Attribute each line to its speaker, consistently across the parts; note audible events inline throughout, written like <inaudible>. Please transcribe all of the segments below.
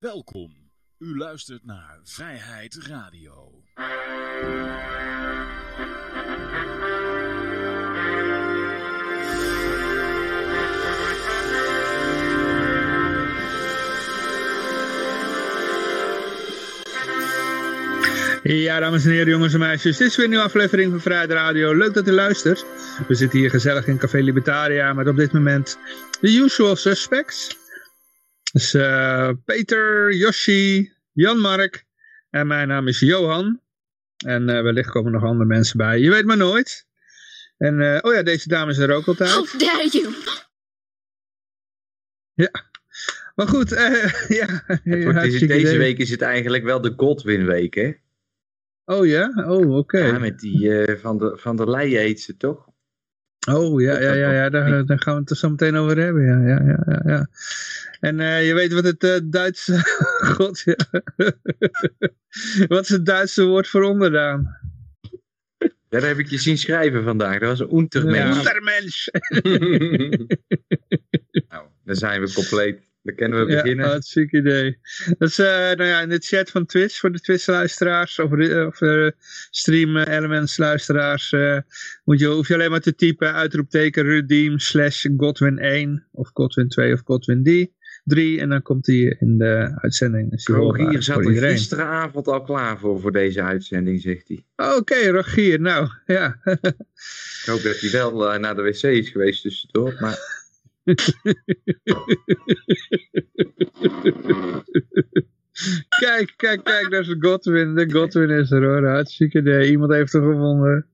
Speaker 1: Welkom. U luistert naar Vrijheid Radio.
Speaker 2: Ja, dames en heren, jongens en meisjes. Dit is weer een nieuwe aflevering van Vrijheid Radio. Leuk dat u luistert. We zitten hier gezellig in Café Libertaria met op dit moment de usual suspects. Dus uh, Peter, Yoshi, Jan-Mark en mijn naam is Johan. En uh, wellicht komen nog andere mensen bij. Je weet maar nooit. En uh, oh ja, deze dame is er ook altijd.
Speaker 3: How dare you!
Speaker 2: Ja. Maar goed, <laughs> ja.
Speaker 4: Wordt, deze, week is het eigenlijk wel de Godwin week, hè?
Speaker 2: Oh ja? Oh, oké. Okay.
Speaker 4: Ja, met die van, de, van der Leyen heet ze toch?
Speaker 2: Oh ja, ja, ja, ja daar, daar gaan we het er zo meteen over hebben. Ja, ja, ja, ja. En uh, je weet wat het uh, Duitse... <laughs> God, ja. wat is het Duitse woord voor onderdaan?
Speaker 4: Daar heb ik je zien schrijven vandaag. Dat was een untermensch.
Speaker 2: Untermensch. <laughs>
Speaker 4: nou, dan zijn we compleet. Dan kunnen we beginnen.
Speaker 2: Ja, hartstikke idee. Dat is, uh, nou ja, in de chat van Twitch, voor de Twitch-luisteraars, of, of uh, stream-elements-luisteraars, uh, moet je, hoef je alleen maar te typen, uitroepteken, redeem, slash Godwin 1, of Godwin 2, of Godwin D. 3 en dan komt hij in de uitzending. Dus
Speaker 4: Rogier zat er gisteravond al klaar voor, voor deze uitzending, zegt hij.
Speaker 2: Oké, okay, Rogier, nou, ja. <laughs>
Speaker 4: Ik hoop dat hij wel uh, naar de wc is geweest tussendoor, maar... <laughs>
Speaker 2: kijk, kijk, kijk, daar is Godwin. De Godwin is er hoor, hartstikke idee. Iemand heeft hem gevonden.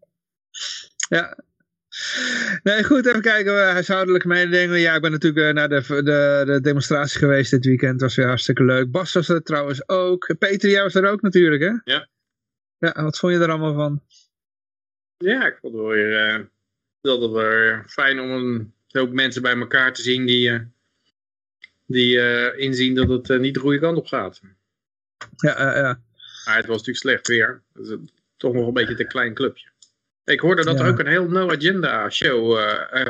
Speaker 2: Ja, Nee, goed, even kijken. Huishoudelijke mededelingen. Ja, ik ben natuurlijk naar de, de, de demonstratie geweest dit weekend. was weer hartstikke leuk. Bas was er trouwens ook. Peter, jij was er ook natuurlijk, hè?
Speaker 5: Ja.
Speaker 2: Ja, wat vond je er allemaal van?
Speaker 5: Ja, ik vond het wel weer, uh, dat weer fijn om een hoop mensen bij elkaar te zien die, uh, die uh, inzien dat het niet de goede kant op gaat.
Speaker 2: Ja, ja.
Speaker 5: Maar het was natuurlijk slecht weer. Dus toch nog een beetje een klein clubje. Ik hoorde dat er ook een heel No Agenda show uh,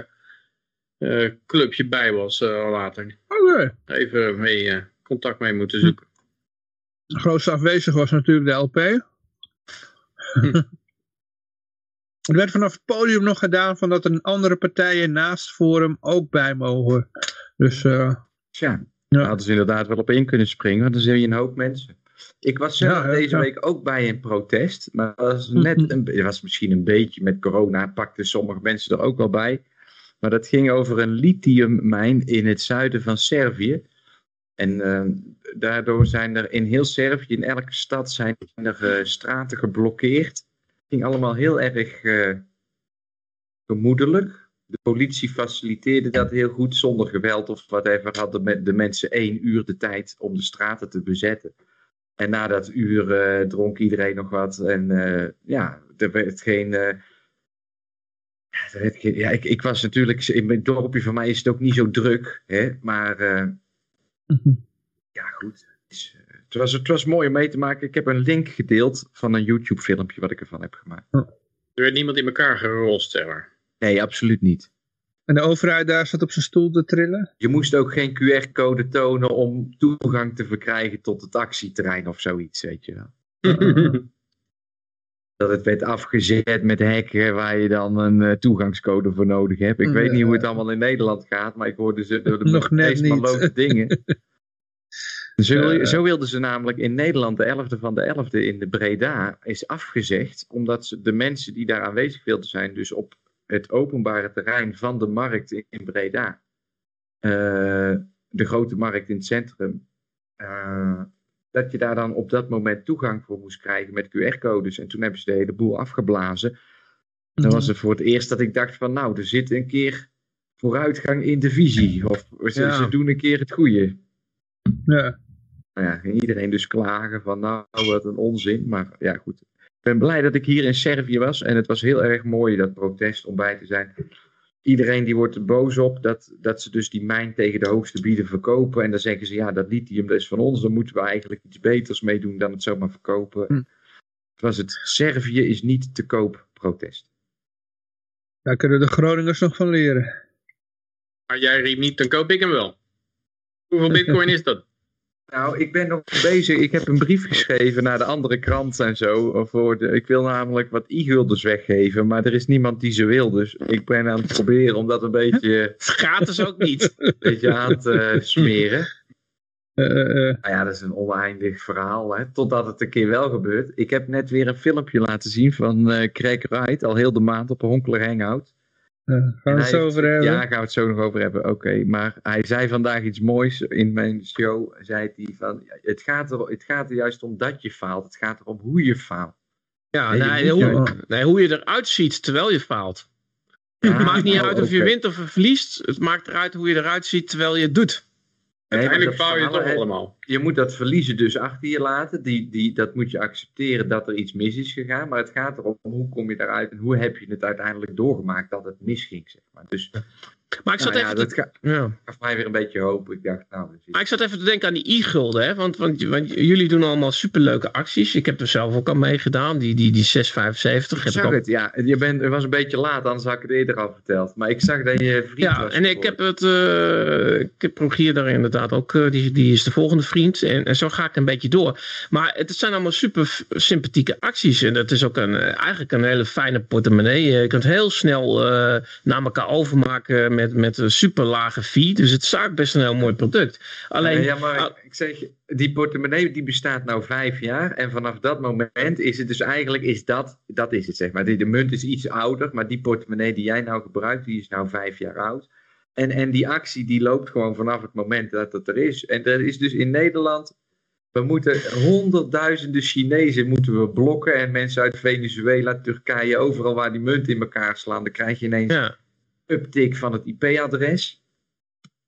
Speaker 5: uh, clubje bij was later.
Speaker 2: Oké.
Speaker 5: Even mee contact mee moeten zoeken.
Speaker 2: De grootste afwezig was natuurlijk de LP. Hm. <laughs> Er werd vanaf het podium nog gedaan van dat er andere partijen naast Forum ook bij mogen. Dus uh,
Speaker 4: ja, daar hadden ze inderdaad wel op in kunnen springen, want dan zie je een hoop mensen. Ik was zelf ja, deze ja. week ook bij een protest, maar was net een, het was misschien een beetje met corona, pakten sommige mensen er ook wel bij. Maar dat ging over een lithiummijn in het zuiden van Servië. En uh, daardoor zijn er in heel Servië, in elke stad, zijn er uh, straten geblokkeerd. Het ging allemaal heel erg uh, gemoedelijk. De politie faciliteerde dat heel goed, zonder geweld of whatever. Hadden de mensen één uur de tijd om de straten te bezetten. En na dat uur uh, dronk iedereen nog wat. En uh, ja, er werd geen... Uh, er werd geen ja, ik, ik was natuurlijk... In mijn dorpje van mij is het ook niet zo druk. Hè, maar mm-hmm. ja, goed. Het, was, het was mooi om mee te maken. Ik heb een link gedeeld van een YouTube filmpje wat ik ervan heb gemaakt.
Speaker 5: Er werd niemand in elkaar gerost, zeg maar.
Speaker 4: Nee, absoluut niet.
Speaker 2: En de overheid daar zat op zijn stoel te trillen?
Speaker 4: Je moest ook geen QR-code tonen om toegang te verkrijgen tot het actieterrein of zoiets, weet je wel. <laughs> dat het werd afgezet met hekken waar je dan een uh, toegangscode voor nodig hebt. Ik weet niet hoe het allemaal in Nederland gaat, maar ik hoorde ze door de
Speaker 2: Nog meest
Speaker 4: malote dingen. <laughs> Zo, uh, zo, wilden ze namelijk in Nederland de 11e van de 11e in de Breda is afgezegd, omdat ze, de mensen die daar aanwezig wilden zijn, dus op het openbare terrein van de markt in Breda. Uh, de grote markt in het centrum. Uh, dat je daar dan op dat moment toegang voor moest krijgen met QR-codes. En toen hebben ze de hele boel afgeblazen. Dan was het voor het eerst dat ik dacht van nou, er zit een keer vooruitgang in de visie. Of ze, ja. ze doen een keer het goede.
Speaker 2: Ja.
Speaker 4: Nou ja, ging iedereen dus klagen van nou, wat een onzin. Maar ja, goed ben blij dat ik hier in Servië was. En het was heel erg mooi dat protest om bij te zijn. Iedereen die wordt er boos op dat, dat ze dus die mijn tegen de hoogste bieden verkopen. En dan zeggen ze, ja, dat lithium dat is van ons. Dan moeten we eigenlijk iets beters mee doen dan het zomaar verkopen. Hm. Het was het Servië is niet te koop protest.
Speaker 2: Daar kunnen de Groningers nog van leren.
Speaker 5: Maar jij riep niet, dan koop ik hem wel. Hoeveel bitcoin is dat?
Speaker 4: Nou, ik ben nog bezig. Ik heb een brief geschreven naar de andere kranten en zo. Voor de, ik wil namelijk wat e-guldens weggeven, maar er is niemand die ze wil. Dus ik ben aan het proberen om dat een beetje, <laughs>
Speaker 6: Gratis ook niet. <laughs>
Speaker 4: een beetje aan te smeren. <laughs>
Speaker 2: Eh, eh, eh.
Speaker 4: Nou ja, dat is een oneindig verhaal, hè. totdat het een keer wel gebeurt. Ik heb net weer een filmpje laten zien van eh Craig Wright, al heel de maand op een Honkler Hangout.
Speaker 2: Eh, gaan we het zo
Speaker 4: heeft-
Speaker 2: over hebben?
Speaker 4: Ja, gaan we het zo nog over hebben. Oké, maar hij zei vandaag iets moois in mijn show. Zei hij van, ja, het gaat, er, het gaat er juist om dat je faalt. Het gaat erom hoe je faalt.
Speaker 6: Ja,
Speaker 4: Nee, je
Speaker 6: hoe,
Speaker 2: juist-
Speaker 6: nee, hoe je eruit ziet terwijl je faalt.
Speaker 4: Ja,
Speaker 6: het maakt niet
Speaker 4: oh,
Speaker 6: uit of je wint of verliest. Het maakt eruit hoe je eruit ziet terwijl je het doet.
Speaker 5: Uiteindelijk faal je het toch allemaal.
Speaker 4: Je moet dat verliezen dus achter je laten. Die, die, dat moet je accepteren dat er iets mis is gegaan. Maar het gaat erom hoe kom je daaruit en hoe heb je het uiteindelijk doorgemaakt dat het misging. Zeg maar. Dus
Speaker 6: Maar ik zat,
Speaker 4: nou ja,
Speaker 6: even,
Speaker 4: dat
Speaker 6: te,
Speaker 4: ga-
Speaker 6: ja.
Speaker 4: gaf mij weer een beetje hoop. Ik dacht, nou,
Speaker 6: maar ik zat even te denken aan die e-gulden. Hè? Want, want, want jullie doen allemaal superleuke acties. Ik heb er zelf ook aan meegedaan. Die, die, die 675.
Speaker 4: Ik
Speaker 6: Heb ik
Speaker 4: zag het, ja. Je bent, het was een beetje laat, anders had ik het eerder al verteld. Maar ik zag dat je vriend
Speaker 6: Ja,
Speaker 4: was
Speaker 6: en ik heb het. eh, ik heb Rogier daar inderdaad ook. eh, die, die is de volgende vriend. En, en zo ga ik een beetje door. Maar het zijn allemaal super sympathieke acties. En dat is ook een, eh, eigenlijk een hele fijne portemonnee. Je kunt heel snel eh, naar elkaar overmaken met, met een super lage fee. Dus het is best een heel mooi product. Alleen.
Speaker 4: Ja, maar ik zeg, die portemonnee die bestaat nou vijf jaar. En vanaf dat moment is het dus eigenlijk, is dat, dat is het zeg maar. Die, de munt is iets ouder, maar die portemonnee die jij nou gebruikt, die is nou vijf jaar oud. En, en die actie die loopt gewoon vanaf het moment dat het er is. En er is dus in Nederland, we moeten honderdduizenden Chinezen moeten we blokken. En mensen uit Venezuela, Turkije, overal waar die munt in elkaar slaan. Dan krijg je ineens
Speaker 6: ja.
Speaker 4: Uptick van het IP-adres.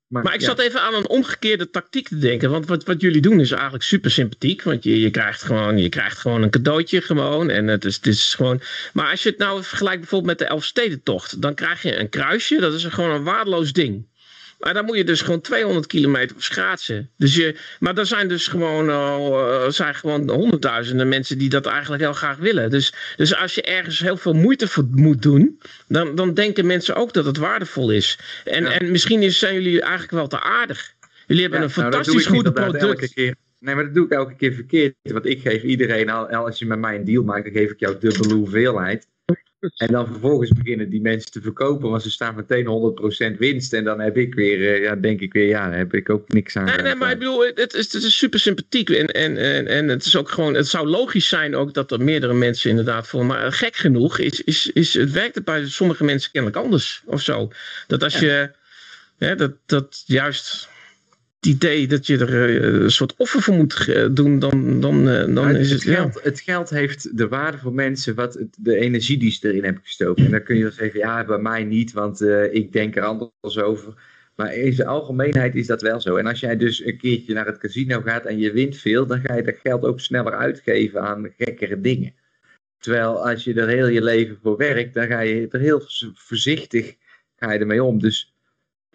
Speaker 6: Maar ik
Speaker 4: ja.
Speaker 6: zat even aan een omgekeerde tactiek te denken. Want wat, wat jullie doen is eigenlijk super sympathiek. Want je, je, krijgt gewoon, je krijgt gewoon een cadeautje gewoon. En het is, het is gewoon... Maar als je het nou vergelijkt bijvoorbeeld met de Elfstedentocht. Dan krijg je een kruisje. Dat is gewoon een waardeloos ding. Maar dan moet je dus gewoon 200 kilometer op schaatsen. Dus je, maar er zijn dus gewoon, uh, zijn gewoon honderdduizenden mensen die dat eigenlijk heel graag willen. Dus, dus als je ergens heel veel moeite voor moet doen, dan, dan denken mensen ook dat het waardevol is. En,
Speaker 4: Ja.
Speaker 6: en misschien is, zijn jullie eigenlijk wel te aardig. Jullie hebben
Speaker 4: Ja,
Speaker 6: een
Speaker 4: nou,
Speaker 6: fantastisch goed product.
Speaker 4: Nee, maar dat doe ik elke keer verkeerd. Want ik geef iedereen, al, al als je met mij een deal maakt, dan geef ik jou dubbele hoeveelheid. <laughs> En dan vervolgens beginnen die mensen te verkopen, want ze staan meteen 100% winst. En dan heb ik weer, eh, ja, denk ik weer, ja, daar heb ik ook niks aan.
Speaker 6: Nee, nee, maar ik bedoel, het, is, het is super sympathiek. En, en, en, en het is ook gewoon, het zou logisch zijn ook dat er meerdere mensen inderdaad voor. Maar gek genoeg is, is, is het werkt het bij sommige mensen kennelijk anders of zo. Dat als je, hè, dat, dat juist idee dat je er eh, een soort offer voor moet eh, doen, dan, dan, eh, dan is het,
Speaker 4: het,
Speaker 6: ja.
Speaker 4: geld, het geld heeft de waarde voor mensen, wat het, de energie die ze erin hebben gestoken. En dan kun je wel zeggen, ja, bij mij niet, want ik denk er anders over. Maar in zijn algemeenheid is dat wel zo. En als jij dus een keertje naar het casino gaat en je wint veel, dan ga je dat geld ook sneller uitgeven aan gekkere dingen. Terwijl als je er heel je leven voor werkt, dan ga je er heel voorzichtig ga je ermee om. Dus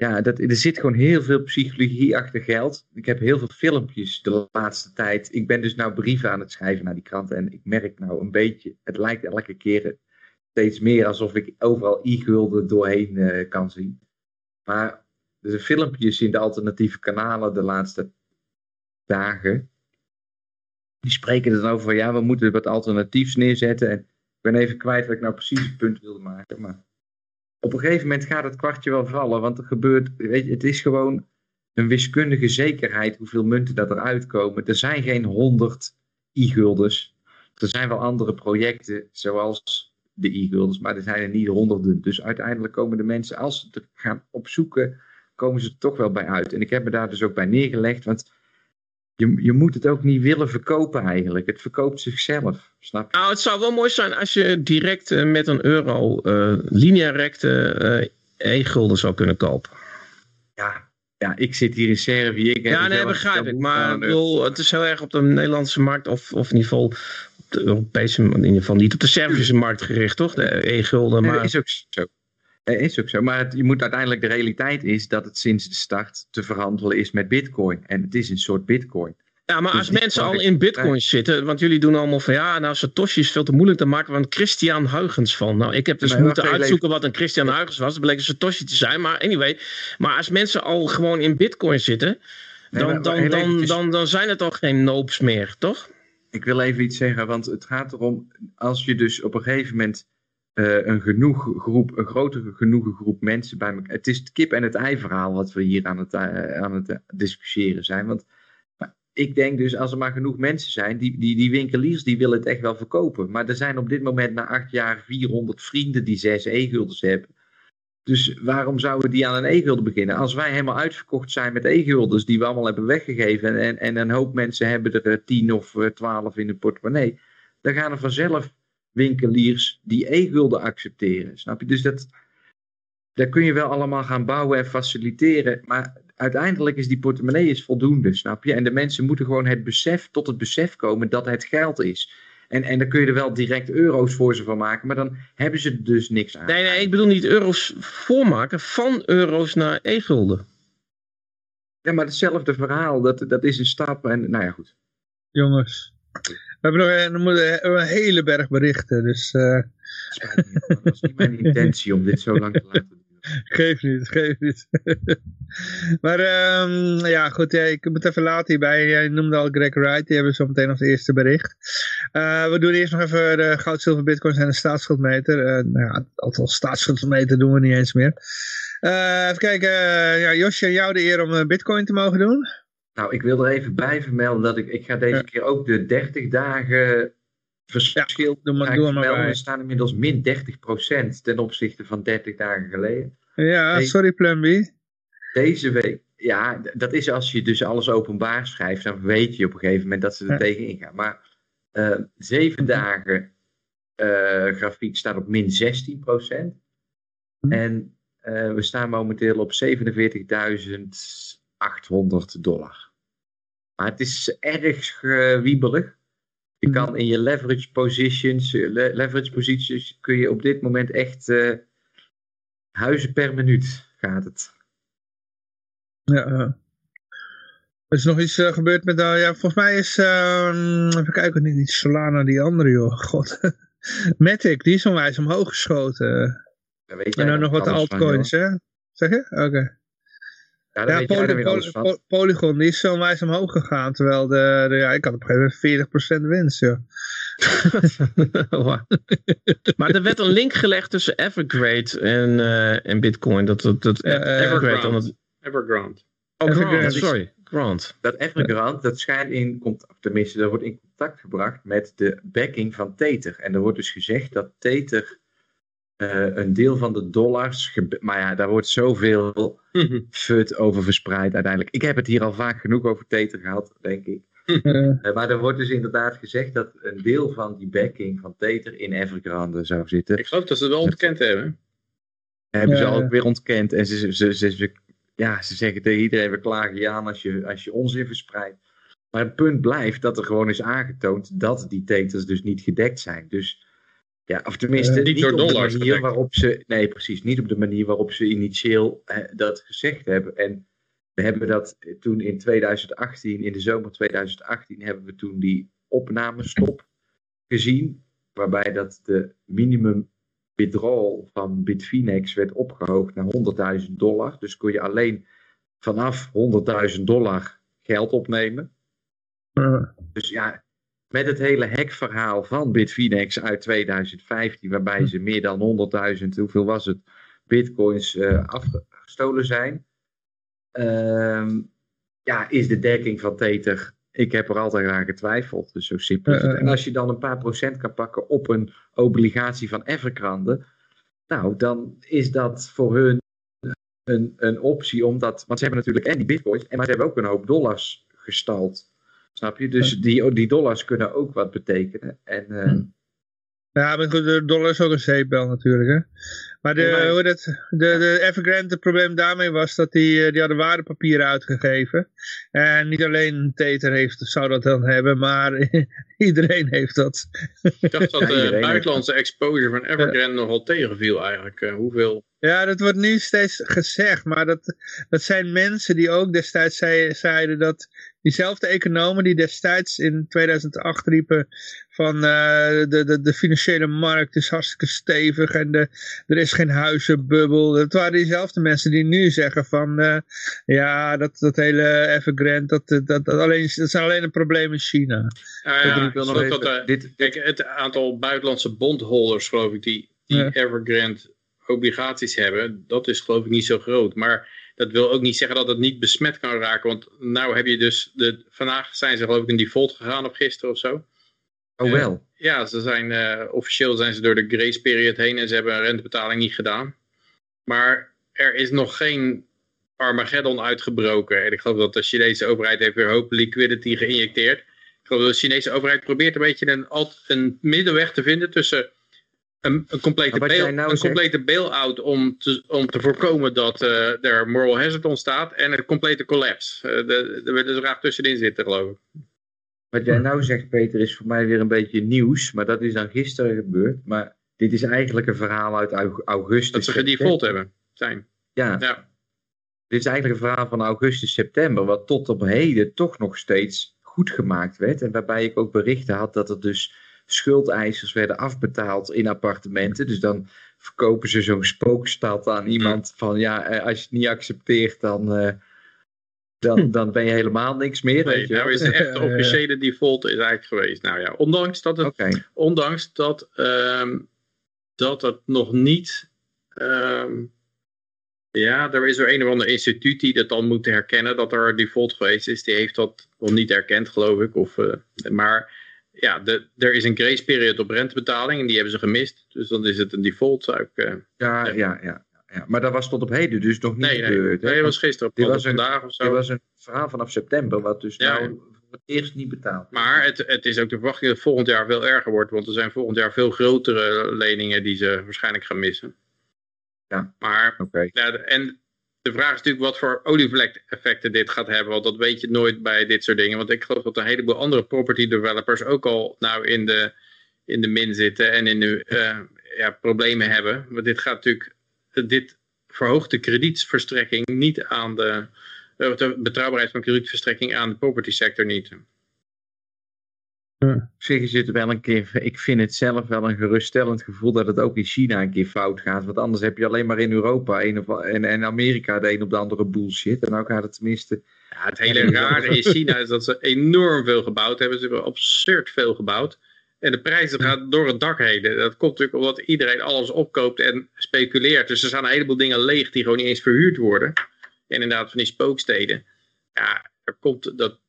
Speaker 4: ja, dat, er zit gewoon heel veel psychologie achter geld. Ik heb heel veel filmpjes de laatste tijd. Ik ben dus nou brieven aan het schrijven naar die kranten. En ik merk nou een beetje, het lijkt elke keer steeds meer alsof ik overal e-gulden doorheen eh, kan zien. Maar zijn filmpjes in de alternatieve kanalen de laatste dagen. Die spreken er dan over van ja, we moeten wat alternatiefs neerzetten. En ik ben even kwijt wat ik nou precies het punt wilde maken. Maar op een gegeven moment gaat het kwartje wel vallen. Want er gebeurt, weet je, het is gewoon een wiskundige zekerheid hoeveel munten dat eruit komen. Er zijn geen honderd e-guldens. Er zijn wel andere projecten zoals de e-guldens, maar er zijn er niet honderden. Dus uiteindelijk komen de mensen, als ze het gaan opzoeken, komen ze er toch wel bij uit. En ik heb me daar dus ook bij neergelegd, want je, je moet het ook niet willen verkopen eigenlijk. Het verkoopt zichzelf, snap je?
Speaker 6: Nou, het zou wel mooi zijn als je direct eh, met een euro uh, linearecte uh, e-gulden zou kunnen kopen.
Speaker 4: Ja, ja, ik zit hier in Servië. Ik
Speaker 6: ja, nee, begrijp ik. Maar bedoel, het is heel erg op de Nederlandse markt, of, of in ieder geval op de Europese, in ieder geval niet op de Servische markt gericht, toch? De e-gulden. Maar...
Speaker 4: dat is ook zo. Dat is ook zo. Maar het, je moet uiteindelijk, de realiteit is dat het sinds de start te verhandelen is met bitcoin. En het is een soort bitcoin.
Speaker 6: Ja, maar dus als mensen al in bitcoins zitten, want jullie doen allemaal van ja, nou Satoshi is veel te moeilijk te maken, want Christian Huygens van. Nou, ik heb dus moeten uitzoeken wat een Christian Huygens was. Dat bleek een Satoshi te zijn, maar anyway. Maar als mensen al gewoon in bitcoins zitten, dan, dan, dan, dan, dan zijn het al geen noobs meer, toch?
Speaker 4: Ik wil even iets zeggen, want het gaat erom, als je dus op een gegeven moment eh, een genoeg groep, een grotere genoegen groep mensen bij elkaar. Het is het kip en het ei verhaal wat we hier aan het, eh, aan het eh, discussiëren zijn. Want ik denk dus, als er maar genoeg mensen zijn, die, die, die winkeliers die willen het echt wel verkopen. Maar er zijn op dit moment na acht jaar 400 vrienden die zes e-guldens hebben. Dus waarom zouden die aan een e-gulden beginnen? Als wij helemaal uitverkocht zijn met e-guldens die we allemaal hebben weggegeven en, en, en een hoop mensen hebben er eh, 10 of eh, 12 in de portemonnee, dan gaan er vanzelf winkeliers die e-gulden accepteren. Snap je? Dus dat, daar kun je wel allemaal gaan bouwen en faciliteren, maar uiteindelijk is die portemonnee is voldoende, snap je? En de mensen moeten gewoon het besef, tot het besef komen dat het geld is. En, en dan kun je er wel direct euro's voor ze van maken, maar dan hebben ze er dus niks aan.
Speaker 6: Nee, nee, ik bedoel niet euro's voormaken, van euro's naar e-gulden.
Speaker 4: Ja, maar hetzelfde verhaal, dat, dat is een stap. En nou ja, goed.
Speaker 2: Jongens. We hebben nog een, een hele berg berichten, dus eh,
Speaker 4: Spijt me, dat was niet mijn intentie om dit zo lang te laten duren.
Speaker 2: geef niet, geef niet. maar ehm, ja, goed, ja, ik moet even laten hierbij. Jij noemde al Greg Wright, die hebben we zo meteen als eerste bericht. Eh, we doen eerst nog even de goud, zilver, bitcoins en de staatsschuldmeter. Eh nou ja, althans staatsschuldmeter doen we niet eens meer. Even kijken, ja, Josje, jou de eer om bitcoin te mogen doen.
Speaker 4: Nou, ik wil er even bij vermelden dat ik, ik ga deze
Speaker 2: Ja.
Speaker 4: keer ook de 30 dagen verschil
Speaker 2: doe maar- doe bij.
Speaker 4: We staan inmiddels min 30% ten opzichte van 30 dagen geleden.
Speaker 2: Ja, sorry Plan B.
Speaker 4: Deze week, ja, dat is als je dus alles openbaar schrijft, dan weet je op een gegeven moment dat ze er
Speaker 2: Ja.
Speaker 4: tegenin gaan. Maar eh, zeven dagen eh, grafiek staat op min 16%.
Speaker 2: Hm.
Speaker 4: En eh, we staan momenteel op 47.800 dollar. Maar het is erg eh, wiebelig. Je
Speaker 2: Hm.
Speaker 4: kan in je leverage positions, eh, le- leverage positions kun je op dit moment echt eh, huizen per minuut gaat het.
Speaker 2: Ja. Er is nog iets gebeurd met, ja, volgens mij is, ehm, even kijken, niet, niet Solana, die andere joh, <laughs> god. Matic, die is onwijs omhoog geschoten. En dan nog wat
Speaker 4: van,
Speaker 2: altcoins, hè? Zeg je? Oké.
Speaker 4: Ja,
Speaker 2: Ja,
Speaker 4: weet dan
Speaker 2: Poly-
Speaker 4: weer alles
Speaker 2: Poly-
Speaker 4: van.
Speaker 2: Po- Polygon, die is zo onwijs omhoog gegaan, terwijl de, de- ja, ik had op een gegeven moment 40% winst, joh. <laughs> <laughs>
Speaker 6: maar er werd een link gelegd tussen Evergrande en, eh, en Bitcoin. Dat, dat, dat
Speaker 2: Eh, eh,
Speaker 6: Evergrande dan het.
Speaker 5: Evergrande.
Speaker 6: Oh,
Speaker 2: Evergrande
Speaker 6: Grant,
Speaker 2: is-
Speaker 6: sorry. Grant.
Speaker 4: Dat Evergrande, dat schijnt in contact, tenminste, dat wordt in contact gebracht met de backing van Tether. En er wordt dus gezegd dat Tether eh, een deel van de dollars, maar ja, daar wordt zoveel <laughs> fut over verspreid uiteindelijk. Ik heb het hier al vaak genoeg over Tether gehad, denk ik. <laughs>
Speaker 2: Eh,
Speaker 4: maar er wordt dus inderdaad gezegd dat een deel van die backing van Tether in Evergrande zou zitten.
Speaker 5: Ik geloof dat ze het wel ontkend hebben.
Speaker 4: hebben ze al
Speaker 2: ja.
Speaker 4: ook weer ontkend. En ze, ze, ze, ze- ja, ze zeggen tegen iedereen, we klagen je aan als je, als je onzin verspreidt. Maar het punt blijft dat er gewoon is aangetoond dat die teters dus niet gedekt zijn. Dus ja, of tenminste,
Speaker 2: Eh,
Speaker 5: niet
Speaker 4: niet,
Speaker 5: door
Speaker 4: op de
Speaker 5: dollars
Speaker 4: manier
Speaker 5: gedekt.
Speaker 4: waarop ze, nee precies, niet op de manier waarop ze initieel eh, dat gezegd hebben. En we hebben dat toen in 2018, in de zomer 2018, hebben we toen die opnamestop gezien. Waarbij dat de minimum withdrawal van Bitfinex werd opgehoogd naar 100.000 dollar. Dus kon je alleen vanaf 100.000 dollar geld opnemen. Dus ja, met het hele hackverhaal van Bitfinex uit 2015, waarbij ze meer dan 100.000, hoeveel was het, bitcoins eh, afgestolen zijn. Ehm, ja, is de dekking van Tether. Ik heb er altijd aan getwijfeld. Dus zo simpel is het.
Speaker 2: Eh, eh,
Speaker 4: En als je dan een paar procent kan pakken op een obligatie van Evergrande, nou, dan is dat voor hun een, een optie. Omdat, want ze hebben natuurlijk en die bitcoins, en maar ze hebben ook een hoop dollars gestald. Snap je? Dus die, die dollars kunnen ook wat betekenen. En eh,
Speaker 2: Hm. Ja, maar goed, de dollar is ook een zeepbel natuurlijk, hè. Maar de,
Speaker 4: Ja, maar-
Speaker 2: hoe dat, de, de Evergrande, het probleem daarmee was dat die, eh, die hadden waardepapieren uitgegeven. En niet alleen Tether heeft, zou dat dan hebben, maar <laughs> iedereen heeft dat.
Speaker 5: Ik dacht dat
Speaker 4: Ja,
Speaker 5: de buitenlandse exposure van Evergrande nogal tegenviel eigenlijk. Eh, hoeveel
Speaker 2: Ja, dat wordt nu steeds gezegd, maar dat, dat zijn mensen die ook destijds zei, zeiden dat diezelfde economen die destijds in 2008 riepen van uh, de, de, de financiële markt is hartstikke stevig en de, er is geen huizenbubbel. Dat waren diezelfde mensen die nu zeggen van uh, ja, dat, dat hele Evergrande, dat, dat, dat, alleen, dat zijn alleen een probleem in China.
Speaker 5: Ja, ja, ik wil nog even, dat, dit, kijk, het aantal buitenlandse bondholders geloof ik die, die ja. Evergrande obligaties hebben, dat is geloof ik niet zo groot. Maar dat wil ook niet zeggen dat het niet besmet kan raken. Want nou heb je dus, de, vandaag zijn ze geloof ik in default gegaan of gisteren of zo.
Speaker 4: Oh wel? Uh,
Speaker 5: ja, ze zijn, uh, officieel zijn ze door de grace period heen en ze hebben een rentebetaling niet gedaan. Maar er is nog geen Armageddon uitgebroken. En ik geloof dat de Chinese overheid heeft weer hoop liquidity geïnjecteerd. Ik geloof dat de Chinese overheid probeert een beetje een, een middenweg te vinden tussen een, een complete, bail, nou een complete bail-out om te, om te voorkomen dat uh, er moral hazard ontstaat en een complete collapse. Uh, de, de, er graag tussenin zitten, geloof ik.
Speaker 4: Wat jij nou zegt, Peter, is voor mij weer een beetje nieuws, maar dat is dan gisteren gebeurd. Maar dit is eigenlijk een verhaal uit augustus.
Speaker 5: Dat ze gedefault hebben, zijn.
Speaker 4: Ja. ja. Dit is eigenlijk een verhaal van augustus, september, wat tot op heden toch nog steeds goed gemaakt werd. En waarbij ik ook berichten had dat er dus schuldeisers werden afbetaald in appartementen. Dus dan verkopen ze zo'n spookstad aan iemand van ja, eh, als je het niet accepteert dan, uh, dan, hm. dan ben je helemaal niks meer.
Speaker 5: Nee, nou is de <laughs> echte officiële default is eigenlijk geweest. Nou ja, ondanks dat het, okay. ondanks dat, um, dat het nog niet... Um, ja, er is er een of ander instituut die dat dan moet herkennen dat er default geweest is. Die heeft dat nog niet erkend, geloof ik. Of, uh, maar ja, de, er is een grace period op rentebetaling en die hebben ze gemist. Dus dan is het een default, zou ik uh,
Speaker 4: ja, ja, ja, ja. Maar dat was tot op heden dus nog niet
Speaker 5: nee, nee,
Speaker 4: gebeurd.
Speaker 5: Nee, dat was gisteren op,
Speaker 4: dit was
Speaker 5: vandaag of zo.
Speaker 4: Dit was een verhaal vanaf september, wat dus ja, nou voor het eerst niet betaald
Speaker 5: Maar het, het is ook de verwachting dat het volgend jaar veel erger wordt. Want er zijn volgend jaar veel grotere leningen die ze waarschijnlijk gaan missen.
Speaker 4: Ja,
Speaker 5: maar,
Speaker 4: okay.
Speaker 5: ja, en de vraag is natuurlijk wat voor olievlek-effecten dit gaat hebben. Want dat weet je nooit bij dit soort dingen. Want ik geloof dat een heleboel andere property developers ook al nou in de, in de min zitten en in de uh, ja, problemen hebben. Want dit gaat natuurlijk, dit verhoogt de kredietverstrekking niet aan de, de betrouwbaarheid van kredietverstrekking aan de property sector niet.
Speaker 4: Op zich zit wel een keer, ik vind het zelf wel een geruststellend gevoel dat het ook in China een keer fout gaat. Want anders heb je alleen maar in Europa een of, en, en Amerika de een op de andere bullshit. En nou gaat het tenminste...
Speaker 5: Ja, het hele rare in China is dat ze enorm veel gebouwd hebben. Ze hebben absurd veel gebouwd. En de prijzen gaan door het dak heen. Dat komt natuurlijk omdat iedereen alles opkoopt en speculeert. Dus er staan een heleboel dingen leeg die gewoon niet eens verhuurd worden. En inderdaad van die spooksteden. Ja, er komt, dat,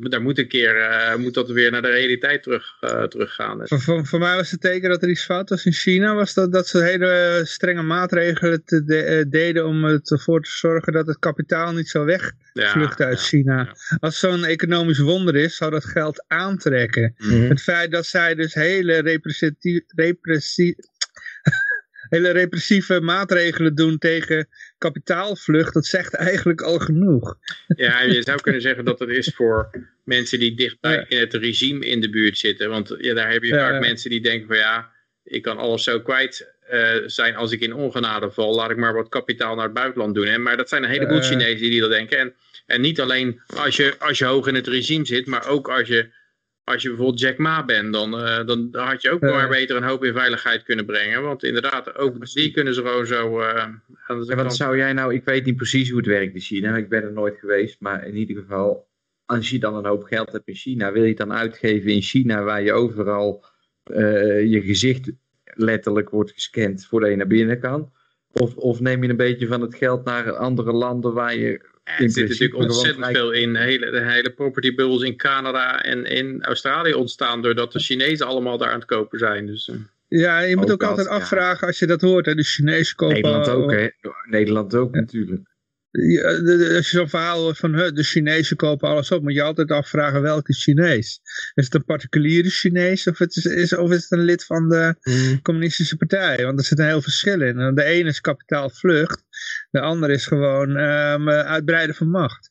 Speaker 5: daar moet een keer uh, moet dat weer naar de realiteit terug, uh, teruggaan.
Speaker 2: Voor, voor, voor, mij was het teken dat er iets fout was in China, was dat, dat ze hele strenge maatregelen te de, uh, deden om ervoor te zorgen dat het kapitaal niet zo wegvlucht uit ja, China. Ja. Als zo'n economisch wonder is, zou dat geld aantrekken. Mm -hmm. Het feit dat zij dus hele repressie, repressie, hele repressieve maatregelen doen tegen kapitaalvlucht, dat zegt eigenlijk al genoeg.
Speaker 5: Ja, je zou kunnen zeggen dat het is voor mensen die dichtbij ja. in het regime in de buurt zitten. Want ja, daar heb je vaak ja. mensen die denken van ja, ik kan alles zo kwijt uh, zijn als ik in ongenade val. Laat ik maar wat kapitaal naar het buitenland doen. Hè? Maar dat zijn een heleboel uh, Chinezen die dat denken. En, en niet alleen als je, als je hoog in het regime zit, maar ook als je als je bijvoorbeeld Jack Ma bent, dan, uh, dan had je ook maar beter een hoop in veiligheid kunnen brengen. Want inderdaad, ook die kunnen ze gewoon zo... Uh,
Speaker 4: en wat zou jij nou, ik weet niet precies hoe het werkt in China, ik ben er nooit geweest, maar in ieder geval, als je dan een hoop geld hebt in China, wil je het dan uitgeven in China, waar je overal je gezicht letterlijk wordt gescand voordat je naar binnen kan? Of, of neem je een beetje van het geld naar andere landen waar je
Speaker 5: er zit natuurlijk ontzettend veel in. Hele, de hele property bubbles in Canada en in Australië ontstaan doordat de Chinezen allemaal daar aan het kopen zijn. Dus, uh.
Speaker 2: Ja, je moet ook, ook altijd afvragen ja. als je dat hoort. Hè. De Chinezen kopen...
Speaker 4: Nederland ook, hè? Nederland ook ja. natuurlijk.
Speaker 2: Ja, als je zo'n verhaal hoort van de Chinezen kopen alles op, moet je altijd afvragen welke Chinees. Is het een particuliere Chinees of, het is, is, of is het een lid van de mm. communistische partij? Want er zit een heel verschil in. De ene is kapitaalvlucht, de andere is gewoon um, uitbreiden van macht.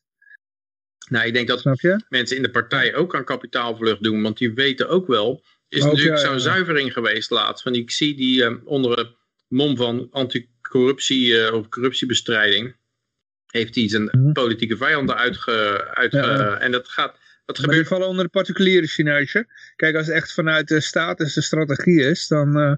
Speaker 5: Nou, ik denk dat mensen in de partij ook aan kapitaalvlucht doen, want die weten ook wel, is ook, natuurlijk ja, zo'n ja. zuivering geweest laatst. Van ik zie die um, onder het mom van anti corruptie of corruptiebestrijding heeft hij zijn
Speaker 2: Mhm.
Speaker 5: politieke vijanden uitge... uitge
Speaker 2: Ja.
Speaker 5: En dat gaat... Dat
Speaker 2: Maar die
Speaker 5: gebeurt...
Speaker 2: vallen onder de particuliere Chinezen. Kijk, als het echt vanuit de staat is de strategie is, dan... eh,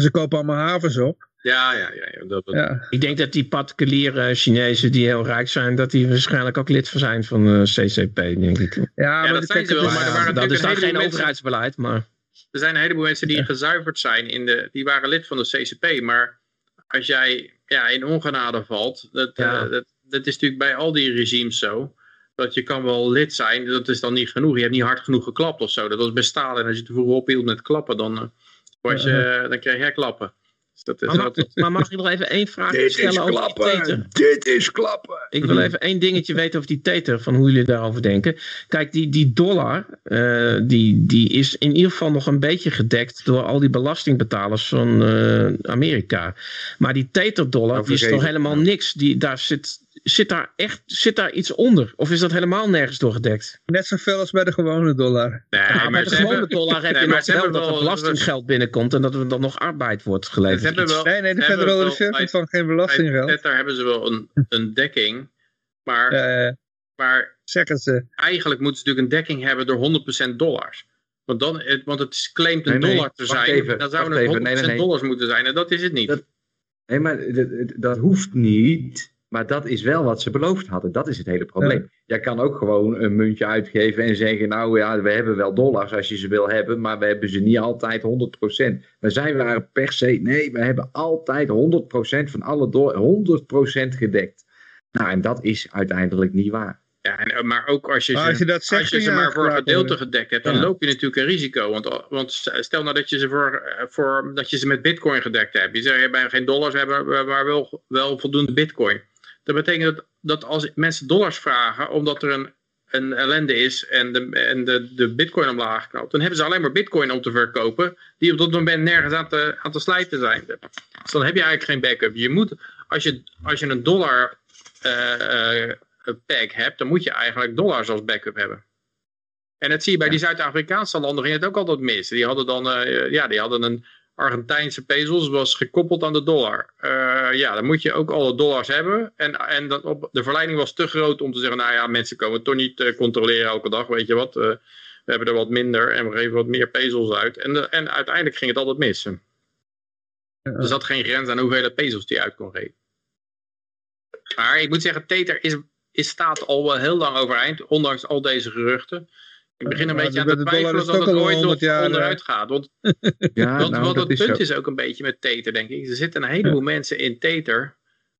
Speaker 2: ze kopen allemaal havens op.
Speaker 5: Ja, ja, ja. dat, dat-
Speaker 2: Ja,
Speaker 6: Ik denk dat die particuliere Chinezen die heel rijk zijn, dat die waarschijnlijk ook lid zijn van de CCP, denk ik.
Speaker 2: ja, maar
Speaker 5: dat zijn ze wel, maar er waren
Speaker 6: dat is
Speaker 5: een
Speaker 6: geen
Speaker 5: mensen-
Speaker 6: overheidsbeleid, maar...
Speaker 5: Er zijn een heleboel mensen die gezuiverd zijn. In de, die waren lid van de CCP. Maar als jij ja, in ongenade valt. Dat,
Speaker 6: Ja.
Speaker 5: eh, dat, dat is natuurlijk bij al die regimes zo. Dat je kan wel lid zijn. Dat is dan niet genoeg. Je hebt niet hard genoeg geklapt of zo. Dat was bij Stalin. Als je te vroeg ophield met klappen. Dan, eh, was je, dan kreeg jij klappen. Dat is
Speaker 6: Maar mag,
Speaker 5: altijd-
Speaker 6: maar mag ik nog even één vraag stellen over die teter?
Speaker 2: Dit is klappen!
Speaker 6: Ik wil even één dingetje weten over die teter, van hoe jullie daarover denken. Kijk, die, die dollar, eh, die, die is in ieder geval nog een beetje gedekt door al die belastingbetalers van eh, Amerika. Maar die teterdollar,
Speaker 4: Nou,
Speaker 6: die is toch helemaal niks. Die, daar zit, zit daar echt zit daar iets onder? Of is dat helemaal nergens door gedekt?
Speaker 2: Net zoveel als bij de gewone dollar.
Speaker 5: Nee,
Speaker 6: Ja,
Speaker 5: maar
Speaker 6: bij de gewone
Speaker 5: hebben-
Speaker 6: dollar heb
Speaker 5: nee,
Speaker 6: je
Speaker 5: maar
Speaker 6: nog wel dat er belastinggeld binnenkomt en dat er dan nog arbeid wordt geleverd.
Speaker 5: Ze hebben
Speaker 6: Iets-
Speaker 5: wel-
Speaker 2: Nee, nee, de Federal
Speaker 5: wel-
Speaker 2: Reserve ontvangt geen belastinggeld.
Speaker 5: Tether hebben ze wel een, een dekking. Maar,
Speaker 2: Eh,
Speaker 5: maar
Speaker 2: zeggen ze.
Speaker 5: eigenlijk moeten ze natuurlijk een dekking hebben door 100% dollars. Want, dan, het, want het claimt een
Speaker 4: Nee, nee,
Speaker 5: dollar te zijn.
Speaker 4: even,
Speaker 5: dan zouden het 100%
Speaker 4: even, nee, nee, nee.
Speaker 5: dollars moeten zijn. En dat is het niet.
Speaker 4: Dat- Nee, maar dat, dat hoeft niet. Maar dat is wel wat ze beloofd hadden. Dat is het hele probleem. Jij kan ook gewoon een muntje uitgeven en zeggen: Nou ja, we hebben wel dollars als je ze wil hebben, maar we hebben ze niet altijd 100%. Maar zij waren per se: Nee, we hebben altijd 100% van alle dollars, 100% gedekt. Nou, en dat is uiteindelijk niet waar.
Speaker 5: Ja, en, eh, maar ook als je, ze,
Speaker 2: als je dat zegt,
Speaker 5: als je ze maar voor een gedeelte gedekt hebt, dan
Speaker 4: Ja.
Speaker 5: loop je natuurlijk een risico. Want, want stel nou dat je ze, voor, eh, voor, dat je ze met bitcoin gedekt hebt. Je zegt, je bent geen dollars hebben, maar wel, wel voldoende bitcoin. Dat betekent dat, dat als mensen dollars vragen, omdat er een, een ellende is en, de, en de, de bitcoin omlaag knalt, dan hebben ze alleen maar bitcoin om te verkopen, die op dat moment nergens aan te, aan te slijten zijn. Dus dan heb je eigenlijk geen backup. Je moet, als je, als je een dollar eh, eh, pack hebt, dan moet je eigenlijk dollars als backup hebben. En dat zie je bij die Zuid-Afrikaanse landen ging het ook altijd mis. Die hadden dan, eh, ja, die hadden een Argentijnse pesos, was gekoppeld aan de dollar. Eh, ja, dan moet je ook alle dollars hebben. En, en dat op, de verleiding was te groot om te zeggen, nou ja, mensen komen toch niet eh, controleren elke dag, weet je wat. eh, we hebben er wat minder en we geven wat meer pesos uit. En, de- en uiteindelijk ging het altijd mis. Er zat geen grens aan hoeveel pesos die uit kon geven. Maar ik moet zeggen, Tether is, is staat al wel heel lang overeind, ondanks al deze geruchten. Ik begin een
Speaker 2: Ja,
Speaker 5: beetje aan te twijfelen dat het ooit
Speaker 2: 100
Speaker 5: nog
Speaker 2: jaar,
Speaker 5: onderuit gaat. Want, <laughs>
Speaker 4: Ja,
Speaker 5: want,
Speaker 4: nou,
Speaker 5: het
Speaker 4: is
Speaker 5: punt
Speaker 4: zo.
Speaker 5: is ook een beetje met Tether, denk ik. Er zitten een heleboel mensen in Tether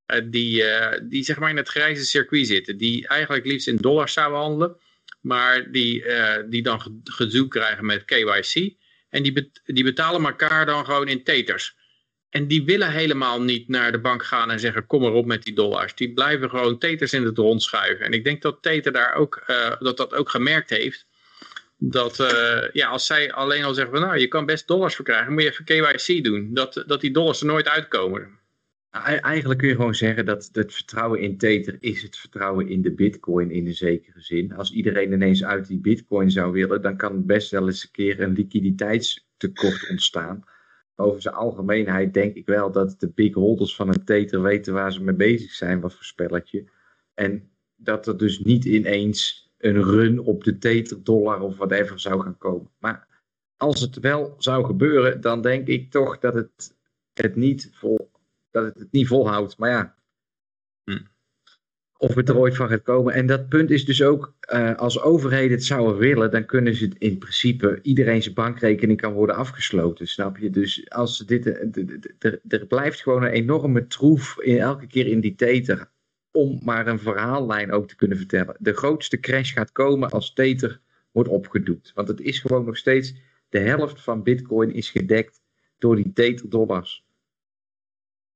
Speaker 5: eh, die, eh, die zeg maar in het grijze circuit zitten. Die eigenlijk liefst in dollars zouden handelen. Maar die, eh, die dan ge- gedoe krijgen met KYC. En die, bet- die betalen elkaar dan gewoon in Tethers. En die willen helemaal niet naar de bank gaan en zeggen kom erop met die dollars. Die blijven gewoon Tethers in het rond schuiven. En ik denk dat Tether daar ook, eh, dat dat ook gemerkt heeft. Dat eh, ja, als zij alleen al zeggen van nou je kan best dollars verkrijgen, moet je even KYC doen. Dat, dat die dollars er nooit uitkomen.
Speaker 4: Nou, e- Eigenlijk kun je gewoon zeggen dat het vertrouwen in Tether is het vertrouwen in de bitcoin in een zekere zin. Als iedereen ineens uit die bitcoin zou willen, dan kan best wel eens een keer een liquiditeitstekort ontstaan. Over zijn algemeenheid denk ik wel dat de big holders van een Tether weten waar ze mee bezig zijn, wat voor spelletje. En dat er dus niet ineens een run op de Tether dollar of whatever zou gaan komen. Maar als het wel zou gebeuren, dan denk ik toch dat het, het niet vol, dat het het niet volhoudt. Maar ja,
Speaker 5: Hm.
Speaker 4: of het er ooit van gaat komen. En dat punt is dus ook, eh, als overheden het zouden willen, dan kunnen ze het in principe, iedereen zijn bankrekening kan worden afgesloten, snap je? Dus als dit, eh, er- blijft gewoon een enorme troef in, elke keer in die Tether, om maar een verhaallijn ook te kunnen vertellen. De grootste crash gaat komen als Tether wordt opgedoekt. Want het is gewoon nog steeds, de helft van bitcoin is gedekt door die Tether dollars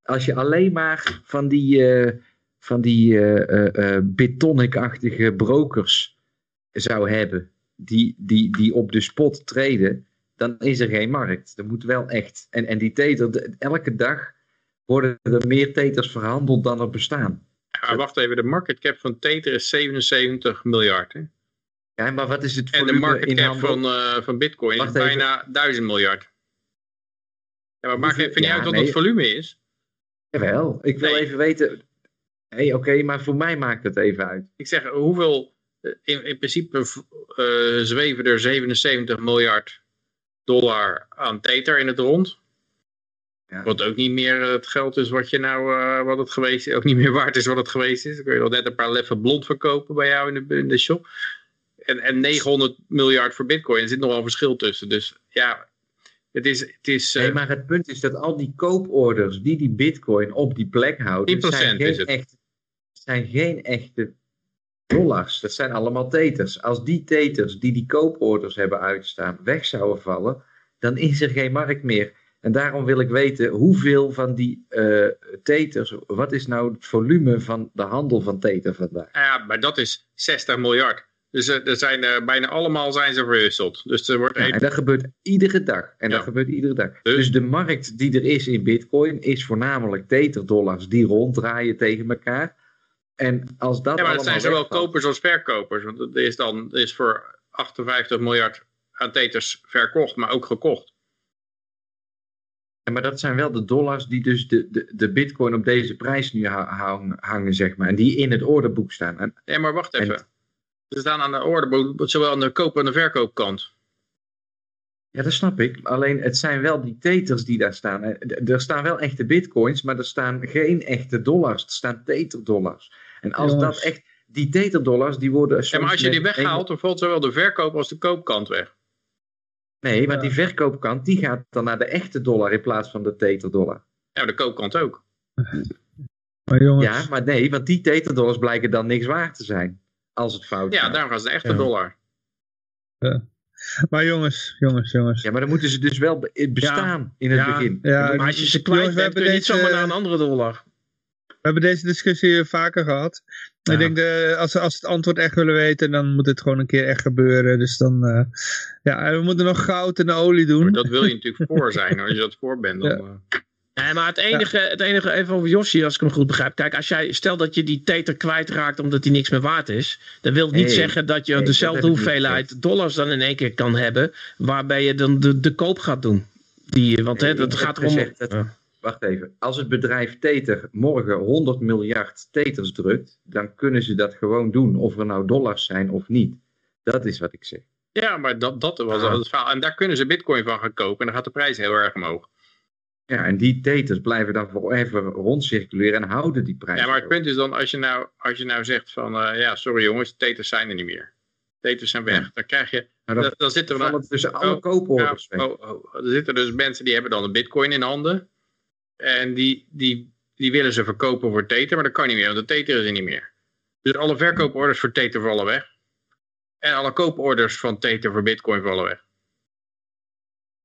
Speaker 4: als je alleen maar van die, eh van die eh, eh, Bitonic-achtige brokers zou hebben, die, die, die op de spot treden, dan is er geen markt. Er moet wel echt. En, en die tether, elke dag worden er meer teters verhandeld dan er bestaan.
Speaker 5: Maar wacht even, de market cap van Tether is 77 miljard. Hè?
Speaker 4: Ja, maar wat is het
Speaker 5: En de market cap
Speaker 4: handel?
Speaker 5: van, eh, van Bitcoin is
Speaker 4: even.
Speaker 5: bijna 1000 miljard. Ja, maar maakt even niet
Speaker 4: ja,
Speaker 5: uit wat
Speaker 4: nee.
Speaker 5: het volume is.
Speaker 4: Jawel, ik wil
Speaker 5: Nee.
Speaker 4: even weten... Hey, Oké, maar voor mij maakt het even uit.
Speaker 5: Ik zeg, hoeveel, eh, in, in principe eh, zweven er 77 miljard dollar aan Tether in het rond.
Speaker 4: Ja.
Speaker 5: Wat ook niet meer het geld is wat je nou, eh, wat het geweest is, ook niet meer <laughs> waard is wat het geweest is. Dan kun je nog net een paar leffen blond verkopen bij jou in de, in de shop. En, en 900 miljard voor bitcoin, er zit nog wel een verschil tussen. Dus ja, het is, het is eh,
Speaker 4: Nee, maar het punt is dat al die kooporders die die bitcoin op die plek houden,
Speaker 5: 10%
Speaker 4: zijn
Speaker 5: is
Speaker 4: geen,
Speaker 5: het.
Speaker 4: echte, zijn geen echte dollars. Dat zijn allemaal teters. Als die teters die die kooporders hebben uitstaan weg zouden vallen, dan is er geen markt meer. En daarom wil ik weten hoeveel van die eh teters, wat is nou het volume van de handel van teter vandaag?
Speaker 5: ja, maar dat is 60 miljard. Dus eh, er zijn, eh, bijna allemaal zijn ze verwisseld. Dus er wordt
Speaker 4: Ja, en dat gebeurt iedere dag. En dat gebeurt iedere dag.
Speaker 5: Dus-
Speaker 4: Dus de markt die er is in bitcoin is voornamelijk teterdollars die ronddraaien tegen elkaar. En als dat
Speaker 5: Ja, maar het zijn zowel
Speaker 4: wegvalt-
Speaker 5: kopers als verkopers. Want er is dan er is voor 58 miljard aan teters verkocht, maar ook gekocht.
Speaker 4: Ja, maar dat zijn wel de dollars die dus de, de, de bitcoin op deze prijs nu ha- hang- hangen, zeg maar. En die in het orderboek staan. En,
Speaker 5: Ja, maar wacht
Speaker 4: En-
Speaker 5: even. Ze staan aan de orde, zowel aan de koop- en de verkoopkant.
Speaker 4: ja, dat snap ik. Alleen het zijn wel die teters die daar staan. D- Er staan wel echte bitcoins, maar er staan geen echte dollars. Er staan teterdollars. En als
Speaker 2: Jongens.
Speaker 4: dat echt... Die teterdollars die worden soms
Speaker 5: Ja, maar als je die weghaalt, dan valt zowel de verkoop als de koopkant weg.
Speaker 4: Nee, maar
Speaker 2: Ja.
Speaker 4: die verkoopkant die gaat dan naar de echte dollar in plaats van de teterdollar.
Speaker 5: Ja, maar de koopkant ook. <laughs>
Speaker 2: Maar jongens,
Speaker 4: Ja, maar nee, want die teterdollars blijken dan niks waard te zijn. Als het fout
Speaker 5: Ja,
Speaker 4: gaat.
Speaker 5: daarom gaan ze de echte
Speaker 2: Ja.
Speaker 5: dollar.
Speaker 2: maar jongens, jongens, jongens.
Speaker 4: Ja, maar dan moeten ze dus wel be- bestaan in het
Speaker 6: Ja.
Speaker 4: begin.
Speaker 2: Ja,
Speaker 6: Maar als je ze kwijt
Speaker 2: Jongens, we
Speaker 6: bent, kun
Speaker 2: hebben
Speaker 6: je niet zomaar naar een andere dollar.
Speaker 2: We hebben deze discussie vaker gehad.
Speaker 6: Ja.
Speaker 2: Ik denk, de, als, we- als het antwoord echt willen weten, dan moet het gewoon een keer echt gebeuren. Dus dan, eh, ja, en we moeten nog goud en olie doen.
Speaker 5: Maar dat wil je natuurlijk <laughs> voor zijn. Als je dat voor bent, dan...
Speaker 2: Ja.
Speaker 5: eh,
Speaker 6: Nee, maar het enige, het enige, even over Yoshi, als ik hem goed begrijp. Kijk, als jij, stel dat je die teter kwijtraakt omdat die niks meer waard is. Dan wil het niet zeggen dat je
Speaker 4: dat
Speaker 6: dezelfde hoeveelheid dollars dan in één keer kan hebben. Waarbij je dan de, de koop gaat doen. Die, want hè, dat gaat erom.
Speaker 4: gezegd dat-
Speaker 6: Ja.
Speaker 4: Wacht even. Als het bedrijf Teter morgen 100 miljard teters drukt, dan kunnen ze dat gewoon doen. Of er nou dollars zijn of niet. Dat is wat ik zeg.
Speaker 5: Ja, maar dat, dat was
Speaker 4: Ah.
Speaker 5: al het verhaal. En daar kunnen ze bitcoin van gaan kopen. En dan gaat de prijs heel erg omhoog.
Speaker 4: Ja, en die teters blijven dan forever rondcirculeren en houden die prijs.
Speaker 5: Ja, maar het punt is dan, als je nou, als je nou zegt van... eh, ja, sorry jongens, teters zijn er niet meer. Teters zijn weg.
Speaker 4: Ja.
Speaker 5: Dan krijg je...
Speaker 4: Dan
Speaker 5: Dan, dan zit er
Speaker 4: vallen
Speaker 5: een,
Speaker 4: tussen alle
Speaker 5: Oh,
Speaker 4: kooporders
Speaker 5: Ja,
Speaker 4: weg.
Speaker 5: oh, oh, er zitten dus mensen die hebben dan een bitcoin in handen. En die, die, die willen ze verkopen voor Tether, maar dat kan niet meer, want de Tether is er niet meer. Dus alle verkooporders voor Tether vallen weg. En alle kooporders van Tether voor bitcoin vallen weg.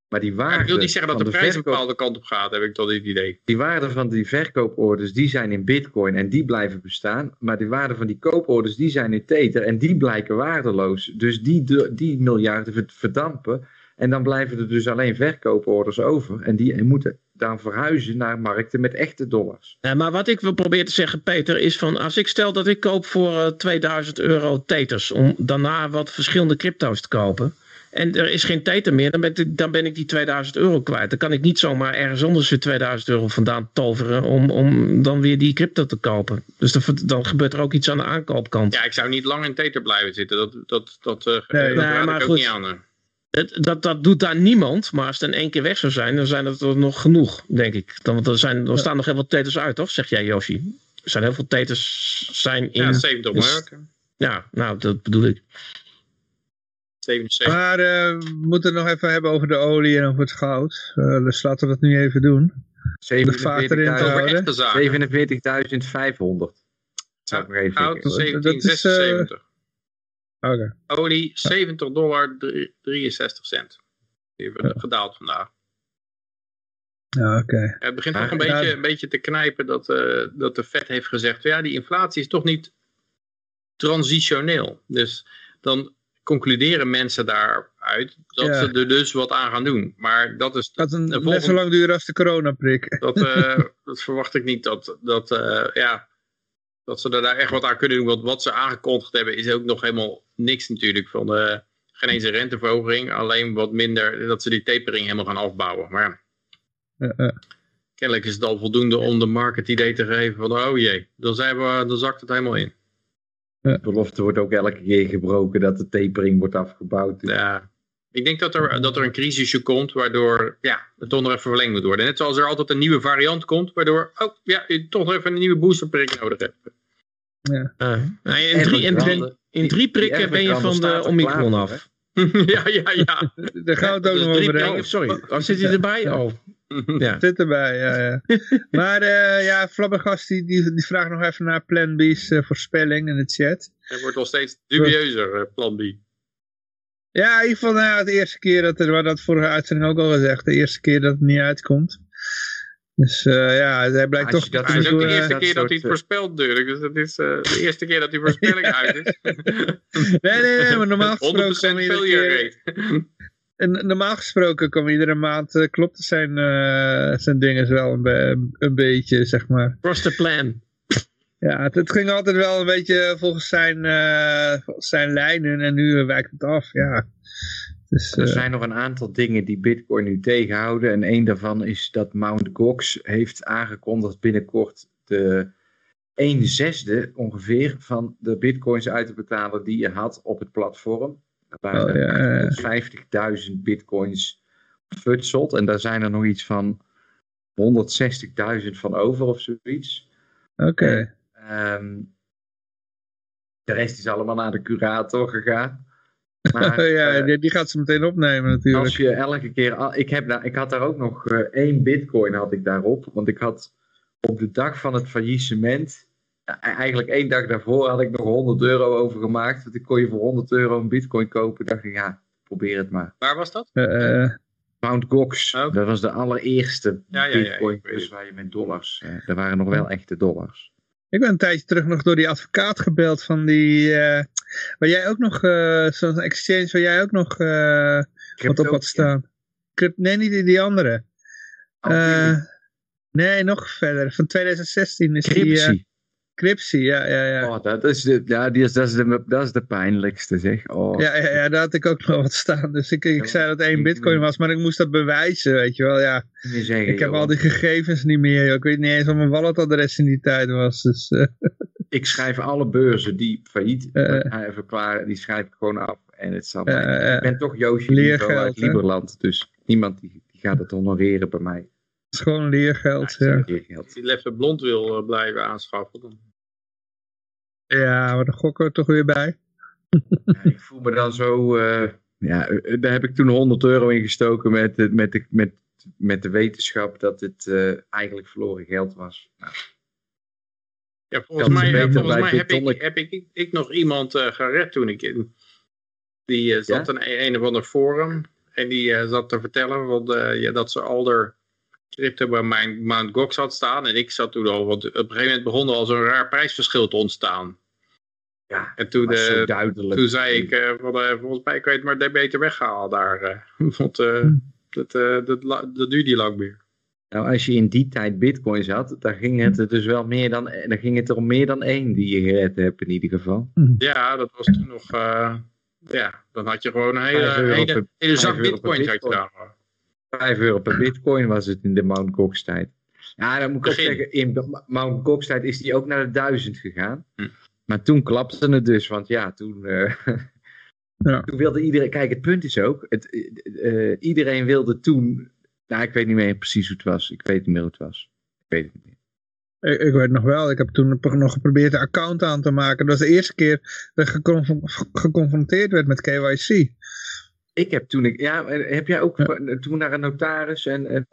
Speaker 4: Maar die waarde,
Speaker 5: ik wil niet zeggen dat de prijs een bepaalde kant op gaat, heb ik tot dit idee.
Speaker 4: die waarde van die verkooporders die zijn in bitcoin en die blijven bestaan. Maar die waarde van die kooporders die zijn in tether en die blijken waardeloos. Dus die, die miljarden verd- verdampen. En dan blijven er dus alleen verkooporders over. En die moeten dan verhuizen naar markten met echte dollars.
Speaker 6: Ja, maar wat ik wil proberen te zeggen, Peter, is van als ik stel dat ik koop voor eh, 2000 euro teters om daarna wat verschillende crypto's te kopen. En er is geen teter meer, dan ben, ik, dan ben ik die 2000 euro kwijt. Dan kan ik niet zomaar ergens anders weer 2000 euro vandaan toveren om, om dan weer die crypto te kopen. Dus dan, dan gebeurt er ook iets aan de aankoopkant.
Speaker 5: Ja, ik zou niet lang in Tether blijven zitten. Dat, dat, dat, eh,
Speaker 2: Nee,
Speaker 5: dat
Speaker 6: nee,
Speaker 5: raad
Speaker 6: maar
Speaker 5: ik ook
Speaker 6: goed.
Speaker 5: niet aan.
Speaker 6: Het, dat, dat doet daar niemand, maar als het in één keer weg zou zijn, dan zijn het er nog genoeg, denk ik. Dan, want er, zijn, er staan nog heel veel teters uit, toch? Zeg jij, Yoshi? Er zijn heel veel teters zijn in...
Speaker 5: Ja, 70
Speaker 6: dus-
Speaker 5: miljard.
Speaker 6: ja, nou, dat bedoel ik.
Speaker 5: 77.
Speaker 2: Maar eh, we moeten het nog even hebben over de olie en over het goud. Eh, dus laten we dat nu even doen. De vaart erin te
Speaker 4: 47.500.
Speaker 5: Over
Speaker 2: houden.
Speaker 5: echte zaken.
Speaker 4: 47.500. Zou ik nog even
Speaker 5: Goud
Speaker 4: zeggen.
Speaker 2: Dat is, eh,
Speaker 5: 1776. Olie 70 dollar 63 cent. Die hebben gedaald vandaag.
Speaker 2: Ja, oké.
Speaker 5: Het begint toch een beetje, een beetje te knijpen dat, eh, dat de Fed heeft gezegd... ja, die inflatie is toch niet transitioneel. Dus dan concluderen mensen daaruit dat
Speaker 2: Ja.
Speaker 5: ze er dus wat aan gaan doen. Maar dat is...
Speaker 2: Dat een, net zo lang duren als de coronaprik.
Speaker 5: Dat, eh, <laughs> dat verwacht ik niet dat, dat, eh, ja, dat ze er daar echt wat aan kunnen doen. Want wat ze aangekondigd hebben is ook nog helemaal niks natuurlijk. Van de, geen eens een renteverhoging. Alleen wat minder dat ze die tapering helemaal gaan afbouwen. Maar ja,
Speaker 2: Eh, eh.
Speaker 5: kennelijk is het al voldoende om de market idee te geven van oh jee, dan, zijn we, dan zakt het helemaal in.
Speaker 4: De belofte wordt ook elke keer gebroken dat de tapering wordt afgebouwd.
Speaker 5: Ja, ik denk dat er, dat er een crisisje komt waardoor ja, het toch nog even verlengd moet worden. Net zoals er altijd een nieuwe variant komt waardoor oh, ja, je toch nog even een nieuwe boosterprik nodig hebt.
Speaker 2: Ja.
Speaker 6: Uh, in, drie, in, drie, in drie prikken ben je van de Omicron af. <laughs>
Speaker 5: ja, ja, ja.
Speaker 2: Daar gaan we het ook nog over hebben.
Speaker 6: Sorry, oh, zit hij erbij? Oh. <laughs>
Speaker 2: Ja. Zit erbij, ja. ja. <laughs> maar uh, ja, Flabbergast die, die, die, vraagt nog even naar Plan B's uh, voorspelling in de chat.
Speaker 5: Het wordt wel steeds dubieuzer, uh, Plan B.
Speaker 2: Ja, in ieder geval nou, de eerste keer dat er, wat dat vorige uitzending ook al gezegd, de eerste keer dat het niet uitkomt. Dus uh, ja, hij blijkt toch...
Speaker 5: Dat is ook de eerste keer dat hij het voorspelt natuurlijk. Dus dat is uh, de eerste keer dat die voorspelling <laughs> uit is. <laughs>
Speaker 2: nee, nee, nee, maar normaal <laughs> gesproken... 100%
Speaker 5: failure
Speaker 2: rate. En normaal gesproken komen iedere maand, uh, klopt zijn, uh, zijn dingen wel een, be een, beetje, zeg maar.
Speaker 6: Cross the plan.
Speaker 2: Ja, het, het, ging altijd wel een beetje volgens zijn, uh, volgens zijn lijnen en nu wijkt het af, ja.
Speaker 4: Dus, er zijn nog een aantal dingen die Bitcoin nu tegenhouden. En een daarvan is dat Mt. Gox heeft aangekondigd binnenkort de 1 zesde ongeveer van de bitcoins uit te betalen die je had op het platform. Er waren oh, ja. 50.000 bitcoins futseld en daar zijn er nog iets van 160.000 van over of zoiets.
Speaker 2: Oké. Okay.
Speaker 4: Um, de rest is allemaal naar de curator gegaan.
Speaker 2: Maar, <laughs> ja, uh, die gaat ze meteen opnemen natuurlijk.
Speaker 4: Als je elke keer... Ik, heb daar, ik had daar ook nog uh, één bitcoin had ik daarop. Want ik had op de dag van het faillissement... Eigenlijk één dag daarvoor had ik nog 100 euro overgemaakt. Want ik kon je voor 100 euro een bitcoin kopen. dacht ik, ja, probeer het maar.
Speaker 5: Waar was dat?
Speaker 2: Uh,
Speaker 4: Mount Gox.
Speaker 5: Oh,
Speaker 4: Dat was de allereerste
Speaker 5: Ja, ja, ja,
Speaker 4: bitcoin.
Speaker 5: weet
Speaker 4: dus waar je met dollars... eh er waren nog wel echte dollars.
Speaker 2: Ik ben een tijdje terug nog door die advocaat gebeld van die... eh, waar jij ook nog... eh, Zo'n exchange waar jij ook nog eh, wat op had staan. Crypt- nee, niet die, die andere.
Speaker 4: Oh,
Speaker 2: Eh, nee, nog verder. Van 2016 is die...
Speaker 4: Cryptie,
Speaker 2: ja, ja, ja.
Speaker 4: Oh, dat is de, ja, die is, dat, is de, dat is de pijnlijkste, zeg. Oh.
Speaker 2: Ja, ja, ja, daar had ik ook nog wat staan. Dus ik, ik zei dat één bitcoin was, maar ik moest dat bewijzen, weet je wel. Ja,
Speaker 4: zeggen,
Speaker 2: ik heb
Speaker 4: joh.
Speaker 2: al die gegevens niet meer. joh. Ik weet niet eens wat mijn walletadres in die tijd was. Dus, eh,
Speaker 4: Ik schrijf alle beurzen die failliet
Speaker 2: Eh.
Speaker 4: uh, verklaren, die schrijf ik gewoon af. En het zal ik ben toch Joosje
Speaker 2: leergeld,
Speaker 4: uit
Speaker 2: hè?
Speaker 4: Lieberland, dus niemand die, die gaat het honoreren bij mij.
Speaker 2: het is gewoon leergeld.
Speaker 4: Ja, is leergeld.
Speaker 5: Als die Leffe Blond wil blijven aanschaffen, dan...
Speaker 2: ja maar daar gokken we toch weer bij.
Speaker 4: Ja, ik voel me dan zo, eh, ja, eh, daar heb ik toen 100 euro in gestoken met, met, de, met, met de wetenschap dat het eh, eigenlijk verloren geld was. Nou,
Speaker 5: Ja, volgens mij, volgens mij heb, ik, heb ik, ik, nog iemand eh, gered toen ik in. Die zat in een, een of ander forum. En die zat te vertellen want, eh, ja, dat ze al de crypto bij mijn Mount Gox had staan. En ik zat toen al, want op een gegeven moment begon er al zo'n raar prijsverschil te ontstaan.
Speaker 4: Ja,
Speaker 5: En toen, eh,
Speaker 4: duidelijk.
Speaker 5: toen zei ik, eh, van, eh, volgens mij kan je het maar beter weghalen daar. eh. <laughs> want eh,
Speaker 2: Hm.
Speaker 5: dat, eh, dat, dat duurt niet lang meer.
Speaker 4: Nou, als je in die tijd bitcoins had, dan ging het er dus wel meer dan, dan ging het er om meer dan één die je gered hebt in ieder geval.
Speaker 5: Ja, dat was toen nog... eh, ja, dan had je gewoon een hele,
Speaker 4: Vijf euro
Speaker 5: hele,
Speaker 4: per-
Speaker 5: hele zak
Speaker 4: vijf euro per
Speaker 5: bitcoins
Speaker 4: bitcoin. 5 euro per bitcoin was het in de Mount Gox tijd. Ja, dan moet ik
Speaker 5: Begin.
Speaker 4: ook zeggen, in de Mount Gox tijd is die ook naar de 1000 gegaan.
Speaker 5: Hm.
Speaker 4: Maar toen klapte het dus, want ja, toen, eh, <laughs>
Speaker 2: Ja.
Speaker 4: toen wilde iedereen... Kijk, het punt is ook, het, eh, eh, iedereen wilde toen... Nou, ik weet niet meer precies hoe het was. Ik weet niet meer hoe het was. Ik weet het niet meer.
Speaker 2: Ik, ik weet nog wel, ik heb toen nog geprobeerd een account aan te maken. Dat was de eerste keer dat ik geconf- geconfronteerd werd met KYC.
Speaker 4: Ik heb toen... Ik, ja, heb jij ook toen naar een notaris en, en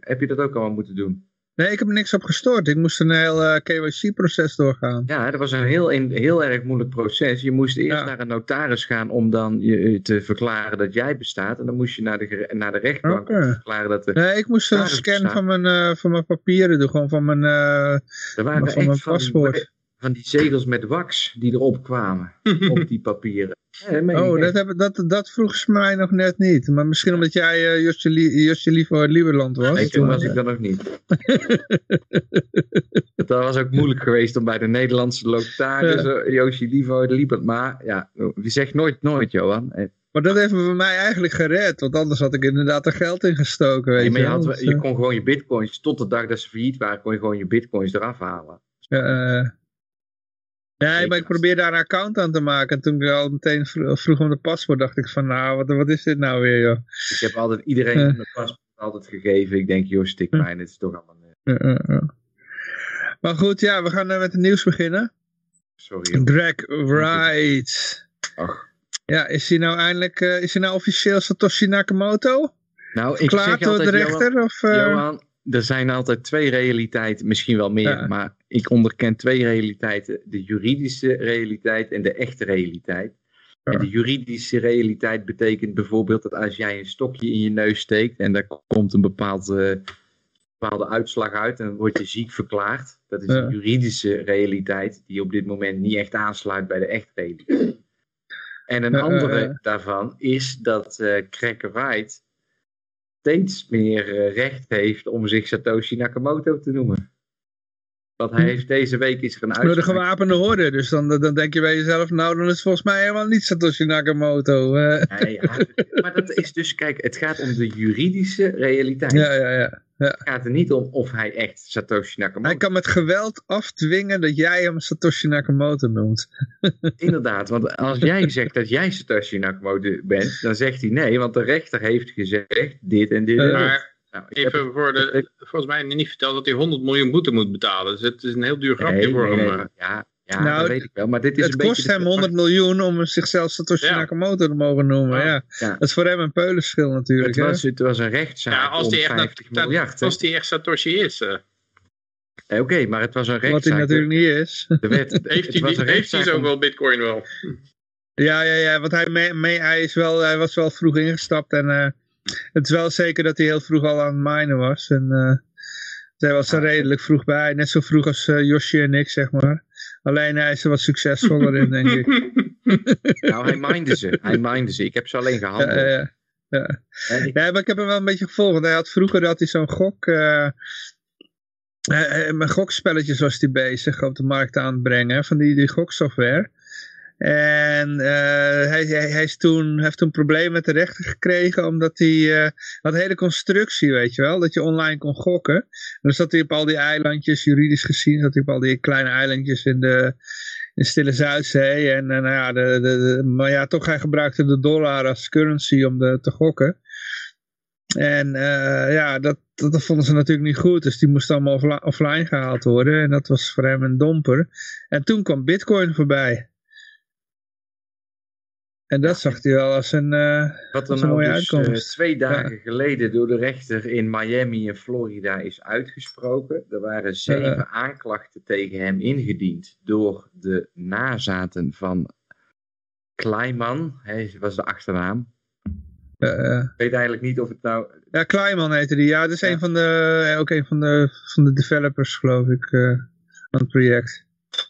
Speaker 4: heb je dat ook allemaal moeten doen?
Speaker 2: Nee, ik heb er niks op gestort. Ik moest een heel eh, KYC-proces doorgaan.
Speaker 4: Ja, dat was een heel, een heel erg moeilijk proces. Je moest eerst
Speaker 2: Ja.
Speaker 4: naar een notaris gaan om dan je, te verklaren dat jij bestaat. En dan moest je naar de, naar de rechtbank verklaren dat er...
Speaker 2: Nee, ik moest een scan van mijn, eh, van mijn papieren doen. Gewoon van mijn, eh,
Speaker 4: waren
Speaker 2: van mijn
Speaker 4: van,
Speaker 2: paspoort.
Speaker 4: Van die zegels met wax die erop kwamen. <laughs> op die papieren. Ja, dat
Speaker 2: Oh, dat, heb, dat, dat vroeg ze mij nog net niet. Maar misschien omdat jij uh, Josje, Lie- Josje Liever Lieberland was.
Speaker 4: Nee, toen was ik dat nog niet. <laughs> dat was ook moeilijk geweest om bij de Nederlandse notaris, uh, Joosje Livo, de Liebert. Maar ja, wie zegt nooit nooit, Johan. Eh,
Speaker 2: Maar dat heeft me voor mij eigenlijk gered. Want anders had ik inderdaad er geld in gestoken. Weet
Speaker 4: Nee, maar je, had,
Speaker 2: wel-
Speaker 4: je kon gewoon je bitcoins, tot de dag dat ze failliet waren, kon je gewoon je bitcoins eraf halen.
Speaker 2: Ja, eh. Nee, maar ik probeerde daar een account aan te maken. En toen ik al meteen vro- vroeg om de paspoort, dacht ik van, nou, wat, wat is dit nou weer, joh?
Speaker 4: Ik heb altijd iedereen
Speaker 2: Ja.
Speaker 4: mijn paspoort altijd gegeven. Ik denk, joh, stik mij, dit is toch allemaal... eh.
Speaker 2: Maar goed, ja, we gaan eh, met het nieuws beginnen.
Speaker 4: sorry. joh.
Speaker 2: Greg Wright.
Speaker 4: Ach.
Speaker 2: Ja, is hij nou eindelijk, eh, is hij nou officieel Satoshi Nakamoto?
Speaker 4: Nou, ik
Speaker 2: Verklaard
Speaker 4: zeg
Speaker 2: door de
Speaker 4: altijd,
Speaker 2: rechter?
Speaker 4: Johan,
Speaker 2: of, eh,
Speaker 4: Johan, er zijn altijd twee realiteiten, misschien wel meer,
Speaker 2: Ja.
Speaker 4: maar ik onderken twee realiteiten. De juridische realiteit en de echte realiteit.
Speaker 2: Ja.
Speaker 4: En de juridische realiteit betekent bijvoorbeeld dat als jij een stokje in je neus steekt en daar komt een bepaald, eh, bepaalde uitslag uit, dan word je ziek verklaard. Dat is
Speaker 2: Ja.
Speaker 4: een juridische realiteit die op dit moment niet echt aansluit bij de echte realiteit. En een andere
Speaker 2: ja, ja.
Speaker 4: daarvan is dat eh Cracker Wright steeds meer eh, recht heeft om zich Satoshi Nakamoto te noemen. Want hij
Speaker 2: Hm.
Speaker 4: heeft deze week is er een
Speaker 2: door de gewapende horde. Dus dan, dan denk je bij jezelf, nou, dan is volgens mij helemaal niet Satoshi Nakamoto.
Speaker 4: Nee, ja, maar dat is dus, kijk, het gaat om de juridische realiteit.
Speaker 2: ja, ja, ja.
Speaker 4: Het gaat er niet om of hij echt Satoshi Nakamoto
Speaker 2: Hij kan met geweld afdwingen dat jij hem Satoshi Nakamoto noemt. <laughs>
Speaker 4: Inderdaad, want als jij zegt dat jij Satoshi Nakamoto bent, dan zegt hij nee, want de rechter heeft gezegd dit en dit. en
Speaker 2: Ja.
Speaker 4: dat. Nou,
Speaker 5: even voor de, volgens mij niet verteld dat hij 100 miljoen boete moet betalen. Dus het is een heel duur grapje
Speaker 4: Nee,
Speaker 5: voor
Speaker 4: nee,
Speaker 5: hem.
Speaker 4: nee.
Speaker 5: eh.
Speaker 4: Ja, ja
Speaker 2: Nou,
Speaker 4: dat weet ik wel. Maar dit is
Speaker 2: het
Speaker 4: een
Speaker 2: kost
Speaker 4: beetje
Speaker 2: hem
Speaker 4: de-
Speaker 2: 100 miljoen om zichzelf Satoshi
Speaker 5: Ja.
Speaker 2: Nakamoto te mogen noemen.
Speaker 5: Ja.
Speaker 2: Ja.
Speaker 4: Ja.
Speaker 2: Dat is voor hem een peulenschil natuurlijk.
Speaker 4: Het was, het was een rechtszaak
Speaker 5: Ja, als
Speaker 4: om
Speaker 5: die echt,
Speaker 4: 50
Speaker 5: dat-
Speaker 4: miljard. hè.
Speaker 5: als die echt Satoshi is. eh.
Speaker 4: Eh, Oké, maar het was een
Speaker 2: Wat hij
Speaker 4: rechtszaak.
Speaker 2: natuurlijk niet is.
Speaker 4: Er werd, <laughs>
Speaker 5: Heeft hij, die, heeft hij
Speaker 4: rechtszaak om-
Speaker 5: zoveel bitcoin wel?
Speaker 2: Ja, ja, ja, want hij, mee, mee- hij, is wel, hij was wel vroeg ingestapt en eh, het is wel zeker dat hij heel vroeg al aan het minen was. En eh hij was er redelijk vroeg bij, net zo vroeg als eh Yoshi en ik, zeg maar. Alleen hij is er wat succesvoller in, denk ik. <laughs>
Speaker 4: Nou, hij mindde ze. Hij mindde ze. Ik heb ze alleen gehandeld.
Speaker 2: ja, ja. ja.
Speaker 4: Ik-
Speaker 2: Ja, maar ik heb hem wel een beetje gevolgd. Want hij had vroeger had hij zo'n gok... eh, eh, met gokspelletjes was hij bezig op de markt aan het brengen. Van die, die goksoftware. En eh, hij, hij, toen, heeft toen problemen met de rechter gekregen. Omdat hij eh, had hele constructie, weet je wel. Dat je online kon gokken. En dan zat hij op al die eilandjes, juridisch gezien. Zat hij op al die kleine eilandjes in de, in Stille Zuidzee. En eh, nou ja, de, de, maar ja, toch hij gebruikte de dollar als currency om de, te gokken. En ja, dat, dat, dat vonden ze natuurlijk niet goed. Dus die moest allemaal offli- offline gehaald worden. En dat was voor hem een domper. En toen kwam bitcoin voorbij. En dat zag hij wel als een... eh,
Speaker 4: Wat
Speaker 2: is een
Speaker 4: nou
Speaker 2: mooie
Speaker 4: dus eh,
Speaker 2: uitkomst.
Speaker 4: twee dagen geleden door de rechter in Miami en Florida is uitgesproken. Er waren zeven
Speaker 2: Ja.
Speaker 4: aanklachten tegen hem ingediend door de nazaten van Kleiman. Hij was de achternaam.
Speaker 2: eh, eh,
Speaker 4: Ik weet eigenlijk niet of het nou...
Speaker 2: ja, Kleiman heette die. Ja, dat is
Speaker 4: Ja.
Speaker 2: een van de, eh, ook een van de, van de developers, geloof ik, eh, aan het project.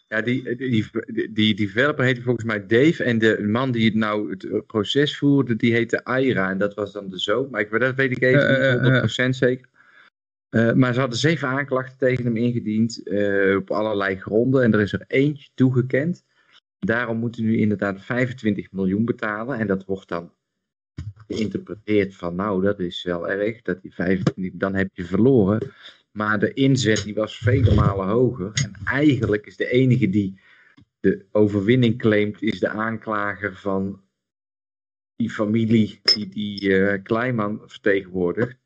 Speaker 4: Ja, die, die, die, die developer heette volgens mij Dave. En de man die het nou het eh, proces voerde, die heette Aira. En dat was dan de zoon. Maar ik, dat weet ik even niet 100% zeker. Eh, maar ze hadden zeven aanklachten tegen hem ingediend. eh, op allerlei gronden. En er is er eentje toegekend. Daarom moeten nu inderdaad 25 miljoen betalen. En dat wordt dan geïnterpreteerd van nou, dat is wel erg. Dat die 25, dan heb je verloren. Maar de inzet die was vele malen hoger. En eigenlijk is de enige die de overwinning claimt, is de aanklager van die familie die die Kleinman vertegenwoordigt.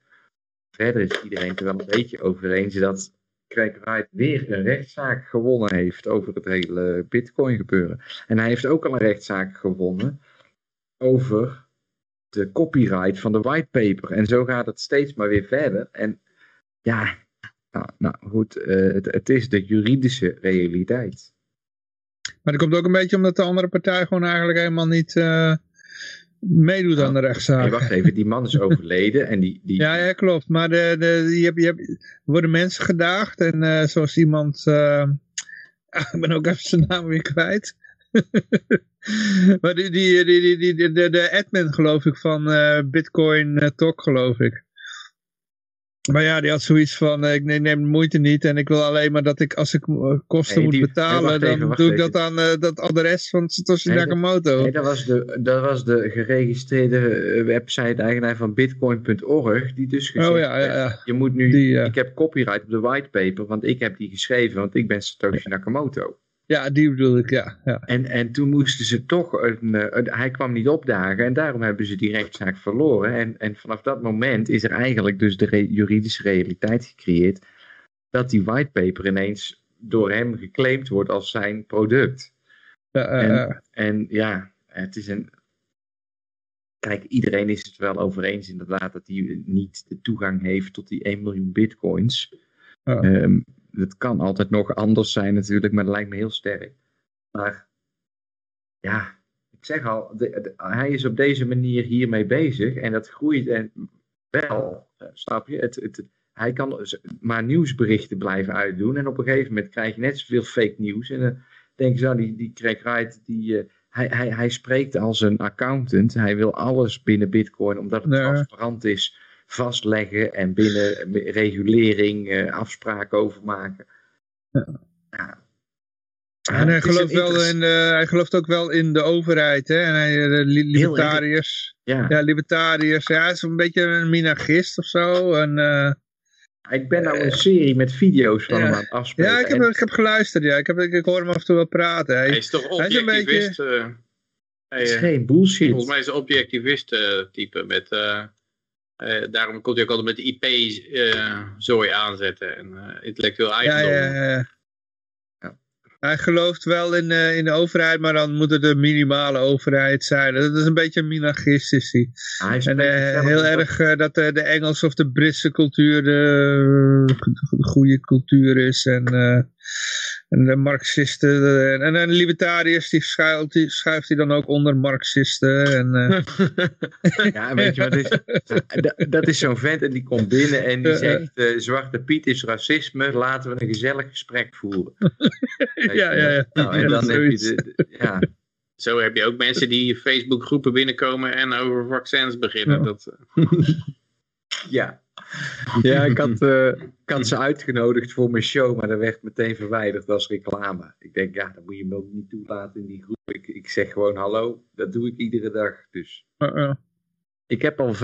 Speaker 4: Verder is iedereen er wel een beetje over eens dat Craig Wright weer een rechtszaak gewonnen heeft over het hele bitcoin gebeuren. En hij heeft ook al een rechtszaak gewonnen over de copyright van de whitepaper. En zo gaat het steeds maar weer verder. En ja, nou, nou goed, eh, het, het is de juridische realiteit.
Speaker 2: Maar dat komt ook een beetje omdat de andere partij gewoon eigenlijk helemaal niet eh, meedoet aan de rechtszaak.
Speaker 4: Nee, wacht even, die man is <laughs> overleden en die... die
Speaker 2: Ja, ja, klopt. Maar de, de, je hebt, je hebt, worden mensen gedaagd. En eh, zoals iemand... eh, <laughs> ik ben ook even zijn naam weer kwijt. <laughs> maar die, die, die, die, die, de, de admin geloof ik van Bitcoin Talk geloof ik. Maar ja, die had zoiets van, eh, ik neem, de moeite niet en ik wil alleen maar dat ik, als ik eh, kosten
Speaker 4: Nee,
Speaker 2: moet
Speaker 4: die-
Speaker 2: betalen, dan
Speaker 4: even,
Speaker 2: doe ik dat aan eh, dat adres van Satoshi
Speaker 4: Nee,
Speaker 2: Nakamoto.
Speaker 4: Nee, dat was de, dat was de geregistreerde website-eigenaar van bitcoin.org, die dus gezegd
Speaker 2: oh ja, ja,
Speaker 4: heeft,
Speaker 2: ja.
Speaker 4: je moet nu,
Speaker 2: Die,
Speaker 4: ik heb copyright op de whitepaper, want ik heb die geschreven, want ik ben Satoshi Nakamoto.
Speaker 2: Ja, die bedoel ik, ja. ja.
Speaker 4: En, en toen moesten ze toch, een, eh, een- hij kwam niet opdagen en daarom hebben ze die rechtszaak verloren. En, en vanaf dat moment is er eigenlijk dus de re- juridische realiteit gecreëerd dat die whitepaper ineens door hem geclaimd wordt als zijn product. En ja, het is een. Kijk, iedereen is het wel over eens inderdaad dat hij niet de toegang heeft tot die 1 miljoen bitcoins.
Speaker 2: Ja.
Speaker 4: Ehm, dat kan altijd nog anders zijn natuurlijk, maar dat lijkt me heel sterk. Maar ja, ik zeg al, de- de- hij is op deze manier hiermee bezig en dat groeit en wel, eh, snap je? Het, het, hij kan maar nieuwsberichten blijven uitdoen en op een gegeven moment krijg je net zoveel fake nieuws en dan denk je, nou, die, die Craig Wright, die, eh, hij, hij, hij spreekt als een accountant, hij wil alles binnen bitcoin, omdat het
Speaker 2: Nee.
Speaker 4: transparant is, vastleggen en binnen regulering eh, afspraken over maken.
Speaker 2: Ja.
Speaker 4: Ja.
Speaker 2: En hij gelooft, wel in de, hij gelooft ook wel in de overheid, hè. En hij, de li- libertariërs.
Speaker 4: Ja.
Speaker 2: Ja, libertariërs. Ja, hij is een beetje een minagist of zo. En, eh,
Speaker 4: Ik ben nou een serie met video's van
Speaker 2: ja.
Speaker 4: hem aan het afspelen.
Speaker 2: ja, ik heb,
Speaker 4: en-
Speaker 2: ik heb geluisterd, ja. Ik, heb, ik, ik hoor hem af en toe wel praten. Hij,
Speaker 5: Hij is toch
Speaker 2: Hij is een
Speaker 5: objectivist? eh, hij,
Speaker 4: het is
Speaker 5: eh,
Speaker 4: geen bullshit.
Speaker 5: volgens mij is een objectivist eh, type. Met, eh, eh, daarom komt hij ook altijd met de IP-zooi aanzetten. En eh, intellectueel eigendom.
Speaker 2: ja, ja.
Speaker 4: Ja.
Speaker 2: Hij gelooft wel in, eh, in de overheid, maar dan moet het de minimale overheid zijn. Dat is een beetje een minagistisch. hij.
Speaker 4: Hij is
Speaker 2: En
Speaker 4: een
Speaker 2: eh, heel erg eh, dat eh, de Engelse of de Britse cultuur de, eh, de goede cultuur is. En, eh, en de Marxisten en, en de libertariërs die schuilt, die schuift hij dan ook onder Marxisten. En, eh, <laughs>
Speaker 4: Ja, weet je wat is? Dat, dat is zo'n vent en die komt binnen en die
Speaker 2: Eh, eh.
Speaker 4: zegt: eh, Zwarte Piet is racisme, laten we een gezellig gesprek voeren. <laughs>
Speaker 2: Ja, ja, ja.
Speaker 4: Nou, en
Speaker 2: Ja,
Speaker 4: dan heb je
Speaker 2: zoiets.
Speaker 4: de, de- ja,
Speaker 5: Zo heb je ook mensen die Facebook groepen binnenkomen en over vaccins beginnen.
Speaker 2: Ja.
Speaker 5: Dat,
Speaker 4: ja. <laughs> ja, ik had, eh, ik had ze uitgenodigd voor mijn show, maar dat werd meteen verwijderd als reclame. Ik denk, ja, dan moet je me ook niet toelaten in die groep. Ik, ik zeg gewoon hallo, dat doe ik iedere dag. Dus ik heb al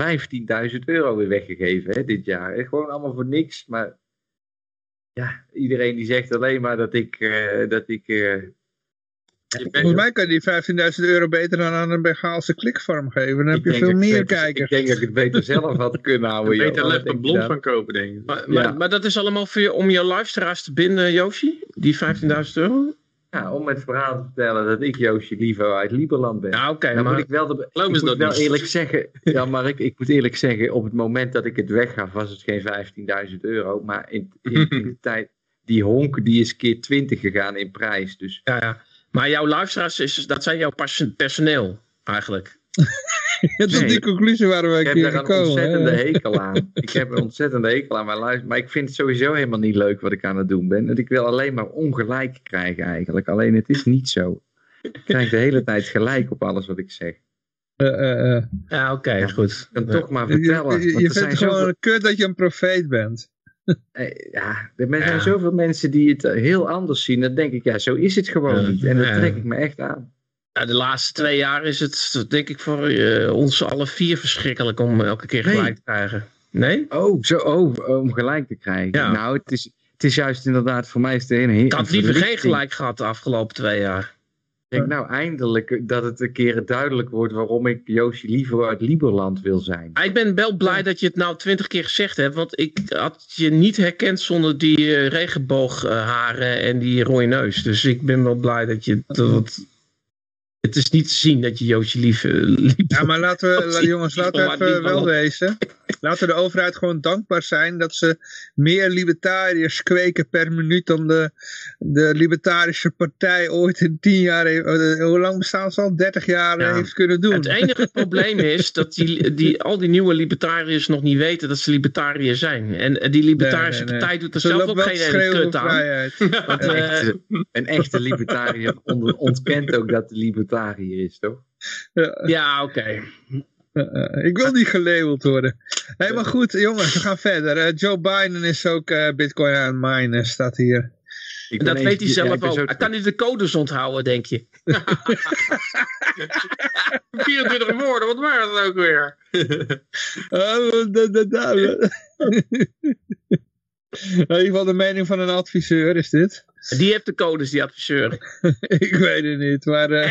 Speaker 4: 15.000 euro weer weggegeven hè, dit jaar. Hè. Gewoon allemaal voor niks, maar ja, iedereen die zegt alleen maar dat ik, eh, dat ik eh,
Speaker 2: Volgens mij kan je die 15.000 euro beter dan aan een Bengaalse klikfarm geven. Dan heb
Speaker 4: Ik
Speaker 2: je veel
Speaker 4: ik
Speaker 2: meer
Speaker 4: beter-
Speaker 2: kijkers.
Speaker 4: Ik denk dat ik het beter zelf had <laughs> kunnen houden. joh.
Speaker 5: beter een blond van kopen, denk ik.
Speaker 6: Maar,
Speaker 4: Ja.
Speaker 6: maar, maar dat is allemaal voor je, om je luisteraars te binden, Yoshi? Die 15.000 euro?
Speaker 4: Ja, om het verhaal te vertellen dat ik Joosje Livo uit Lieberland ben.
Speaker 6: Ja, oké.
Speaker 4: dan
Speaker 6: maar
Speaker 4: moet ik wel, de, ik moet
Speaker 5: dat
Speaker 4: wel
Speaker 5: niet?
Speaker 4: eerlijk zeggen, <laughs> ja Mark, ik moet eerlijk zeggen, op het moment dat ik het weggaf was het geen 15.000 euro, maar in, in, in <laughs> de tijd, die honk die is keer 20 gegaan in prijs, dus
Speaker 6: Ja, ja. Maar jouw luisteraars, is, dat zijn jouw personeel, eigenlijk. <laughs>
Speaker 2: Dat is
Speaker 4: Nee.
Speaker 2: die conclusie waar we
Speaker 4: ik
Speaker 2: een
Speaker 4: heb er een
Speaker 2: gekomen.
Speaker 4: ontzettende hekel aan. Ik heb een <laughs> ontzettende hekel aan mijn luister, maar ik vind het sowieso helemaal niet leuk wat ik aan het doen ben. En ik wil alleen maar ongelijk krijgen eigenlijk, alleen het is niet zo. Ik krijg de hele tijd gelijk op alles wat ik zeg.
Speaker 2: Eh, eh, eh.
Speaker 6: Ja, oké,
Speaker 4: Ja.
Speaker 6: goed.
Speaker 4: Ik kan
Speaker 6: Ja.
Speaker 4: toch maar
Speaker 2: Je, je,
Speaker 4: vertellen.
Speaker 2: je
Speaker 4: er
Speaker 2: vindt het gewoon
Speaker 4: zoveel-
Speaker 2: kut dat je een profeet bent.
Speaker 4: Eh, Ja, er zijn zoveel mensen die het eh, heel anders zien. Dan denk ik, ja, zo is het gewoon niet. En dat trek ik me echt aan.
Speaker 6: Ja, de laatste twee jaar is het, denk ik, voor eh, ons alle vier verschrikkelijk om elke keer
Speaker 4: Nee.
Speaker 6: gelijk te krijgen. Nee?
Speaker 4: Oh, zo, oh, om gelijk te krijgen.
Speaker 6: Ja.
Speaker 4: Nou, het is, het is juist inderdaad voor mij is het een,
Speaker 6: Ik had liever geen gelijk gehad de afgelopen twee jaar.
Speaker 4: Ik denk nou eindelijk dat het een keer duidelijk wordt waarom ik Joosje liever uit Lieberland wil zijn.
Speaker 6: Maar ik ben wel blij dat je het nou twintig keer gezegd hebt. Want ik had je niet herkend zonder die eh, regenboogharen en die rode neus. Dus ik ben wel blij dat je... Dat, het is niet te zien dat je Joosje lief... eh, lief
Speaker 2: Ja, maar laten we, <laughs> jongens, laten we even wel. wezen. Laten we de overheid gewoon dankbaar zijn dat ze meer libertariërs kweken per minuut dan de, de libertarische partij ooit in tien jaar, heeft- eh, hoe lang bestaan ze al? 30 jaar
Speaker 6: Ja.
Speaker 2: heeft kunnen doen.
Speaker 6: Het enige probleem is dat die, die, al die nieuwe libertariërs nog niet weten dat ze libertariër zijn. En eh, die libertarische
Speaker 2: Nee, nee, nee.
Speaker 6: partij doet er
Speaker 2: Ze
Speaker 6: zelf ook geen kut aan.
Speaker 2: vrijheid. <laughs>
Speaker 6: Want,
Speaker 4: Een
Speaker 6: eh,
Speaker 4: echte, een echte libertariër ontkent ook dat de libertariër is, toch?
Speaker 2: Ja.
Speaker 6: ja, oké.
Speaker 2: Ik wil niet gelabeld worden. Hé, hey, maar goed, jongens, we gaan verder. Uh, Joe Biden is ook uh, bitcoin aan het minen, staat hier.
Speaker 6: En dat weet hij zelf ook. Hij kan niet de codes onthouden, denk je. <laughs>
Speaker 5: 24 woorden, wat waren dat ook weer? <laughs>
Speaker 2: In ieder geval de mening van een adviseur is dit.
Speaker 6: Die heeft de codes, die adviseur. <laughs>
Speaker 2: ik weet het niet, maar... Uh...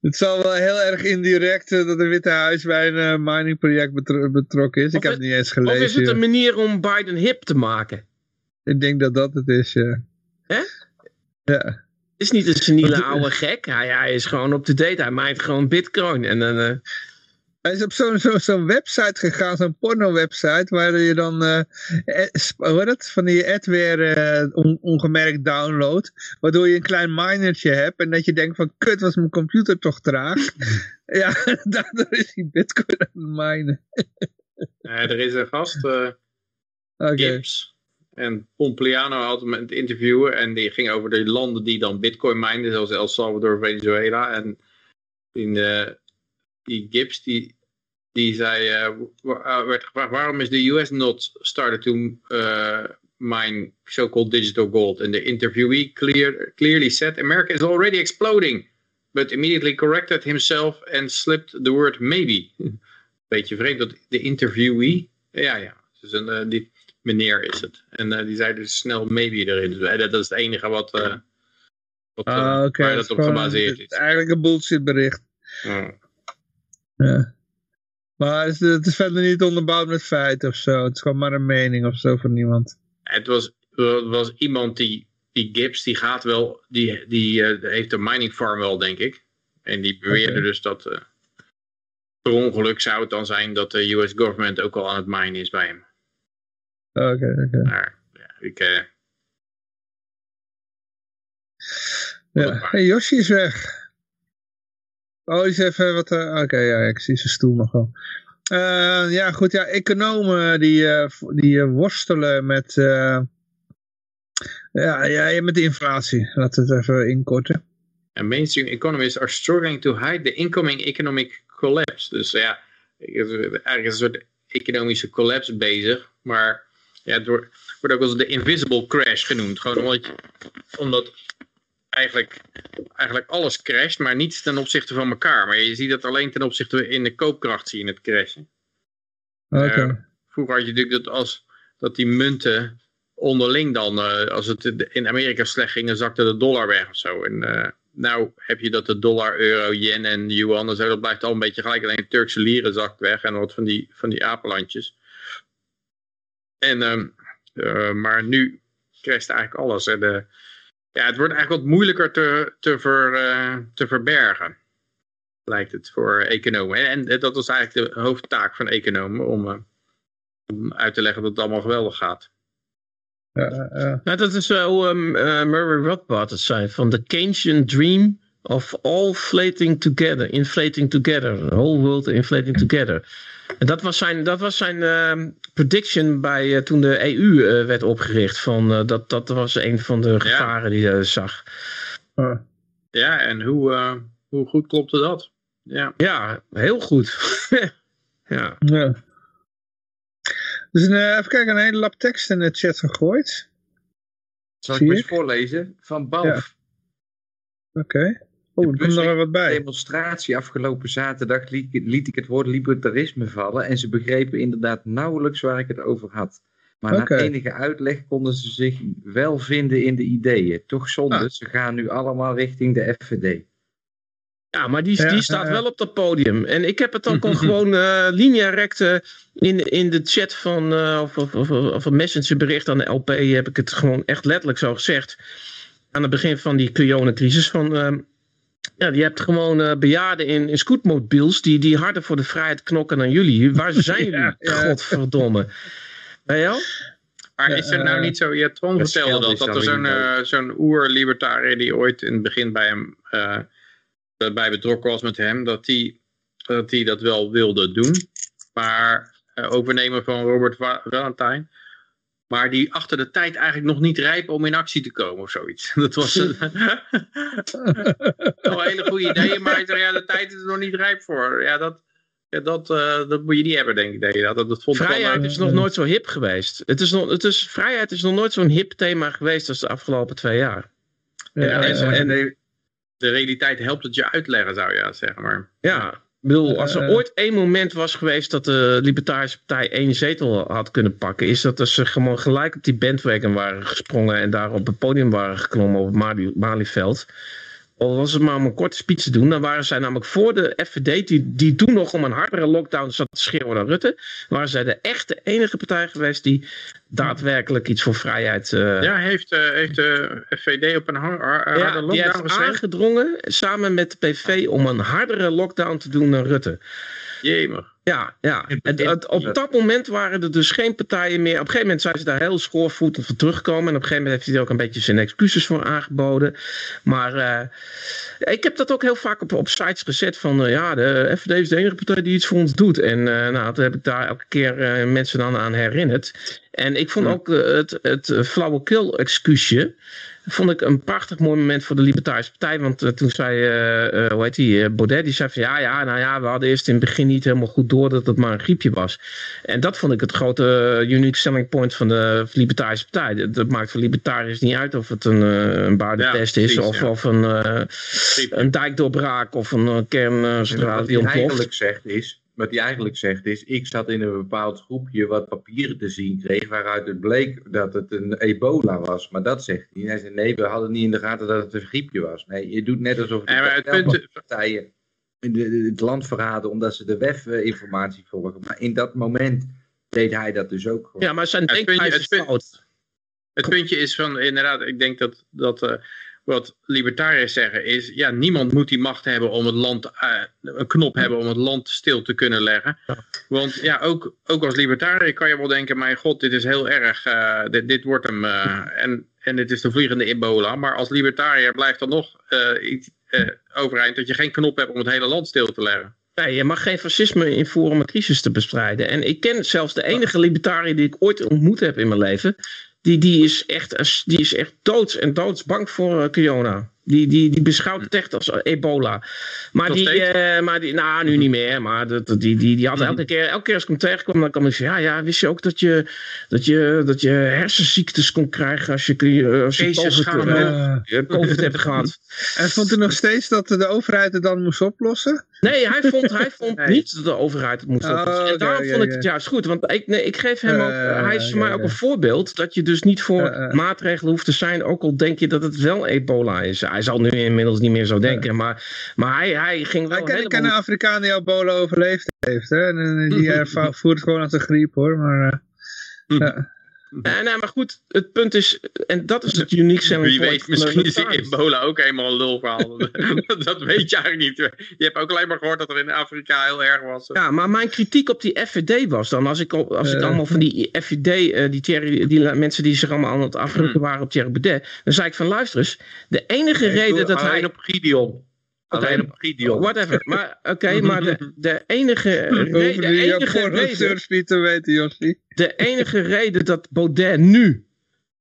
Speaker 2: het zal wel heel erg indirect uh, dat de Witte Huis bij een uh, miningproject betro betrokken is. Of ik heb het niet eens gelezen.
Speaker 6: Of is het een manier om Biden hip te maken?
Speaker 2: Ik denk dat dat het is, ja.
Speaker 6: Hè?
Speaker 2: Ja.
Speaker 6: Het is niet een seniele <laughs> oude gek. Hij, hij is gewoon op de date. Hij maakt gewoon bitcoin. En dan...
Speaker 2: Hij is op zo'n zo, zo website gegaan, zo'n porno-website, waar je dan, uh, hoe het, van die adware uh, on, ongemerkt download, waardoor je een klein minertje hebt en dat je denkt van, kut, was mijn computer toch traag? <laughs> ja, <laughs> daardoor is die bitcoin aan het minen. <laughs>
Speaker 5: er is een gast, uh, okay. Gibbs, en Pompliano had hem het interviewen en die ging over de landen die dan bitcoin minen, zoals El Salvador, Venezuela. En in de, die Gibbs, die, die zei, uh, werd gevraagd, waarom is de US not started to uh, mine so-called digital gold? And the interviewee clear, clearly said, America is already exploding, but immediately corrected himself and slipped the word maybe. <laughs> Beetje vreemd dat de interviewee, ja ja, dus een, uh, die meneer is het. En die zei dus snel maybe erin. Dus, dat is het enige wat, wat
Speaker 2: ah, okay.
Speaker 5: waar dat op gebaseerd is.
Speaker 2: Eigenlijk een bullshit bericht.
Speaker 5: Ja.
Speaker 2: Ja. Maar het is, het is, verder niet onderbouwd met feiten of zo. Het is gewoon maar een mening of zo van iemand.
Speaker 5: Het was, het was iemand die, die Gibbs, die gaat wel, die, die heeft een mining farm wel, denk ik. En die beweerde okay. dus dat per ongeluk zou het dan zijn dat de US government ook al aan het minen is bij hem.
Speaker 2: Oké, okay, oké. Okay.
Speaker 5: Maar ja, ik... Uh...
Speaker 2: Ja, hey, Yoshi is weg. Oh, is even wat... Uh, oké, ja, ik zie zijn stoel nog wel. Uh, ja, goed, ja, economen die, uh, die worstelen met... ja, ja, met de inflatie. Laten we het even inkorten.
Speaker 5: And mainstream economists are struggling to hide the incoming economic collapse. Dus ja, eigenlijk een soort economische collapse bezig, maar ja, het wordt, wordt ook eens de invisible crash genoemd. Gewoon omdat, omdat eigenlijk, eigenlijk alles crasht, maar niet ten opzichte van elkaar. Maar je ziet dat alleen ten opzichte in de koopkracht zie je het crashen.
Speaker 2: Okay. Uh,
Speaker 5: vroeger had je natuurlijk dat als dat die munten onderling dan, uh, als het in Amerika slecht ging, dan zakte de dollar weg of zo. En uh, nou heb je dat de dollar, euro, yen en yuan, zo, dat blijft al een beetje gelijk. Alleen de Turkse lieren zakt weg en wat van die, van die apenlandjes. En, uh, maar nu crasht eigenlijk alles. En de, ja, het wordt eigenlijk wat moeilijker te, te, ver, uh, te verbergen. Lijkt het voor economen. En, en dat was eigenlijk de hoofdtaak van economen. Om, uh, om uit te leggen dat het allemaal geweldig gaat.
Speaker 2: Ja, ja.
Speaker 6: Nou, dat is hoe um, Murray Rothbard het zei. Van the Keynesian dream of all inflating together. Inflating together. The whole world inflating together. En dat was zijn, dat was zijn uh, prediction bij uh, toen de EU uh, werd opgericht. Van, uh, dat, dat was een van de gevaren ja. die hij zag.
Speaker 5: Ja, en hoe, hoe goed klopte dat? Ja,
Speaker 6: ja heel goed. <laughs> ja.
Speaker 2: ja. Dus even kijken, een hele lap tekst in de chat gegooid.
Speaker 7: Zal ik eens voorlezen? Van Balf.
Speaker 2: Ja. Oké. Okay. Oh, er nog wat bij.
Speaker 7: demonstratie afgelopen zaterdag liet, liet, ik het woord libertarisme vallen en ze begrepen inderdaad nauwelijks waar ik het over had. Maar okay. na enige uitleg konden ze zich wel vinden in de ideeën. Toch zonde, ah. ze gaan nu allemaal richting de FVD.
Speaker 6: Ja, maar die, die staat wel op dat podium. En ik heb het ook al <laughs> gewoon uh, linea recte in, in de chat van, uh, of, of, of, of een messengerbericht aan de LP heb ik het gewoon echt letterlijk zo gezegd. Aan het begin van die crisis van... Uh, ja, je hebt gewoon uh, bejaarden in, in scootmobiels die, die harder voor de vrijheid knokken dan jullie. Waar <laughs> zijn jullie? Ja, ja. Godverdomme. Je wel?
Speaker 5: Maar is er nou niet zo, je Tron vertelde dat, dat er zo'n uh, zo'n oer-libertariër die ooit in het begin bij hem uh, bij betrokken was met hem, dat die dat, die dat wel wilde doen. Maar overnemen van Robert Valentine Maar die achter de tijd eigenlijk nog niet rijp om in actie te komen of zoiets. <laughs> Dat was een, wel hele goede ideeën, maar ja, de tijd is er nog niet rijp voor. Ja, dat, ja, dat, uh, dat moet je niet hebben, denk ik. Dat, dat vond
Speaker 6: vrijheid is nog nooit zo hip geweest. Het is nog, het is, vrijheid is nog nooit zo'n hip thema geweest als de afgelopen twee jaar.
Speaker 5: Ja, en, de, realiteit helpt het je uitleggen, zou je zeggen. Maar.
Speaker 6: Ja, ik bedoel, als er ooit één moment was geweest dat de Libertarische Partij één zetel had kunnen pakken, is dat ze gewoon gelijk op die bandwagon waren gesprongen en daar op het podium waren geklommen op het Malieveld al was het maar om een korte speech te doen, dan waren zij namelijk voor de FVD, die, die toen nog om een hardere lockdown zat te schreeuwen naar Rutte, waren zij de echte enige partij geweest die daadwerkelijk iets voor vrijheid... Uh...
Speaker 5: Ja, heeft, uh, heeft de FVD op een harde lockdown ja, die heeft
Speaker 6: aangedrongen, samen met de PV, om een hardere lockdown te doen naar Rutte.
Speaker 5: Jemig.
Speaker 6: Ja, ja. En, op dat moment waren er dus geen partijen meer. Op een gegeven moment zijn ze daar heel schoorvoetend van teruggekomen. En op een gegeven moment heeft hij er ook een beetje zijn excuses voor aangeboden. Maar uh, ik heb dat ook heel vaak op, op sites gezet van... Uh, ja, de FVD is de enige partij die iets voor ons doet. En uh, nou, toen heb ik daar elke keer mensen dan aan herinnerd. En ik vond ook het, het flauwekul excuusje vond ik een prachtig mooi moment voor de Libertarische Partij. Want uh, toen zei, uh, uh, hoe heet die, Baudet, die zei van ja, ja, nou ja, we hadden eerst in het begin niet helemaal goed door dat het maar een griepje was. En dat vond ik het grote unique selling point van de Libertarische Partij. Dat, maakt voor libertariërs niet uit of het een, een baardentest ja, is of, of een, een dijkdoorbraak of een kerncentrale die ontploft.
Speaker 7: Wat hij eigenlijk zegt is, wat hij eigenlijk zegt is, ik zat in een bepaald groepje wat papieren te zien kreeg, waaruit het bleek dat het een ebola was. Maar dat zegt hij. Hij zei, nee, we hadden niet in de gaten dat het een griepje was. Nee, je doet net alsof
Speaker 5: de punt...
Speaker 7: partijen in het land verraden omdat ze de WEF-informatie volgen. Maar in dat moment deed hij dat dus ook gewoon.
Speaker 6: Ja, maar zijn denkwijze is fout.
Speaker 5: Het puntje is van, inderdaad, ik denk dat, dat uh, wat libertariërs zeggen is, ja, niemand moet die macht hebben om het land, uh, een knop hebben om het land stil te kunnen leggen. Want ja, ook, ook als libertariër kan je wel denken, mijn god, dit is heel erg, uh, dit, dit wordt hem, uh, <laughs> en, en dit is de vliegende ebola. Maar als libertariër blijft er nog iets overeind dat je geen knop hebt om het hele land stil te leggen.
Speaker 6: Nee, je mag geen fascisme invoeren om een crisis te bestrijden. En ik ken zelfs de enige libertariër die ik ooit ontmoet heb in mijn leven die, die, is echt, die is echt doods en doodsbang voor uh, corona. Die, die, die beschouwt het echt als ebola. Maar die, uh, maar die, nou nu niet meer, maar dat, die, die, die had elke keer, elke keer als ik hem tegenkwam, dan kwam ik zeggen, ja, ja, wist je ook dat je, dat je, dat je hersenziektes kon krijgen als je, als je COVID, uh, COVID hebt gehad. <laughs>
Speaker 2: En vond u nog steeds dat de overheid het dan moest oplossen?
Speaker 6: Nee, hij vond, hij <laughs> vond niet dat de overheid het moest oh, oplossen. en daarom vond ik het juist goed, want ik, nee, ik geef hem ook, hij is voor mij ook een voorbeeld, dat je dus niet voor maatregelen hoeft te zijn, ook al denk je dat het wel ebola is hij zal nu inmiddels niet meer zo denken. Maar, maar hij, hij ging wel.
Speaker 2: Ik ken, ken een Afrikaan die Ebola overleefd heeft. Hè? En, die <laughs> voert gewoon als een griep hoor. Maar, uh,
Speaker 6: ja. Nee, nee, maar goed, het punt is, en dat is het uniek zijn.
Speaker 5: Wie weet, misschien is ebola ook eenmaal een lulverhaal. <laughs> dat weet je eigenlijk niet. Je hebt ook alleen maar gehoord dat er in Afrika heel erg was.
Speaker 6: Ja, maar mijn kritiek op die FVD was dan, als ik, als ik allemaal van die FVD, uh, die, Thierry, die mensen die zich allemaal aan het afrukken hmm. waren op Thierry Baudet, dan zei ik van luister eens, de enige reden dat hij...
Speaker 5: op Gideon.
Speaker 6: Alleen op Gideon. Whatever. Maar, oké, <laughs> maar de, de enige, re, de enige reden...
Speaker 2: weten,
Speaker 6: De enige reden dat Baudet nu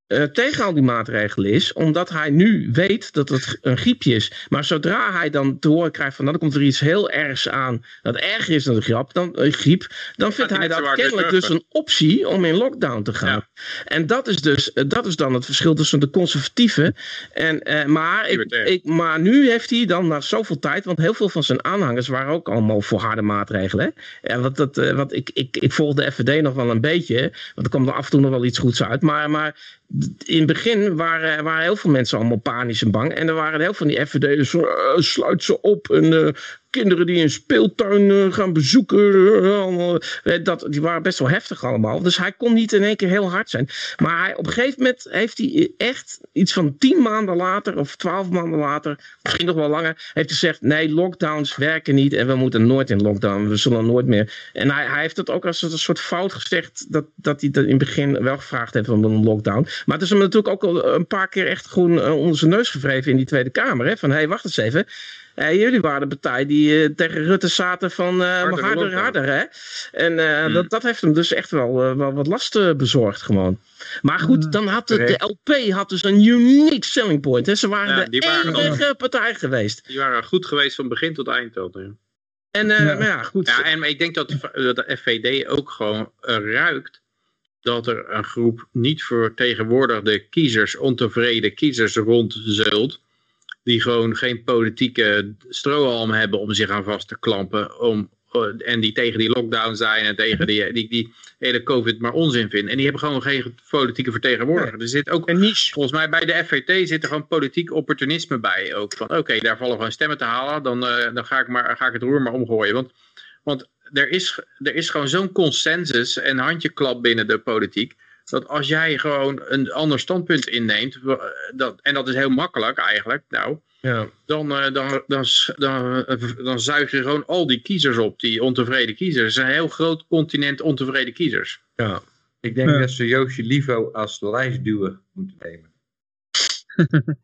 Speaker 6: uh, tegen al die maatregelen is, omdat hij nu weet dat het een griepje is. Maar zodra hij dan te horen krijgt van nou, dan komt er iets heel ergs aan, dat erger is dan een, grap, dan, een griep, dan vindt hij dat kennelijk dus een optie om in lockdown te gaan. En dat is dus, eh, dat is dan het verschil tussen de conservatieven en, maar, ik, ik, maar nu heeft hij dan na zoveel tijd, want heel veel van zijn aanhangers waren ook allemaal voor harde maatregelen. Ja, wat dat, wat ik, ik, ik volg de FVD nog wel een beetje, want er kwam er af en toe nog wel iets goeds uit, maar, maar in het begin waren, waren heel veel mensen allemaal panisch en bang. En er waren heel veel van die FVD'ers, uh, sluit ze op en uh, kinderen die een speeltuin uh, gaan bezoeken. Uh, dat, die waren best wel heftig allemaal. Dus hij kon niet in één keer heel hard zijn. Maar hij, op een gegeven moment heeft hij echt iets van tien maanden later of twaalf maanden later, misschien nog wel langer, heeft hij gezegd: nee, lockdowns werken niet en we moeten nooit in lockdown. We zullen nooit meer. En hij, hij heeft het ook als een soort fout gezegd dat, dat hij dat in het begin wel gevraagd heeft om een lockdown. Maar het is hem natuurlijk ook al een paar keer echt gewoon onder zijn neus gevreven in die Tweede Kamer. Hè? Van hé, hey, wacht eens even Eh, jullie waren de partij die eh, tegen Rutte zaten van uh, harder, harder, harder, hè? En hmm. dat, dat heeft hem dus echt wel, wel wat last bezorgd gewoon. Maar goed, hmm. dan had de, de LP had dus een unique selling point. Hè? Ze waren de enige partij geweest.
Speaker 5: Die waren goed geweest van begin tot eind. Tot,
Speaker 6: En ja. Maar ja, goed.
Speaker 5: Ja, en ik denk dat de FVD ook gewoon ruikt dat er een groep niet vertegenwoordigde kiezers, ontevreden kiezers rondzult, die gewoon geen politieke strohalm hebben om zich aan vast te klampen, om, en die tegen die lockdown zijn en tegen die, die, die hele covid maar onzin vinden. En die hebben gewoon geen politieke vertegenwoordiger. Er zit ook, volgens mij bij de FVT zit er gewoon politiek opportunisme bij. Ook van oké, daar vallen gewoon stemmen te halen, dan, uh, dan ga, ik maar, ga ik het roer maar omgooien. Want, want er is, er is gewoon zo'n consensus en handjeklap binnen de politiek. Dat als jij gewoon een ander standpunt inneemt, dat, en dat is heel makkelijk eigenlijk, nou, ja. dan, dan, dan, dan, dan, dan zuig je gewoon al die kiezers op, die ontevreden kiezers. Het is een heel groot continent ontevreden kiezers.
Speaker 7: Ja. Ik denk dat ze Joosje Livo als lijstduwer moeten nemen. <laughs>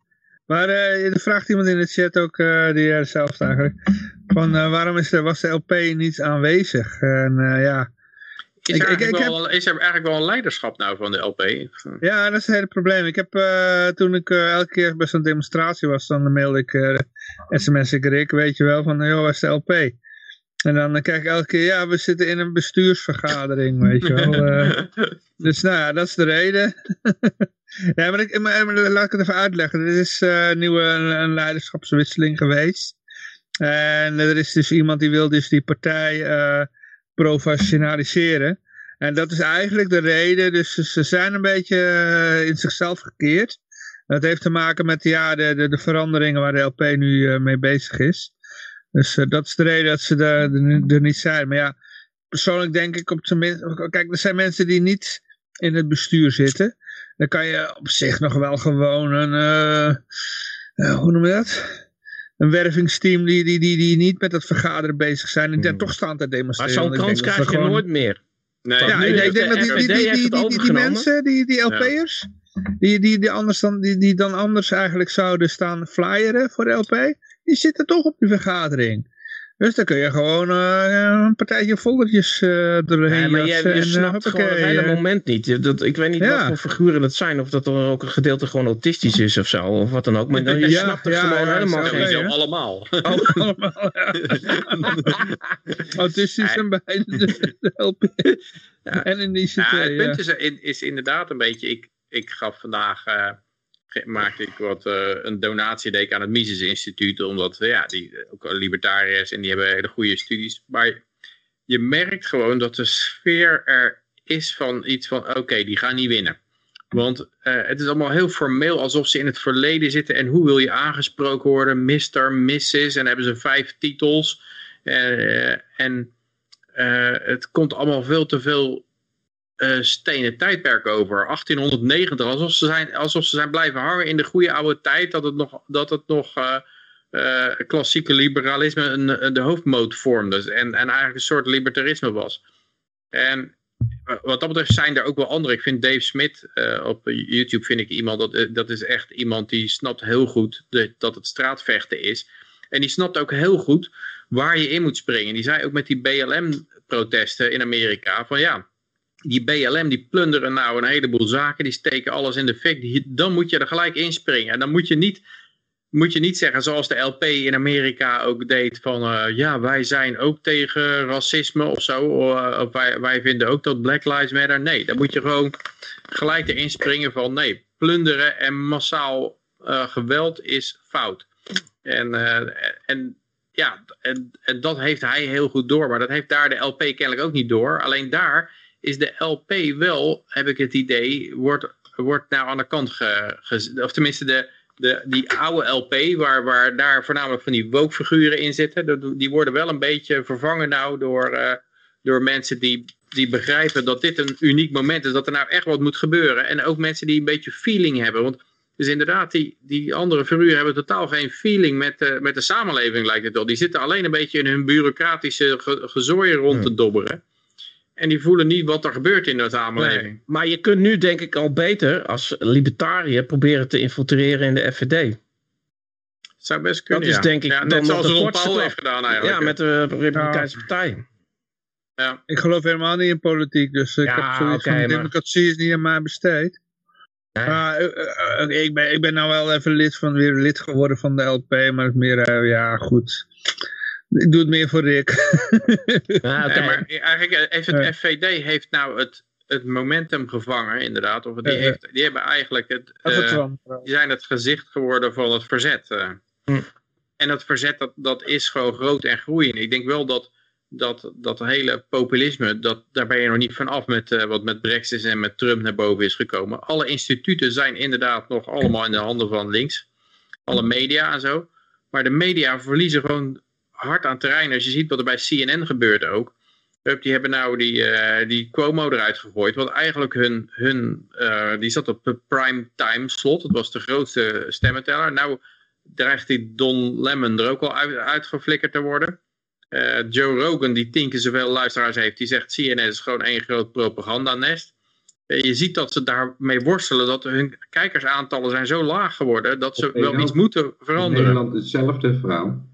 Speaker 2: maar uh, er vraagt iemand in de chat ook, uh, die hetzelfde eigenlijk. Van uh, waarom is er, was de LP niet aanwezig? En ja...
Speaker 5: Is er, ik, ik, wel, is er eigenlijk wel een leiderschap nou van de LP?
Speaker 2: Ja, dat is het hele probleem. Ik heb toen ik elke keer bij zo'n demonstratie was, dan mailde ik sms ik Rick, weet je wel, van joh, waar is de LP? En dan kijk ik elke keer, ja, we zitten in een bestuursvergadering, weet je wel. <laughs> dus nou ja, dat is de reden. <laughs> ja, maar, ik, maar, laat ik het even uitleggen. Er is nieuwe een leiderschapswisseling geweest. En er is dus iemand die wil dus die partij professionaliseren. En dat is eigenlijk de reden. Dus ze zijn een beetje uh, in zichzelf gekeerd. Dat heeft te maken met ja, de, de, de veranderingen waar de LP nu uh, mee bezig is. Dus dat is de reden dat ze er, er, niet zijn. Maar ja, persoonlijk denk ik op zijn minst... Kijk, er zijn mensen die niet in het bestuur zitten. Dan kan je op zich nog wel gewoon een... hoe noem je dat? Een wervingsteam die, die, die, die niet met het vergaderen bezig zijn en die hmm. toch staan te demonstreren.
Speaker 6: Maar zo'n kans krijg je nooit meer.
Speaker 2: Nee, ja, ik denk dat die, die, die, die, die, mensen, die, die LP'ers, die, die, die, anders dan, die, die dan anders eigenlijk zouden staan flyeren voor de LP, die zitten toch op die vergadering. Dus dan kun je gewoon uh, een partijtje foldertjes uh, doorheen ja,
Speaker 6: maar je, je snapt gewoon het hele moment niet. Dat, ik weet niet wat voor figuren dat zijn. Of dat er ook een gedeelte gewoon autistisch is of zo. Of wat dan ook. Maar dan, je snapt er gewoon helemaal
Speaker 5: geen. Zo allemaal. <laughs>
Speaker 2: Oh, allemaal, <laughs> Autistisch en bij de, LP. En in die
Speaker 5: ja, Het punt is, is, inderdaad een beetje... Ik, ik gaf vandaag... Uh, maakte ik wat uh, een donatie deed ik aan het Mises Instituut, omdat ja, die ook libertariërs en die hebben hele goede studies. Maar je merkt gewoon dat de sfeer er is van iets van oké, die gaan niet winnen. Want uh, het is allemaal heel formeel, alsof ze in het verleden zitten. En hoe wil je aangesproken worden? Mr., Mrs. En hebben ze vijf titels. en het komt allemaal veel te veel uh, stenen tijdperk over. 1890, alsof ze, zijn, alsof ze zijn blijven hangen in de goede oude tijd. Dat het nog, dat het nog uh, uh, klassieke liberalisme een, de hoofdmoot vormde. En, en eigenlijk een soort libertarisme was. En wat dat betreft zijn er ook wel andere. Ik vind Dave Smith op YouTube vind ik iemand, dat, dat is echt iemand die snapt heel goed dat het straatvechten is. En die snapt ook heel goed waar je in moet springen. Die zei ook met die BLM-protesten in Amerika van ja, die BLM die plunderen nou een heleboel zaken, die steken alles in de fik, dan moet je er gelijk inspringen. En dan moet je niet, moet je niet zeggen zoals de LP in Amerika ook deed van uh, ja, wij zijn ook tegen racisme of zo, of wij, wij vinden ook dat Black Lives Matter. Nee, dan moet je gewoon gelijk erin springen van nee, plunderen en massaal uh, geweld is fout. En, en ja, en, en dat heeft hij heel goed door, maar dat heeft daar de LP kennelijk ook niet door. Alleen daar is de LP wel, heb ik het idee, wordt, wordt nou aan de kant ge, of tenminste de, de, die oude LP, waar, waar daar voornamelijk van die woke in zitten, die worden wel een beetje vervangen nou door, uh, door mensen die, die begrijpen dat dit een uniek moment is, dat er nou echt wat moet gebeuren. En ook mensen die een beetje feeling hebben, want dus inderdaad, die, die andere figuren hebben totaal geen feeling met, uh, met de samenleving, lijkt het wel. Die zitten alleen een beetje in hun bureaucratische ge gezooien rond te dobberen. En die voelen niet wat er gebeurt in de samenleving.
Speaker 6: maar je kunt nu denk ik al beter als libertariër proberen te infiltreren in de FVD.
Speaker 5: zou best kunnen,
Speaker 6: Dat is
Speaker 5: ja.
Speaker 6: denk ik
Speaker 5: ja,
Speaker 6: dan
Speaker 5: net zoals
Speaker 6: de
Speaker 5: Ron
Speaker 6: kortste
Speaker 5: Paul heeft gedaan eigenlijk.
Speaker 6: Ja, met de Republikeinse Partij.
Speaker 5: Ja.
Speaker 2: Ik geloof helemaal niet in politiek, dus ik
Speaker 6: Ja,
Speaker 2: heb zoiets
Speaker 6: oké,
Speaker 2: van
Speaker 6: maar-
Speaker 2: democratie is niet aan mij besteed.
Speaker 6: Nee.
Speaker 2: Maar, eh, eh, eh, ik, ben, ik ben nou wel even lid van, weer lid geworden van de LP, maar meer, ja goed. Ik doe het meer voor Rick. <laughs>
Speaker 6: Ja.
Speaker 5: Ja, maar eigenlijk eh, heeft het
Speaker 2: Ja.
Speaker 5: FVD heeft nou het, het momentum gevangen, inderdaad. Of die,
Speaker 2: Ja, ja.
Speaker 5: heeft, die hebben eigenlijk het, eh, die zijn het gezicht geworden van het verzet. eh.
Speaker 6: Hm.
Speaker 5: En dat verzet, dat, dat is gewoon groot en groeiend. Ik denk wel dat dat, dat hele populisme, dat, daar ben je nog niet van af met eh, wat met Brexit en met Trump naar boven is gekomen. Alle instituten zijn inderdaad nog allemaal in de handen van links. Alle media en zo. Maar de media verliezen gewoon hard aan terrein. Als je ziet wat er bij CNN gebeurt ook. Die hebben nou die, eh, die Cuomo eruit gegooid. Want eigenlijk hun, hun eh, die zat op prime time slot. Dat was de grootste stemmenteller. Nou dreigt die Don Lemon er ook al uit, uitgeflikkerd te worden. Eh, Joe Rogan, die tien keer zoveel luisteraars heeft, die zegt CNN is gewoon één groot propagandanest. Je ziet dat ze daarmee worstelen, dat hun kijkersaantallen zijn zo laag geworden, dat ze wel iets moeten
Speaker 4: In
Speaker 5: veranderen.
Speaker 4: Nederland hetzelfde verhaal.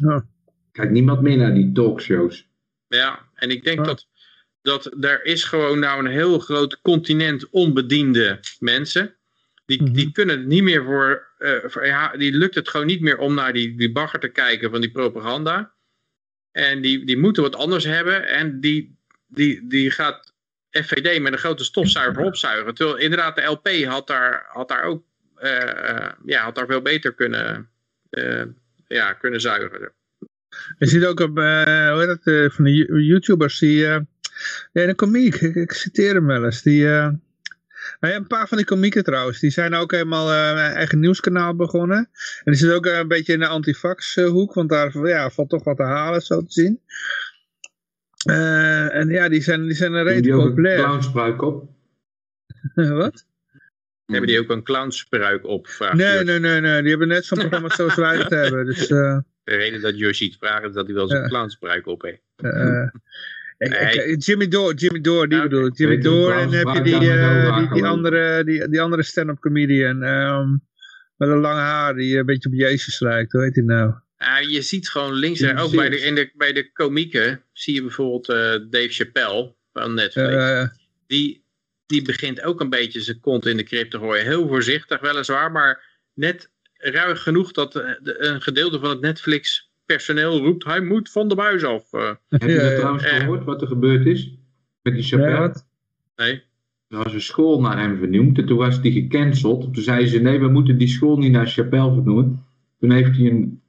Speaker 2: Ja.
Speaker 4: Kijkt niemand meer naar die talkshows.
Speaker 5: Ja, en ik denk
Speaker 2: Ja.
Speaker 5: dat, dat er is gewoon nou een heel groot continent onbediende mensen. Die,
Speaker 2: Mhm.
Speaker 5: die kunnen het niet meer voor, eh, voor- ja, die lukt het gewoon niet meer om naar die, die bagger te kijken van die propaganda. En die, die moeten wat anders hebben. En die, die, die gaat FVD met een grote stofzuiger opzuigen. Terwijl inderdaad de LP had daar, had daar ook eh, eh, ja, had daar veel beter kunnen, ja, kunnen zuigen.
Speaker 2: Je ziet ook op, eh, hoe heet dat, eh, van de Yo- YouTubers, die, eh, ja, een komiek, ik, <laughs> ik citeer hem wel eens, die, eh, nou ja, een paar van die komieken trouwens, die zijn ook helemaal eh, een eigen nieuwskanaal begonnen. En die zitten ook een beetje in de antifax hoek, want daar ja, valt toch wat te halen, zo te zien. Eh, en ja, die zijn, die zijn een redelijk
Speaker 4: die ook een
Speaker 2: populair.
Speaker 4: clownspruik op? <laughs>
Speaker 2: wat?
Speaker 5: Hebben die ook een clownsspruik op?
Speaker 2: Nee, nee, nee, nee, die hebben net zo'n programma zoals wij het <laughs> hebben. Dus, eh,
Speaker 5: De reden dat Josh iets vraagt is dat hij wel zijn
Speaker 2: Ja.
Speaker 5: clownsspruik op heeft.
Speaker 2: eh,
Speaker 5: Nee.
Speaker 2: ik- Jimmy Door, Jimmy Door, die bedoel ik. Jimmy Door en dan heb je die, eh, die, andere, die, die andere stand-up comedian. ehm, met een lang haar, die een beetje op Jezus lijkt. Hoe heet die nou?
Speaker 5: Ja, je ziet gewoon links en ook
Speaker 4: ziet-
Speaker 5: bij de, in de, bij de komieken zie je bijvoorbeeld eh, Dave Chappelle van Netflix.
Speaker 2: Eh,
Speaker 5: die, die begint ook een beetje zijn kont in de krip te gooien. Heel voorzichtig weliswaar, maar net ruig genoeg dat eh, de- een gedeelte van het Netflix personeel roept hij moet van de buis af. Eh,
Speaker 4: Heb je
Speaker 2: Ja,
Speaker 4: dat trouwens
Speaker 5: Eh.
Speaker 4: gehoord, wat er gebeurd is? Met die Chappelle?
Speaker 5: nee.
Speaker 4: Er was een school naar hem vernoemd en toen was die gecanceld. Toen zeiden ze, nee, we moeten die school niet naar Chappelle vernoemen. Toen heeft hij een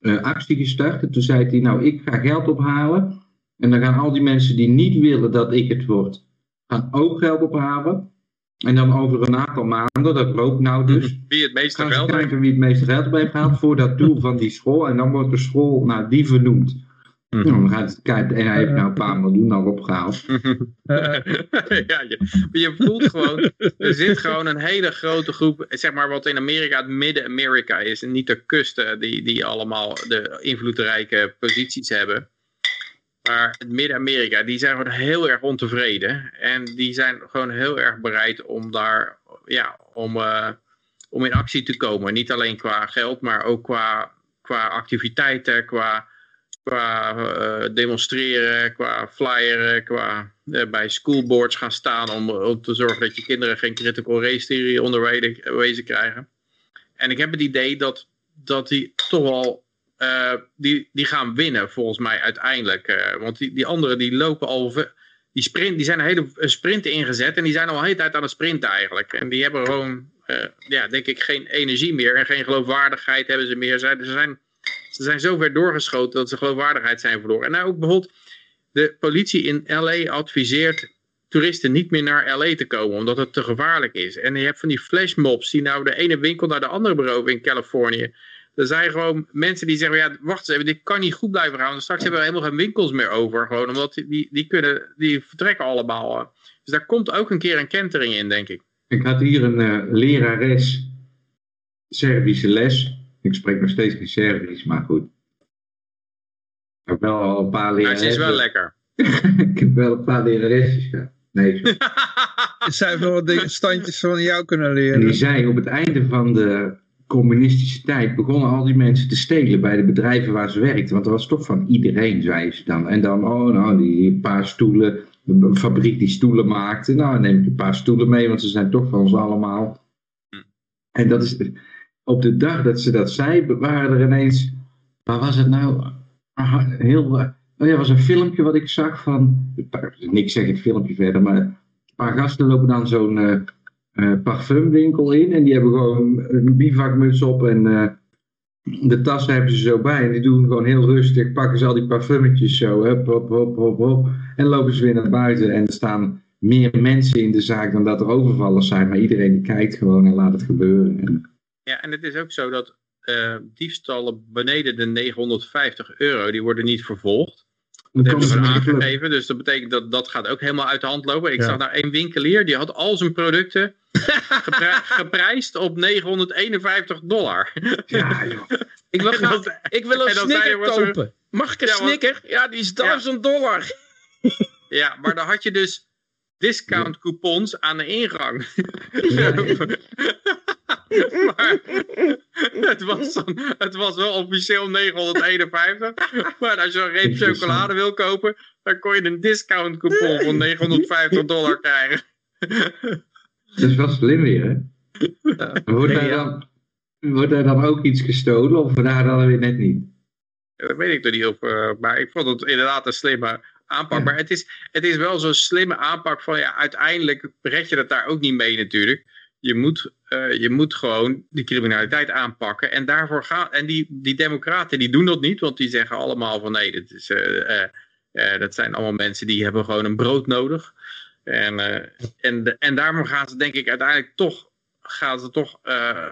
Speaker 4: eh, actie gestart en toen zei hij, nou, ik ga geld ophalen. En dan gaan al die mensen die niet willen dat ik het word, gaan ook geld ophalen. En dan over een aantal maanden, dat loopt nou dus,
Speaker 5: Wie het meeste
Speaker 4: gaan ze
Speaker 5: geld heeft.
Speaker 4: kijken wie het meeste geld op heeft gehaald voor dat doel van die school. En dan wordt de school naar die vernoemd.
Speaker 5: Mhm.
Speaker 4: Nou, dan gaat het kijken, en hij heeft nou een paar miljoen al opgehaald.
Speaker 2: Eh, <laughs>
Speaker 5: ja, je, maar je voelt gewoon, er zit gewoon een hele grote groep, zeg maar wat in Amerika het midden-Amerika is, en niet de kusten die, die allemaal de invloedrijke posities hebben. Maar midden-Amerika, die zijn gewoon heel erg ontevreden. En die zijn gewoon heel erg bereid om daar, ja, om, eh, om in actie te komen. Niet alleen qua geld, maar ook qua, qua activiteiten, qua, qua eh, demonstreren, qua flyeren, qua eh, bij schoolboards gaan staan om, om te zorgen dat je kinderen geen critical race theory onderwezen krijgen. En ik heb het idee dat, dat die toch wel, eh, die, die gaan winnen volgens mij uiteindelijk. eh, want die, die anderen die lopen al, die, sprint, die zijn een hele sprint ingezet en die zijn al een hele tijd aan het sprinten eigenlijk. En die hebben gewoon, eh, ja, denk ik, geen energie meer en geen geloofwaardigheid hebben ze meer. Ze zijn ze zijn zo ver doorgeschoten dat ze geloofwaardigheid zijn verloren. En nou ook bijvoorbeeld, de politie in LA adviseert toeristen niet meer naar LA te komen, omdat het te gevaarlijk is. En je hebt van die flashmobs die nou de ene winkel naar de andere beroven in Californië. Er zijn gewoon mensen die zeggen, ja, wacht eens even, dit kan niet goed blijven gaan. Want straks hebben we helemaal geen winkels meer over, gewoon, omdat die- die, kunnen, die vertrekken allemaal. eh. Dus daar komt ook een keer een kentering in, denk ik.
Speaker 4: Ik had hier een eh, lerares Servische les. Ik spreek nog steeds geen Servisch, maar goed. Ik heb wel al een paar
Speaker 5: Maar
Speaker 4: leraressen.
Speaker 5: het is wel lekker. <laughs>
Speaker 4: ik heb wel een paar leraresjes gehad. Nee, zo.
Speaker 2: Er zijn wel wat dingen- standjes van jou kunnen
Speaker 4: En die
Speaker 2: leren.
Speaker 4: zei op het einde van de communistische tijd begonnen al die mensen te stelen bij de bedrijven waar ze werkten. Want dat was toch van iedereen, zeiden ze dan. En dan, oh nou, die paar stoelen, een fabriek die stoelen maakte. Nou, neem ik een paar stoelen mee, want ze zijn toch van ons allemaal. En dat is, op de dag dat ze dat zei, waren er ineens, waar was het nou? Ah, Heel, oh ja, was een filmpje wat ik zag van, niks zeg het filmpje verder, maar een paar gasten lopen dan zo'n eh, parfumwinkel in. En die hebben gewoon een bivakmuts op en eh, de tassen hebben ze zo bij. En die doen gewoon heel rustig, pakken ze al die parfummetjes zo, hop, hop, hop, hop, hop, en lopen ze weer naar buiten. En er staan meer mensen in de zaak dan dat er overvallers zijn, maar iedereen die kijkt gewoon en laat het gebeuren. En,
Speaker 5: Ja, en het is ook zo dat eh, diefstallen beneden de 950 euro, die worden niet vervolgd. Dat hebben
Speaker 4: ze
Speaker 5: aangegeven, dus dat betekent dat dat gaat ook helemaal uit de hand lopen. Ik
Speaker 6: Ja.
Speaker 5: zag nou één winkelier, die had al zijn producten <laughs> gepri- geprijsd op 951 dollar.
Speaker 4: Ja, joh.
Speaker 6: Ik wil, graag- ik wil
Speaker 5: en
Speaker 6: een snicker
Speaker 5: er-
Speaker 6: kopen. Mag ik een
Speaker 5: Ja,
Speaker 6: snicker? Ja, die is 1000 dollar. <laughs>
Speaker 5: Ja, maar dan had je dus discount coupons aan de ingang. <laughs> maar het was, dan, het was wel officieel 951. Maar als je een reep chocolade wil kopen, dan kon je een discount coupon van 950 dollar krijgen.
Speaker 4: Dat is wel slim weer, hè? Wordt,
Speaker 6: Nee,
Speaker 4: daar
Speaker 6: ja.
Speaker 4: dan, wordt daar dan ook iets gestolen of daar dan weer net niet?
Speaker 5: Dat weet ik toch niet of, eh, maar ik vond het inderdaad een slimme aanpak. Maar het is, het is wel zo'n slimme aanpak van ja, uiteindelijk red je dat daar ook niet mee natuurlijk. Je moet, eh, je moet gewoon die criminaliteit aanpakken. En daarvoor gaan. En die, die democraten die doen dat niet, want die zeggen allemaal van nee, dit is, eh, eh, dat zijn allemaal mensen die hebben gewoon een brood nodig. En, en, de- en daarom gaan ze denk ik uiteindelijk toch, gaat het toch,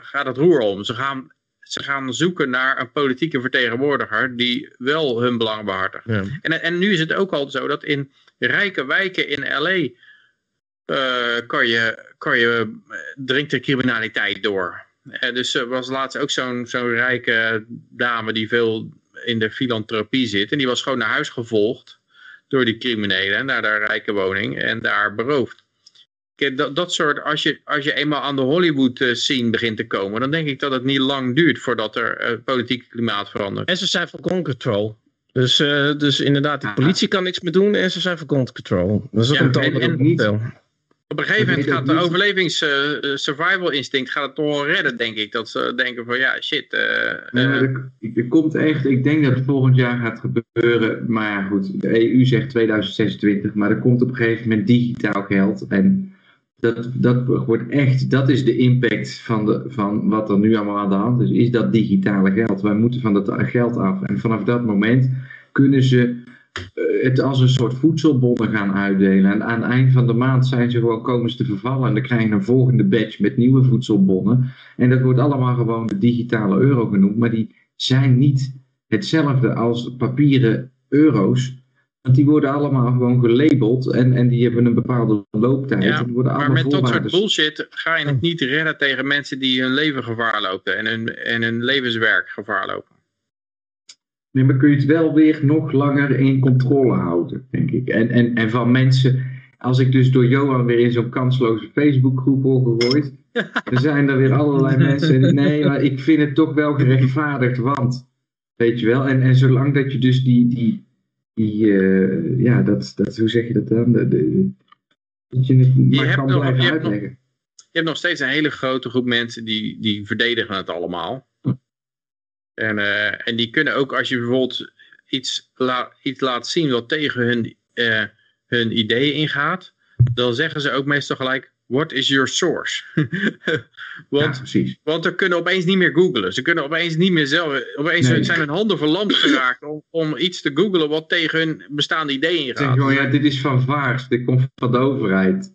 Speaker 5: gaat het roer om. Ze gaan, ze gaan zoeken naar een politieke vertegenwoordiger die wel hun belang behartigt.
Speaker 6: Ja.
Speaker 5: En, en nu is het ook al zo dat in rijke wijken in L.A. eh, kan je, kan je, eh, dringt de criminaliteit door. Eh, dus er was laatst ook zo'n zo'n rijke dame die veel in de filantropie zit. En die was gewoon naar huis gevolgd door die criminelen naar haar rijke woning en daar beroofd. Dat, dat soort, als je, als je eenmaal aan de Hollywood eh, scene begint te komen, dan denk ik dat het niet lang duurt voordat er eh, politiek klimaat verandert.
Speaker 6: En ze zijn van gun control. Dus, eh, dus inderdaad, die
Speaker 4: Ah.
Speaker 6: politie kan niks meer doen en ze zijn van gun control. Dat is ook
Speaker 5: Ja,
Speaker 6: een
Speaker 5: en-
Speaker 6: toon
Speaker 5: en-
Speaker 4: niet-
Speaker 5: Op een gegeven moment gaat de overlevings survival instinct gaat het toch wel redden, denk ik. Dat ze denken van ja, shit.
Speaker 4: Nee, er komt echt, ik denk dat het volgend jaar gaat gebeuren. Maar ja, goed, de EU zegt 2026, maar er komt op een gegeven moment digitaal geld. En dat, dat wordt echt, dat is de impact van, de, van wat er nu allemaal aan de hand is. Is dat digitale geld. Wij moeten van dat geld af. En vanaf dat moment kunnen ze eh, het als een soort voedselbonnen gaan uitdelen. En aan het eind van de maand zijn ze gewoon komen ze te vervallen. En dan krijg je een volgende batch met nieuwe voedselbonnen. En dat wordt allemaal gewoon de digitale euro genoemd. Maar die zijn niet hetzelfde als papieren euro's. Want die worden allemaal gewoon gelabeld. En, en die hebben een bepaalde looptijd.
Speaker 5: Ja,
Speaker 4: en worden
Speaker 5: maar met dat soort bullshit ga je het niet redden tegen mensen die hun leven gevaar lopen en hun, en hun levenswerk gevaar lopen.
Speaker 4: Nee, maar kun je het wel weer nog langer in controle houden, denk ik. En, en, en van mensen, als ik dus door Johan weer in zo'n kansloze Facebookgroep word gegooid, <laughs> dan zijn er weer allerlei mensen. Nee, maar ik vind het toch wel gerechtvaardigd, want, weet je wel, en, en zolang dat je dus die, die, die eh, ja, dat, dat, hoe zeg je dat dan? De, de, dat je het maar
Speaker 5: hebt
Speaker 4: kan
Speaker 5: nog-
Speaker 4: blijven
Speaker 5: je hebt nog-
Speaker 4: uitleggen.
Speaker 5: Je hebt nog steeds een hele grote groep mensen die, die verdedigen het allemaal. En, eh, en die kunnen ook als je bijvoorbeeld iets, la, iets laat zien wat tegen hun, eh, hun ideeën ingaat, dan zeggen ze ook meestal gelijk, what is your source? <laughs> want,
Speaker 4: Ja, precies.
Speaker 5: want ze kunnen opeens niet meer googlen. Ze kunnen opeens niet meer zelf, opeens
Speaker 4: Nee.
Speaker 5: zijn hun handen verlamd geraakt om, om iets te googlen wat tegen hun bestaande ideeën
Speaker 4: Zeg
Speaker 5: ingaat.
Speaker 4: gewoon, ja, dit is van vaars, dit komt van de overheid.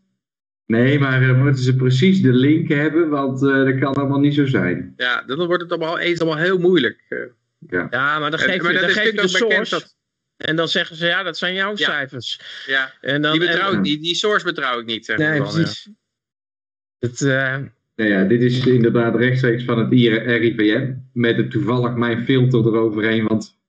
Speaker 4: Nee, maar dan moeten ze precies de link hebben, want eh, dat kan allemaal niet zo zijn.
Speaker 5: Ja, dan wordt het allemaal eens allemaal heel moeilijk. eh.
Speaker 6: Ja, maar dan geef je,
Speaker 5: maar dat
Speaker 6: dan geef je de source. En dan zeggen ze, ja, dat zijn jouw
Speaker 5: Ja.
Speaker 6: cijfers.
Speaker 5: Ja,
Speaker 6: En dan,
Speaker 5: die, betrouw
Speaker 6: en-
Speaker 5: ik, die, die source betrouw ik niet. Zeg
Speaker 6: Nee,
Speaker 5: ik dan, ja.
Speaker 6: Het, eh,
Speaker 4: Nou ja, dit is inderdaad rechtstreeks van het RIVM, met het toevallig mijn filter eroverheen, want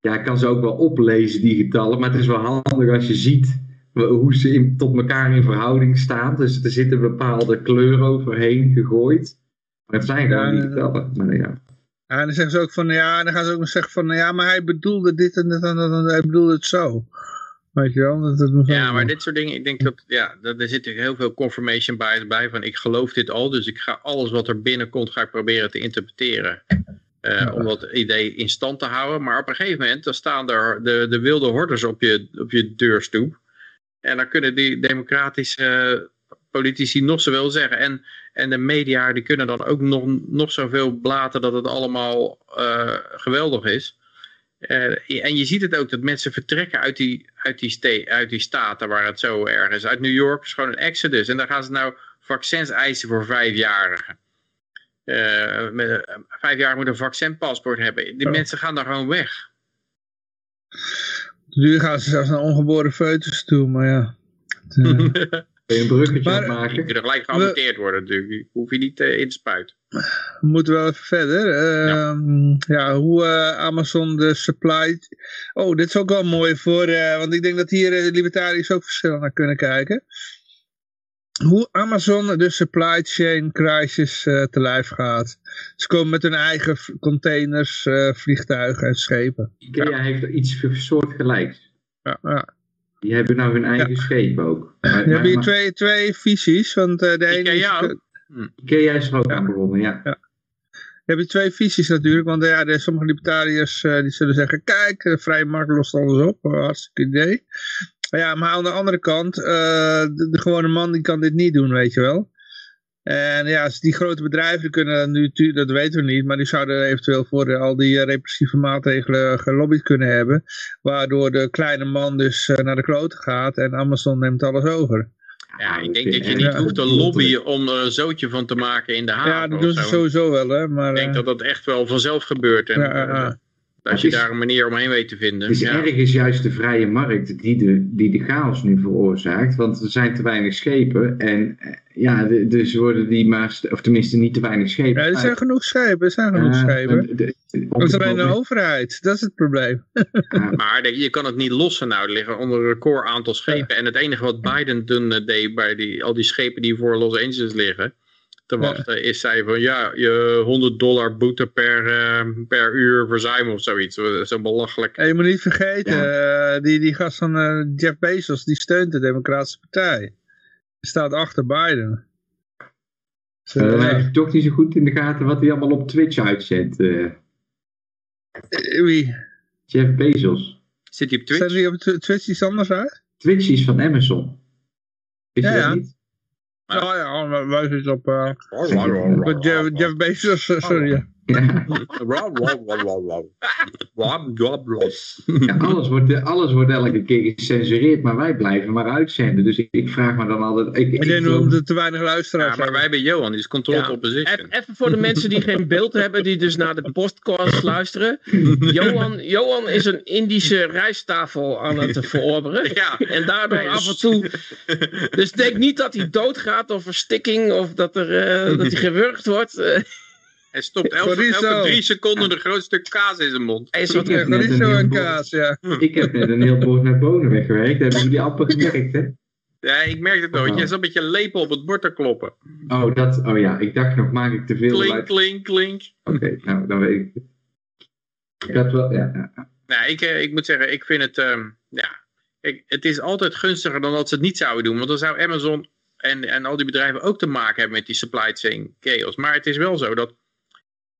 Speaker 4: ja, ik kan ze ook wel oplezen, die getallen, maar het is wel handig als je ziet hoe ze in, tot elkaar in verhouding staan. Dus er zit een bepaalde kleur overheen gegooid. Maar het zijn gewoon
Speaker 2: Ja,
Speaker 4: niet te tellen. Maar ja.
Speaker 2: Ja, en dan zeggen ze ook van, ja, dan gaan ze ook nog zeggen van, ja, maar hij bedoelde dit en dat en dat en hij bedoelde het zo. Weet je wel? Dat, moet
Speaker 5: Ja, maar dit soort dingen, ik denk dat, ja, dat, er zit heel veel confirmation bias bij van ik geloof dit al, dus ik ga alles wat er binnenkomt, ga ik proberen te interpreteren. eh, Om dat idee in stand te houden. Maar op een gegeven moment, dan staan er de, de wilde hordes op je, op je deurstoep. En dan kunnen die democratische politici nog zoveel zeggen. En, en de media, die kunnen dan ook nog, nog zoveel blaten dat het allemaal eh, geweldig is. Eh, en je ziet het ook dat mensen vertrekken uit die, uit, die ste- uit die staten waar het zo erg is. Uit New York is gewoon een exodus. En dan gaan ze nou vaccins eisen voor vijfjarigen. Eh met, eh, vijfjarigen moet een vaccinpaspoort hebben. Die
Speaker 2: Ja.
Speaker 5: mensen gaan daar gewoon weg.
Speaker 2: Nu gaan ze zelfs naar ongeboren foetus toe, maar ja. Het, <laughs>
Speaker 4: je een bruggetje
Speaker 2: Maar-
Speaker 4: op
Speaker 5: Die
Speaker 4: maken?
Speaker 5: kunnen gelijk geaborteerd worden natuurlijk. Die hoef je niet eh, in te spuiten.
Speaker 2: We moeten wel even verder. Ehm, ja. hoe eh, Amazon de supply... Oh, dit is ook wel mooi voor... eh, want ik denk dat hier eh, libertariërs ook verschillend naar kunnen kijken. Hoe Amazon de supply chain crisis te lijf gaat. Ze komen met hun eigen containers, vliegtuigen en schepen.
Speaker 4: Ikea heeft iets soortgelijks.
Speaker 2: Ja, ja.
Speaker 4: Die hebben nou hun eigen scheep ook. Maar,
Speaker 2: Je
Speaker 4: maar-
Speaker 2: hebt hier twee, twee visies. Want de ene is,
Speaker 5: ook?
Speaker 4: Ikea is er ook
Speaker 2: Ja.
Speaker 4: aan begonnen, ja.
Speaker 2: Je hebt hier twee visies natuurlijk, want ja, sommige libertariërs eh, die zullen zeggen, kijk, de vrije markt lost alles op, uh, hartstikke idee. Maar ja, maar aan de andere kant, eh, de, de gewone man die kan dit niet doen, weet je wel. En ja, die grote bedrijven kunnen nu, dat weten we niet, maar die zouden eventueel voor eh, al die eh, repressieve maatregelen gelobbyd kunnen hebben. Waardoor de kleine man dus eh, naar de kloten gaat en Amazon neemt alles over.
Speaker 5: Ja, ik denk dat je niet
Speaker 2: Ja.
Speaker 5: hoeft te lobbyen om er een zootje van te maken in de haven.
Speaker 2: ja, dat doen ze sowieso wel, hè. Maar,
Speaker 5: Ik denk
Speaker 2: eh,
Speaker 5: dat dat echt wel vanzelf gebeurt. En,
Speaker 2: Ja, ja, ja.
Speaker 5: eh, als je
Speaker 4: is-
Speaker 5: daar een manier omheen weet te vinden.
Speaker 4: Het is
Speaker 5: ja.
Speaker 4: ergens juist de vrije markt die de, die de chaos nu veroorzaakt. Want er zijn te weinig schepen. En eh, ja, de- dus worden die maar, of tenminste niet te weinig schepen.
Speaker 2: ja, er zijn genoeg schepen, er zijn genoeg schepen.
Speaker 4: de- de- de-
Speaker 2: Dat is alleen de
Speaker 4: het
Speaker 2: overheid, dat is het probleem. <laughs>
Speaker 5: Maar je kan het niet lossen nou. Er liggen onder een record aantal schepen. En het enige wat Biden toen eh, deed bij die, al die schepen die voor Los Angeles liggen. Te
Speaker 2: Ja.
Speaker 5: wachten is zij van ja, je 100 dollar boete per, eh, per uur verzuim of zoiets. Zo belachelijk.
Speaker 2: En je moet niet vergeten, eh, die, die gast van eh, Jeff Bezos, die steunt de Democratische Partij. Die staat achter Biden. Dus,
Speaker 4: dan heb je toch niet zo goed in de gaten wat hij allemaal op Twitch uitzendt.
Speaker 2: wie?
Speaker 4: Jeff Bezos.
Speaker 5: Zit hij op
Speaker 2: Zijn
Speaker 5: Twitch?
Speaker 2: die op Tw- Twitch iets anders uit?
Speaker 4: Twitch is van Amazon. Is
Speaker 2: Ja,
Speaker 4: dat
Speaker 2: ja.
Speaker 4: niet?
Speaker 5: Ja.
Speaker 2: Oh ja, maar wij zitten op, eh, op Jeff, Jeff Bezos, eh, sorry. Ja.
Speaker 4: Ja. Ja, alles, wordt, alles wordt elke keer gecensureerd, maar wij blijven maar uitzenden. Dus ik, ik vraag me dan altijd... Ik,
Speaker 2: Ik denk omdat er te weinig luisteraars
Speaker 5: Ja, maar wij hebben Johan, die is control
Speaker 6: Ja.
Speaker 5: opposition.
Speaker 6: Even even voor de mensen die geen beeld hebben, die dus naar de podcast <laughs> luisteren. Johan, Johan is een Indische rijsttafel aan het verorberen.
Speaker 5: Ja.
Speaker 6: En daardoor af en toe. Dus denk niet dat hij doodgaat of verstikking of dat, er, eh, dat hij gewurgd wordt.
Speaker 5: Hij stopt elke, elke drie seconden een groot stuk kaas in zijn mond.
Speaker 6: hij
Speaker 4: net
Speaker 2: chorizo
Speaker 4: een
Speaker 2: en kaas, ja.
Speaker 4: Ik heb net een heel bord met bonen weggewerkt. Hebben jullie amper gemerkt, hè?
Speaker 5: Ja, ik merk het nooit. Je zat met je lepel op het bord te kloppen.
Speaker 4: Oh, dat, oh ja, ik dacht nog, maak ik te veel
Speaker 5: Klink,
Speaker 4: uit-
Speaker 5: klink, klink.
Speaker 4: Oké, nou, dan weet ik het. Ik had wel, ja, ja.
Speaker 5: Nou, ik, eh, ik moet zeggen, ik vind het... ehm, ja, ik, het is altijd gunstiger dan dat ze het niet zouden doen. Want dan zou Amazon en, en al die bedrijven ook te maken hebben met die supply chain chaos. Maar het is wel zo dat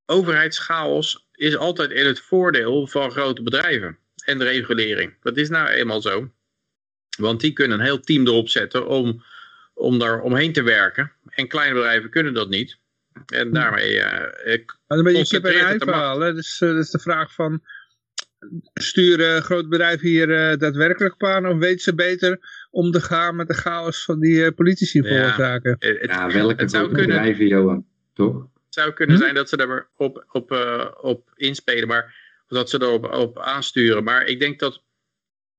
Speaker 5: overheidschaos is altijd in het voordeel van grote bedrijven. En de regulering. Dat is nou eenmaal zo. Want die kunnen een heel team erop zetten om, om daar omheen te werken. En kleine bedrijven kunnen dat niet. En daarmee... eh, eh,
Speaker 2: Maar een beetje kip en. Dus, eh, dat is de vraag van, sturen grote bedrijven hier eh, daadwerkelijk op aan? Of weten ze beter om te gaan met de chaos van die eh, politici
Speaker 5: Ja.
Speaker 2: veroorzaken?
Speaker 5: het, het-
Speaker 4: ja welke
Speaker 5: het zou
Speaker 4: grote
Speaker 5: kunnen-
Speaker 4: bedrijven, Johan? Toch?
Speaker 5: Zou kunnen
Speaker 2: Hm?
Speaker 5: zijn dat ze er op, op, eh, op inspelen, maar of dat ze erop op aansturen. Maar ik denk dat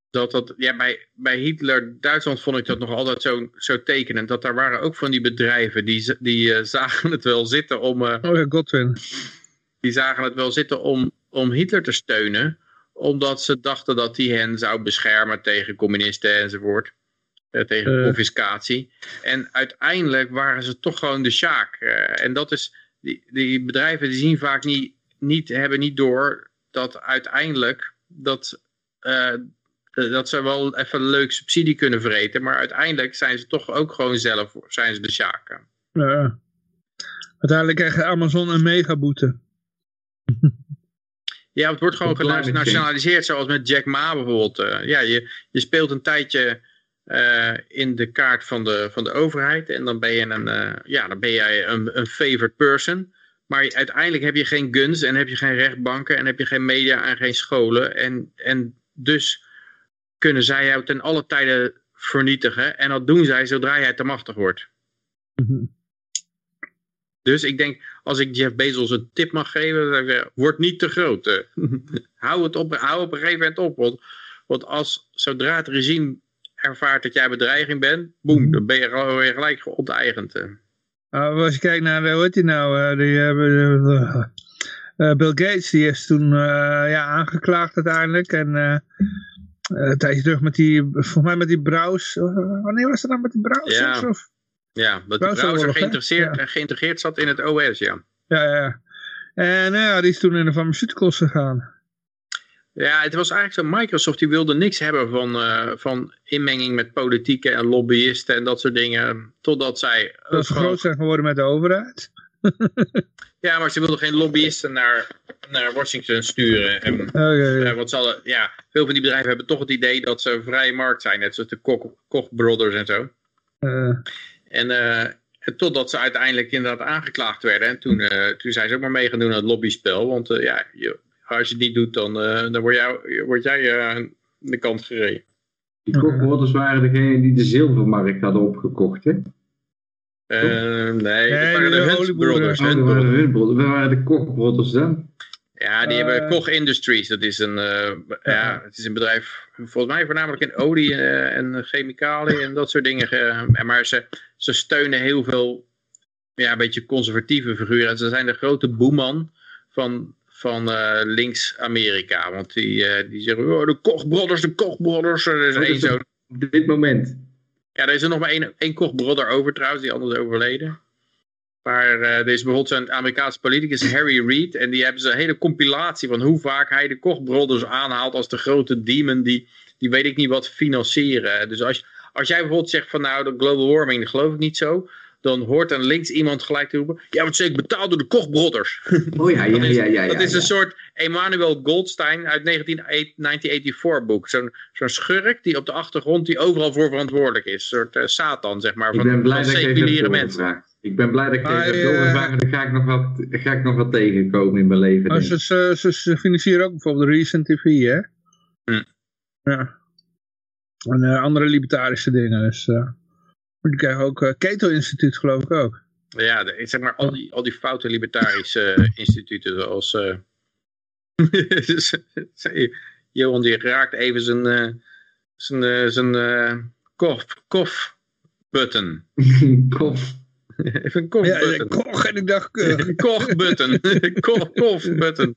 Speaker 5: dat, dat ja, bij, bij Hitler, Duitsland vond ik dat nog altijd zo, zo tekenend. Dat daar waren ook van die bedrijven die, die eh, <laughs> zagen het wel zitten om, eh,
Speaker 2: Oh ja, Godwin.
Speaker 5: die zagen het wel zitten om, om Hitler te steunen. Omdat ze dachten dat hij hen zou beschermen tegen communisten enzovoort. tegen confiscatie. En uiteindelijk waren ze toch gewoon de Sjaak. En dat is, die, die bedrijven die zien vaak niet, niet, hebben niet door dat uiteindelijk dat, eh, dat ze wel even een leuk subsidie kunnen vreten. Maar uiteindelijk zijn ze toch ook gewoon zelf zijn ze de sjaken.
Speaker 2: Ja. Uiteindelijk krijgt Amazon een megaboete. <laughs>
Speaker 5: Ja, het wordt gewoon genationaliseerd, zoals met Jack Ma bijvoorbeeld. Eh, ja, je, je speelt een tijdje eh, in de kaart van de, van de overheid en dan ben je een, eh, ja, dan ben jij een, een favored person. Maar uiteindelijk heb je geen guns en heb je geen rechtbanken en heb je geen media en geen scholen. En, en dus kunnen zij jou ten alle tijden vernietigen. En dat doen zij zodra jij te machtig wordt. Dus ik denk, als ik Jeff Bezos een tip mag geven, dan ik word niet te groot. eh. <laughs> hou het op, hou op een gegeven moment op. Want, want als, zodra het regime ervaart dat jij bedreiging bent, boem, dan ben je gewoon gelijk onteigend. eh.
Speaker 2: Uh, als je kijkt naar, eh, hoe heet die nou, eh, die, hebben eh, Bill Gates, die is toen ja, aangeklaagd uiteindelijk. En een tijdje terug met die, volgens mij met die browse, eh, wanneer was dat dan met die browsers?
Speaker 5: Ja.
Speaker 2: Of?
Speaker 5: Ja, dat de
Speaker 2: Browseroorlog,
Speaker 5: browser geïnteresseerd,
Speaker 2: Ja.
Speaker 5: geïntegreerd zat in het OS, ja.
Speaker 2: Ja, ja. En nou ja, die is toen in de pharmaceuticals gegaan.
Speaker 5: Ja, het was eigenlijk zo, Microsoft die wilde niks hebben van, eh, van inmenging met politieken en lobbyisten en dat soort dingen. Totdat zij...
Speaker 2: Dat ze groot zijn geworden met de overheid.
Speaker 5: Ja, maar ze wilden geen lobbyisten naar, naar Washington sturen. En,
Speaker 2: Oké, ja.
Speaker 5: eh, want ze hadden, ja, veel van die bedrijven hebben toch het idee dat ze een vrije markt zijn. Net zoals de Koch, Koch Brothers en zo.
Speaker 2: Eh,
Speaker 5: En, eh, en totdat ze uiteindelijk inderdaad aangeklaagd werden. En toen, toen zijn ze ook maar mee gaan doen aan het lobbyspel. Want ja, je, als je niet doet, dan, eh, dan word, jou, word jij eh, aan de kant gereden.
Speaker 4: Die Kochbrothers waren degene die de zilvermarkt hadden opgekocht, hè?
Speaker 5: Eh, nee, dat
Speaker 2: Nee,
Speaker 5: waren de
Speaker 2: de
Speaker 5: Hunt
Speaker 2: olieboeren.
Speaker 5: Brothers.
Speaker 4: Oh,
Speaker 5: Hunt
Speaker 4: dat waren
Speaker 5: Brothers.
Speaker 4: de. Waar waren de Kochbrothers dan?
Speaker 5: Ja, die hebben Koch Industries. Dat is een, eh, ja, het is een bedrijf, volgens mij voornamelijk in olie en chemicaliën en dat soort dingen. ge- maar ze, ze steunen heel veel, ja, een beetje conservatieve figuren. Ze zijn de grote boeman van, van eh, links-Amerika. Want die, eh, die zeggen, oh, de Koch Brothers, de Koch Brothers. Er is
Speaker 4: Oh,
Speaker 5: één zo.
Speaker 4: Op dit moment.
Speaker 5: Ja, er is er nog maar één, één Koch brother over trouwens, die anders overleden. Maar eh, er is bijvoorbeeld zo'n Amerikaanse politicus, Harry Reid. En die hebben ze een hele compilatie van hoe vaak hij de Koch brothers aanhaalt als de grote demon die, die weet ik niet wat financieren. Dus als, als jij bijvoorbeeld zegt van nou, de global warming, dat geloof ik niet zo. Dan hoort een links iemand gelijk te roepen, ja, want zeker betaald door de Koch brothers. <laughs>
Speaker 4: Oh ja, ja,
Speaker 5: Dat is,
Speaker 4: ja, ja. ja,
Speaker 5: dat is
Speaker 4: ja.
Speaker 5: een soort Emmanuel Goldstein uit 19, 1984 boek. Zo'n zo'n schurk die op de achtergrond die overal voor verantwoordelijk is. Een soort eh, Satan, zeg maar,
Speaker 4: Ik
Speaker 5: van,
Speaker 4: ben blij
Speaker 5: van
Speaker 4: dat ik even
Speaker 5: seculiere
Speaker 4: heb
Speaker 5: mensen.
Speaker 4: Ik ben blij dat ik even heb
Speaker 2: eh,
Speaker 4: doorgevraagd. Dan ga ik nog wat, ga ik nog wat tegenkomen in mijn leven. Ik.
Speaker 2: ze, ze, ze, ze financieren ook bijvoorbeeld Recent TV, hè?
Speaker 5: Hm.
Speaker 2: Ja. En eh, andere libertarische dingen. Dus, eh die krijgen ook uh, Keto Instituut, geloof ik ook.
Speaker 5: Ja, de, zeg maar al die, al die foute libertarische eh, <laughs> instituten zoals... eh, <laughs> Johan die raakt even zijn, eh, zijn, eh, zijn eh, kof, kof button. <laughs>
Speaker 4: Kof.
Speaker 5: even een kof
Speaker 2: Ja,
Speaker 5: button.
Speaker 2: ik koch en ik dacht, uh,
Speaker 5: Koch button. Koch, kof button.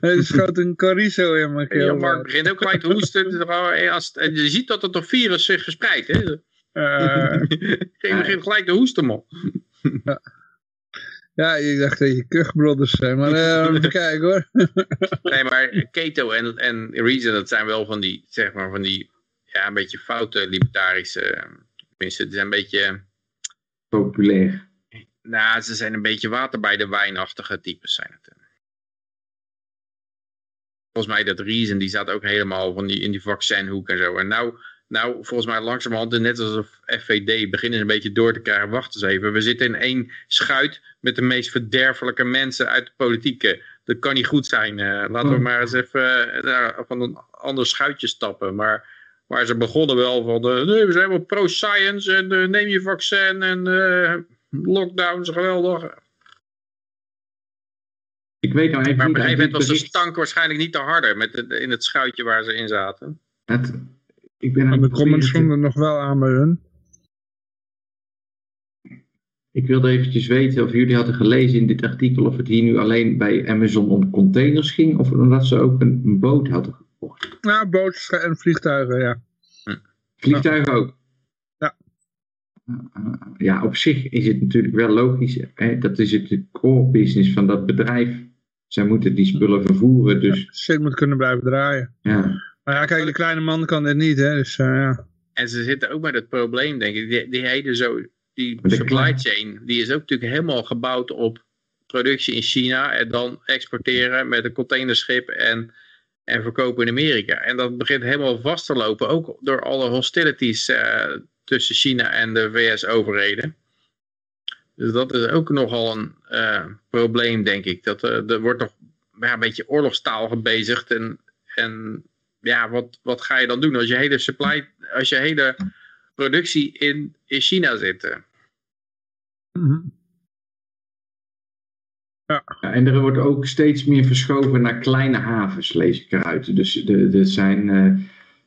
Speaker 2: er schoot een chorizo in mijn
Speaker 5: Ja,
Speaker 2: keel.
Speaker 5: Mark begint ook gelijk te hoesten. Eh, en je ziet dat het toch virus zich verspreidt. Hè?
Speaker 2: Eh, <laughs>
Speaker 5: Je begint gelijk te hoesten, man.
Speaker 2: ja, ik dacht dat je kuchbrothers zijn. Maar uh, <laughs> even kijken hoor. <laughs>
Speaker 5: Nee, maar Keto en, en Reason, dat zijn wel van die, zeg maar, van die, ja, een beetje foute libertarische, tenminste, het zijn een beetje,
Speaker 4: Populair.
Speaker 5: nou, ze zijn een beetje water bij de wijnachtige types zijn het. Volgens mij dat Reason, die zat ook helemaal van die, in die vaccinhoek en zo. En nou, nou, volgens mij langzamerhand, net als FVD, beginnen ze een beetje door te krijgen. Wacht eens even, we zitten in één schuit met de meest verderfelijke mensen uit de politiek. Dat kan niet goed zijn. Uh, laten we maar eens even uh, van een ander schuitje stappen. Maar, maar ze begonnen wel van, uh, nee, we zijn wel pro-science en uh, neem je vaccin en uh, lockdowns, geweldig.
Speaker 4: Ik weet nou even
Speaker 5: maar op een gegeven moment was de stank waarschijnlijk niet te harder met de, in het schuitje waar ze in zaten.
Speaker 4: Het, ik ben
Speaker 2: maar de comments stonden nog wel aan bij hun.
Speaker 4: Ik wilde eventjes weten of jullie hadden gelezen in dit artikel of het hier nu alleen bij Amazon om containers ging of omdat ze ook een, een boot hadden gekocht.
Speaker 2: Ja, boten en vliegtuigen, ja.
Speaker 4: Vliegtuigen ook?
Speaker 2: Ja.
Speaker 4: ja, op zich is het natuurlijk wel logisch. Hè? Dat is het core business van dat bedrijf. Zij moeten die spullen vervoeren, dus
Speaker 2: Shit moet kunnen blijven draaien.
Speaker 4: ja.
Speaker 2: Maar ja, kijk, de kleine man kan dit niet, hè. Dus eh, ja.
Speaker 5: En ze zitten ook met het probleem, denk ik. Die, die hele zo, die
Speaker 4: De
Speaker 5: supply chain, die is ook natuurlijk helemaal gebouwd op productie in China en dan exporteren met een containerschip en, en verkopen in Amerika. En dat begint helemaal vast te lopen, ook door alle hostilities eh, tussen China en de VS-overheden. Dus dat is ook nogal een eh, probleem, denk ik. Dat, er wordt nog ja, een beetje oorlogstaal gebezigd en, en ja, wat, wat ga je dan doen als je hele supply, als je hele productie in, in China zit? eh?
Speaker 2: Mhm.
Speaker 4: Ja, en er wordt ook steeds meer verschoven naar kleine havens, lees ik eruit. Dus de, de zijn, eh,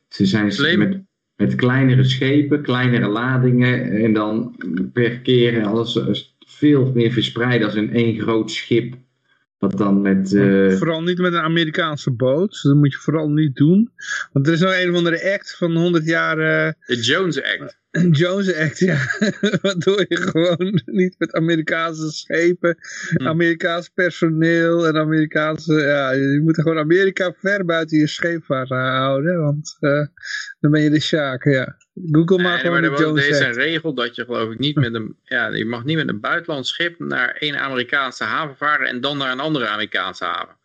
Speaker 4: ze zijn
Speaker 5: Slim.
Speaker 4: met, met kleinere schepen, kleinere ladingen en dan per keer alles veel meer verspreid als in één groot schip. Wat dan met... eh,
Speaker 2: Vooral niet met een Amerikaanse boot. Dat moet je vooral niet doen. Want er is nou een of andere act van 100 jaar eh,
Speaker 5: De Jones Act. <clears throat>
Speaker 2: Jones Act, ja. <laughs> Waardoor je gewoon <laughs> niet met Amerikaanse schepen,
Speaker 5: Hm.
Speaker 2: Amerikaans personeel en Amerikaanse... Ja, je moet gewoon Amerika ver buiten je scheepvaart houden. Want eh, dan ben je de sjaak, ja. Google
Speaker 5: Nee,
Speaker 2: gewoon
Speaker 5: er, was,
Speaker 2: Jones
Speaker 5: er is
Speaker 2: Act.
Speaker 5: een regel dat je geloof ik niet met een, ja, je mag niet met een buitenlands schip naar één Amerikaanse haven varen en dan naar een andere Amerikaanse haven.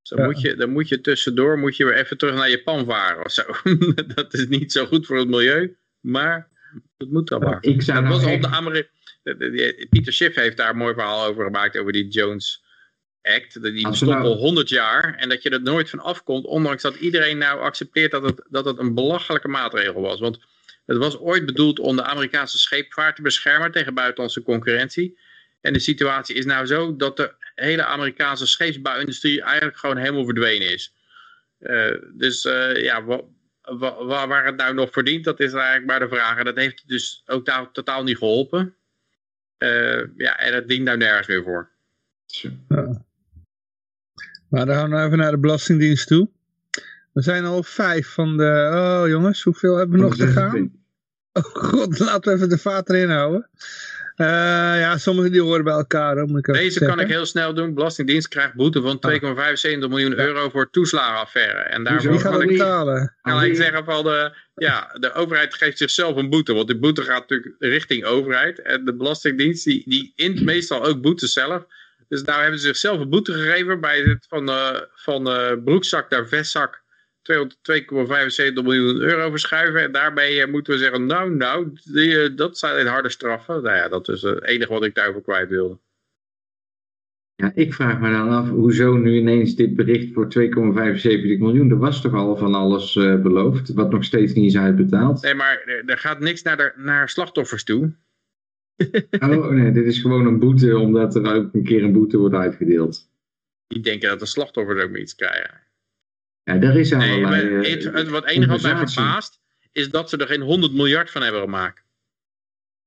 Speaker 5: Dus dan,
Speaker 2: Ja.
Speaker 5: moet je, dan moet je tussendoor moet je weer even terug naar Japan varen of zo. <laughs> dat is niet zo goed voor het milieu, maar dat moet dan maar.
Speaker 4: ik zou
Speaker 5: Dat
Speaker 4: nou
Speaker 5: was op
Speaker 4: echt-
Speaker 5: de Ameri de- de- de- Pieter Schiff heeft daar een mooi verhaal over gemaakt, over die Jones Act. Die bestond
Speaker 4: nou-
Speaker 5: al 100 jaar en dat je er nooit van afkomt, ondanks dat iedereen nou accepteert dat het, dat het een belachelijke maatregel was. Want het was ooit bedoeld om de Amerikaanse scheepvaart te beschermen tegen buitenlandse concurrentie. En de situatie is nou zo dat de hele Amerikaanse scheepsbouwindustrie eigenlijk gewoon helemaal verdwenen is. Eh, dus eh, ja, wa- wa- wa- waar het nou nog verdient, dat is eigenlijk maar de vraag. En dat heeft dus ook daar totaal niet geholpen. Eh, ja, en het dient nou nergens meer voor.
Speaker 2: Maar dan gaan we nou even naar de Belastingdienst toe. We zijn al vijf van de... Oh jongens, hoeveel hebben we nog te gaan? Oh god, laten we even de vaat erin houden. Eh, ja, sommigen die horen bij elkaar. hoor, moet ik even
Speaker 5: Deze kan
Speaker 2: zeggen.
Speaker 5: ik heel snel doen. Belastingdienst krijgt boete van 2,75 miljoen euro voor toeslagenaffaire. En daarvoor kan ik,
Speaker 2: betalen?
Speaker 5: kan ik zeggen van de, ja, de overheid geeft zichzelf een boete. Want die boete gaat natuurlijk richting overheid. En de Belastingdienst die, die int meestal ook boetes zelf. Dus nou hebben ze zichzelf een boete gegeven bij het van, eh, van broekzak naar vestzak 200 2,75 miljoen euro verschuiven. En daarbij eh, moeten we zeggen, nou, nou, die, eh, dat zijn harde straffen. Nou ja, dat is het enige wat ik daarover kwijt wilde.
Speaker 4: Ja, ik vraag me dan af, hoezo nu ineens dit bericht voor 2,75 miljoen? Er was toch al van alles eh, beloofd, wat nog steeds niet is uitbetaald?
Speaker 5: Nee, maar er, gaat niks naar, de, naar slachtoffers toe. <laughs>
Speaker 4: Oh nee, dit is gewoon een boete, omdat er ook een keer een boete wordt uitgedeeld.
Speaker 5: Die denken dat de slachtoffers ook iets krijgen.
Speaker 4: Ja, daar is
Speaker 5: Nee, maar
Speaker 4: allerlei... eh,
Speaker 5: het, het, wat enige wat mij verbaast, is dat ze er geen 100 miljard van hebben gemaakt.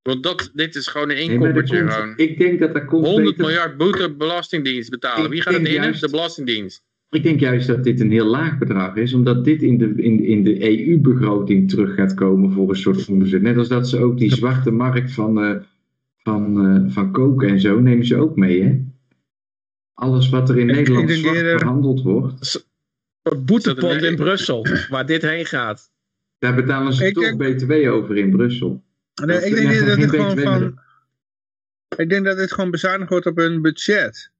Speaker 5: Want dat, dit is gewoon een
Speaker 4: Nee, er
Speaker 5: inkoppertje.
Speaker 4: komt-
Speaker 5: gewoon.
Speaker 4: ik denk dat er komt
Speaker 5: 100
Speaker 4: Peter,
Speaker 5: miljard boete belastingdienst betalen.
Speaker 4: Ik
Speaker 5: Wie gaat het
Speaker 4: juist-
Speaker 5: De belastingdienst.
Speaker 4: Ik denk juist dat dit een heel laag bedrag is, omdat dit in de, in, in de EU-begroting terug gaat komen voor een soort onderzet. Net als dat ze ook die zwarte markt van, eh, van, eh, van koken en zo nemen ze ook mee, hè? Alles wat er in
Speaker 2: Ik-
Speaker 4: Nederland zwart verhandeld wordt,
Speaker 6: boetepot in Brussel, waar dit heen gaat.
Speaker 4: daar betalen ze
Speaker 2: Ik
Speaker 4: toch
Speaker 2: denk-
Speaker 4: BTW over in Brussel.
Speaker 2: Nee, ik denk dat gewoon
Speaker 4: BTW
Speaker 2: van...
Speaker 4: meer.
Speaker 2: Ik denk dat dit gewoon bezuinigd wordt op hun budget.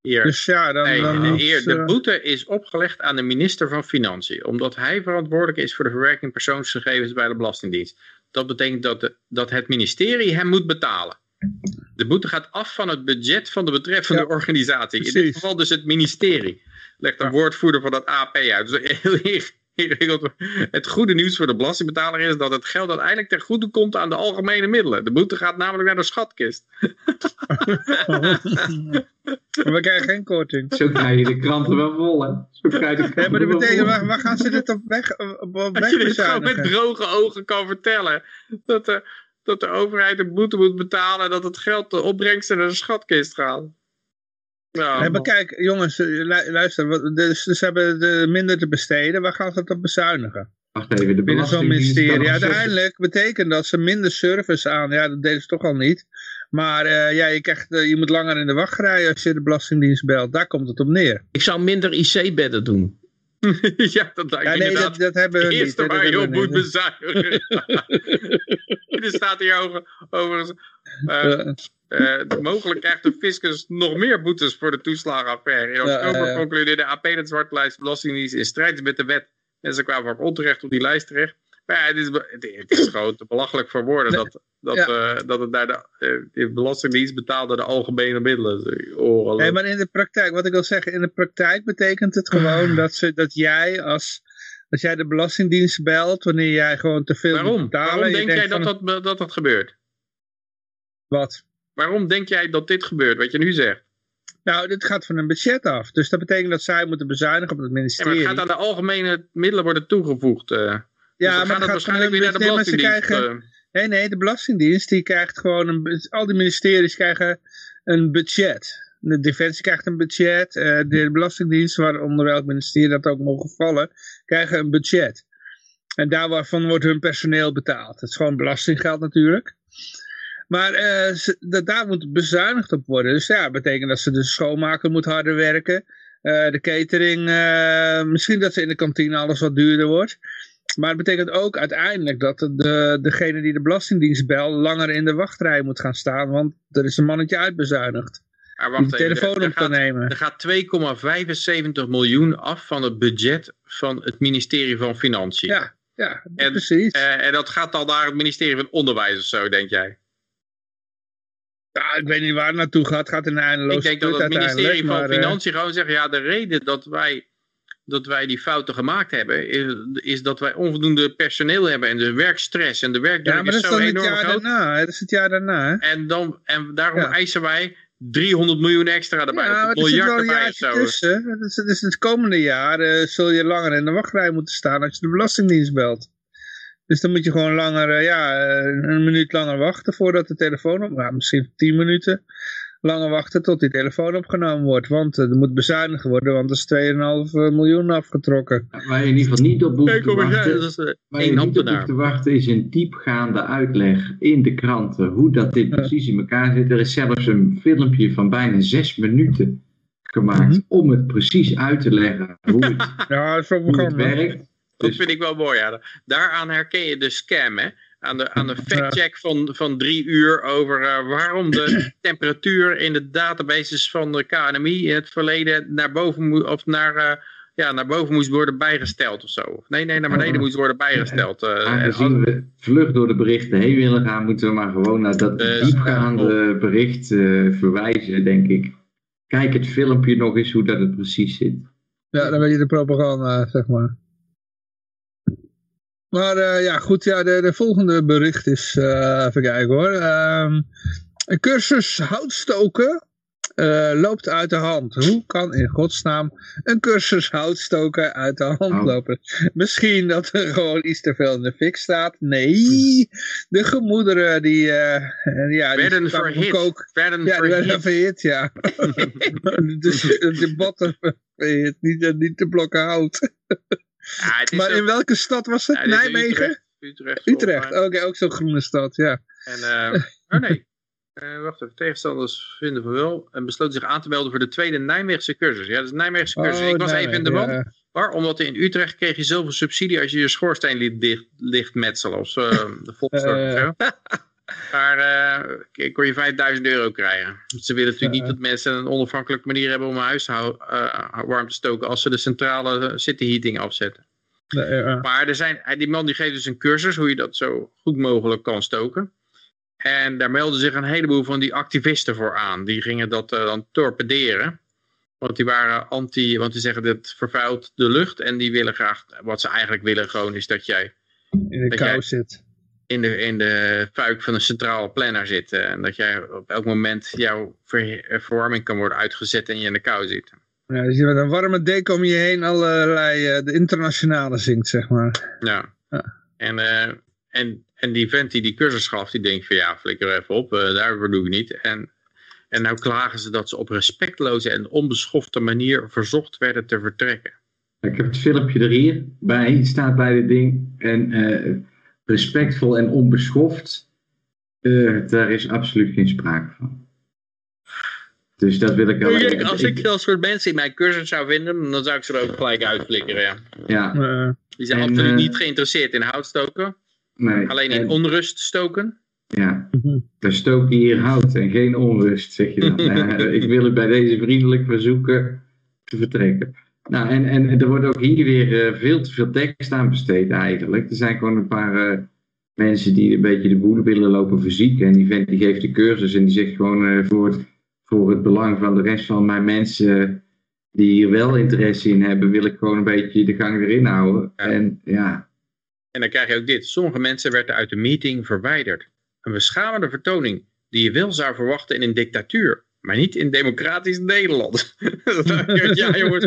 Speaker 5: Hier.
Speaker 2: Dus ja, dan...
Speaker 5: Nee, de boete is opgelegd aan de minister van Financiën, omdat hij verantwoordelijk is voor de verwerking persoonsgegevens bij de Belastingdienst. Dat betekent dat, de, dat het ministerie hem moet betalen. De boete gaat af van het budget van de betreffende
Speaker 2: Ja,
Speaker 5: organisatie. In dit geval dus het ministerie. Legt een
Speaker 2: Ja. woordvoerder
Speaker 5: van het AP uit. Dus heel ingewikkeld. Het goede nieuws voor de belastingbetaler is dat het geld uiteindelijk ten goede komt aan de algemene middelen. De boete gaat namelijk naar de schatkist. <laughs>
Speaker 2: We krijgen geen korting.
Speaker 4: Zo krijg je de kranten wel vol, hè? Zo krijg je de kranten
Speaker 2: Ja, maar dat
Speaker 4: wel
Speaker 2: betekent,
Speaker 4: vol.
Speaker 2: waar, waar gaan ze dit op weg, op op
Speaker 5: Dat
Speaker 2: weg
Speaker 5: je dit gewoon met droge ogen kan vertellen. Dat de, dat de overheid een boete moet betalen en dat het geld de opbrengsten naar de schatkist gaat. Nou,
Speaker 2: Nee, maar kijk, jongens, eh, lu- luister, wat- dus, dus ze hebben de minder te besteden. Waar gaan ze het op bezuinigen?
Speaker 4: Wacht even, de
Speaker 2: binnen zo'n ministerie.
Speaker 4: nog
Speaker 2: Uiteindelijk betekent dat ze minder service aan, ja dat deden ze toch al niet. Maar eh, ja, je, krijgt, eh, je moet langer in de wachtrij als je de Belastingdienst belt. Daar komt het op neer.
Speaker 6: Ik zou minder IC-bedden doen. <laughs>
Speaker 5: ja, dat lijkt
Speaker 2: Ja, nee, dat, dat hebben we
Speaker 5: het
Speaker 2: niet.
Speaker 5: eerste
Speaker 2: dat
Speaker 5: waar je op moet
Speaker 2: niet.
Speaker 5: bezuinigen. <laughs> er staat hier over, overigens... eh, mogelijk krijgt de fiscus nog meer boetes voor de toeslagenaffaire. In oktober
Speaker 2: ja,
Speaker 5: concludeerde AP dat zwarte lijst belastingdienst in strijd is met de wet. En ze kwamen ook onterecht op die lijst terecht. Maar ja, het is, het, is gewoon te belachelijk voor woorden dat, dat,
Speaker 2: Ja.
Speaker 5: eh, dat het naar de, eh, de belastingdienst betaalde de algemene middelen. Oh,
Speaker 2: Nee, maar in de praktijk, wat ik wil zeggen, in de praktijk betekent het gewoon <sighs> dat, ze, dat jij als, als jij de Belastingdienst belt, wanneer jij gewoon te veel
Speaker 5: Waarom?
Speaker 2: betalen.
Speaker 5: Waarom denk jij dat dat, dat dat gebeurt?
Speaker 2: Wat?
Speaker 5: Waarom denk jij dat dit gebeurt, wat je nu zegt?
Speaker 2: Nou, dit gaat van een budget af. Dus dat betekent dat zij moeten bezuinigen op het
Speaker 5: Ja, maar
Speaker 2: ministerie.
Speaker 5: het gaat aan de algemene middelen worden toegevoegd. eh.
Speaker 2: Ja,
Speaker 5: dus
Speaker 2: maar
Speaker 5: gaat het
Speaker 2: gaat
Speaker 5: waarschijnlijk weer naar de belastingdienst.
Speaker 2: krijgen-
Speaker 5: eh.
Speaker 2: Nee, nee, de Belastingdienst die krijgt gewoon een... Al die ministeries krijgen een budget. De Defensie krijgt een budget. eh, de Belastingdienst, waaronder welk ministerie dat ook mogen vallen, krijgen een budget. En daar waarvan wordt hun personeel betaald. Dat is gewoon belastinggeld natuurlijk. Maar eh, dat, daar moet bezuinigd op worden. Dus ja, dat betekent dat ze de schoonmaker moet harder werken. De catering, misschien dat ze in de kantine alles wat duurder wordt. Maar het betekent ook uiteindelijk dat de, degene die de Belastingdienst belt langer in de wachtrij moet gaan staan. Want er is een mannetje uitbezuinigd.
Speaker 5: Maar
Speaker 2: Die de
Speaker 5: even,
Speaker 2: telefoon
Speaker 5: er
Speaker 2: op kan nemen.
Speaker 5: Er gaat 2,75 miljoen af van het budget van het ministerie van Financiën.
Speaker 2: Ja, ja
Speaker 5: En,
Speaker 2: precies.
Speaker 5: Eh, en dat gaat dan naar het ministerie van Onderwijs of zo, denk jij?
Speaker 2: ja, ik weet niet waar het naartoe gaat. Het gaat in een eindeloze
Speaker 5: Ik denk dat het ministerie van
Speaker 2: eh,
Speaker 5: Financiën gewoon zegt, ja, de reden dat wij, dat wij die fouten gemaakt hebben, is, is dat wij onvoldoende personeel hebben en de werkstress en de
Speaker 2: ja,
Speaker 5: werkdruk
Speaker 2: maar
Speaker 5: is
Speaker 2: dat is
Speaker 5: zo
Speaker 2: het
Speaker 5: enorm
Speaker 2: jaar
Speaker 5: groot.
Speaker 2: daarna. hè. Dat is het jaar daarna. hè.
Speaker 5: En, dan, en daarom
Speaker 2: Ja.
Speaker 5: eisen wij 300 miljoen extra erbij,
Speaker 2: Ja, maar
Speaker 5: een miljard erbij of zo.
Speaker 2: tussen. Dus, dus het komende jaar eh, zul je langer in de wachtrij moeten staan als je de Belastingdienst belt. Dus dan moet je gewoon langer, eh, ja, eh, een minuut langer wachten voordat de telefoon op, nou, misschien tien minuten langer wachten tot die telefoon opgenomen wordt. Want eh, er moet bezuinigd worden, want er is 2,5 miljoen afgetrokken.
Speaker 4: Waar je in ieder geval niet op hoeft te wachten.
Speaker 5: eh,
Speaker 4: Waar je
Speaker 5: één
Speaker 4: niet op te wachten is een diepgaande uitleg in de kranten hoe dat dit precies in elkaar zit. Er is zelfs een filmpje van bijna zes minuten gemaakt
Speaker 2: Mhm.
Speaker 4: om het precies uit te leggen hoe <laughs> het,
Speaker 2: Ja,
Speaker 4: hoe het werkt.
Speaker 5: Dat
Speaker 4: Dus
Speaker 5: vind ik wel mooi. Ja. Daaraan herken je de scam. Hè? Aan de, aan de factcheck van, van drie uur over eh, waarom de <clears throat> temperatuur in de databases van de KNMI in het verleden naar boven, moet of naar, eh, ja, naar boven moest worden bijgesteld of zo. Of Nee, nee, naar beneden
Speaker 4: Oh.
Speaker 5: moest worden bijgesteld. eh, en
Speaker 4: aangezien we vlug door de berichten heen willen gaan, moeten we maar gewoon naar dat diepgaande bericht eh, verwijzen, denk ik. Kijk het filmpje nog eens hoe dat het precies zit.
Speaker 2: Ja, dan weet je de propaganda, zeg maar. Maar eh, ja, goed, ja, de, de volgende bericht is, eh, even kijken hoor. Ehm, een cursus houtstoken eh, loopt uit de hand. Hoe kan in godsnaam een cursus houtstoken uit de hand
Speaker 4: Oh.
Speaker 2: lopen? Misschien dat er gewoon iets te veel in de fik staat. Nee, de gemoederen die, ja, die
Speaker 5: werden
Speaker 2: een
Speaker 5: verhit.
Speaker 2: kook.
Speaker 5: Werden
Speaker 2: Ja, die werden
Speaker 5: verhit.
Speaker 2: ja. <laughs> <laughs> dus de botten <laughs> verhit, niet, niet te blokken hout.
Speaker 5: Ja,
Speaker 2: Maar
Speaker 5: ook-
Speaker 2: in welke stad was het?
Speaker 5: ja,
Speaker 2: Nijmegen?
Speaker 5: Utrecht. Utrecht.
Speaker 2: Oké, ook zo'n groene stad, ja.
Speaker 5: En, eh, oh nee. Eh, wacht even, tegenstanders vinden van wel en besloten zich aan te melden voor de tweede Nijmeegse cursus. Ja, dat is de Nijmeegse cursus. ik was even in de
Speaker 2: ja.
Speaker 5: Waar? Omdat in Utrecht kreeg je zoveel subsidie als je je schoorsteen liet dicht, licht metselen. Of zo, de volksstort <laughs>
Speaker 2: Eh.
Speaker 5: zo. Maar eh, kon je 5000 euro krijgen. Ze willen natuurlijk niet dat mensen een onafhankelijke manier hebben om hun huis eh, warm te stoken als ze de centrale city heating afzetten.
Speaker 2: Nee.
Speaker 5: Maar er zijn, die man die geeft dus een cursus hoe je dat zo goed mogelijk kan stoken. En daar melden zich een heleboel van die activisten voor aan. Die gingen dat eh, dan torpederen. Want die waren anti, want die zeggen dat vervuilt de lucht. En die willen graag, wat ze eigenlijk willen gewoon is dat jij
Speaker 2: in de kou
Speaker 5: jij-
Speaker 2: zit.
Speaker 5: In de, in de fuik van een centrale planner zit. En dat jij op elk moment jouw ver- eh, verwarming kan worden uitgezet en je in de kou zit.
Speaker 2: Ja, dus je met een warme dek om je heen allerlei, eh, de internationale zingt, zeg maar.
Speaker 5: Ja.
Speaker 2: Ja.
Speaker 5: En, eh, en, en die vent die die cursus gaf, die denkt van ja, flikker even op, eh, daarvoor doe ik niet. En, en nou klagen ze dat ze op respectloze en onbeschofte manier verzocht werden te vertrekken.
Speaker 4: Ik heb het filmpje er hier bij, staat bij dit ding. En eh, respectvol en onbeschoft, eh, daar is absoluut geen sprake van. Dus dat wil ik alleen...
Speaker 5: Kijk, als ik dat soort mensen in mijn cursus zou vinden, dan zou ik ze er ook gelijk uitflikkeren. Ja.
Speaker 4: Ja,
Speaker 2: Eh,
Speaker 5: Die zijn
Speaker 4: En,
Speaker 5: absoluut
Speaker 4: eh,
Speaker 5: niet geïnteresseerd in hout stoken.
Speaker 4: nee.
Speaker 5: Alleen in
Speaker 4: En-
Speaker 5: onrust stoken.
Speaker 4: Ja,
Speaker 2: Mhm.
Speaker 4: we stoken hier hout en geen onrust, zeg je dan. <laughs> Ik wil het bij deze vriendelijk verzoeken te vertrekken. Nou, en, en er wordt ook hier weer eh, veel te veel tekst aan besteed eigenlijk. Er zijn gewoon een paar eh, mensen die een beetje de boel willen lopen verzieken. En die vent die geeft de cursus en die zegt gewoon eh, voor, het, voor het belang van de rest van mijn mensen die hier wel interesse in hebben, wil ik gewoon een beetje de gang erin houden. En ja,
Speaker 5: En dan krijg je ook dit. Sommige mensen werden uit de meeting verwijderd. Een beschamende vertoning die je wel zou verwachten in een dictatuur. Maar niet in democratisch Nederland. <laughs> ja <laughs> jongens.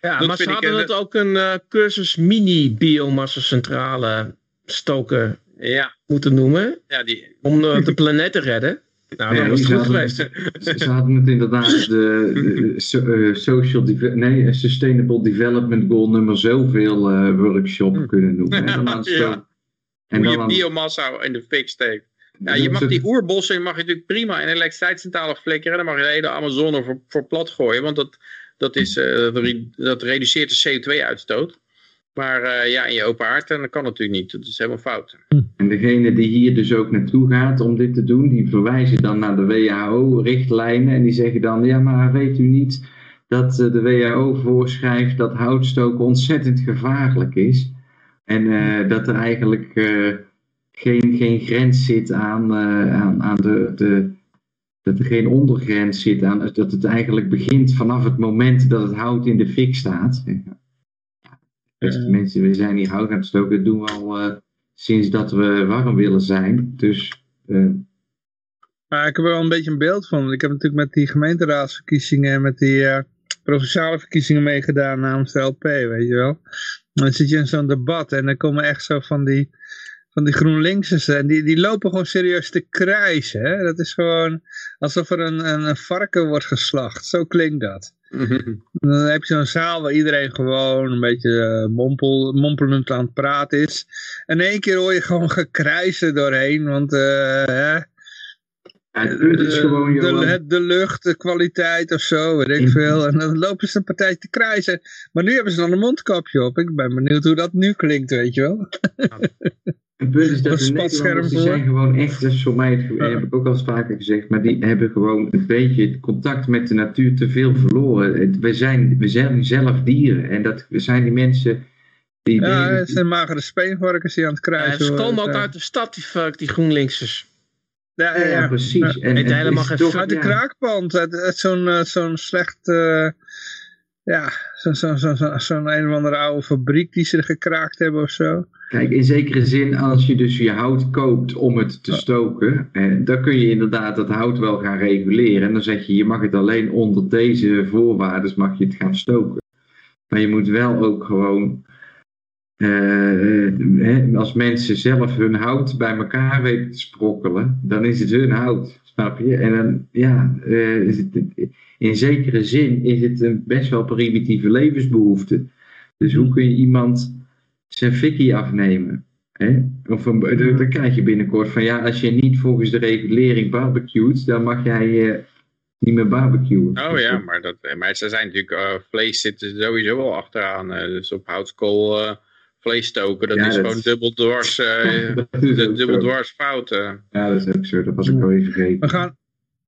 Speaker 6: Ja,
Speaker 5: Dat
Speaker 6: maar ze hadden
Speaker 5: een-
Speaker 6: het ook een eh, cursus mini-biomassa-centrale stoken
Speaker 5: Ja,
Speaker 6: moeten noemen.
Speaker 5: ja die,
Speaker 6: Om de, de planeet te redden. Nou,
Speaker 4: Ja,
Speaker 6: dat was goed geweest.
Speaker 4: Ze, ze hadden het inderdaad de, de so- eh, social deve- nee, eh, Sustainable Development Goal nummer zoveel eh workshop kunnen noemen. Dan <laughs>
Speaker 5: Ja.
Speaker 4: En
Speaker 5: hoe
Speaker 4: dan
Speaker 5: je biomassa in de fik steekt. Ja, je mag die oerbossen mag je natuurlijk prima in een elektriciteitscentrale flikkeren. Dan mag je de hele Amazone voor, voor plat gooien. Want dat, dat, is, eh, dat, re- dat reduceert de CO2-uitstoot. Maar eh, ja, in je open haard, dan kan natuurlijk niet. Dat is helemaal fout.
Speaker 4: En degene die hier dus ook naartoe gaat om dit te doen, die verwijzen dan naar de WHO-richtlijnen. En die zeggen dan, ja maar weet u niet dat eh, de WHO voorschrijft dat houtstoken ontzettend gevaarlijk is. En eh, dat er eigenlijk eh, geen, geen grens zit aan, eh, aan, aan de, de, dat er geen ondergrens zit aan, dat het eigenlijk begint vanaf het moment dat het hout in de fik staat. Beste
Speaker 2: Ja.
Speaker 4: mensen, we zijn hier hout aan het stoken, dat doen we al eh, sinds dat we warm willen zijn. Dus eh,
Speaker 2: Maar ik heb er wel een beetje een beeld van. Ik heb natuurlijk met die gemeenteraadsverkiezingen en met die provinciale verkiezingen meegedaan namens de LP, weet je wel. En dan zit je in zo'n debat en dan komen echt zo van die, van die GroenLinksers en die, die lopen gewoon serieus te krijsen. Hè? Dat is gewoon alsof er een, een, een varken wordt geslacht. Zo klinkt dat. <laughs> Dan heb je zo'n zaal waar iedereen gewoon een beetje eh, mompel, mompelend aan het praten is. En in één keer hoor je gewoon gekrijzen doorheen, want eh, hè,
Speaker 4: het punt is
Speaker 2: de,
Speaker 4: gewoon,
Speaker 2: de, het- lucht, de kwaliteit of zo, weet ik
Speaker 4: In-
Speaker 2: veel. En dan lopen ze een partij te krijzen. Maar nu hebben ze dan een mondkapje op. Ik ben benieuwd hoe dat nu klinkt, weet je wel. <laughs>
Speaker 4: Het punt is dat
Speaker 2: Een
Speaker 4: de Nederlanders die zijn gewoon echt, dat is voor mij, het,
Speaker 2: Ja.
Speaker 4: heb ik ook al eens vaker gezegd, maar die hebben gewoon een beetje het contact met de natuur te veel verloren. Het- We zijn, we zijn zelf dieren en dat we zijn die mensen die...
Speaker 2: Ja,
Speaker 4: die-
Speaker 2: het zijn magere speenvarkens die aan het
Speaker 6: Ja,
Speaker 2: krijgen
Speaker 6: ze komen ook uit de stad, die, fuck, die GroenLinksers.
Speaker 2: Ja,
Speaker 4: ja,
Speaker 2: ja, ja.
Speaker 4: precies.
Speaker 2: Ja.
Speaker 4: En,
Speaker 6: helemaal geen
Speaker 2: Uit de
Speaker 4: ja.
Speaker 2: kraakpand, uit, uit zo'n eh, zo'n slecht, eh, ja, zo'n zo, zo, zo, zo'n een of andere oude fabriek die ze gekraakt hebben of zo.
Speaker 4: Kijk, in zekere zin, als je dus je hout koopt om het te stoken, eh, dan kun je inderdaad dat hout wel gaan reguleren. En dan zeg je, je mag het alleen onder deze voorwaarden mag je het gaan stoken. Maar je moet wel ook gewoon, eh, hè, als mensen zelf hun hout bij elkaar weten te sprokkelen, dan is het hun hout, snap je? En dan, ja, eh, is het, in zekere zin is het een best wel primitieve levensbehoefte. Dus hoe kun je iemand zijn fikkie afnemen. Hè? Of een, dan dan krijg je binnenkort van ja, als je niet volgens de regulering barbecuet, dan mag jij eh, niet meer barbecuen.
Speaker 5: Oh ja, maar, dat, maar ze zijn natuurlijk, eh, vlees zit er sowieso wel achteraan. eh, dus op houtskool eh, vlees stoken, dat
Speaker 4: Ja,
Speaker 5: is
Speaker 4: dat-
Speaker 5: gewoon dubbel dwars, eh, <laughs> dubbel dwars fout. eh.
Speaker 4: Ja, dat is ook zo. Dat was ik al even vergeten.
Speaker 2: We gaan,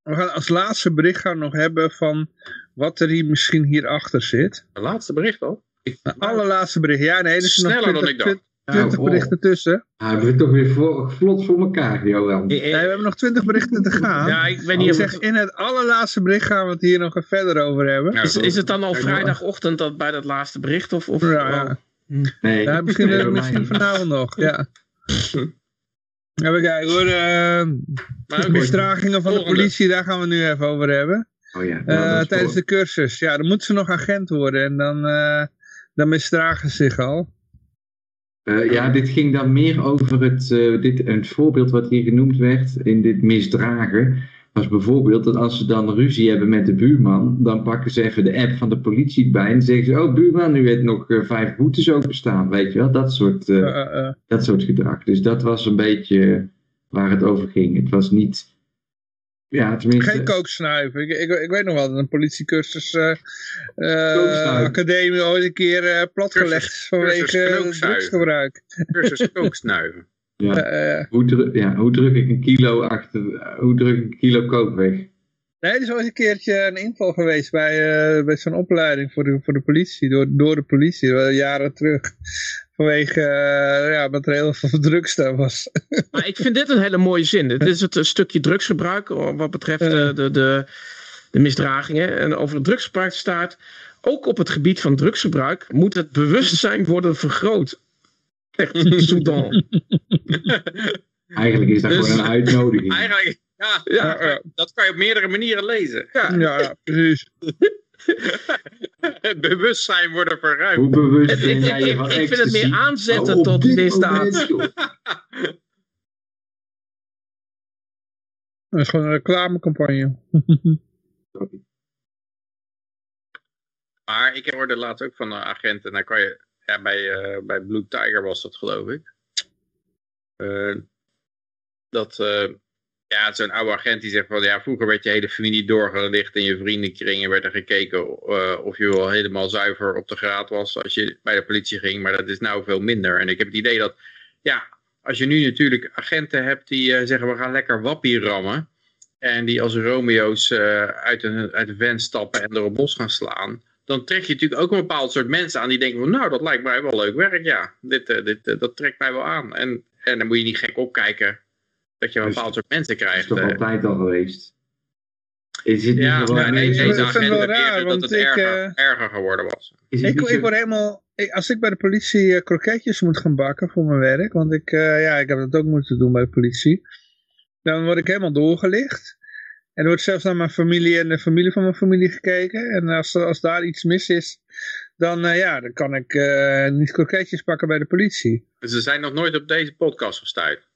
Speaker 2: we gaan als laatste bericht gaan nog hebben van wat er hier misschien hierachter zit.
Speaker 5: Het laatste bericht al. Ik-
Speaker 2: De allerlaatste bericht. Ja, nee, er is nog
Speaker 5: Sneller dan
Speaker 2: 20,
Speaker 5: ik dacht.
Speaker 2: 20
Speaker 4: Nou, oh.
Speaker 2: berichten tussen.
Speaker 4: Ah, hebben we het toch weer voor, vlot voor elkaar, Johan.
Speaker 2: Nee, we hebben nog 20 berichten te gaan.
Speaker 6: Ja, ik niet of
Speaker 2: zeg, in het allerlaatste bericht gaan we het hier nog even verder over hebben.
Speaker 5: Ja,
Speaker 6: is, is het dan al
Speaker 4: nou,
Speaker 6: vrijdagochtend dat, bij dat laatste bericht? Of, of,
Speaker 2: Ja,
Speaker 6: oh.
Speaker 2: ja.
Speaker 4: Nee,
Speaker 2: Ja, misschien,
Speaker 4: nee,
Speaker 2: misschien vanavond nog, ja. <laughs> Even kijken hoor. eh,
Speaker 5: Maar oké.
Speaker 2: misdragingen van de politie, daar gaan we nu even over hebben.
Speaker 4: Oh ja,
Speaker 2: Eh,
Speaker 4: nou,
Speaker 2: tijdens de cursus. Ja, dan moeten ze nog agent worden en dan, eh, dan misdragen ze zich al.
Speaker 4: Eh, ja, dit ging dan meer over het, eh, dit, een voorbeeld wat hier genoemd werd in dit misdragen. Was bijvoorbeeld dat als ze dan ruzie hebben met de buurman, dan pakken ze even de app van de politie bij en zeggen ze, oh buurman, nu heeft nog uh, vijf boetes openstaan, weet je wel, dat soort, uh, dat soort gedrag. Dus dat was een beetje waar het over ging. Het was niet, ja tenminste...
Speaker 2: Geen kooksnuiven. Ik, ik, ik weet nog wel dat een politiecursus academie ooit een keer platgelegd vanwege drugsgebruik.
Speaker 5: Cursus kooksnuiven.
Speaker 4: Ja. hoe, druk, ja, hoe druk ik een kilo achter, hoe druk ik een kilo kook weg?
Speaker 2: Nee, er is ooit een keertje een inval geweest bij, uh, bij zo'n opleiding voor de, voor de politie, door, door de politie, jaren terug. Vanwege, uh, ja, dat er heel veel <laughs> drugs daar was.
Speaker 6: Maar ik vind dit een hele mooie zin. Dit is het een stukje drugsgebruik wat betreft de, de, de, de misdragingen. En over het drugsgebruik staat, ook op het gebied van drugsgebruik moet het bewustzijn worden vergroot. Echt Sudan. <laughs>
Speaker 4: Eigenlijk is dat
Speaker 5: Dus-
Speaker 4: gewoon een uitnodiging.
Speaker 5: Eigenlijk, ja,
Speaker 2: Ja, ja.
Speaker 5: dat kan je op meerdere manieren lezen.
Speaker 2: Ja, ja, precies.
Speaker 5: Het <laughs> bewustzijn worden verruimd.
Speaker 4: Hoe bewust <laughs>
Speaker 6: Ik,
Speaker 4: ben
Speaker 6: ik,
Speaker 4: jij je
Speaker 6: ik,
Speaker 4: van
Speaker 6: ik vind het meer aanzetten
Speaker 4: Oh,
Speaker 6: tot
Speaker 4: dit
Speaker 6: misdaad.
Speaker 2: Dat is gewoon een reclamecampagne.
Speaker 5: Maar ik hoorde laatst ook van een agent, en dan kan je, ja, bij, eh, bij Blue Tiger was dat geloof ik. Eh, dat, eh, ja, zo'n oude agent die zegt van, ja, vroeger werd je hele familie doorgelicht in je vriendenkringen, werd er gekeken of je wel helemaal zuiver op de graad was als je bij de politie ging, maar dat is nou veel minder. En ik heb het idee dat, ja, als je nu natuurlijk agenten hebt die zeggen, we gaan lekker wappie rammen, en die als Romeo's uit, een, uit een van stappen en een bos gaan slaan, dan trek je natuurlijk ook een bepaald soort mensen aan die denken van nou, dat lijkt mij wel leuk werk, ja. Dit, eh, dit, eh, dat trekt mij wel aan. En, en dan moet je niet gek opkijken dat je een
Speaker 4: Dus-
Speaker 5: bepaald soort mensen
Speaker 4: Dat is
Speaker 5: krijgt.
Speaker 4: toch
Speaker 5: eh.
Speaker 4: altijd al geweest? Is het niet
Speaker 5: ja,
Speaker 4: gewoon
Speaker 5: nee, deze agent
Speaker 2: wel raar,
Speaker 5: dat
Speaker 2: want
Speaker 5: het
Speaker 2: ik,
Speaker 5: erger, erger geworden was.
Speaker 4: is het
Speaker 2: Ik, word helemaal, ik- als ik bij de politie kroketjes moet gaan bakken voor mijn werk, want ik, eh, ja, ik heb dat ook moeten doen bij de politie, dan word ik helemaal doorgelicht. En er wordt zelfs naar mijn familie en de familie van mijn familie gekeken. En als, als daar iets mis is, dan, eh, ja, dan kan ik eh, niet kroketjes pakken bij de politie. <laughs>
Speaker 5: Dus ze zijn nog nooit op deze podcast gestuurd.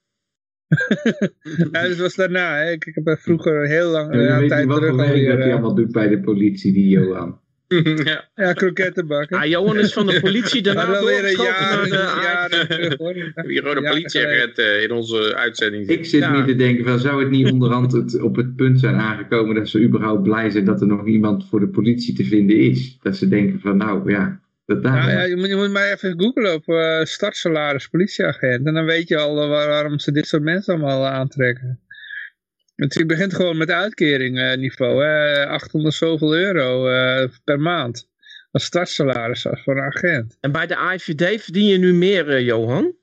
Speaker 5: <laughs>
Speaker 2: Ja, dus was daarna. Hè. Ik, ik heb er vroeger heel lang,
Speaker 4: Ja, je
Speaker 2: een
Speaker 4: weet
Speaker 2: tijd
Speaker 4: wat
Speaker 2: terug
Speaker 4: voor werk dat
Speaker 2: alweer,
Speaker 4: hij
Speaker 2: eh,
Speaker 4: allemaal doet bij de politie, die Johan. <laughs>
Speaker 5: ja.
Speaker 2: ja, kroketten bakken.
Speaker 6: Ah, Johan is van de politie <laughs> daarna naar de
Speaker 2: een
Speaker 6: AFD.
Speaker 2: jaar terug hoor.
Speaker 5: We hebben hier gewoon een
Speaker 2: Ja,
Speaker 5: politieagent eh, in onze uitzending
Speaker 4: Ik zit
Speaker 6: Ja.
Speaker 4: meer te denken van, zou het niet onderhand het, op het punt zijn aangekomen dat ze überhaupt blij zijn dat er nog iemand voor de politie te vinden is? Dat ze denken van, nou ja, dat daar...
Speaker 2: Nou ja, je moet, je moet maar even googlen op eh startsalaris politieagent. En dan weet je al eh, waar- waarom ze dit soort mensen allemaal aantrekken. Het begint gewoon met uitkering eh, niveau. Hè? 800 zoveel euro eh, per maand. Als startsalaris als voor een agent.
Speaker 6: En bij de AIVD verdien je nu meer, eh, Johan?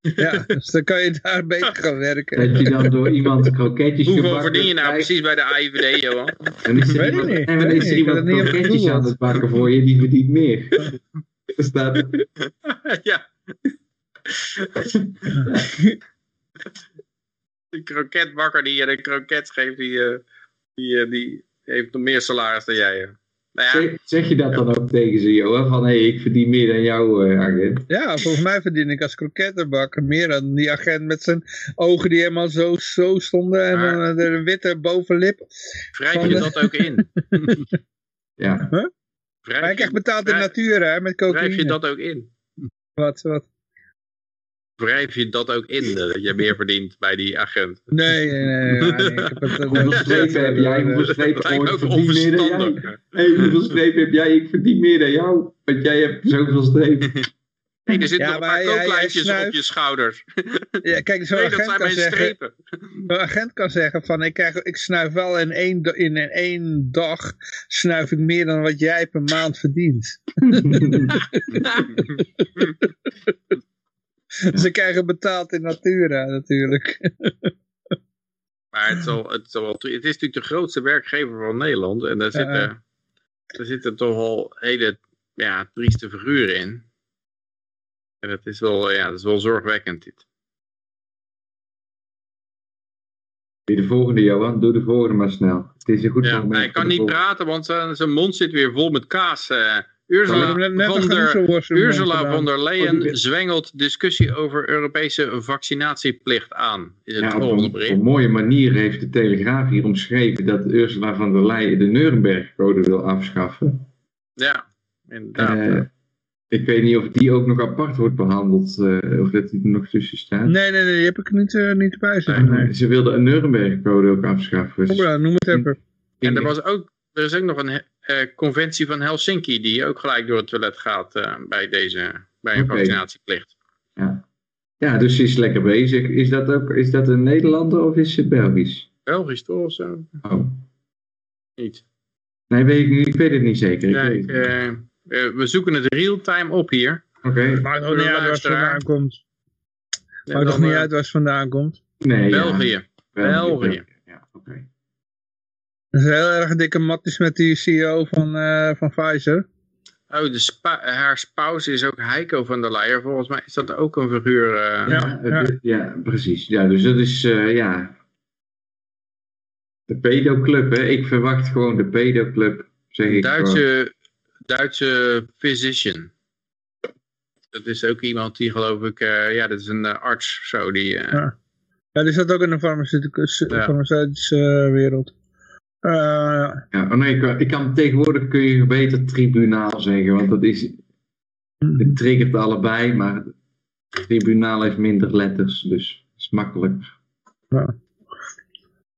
Speaker 2: Ja, <laughs> dus dan kan je daar beter gaan werken.
Speaker 4: Dat je dan door iemand kroketjes
Speaker 5: Hoeveel verdien je nou
Speaker 4: krijgt.
Speaker 5: precies bij de AIVD, Johan?
Speaker 4: En is er
Speaker 2: Weet
Speaker 4: iemand,
Speaker 2: niet,
Speaker 4: en dan is er iemand kroketjes aan het bakken voor je, die verdient meer. Er staat er.
Speaker 5: ja. De kroketbakker die je de kroket geeft, die, eh, die, eh, die heeft nog meer salaris dan jij. Nou ja,
Speaker 4: Zeg, zeg je dat dan ook tegen ze, Johan? Van, hé, hey, ik verdien meer dan jou, eh, agent.
Speaker 2: Ja, volgens mij verdien ik als krokettenbakker meer dan die agent met zijn ogen die helemaal zo, zo stonden. En
Speaker 5: Maar-
Speaker 2: dan de witte bovenlip.
Speaker 5: wrijf je
Speaker 2: de-
Speaker 5: dat ook in? <laughs>
Speaker 4: Ja.
Speaker 2: Maar
Speaker 5: Wrijf
Speaker 2: ik
Speaker 5: je,
Speaker 2: krijg betaald in
Speaker 5: wrijf-
Speaker 2: natuur hè, met
Speaker 5: wrijf
Speaker 2: cocaïne.
Speaker 5: je dat ook in?
Speaker 2: Wat, wat?
Speaker 5: Wrijf je dat ook in, eh, dat je meer verdient bij die agent?
Speaker 2: Nee, nee, nee. nee, nee, ik heb het, eh,
Speaker 4: Hoeveel strepen heb jij? Hoeveel strepen
Speaker 5: ook
Speaker 4: ik verdien meer dan jij? hoeveel strepen heb jij? Ik verdien meer dan jou. Want jij hebt zoveel strepen.
Speaker 5: Nee, er zitten
Speaker 2: Ja,
Speaker 5: nog een paar kooklijntjes op je schouders.
Speaker 2: Ja, kijk, zo'n
Speaker 5: Nee,
Speaker 2: agent, kan zeggen, agent kan zeggen van ik, krijg, ik snuif wel in één, in één dag snuif ik meer dan wat jij per maand verdient. <laughs> <laughs> <laughs> Ze krijgen betaald in natura natuurlijk. <laughs>
Speaker 5: Maar het is, al, het, het is natuurlijk de grootste werkgever van Nederland. En daar zitten, daar zitten toch al hele ja, trieste figuren in. En dat is wel, ja, dat is wel zorgwekkend dit.
Speaker 4: Doe de volgende, Johan. Doe de volgende maar snel. Het is een goed
Speaker 5: Ja,
Speaker 4: moment.
Speaker 5: hij kan niet
Speaker 4: volgende.
Speaker 5: praten, want zijn, zijn mond zit weer vol met kaas. eh. Ursula, von
Speaker 2: een
Speaker 5: der, Ursula von der
Speaker 7: Oh,
Speaker 5: Leyen
Speaker 7: die-
Speaker 5: zwengelt discussie over Europese vaccinatieplicht aan. Is het
Speaker 4: Ja, op, een, op
Speaker 5: bericht.
Speaker 4: een mooie manier heeft de Telegraaf hier omschreven dat Ursula van der Leyen de Nuremberg-code wil afschaffen.
Speaker 5: Ja, inderdaad.
Speaker 4: Eh, ik weet niet of die ook nog apart wordt behandeld, eh, of dat die er nog tussen staat.
Speaker 2: Nee, nee, nee, die heb ik er niet, eh, niet bij zitten. Nee.
Speaker 4: Ze wilde een Nuremberg-code ook afschaffen.
Speaker 2: Kom maar, noem het even.
Speaker 5: en er, was ook, er is ook nog een eh, conventie van Helsinki die ook gelijk door het toilet gaat eh, bij, deze, bij een vaccinatieplicht.
Speaker 4: Ja. ja, dus ze is lekker bezig. Is dat, ook, is dat een Nederlander of is ze Belgisch?
Speaker 5: Belgisch toch of zo?
Speaker 4: Oh.
Speaker 5: Niet.
Speaker 4: Nee, weet ik, niet, ik weet het niet zeker. Ik
Speaker 5: Ja,
Speaker 4: weet
Speaker 5: ik,
Speaker 4: het niet.
Speaker 5: eh, we zoeken het real-time op hier.
Speaker 4: Oké.
Speaker 2: Maakt
Speaker 5: Voor
Speaker 2: ook
Speaker 5: de
Speaker 2: niet uit waar het vandaan komt. Maakt
Speaker 5: dan,
Speaker 2: niet uit waar het vandaan komt.
Speaker 4: Nee, ja.
Speaker 5: België. België.
Speaker 4: Ja, oké.
Speaker 2: Dat is heel erg dikke matties met die CEO van, eh, van Pfizer.
Speaker 5: Oh, de spa- haar spouse is ook Heiko van der Leyen. Volgens mij is dat ook een figuur. eh,
Speaker 2: Ja.
Speaker 4: Ja, precies. Ja, dus dat is, eh, ja... De pedoclub, hè. Ik verwacht gewoon de pedoclub, zeg ik gewoon.
Speaker 5: Duitse, Duitse physician. Dat is ook iemand die geloof ik, eh, ja, dat is een arts zo die. eh,
Speaker 2: Ja. Ja, die zat ook in de farmaceutische, wereld. Eh,
Speaker 4: Ja, oh nee, ik, kan- ik kan tegenwoordig kun je beter tribunaal zeggen, want dat is, het triggert allebei, maar tribunaal heeft minder letters, dus het is makkelijk.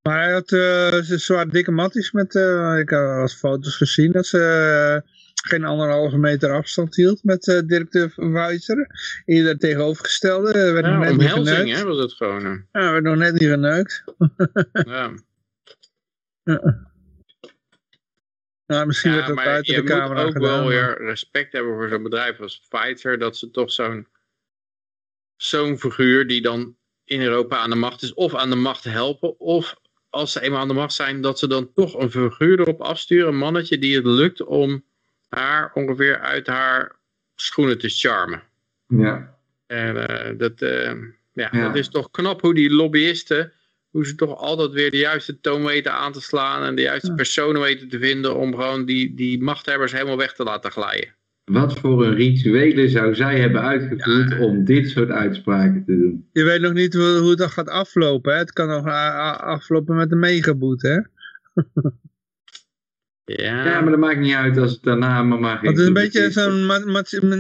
Speaker 2: Maar hij had ze zwaar dikke matties met, eh, ik eens foto's gezien, dat ze eh, geen anderhalve meter afstand hield met eh, directeur van Pfizer. Ieder tegenovergestelde, werd nog
Speaker 5: ja,
Speaker 2: net niet
Speaker 5: omhelzing,
Speaker 2: geneukt.
Speaker 5: hè, was het gewoon.
Speaker 2: Ja, werd nog net niet geneukt. <laughs>
Speaker 5: ja. <laughs>
Speaker 2: Nou, misschien
Speaker 5: Ja, maar
Speaker 2: buiten
Speaker 5: je
Speaker 2: de camera
Speaker 5: moet ook
Speaker 2: gedaan.
Speaker 5: wel
Speaker 2: maar-
Speaker 5: weer respect hebben voor zo'n bedrijf als Pfizer, dat ze toch zo'n zo'n figuur die dan in Europa aan de macht is, of aan de macht helpen, of als ze eenmaal aan de macht zijn, dat ze dan toch een figuur erop afsturen, een mannetje die het lukt om haar ongeveer uit haar schoenen te charmen.
Speaker 4: Ja,
Speaker 5: En eh, dat, eh, ja,
Speaker 4: Ja.
Speaker 5: dat is toch knap hoe die lobbyisten, hoe ze toch altijd weer de juiste toon weten aan te slaan en de juiste
Speaker 2: Ja.
Speaker 5: personen weten te vinden om gewoon die, die machthebbers helemaal weg te laten glijden.
Speaker 4: wat voor een rituelen zou zij hebben uitgevoerd om dit soort uitspraken te doen?
Speaker 2: Je weet nog niet hoe, hoe dat gaat aflopen. Hè? Het kan nog aflopen met een megaboet, hè? <laughs>
Speaker 5: Ja,
Speaker 4: Ja, maar dat maakt niet uit als het daarna maar
Speaker 2: het is een beetje zo'n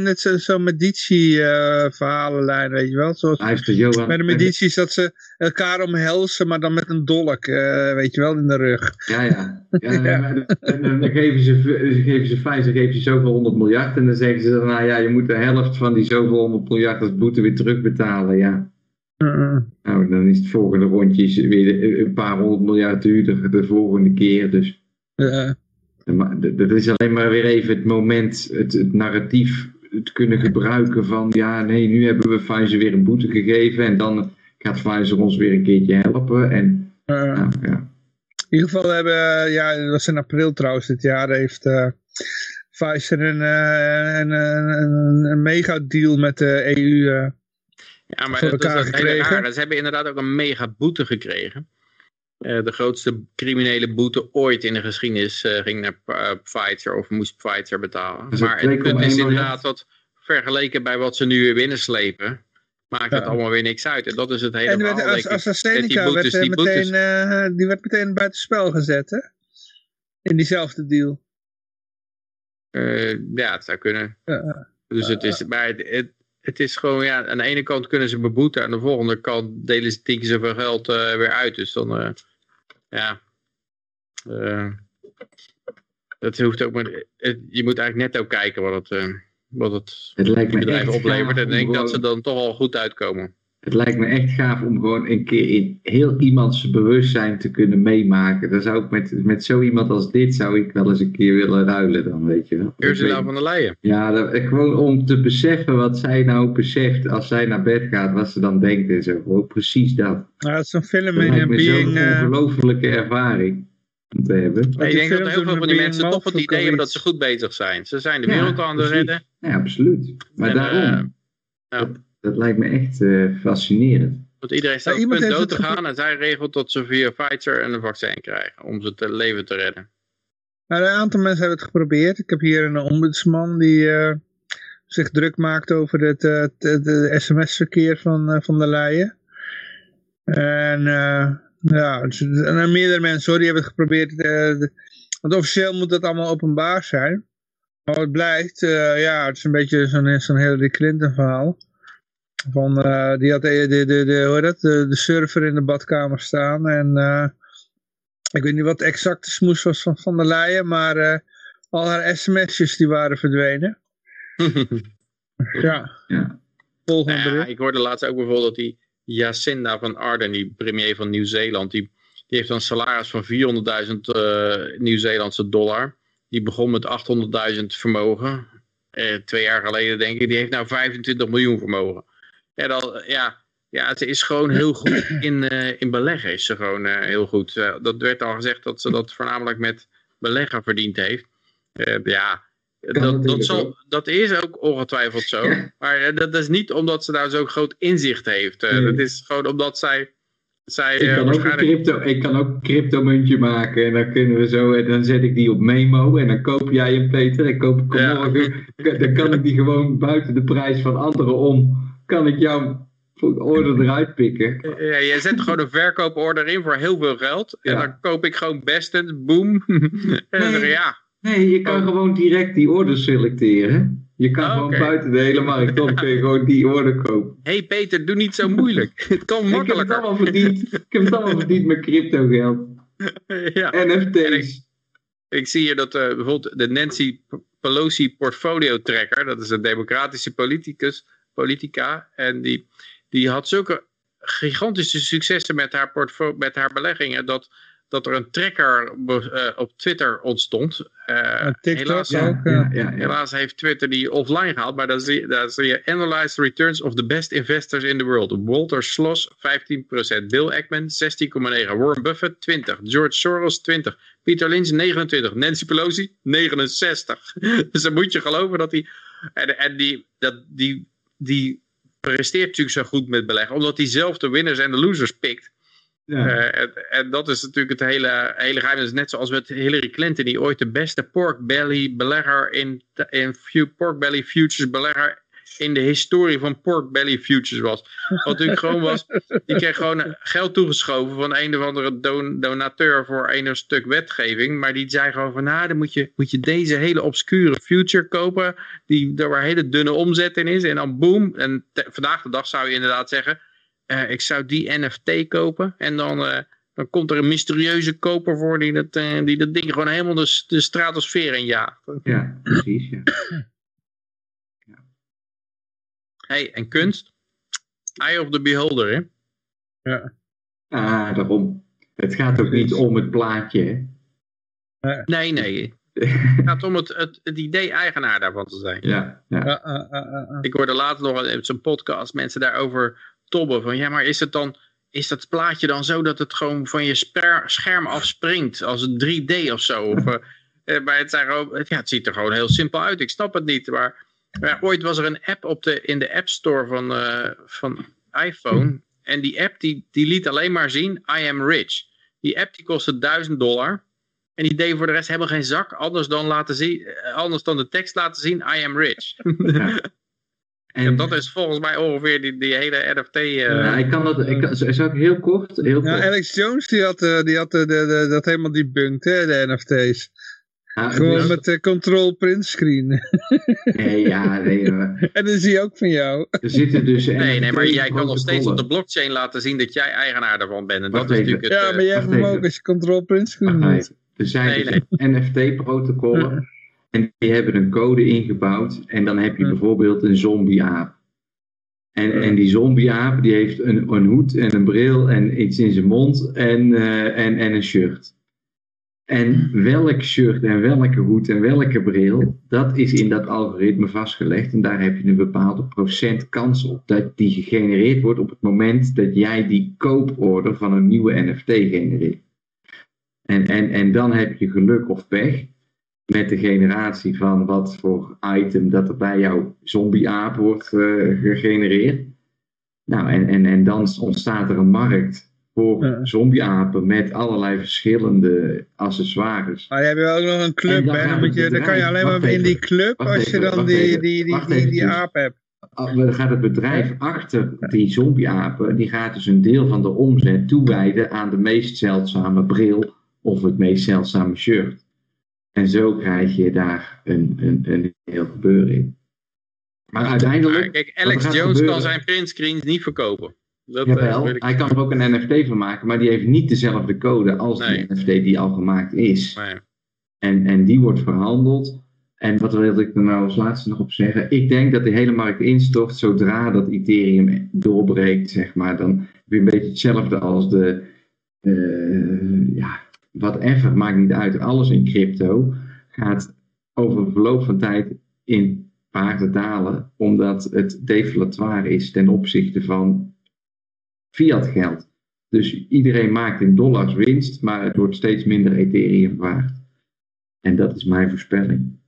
Speaker 2: net zo- zo'n Medici-verhalenlijn, weet je wel? Zoals
Speaker 4: Hij heeft de Johan...
Speaker 2: bij de Medici's dat ze elkaar omhelzen, maar dan met een dolk, eh, weet je wel, in de rug.
Speaker 4: Ja, ja. <laughs> ja, en dan geven ze, dan geven ze Pfizer geeft je zoveel honderd miljard en dan zeggen ze dan, nou ja, je moet de helft van die zoveel honderd miljard als boete weer terugbetalen, ja.
Speaker 2: Uh,
Speaker 4: Nou, dan is het volgende rondje weer een paar honderd miljard duurder de volgende keer, dus... d- Dat is alleen maar weer even het moment, het, het narratief, het kunnen gebruiken van, ja, nee, nu hebben we Pfizer weer een boete gegeven en dan gaat Pfizer ons weer een keertje helpen. En,
Speaker 2: uh,
Speaker 4: nou, ja.
Speaker 2: In ieder geval hebben, eh, ja, dat was in april trouwens dit jaar, heeft eh Pfizer een, eh, een, een, een, een mega deal met de EU. eh.
Speaker 5: ja maar
Speaker 2: voor
Speaker 5: dat is
Speaker 2: elkaar gekregen.
Speaker 5: Ze hebben inderdaad ook een mega boete gekregen. Eh, de grootste criminele boete ooit in de geschiedenis eh, ging naar eh, Pfizer of moest Pfizer betalen.
Speaker 4: Dus
Speaker 5: Maar het
Speaker 4: 2,1
Speaker 5: punt is inderdaad dat vergeleken bij wat ze nu weer binnenslepen, maakt het
Speaker 2: Ja.
Speaker 5: allemaal weer niks uit. En dat is het hele
Speaker 2: En
Speaker 5: verhaal,
Speaker 2: werd,
Speaker 5: denk
Speaker 2: als, als
Speaker 5: Met die
Speaker 2: AstraZeneca
Speaker 5: boetes,
Speaker 2: werd, eh,
Speaker 5: die
Speaker 2: meteen, die werd meteen buitenspel gezet, hè? In diezelfde deal.
Speaker 5: Eh, ja, het zou kunnen.
Speaker 2: Ja.
Speaker 5: Dus het is, maar het, het, het is gewoon, ja, aan de ene kant kunnen ze beboeten, aan de volgende kant delen ze tien keer zoveel geld weer uit. Dus dan, eh, ja, Eh, dat hoeft ook maar, het- je moet eigenlijk net ook kijken wat het, eh, wat het
Speaker 4: Het
Speaker 5: bedrijf oplevert. En ik denk dat ze dan toch al goed uitkomen.
Speaker 4: Het lijkt me echt gaaf om gewoon een keer in heel iemands bewustzijn te kunnen meemaken. Dan zou ik met, met zo iemand als dit zou ik wel eens een keer willen ruilen dan, weet je wel.
Speaker 5: Ursula van der Leyen.
Speaker 4: Ja, dat, gewoon om te beseffen wat zij nou beseft als zij naar bed gaat, wat ze dan denkt en zo. Gewoon precies dat.
Speaker 2: Nou, het is een film
Speaker 4: Dat
Speaker 2: in
Speaker 4: lijkt
Speaker 2: een
Speaker 4: me
Speaker 2: being...
Speaker 4: zo'n
Speaker 2: eh,
Speaker 4: ongelofelijke ervaring om te hebben.
Speaker 5: Nee, ik denk dat heel veel van die mensen toch het idee hebben dat ze goed bezig zijn. Ze zijn de
Speaker 4: Ja,
Speaker 5: wereld aan het redden.
Speaker 4: Ja, absoluut. Maar
Speaker 5: En,
Speaker 4: daarom,
Speaker 5: eh, ja.
Speaker 4: Dat, lijkt me echt eh, fascinerend.
Speaker 5: Want iedereen staat
Speaker 2: Ja,
Speaker 5: op het
Speaker 2: iemand
Speaker 5: punt dood te
Speaker 2: het
Speaker 5: gaan en zij regelt dat ze via Pfizer een vaccin krijgen om ze te leven te redden.
Speaker 2: Nou, een aantal mensen hebben het geprobeerd. Ik heb hier een ombudsman die eh, zich druk maakt over het, eh, het, het- het sms-verkeer van, eh, van de Leyen. En eh, ja, dus- en meerdere mensen hoor, die hebben het geprobeerd. eh, de- want officieel moet dat allemaal openbaar zijn. Maar wat blijkt, eh, ja, het is een beetje zo'n zo'n Hillary Clinton verhaal. Van, eh, die had de, de, de, de, hoe heet dat, de, de server in de badkamer staan. En eh, ik weet niet wat de exacte smoes was van Van der Leyen, maar eh, al haar sms'jes die waren verdwenen. <laughs> Ja.
Speaker 4: Ja.
Speaker 2: Volgende
Speaker 5: Nou ja, ik hoorde laatst ook bijvoorbeeld dat die Jacinda van Ardern, die premier van Nieuw-Zeeland, die, die heeft een salaris van 400.000 eh Nieuw-Zeelandse dollar. Die begon met 800.000 vermogen, eh, twee jaar geleden denk ik. Die heeft nou 25 miljoen vermogen. Ja, dan, ja, ja ze is gewoon heel goed in, eh, in beleggen. Is ze gewoon eh, heel goed. Eh, dat werd al gezegd dat ze dat voornamelijk met beleggen verdiend heeft. Ja, dat, dat, zal, dat is ook ongetwijfeld zo.
Speaker 4: Ja.
Speaker 5: Maar dat is niet omdat ze nou zo'n groot inzicht heeft.
Speaker 4: Nee.
Speaker 5: Dat is gewoon omdat zij, zij
Speaker 4: Ik kan, ook een crypto, ik kan ook een maken en dan kunnen we zo, en dan zet ik die op memo en dan koop jij hem Peter en koop ik hem
Speaker 5: Ja.
Speaker 4: morgen. Dan kan ik die gewoon buiten de prijs van anderen om, kan ik jouw order eruit pikken.
Speaker 5: Ja, jij zet gewoon een verkooporder in voor heel veel geld. En
Speaker 4: Ja.
Speaker 5: dan koop ik gewoon Bested, boom. <laughs> en
Speaker 4: Nee.
Speaker 5: ja,
Speaker 4: Nee, je kan
Speaker 5: Oh.
Speaker 4: gewoon direct die order selecteren. Je kan
Speaker 5: Oh,
Speaker 4: gewoon buiten de hele markt om kun je <laughs> gewoon die order kopen.
Speaker 5: hey Peter, doe niet zo moeilijk. <laughs> Het kan
Speaker 4: Ik heb het
Speaker 5: makkelijker.
Speaker 4: allemaal verdiend. Ik heb het allemaal verdiend met crypto geld.
Speaker 5: ja.
Speaker 4: NFT's.
Speaker 5: Ik zie hier dat eh, bijvoorbeeld de Nancy Pelosi portfolio tracker, dat is een democratische politicus, politica, en die, die had zulke gigantische successen met haar, met haar beleggingen, dat, dat er een tracker eh, op Twitter ontstond. Eh,
Speaker 2: TikTok
Speaker 5: helaas,
Speaker 4: Ja,
Speaker 2: ook. eh,
Speaker 4: ja, ja, ja.
Speaker 5: helaas heeft Twitter die offline gehaald, maar daar zie, daar zie je Analyze the Returns of the Best Investors in the World. Walter Schloss 15%, Bill Ackman 16,9%, Warren Buffett 20%, George Soros 20%, Peter Lynch 29%, Nancy Pelosi 69%. <laughs> dus dan moet je geloven dat die... En, en die, dat, die, die presteert natuurlijk zo goed met beleggen, omdat hij zelf de winners en de losers pikt.
Speaker 4: Ja.
Speaker 5: Eh, en, en dat is natuurlijk het hele, hele geheim. Dat is net zoals met Hillary Clinton, die ooit de beste pork belly belegger in, in pork belly futures belegger in de historie van pork belly futures was. Wat natuurlijk <laughs> gewoon was, die kreeg gewoon geld toegeschoven van een of andere don- donateur voor een stuk wetgeving. Maar die zei gewoon van, nou, dan moet je, moet je deze hele obscure future kopen, die, daar waar hele dunne omzet in is. En dan boom, en te- vandaag de dag zou je inderdaad zeggen, eh, ik zou die NFT kopen. En dan, eh, dan komt er een mysterieuze koper voor die dat, eh, die dat ding gewoon helemaal de, de stratosfeer in jaagt.
Speaker 4: Ja, precies. Ja. <clears throat>
Speaker 5: Hey, en kunst? Eye of the beholder, hè?
Speaker 4: Ah, daarom. Het gaat ook niet om het plaatje. hè.
Speaker 5: Nee, nee. Het gaat om het, het, het idee eigenaar daarvan te zijn.
Speaker 4: Ja, ja.
Speaker 2: ah, ah, ah.
Speaker 5: Ik hoorde later nog in zo'n podcast mensen daarover tobben. Van ja, maar is het dan... Is dat plaatje dan zo dat het gewoon van je sper- scherm afspringt? Als een 3D of zo? Of, eh, eh, maar het, zijn gewoon, het- ja, het ziet er gewoon heel simpel uit. Ik snap het niet. Maar, maar ooit was er een app op de, in de App Store van, eh, van iPhone. En die app die, die liet alleen maar zien, I am rich. Die app die kostte 1000 dollar. En die deed voor de rest helemaal geen zak. Anders dan, laten zien, eh, anders dan de tekst laten zien, I am rich.
Speaker 4: ja. <laughs>
Speaker 5: En dat is volgens mij ongeveer die, die hele NFT. eh,
Speaker 4: Ja, ik kan dat, ik kan, zou ik heel kort, heel
Speaker 2: Ja,
Speaker 4: kort.
Speaker 2: Alex Jones die had, die had de, de, dat helemaal debunked, hè, de NFT's. Gewoon met de control print screen.
Speaker 4: Nee, ja, nee, <laughs>
Speaker 2: en dat zie je ook van jou.
Speaker 4: er zitten dus...
Speaker 5: nee, nee, maar jij kan nog steeds op de blockchain laten zien dat jij eigenaar daarvan bent. En dat is
Speaker 4: even.
Speaker 5: natuurlijk het...
Speaker 2: Ja, maar jij hebt hem ook als je control print screen doet.
Speaker 4: Er zijn
Speaker 5: Nee,
Speaker 4: dus NFT-protocollen en die hebben een code ingebouwd en dan heb je bijvoorbeeld een zombie-aap. En, en die zombie-aap die heeft een, een hoed en een bril en iets in zijn mond en, eh, en, en een shirt. En welk shirt en welke hoed en welke bril, dat is in dat algoritme vastgelegd. En daar heb je een bepaalde procent kans op dat die gegenereerd wordt op het moment dat jij die kooporder van een nieuwe NFT genereert. En, en, en dan heb je geluk of pech met de generatie van wat voor item dat er bij jouw zombie-aap wordt eh, gegenereerd. Nou, en, en, en dan ontstaat er een markt voor
Speaker 2: Ja.
Speaker 4: zombieapen met allerlei verschillende accessoires.
Speaker 2: Maar je hebt ook nog een club, hè? Dan, moet je, dan kan je alleen maar in die club
Speaker 4: wacht
Speaker 2: als je dan die,
Speaker 4: even,
Speaker 2: die, die, die, die
Speaker 4: eventjes.
Speaker 2: aap hebt.
Speaker 4: Ah, Dan gaat het bedrijf achter die zombieapen, die gaat dus een deel van de omzet toewijden aan de meest zeldzame bril of het meest zeldzame shirt. En zo krijg je daar een, een, een heel gebeuren in. Maar
Speaker 5: Maar
Speaker 4: uiteindelijk,
Speaker 5: kijk,
Speaker 4: wat
Speaker 5: Alex Jones
Speaker 4: gebeuren-
Speaker 5: kan zijn printscreens niet verkopen. Dat, eh,
Speaker 4: jawel,
Speaker 5: ik-
Speaker 4: hij kan er ook een NFT van maken, maar die heeft niet dezelfde code als
Speaker 5: Nee.
Speaker 4: die NFT die al gemaakt is.
Speaker 5: Nee.
Speaker 4: En, en die wordt verhandeld. En wat wilde ik er nou als laatste nog op zeggen? Ik denk dat de hele markt instort zodra dat Ethereum doorbreekt, zeg maar. Dan heb je een beetje hetzelfde als de, eh, ja, whatever, maakt niet uit. Alles in crypto gaat over een verloop van tijd in waarde dalen, omdat het deflatoire is ten opzichte van fiat geld. Dus iedereen maakt in dollars winst, maar het wordt steeds minder Ethereum waard. En dat is mijn voorspelling.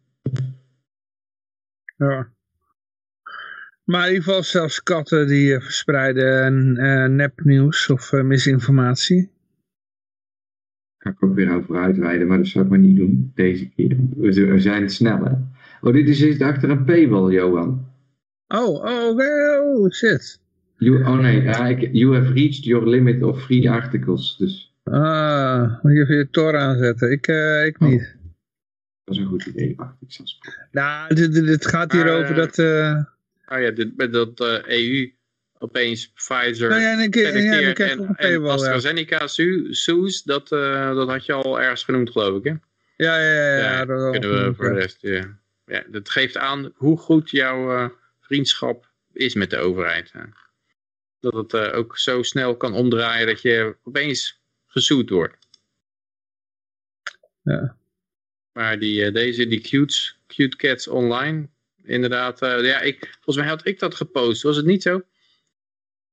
Speaker 2: Ja. Maar in ieder geval zelfs katten die eh, verspreiden eh, nepnieuws of eh, misinformatie.
Speaker 4: Ga ik ook weer over uitweiden, maar dat zou ik maar niet doen deze keer. We zijn sneller. Oh, dit is achter een paywall, Johan.
Speaker 2: Oh, oh, oh, shit.
Speaker 4: You, oh nee, ja, ik, you have reached your limit of free articles. Dus
Speaker 2: Ah, moet je even je Tor aanzetten. Ik, eh, ik niet.
Speaker 4: dat is een goed idee. Wacht, ik zal.
Speaker 2: Nou, dit, dit, dit gaat hier over
Speaker 5: eh,
Speaker 2: dat... eh
Speaker 5: Oh ja, dit, met dat eh, EU opeens Pfizer
Speaker 2: nou ja, en ik, ja,
Speaker 5: en,
Speaker 2: een
Speaker 5: en
Speaker 2: ja.
Speaker 5: AstraZeneca Su- Soes, dat, eh, dat had je al ergens genoemd geloof ik hè?
Speaker 2: Ja, ja, ja. ja,
Speaker 5: Ja,
Speaker 2: dat
Speaker 5: kunnen we voor de rest, ja. ja. Dat geeft aan hoe goed jouw eh, vriendschap is met de overheid. hè. Dat het eh, ook zo snel kan omdraaien dat je opeens gezoet wordt.
Speaker 2: Ja.
Speaker 5: Maar die, eh, deze, die cute, cute Cats Online, inderdaad, eh, ja, ik, volgens mij had ik dat gepost, was het niet zo?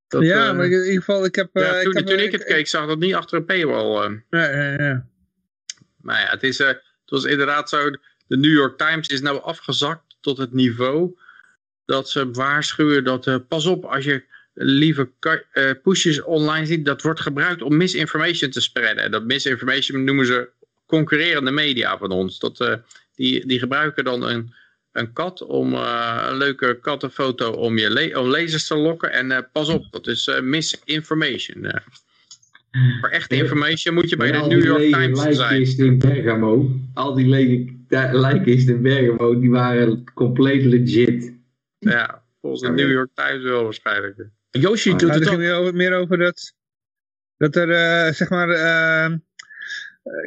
Speaker 5: Dat,
Speaker 2: ja, maar in ieder geval, ik heb...
Speaker 5: ja, toen,
Speaker 2: ik, heb,
Speaker 5: toen ik het keek, zag dat niet achter een paywall.
Speaker 2: Ja, ja, ja.
Speaker 5: Maar ja, het, is, het was inderdaad zo. De New York Times is nou afgezakt tot het niveau dat ze waarschuwen dat pas op als je lieve ka- eh, pushes online ziet, dat wordt gebruikt om misinformation te spreiden. En dat misinformation noemen ze concurrerende media van ons. Dat, eh, die, die gebruiken dan een, een kat om eh, een leuke kattenfoto om je le om lezers te lokken. En pas op, dat is misinformation. voor echte information moet je bij de New York Times zijn.
Speaker 4: in Bergamo, al die lijkkisten in Bergamo, die waren compleet legit.
Speaker 5: Ja, volgens de New York Times wel waarschijnlijk.
Speaker 6: Yoshi doet
Speaker 2: Nou,
Speaker 6: het ook.
Speaker 2: ging meer over, meer over dat, dat er, eh, zeg maar, eh,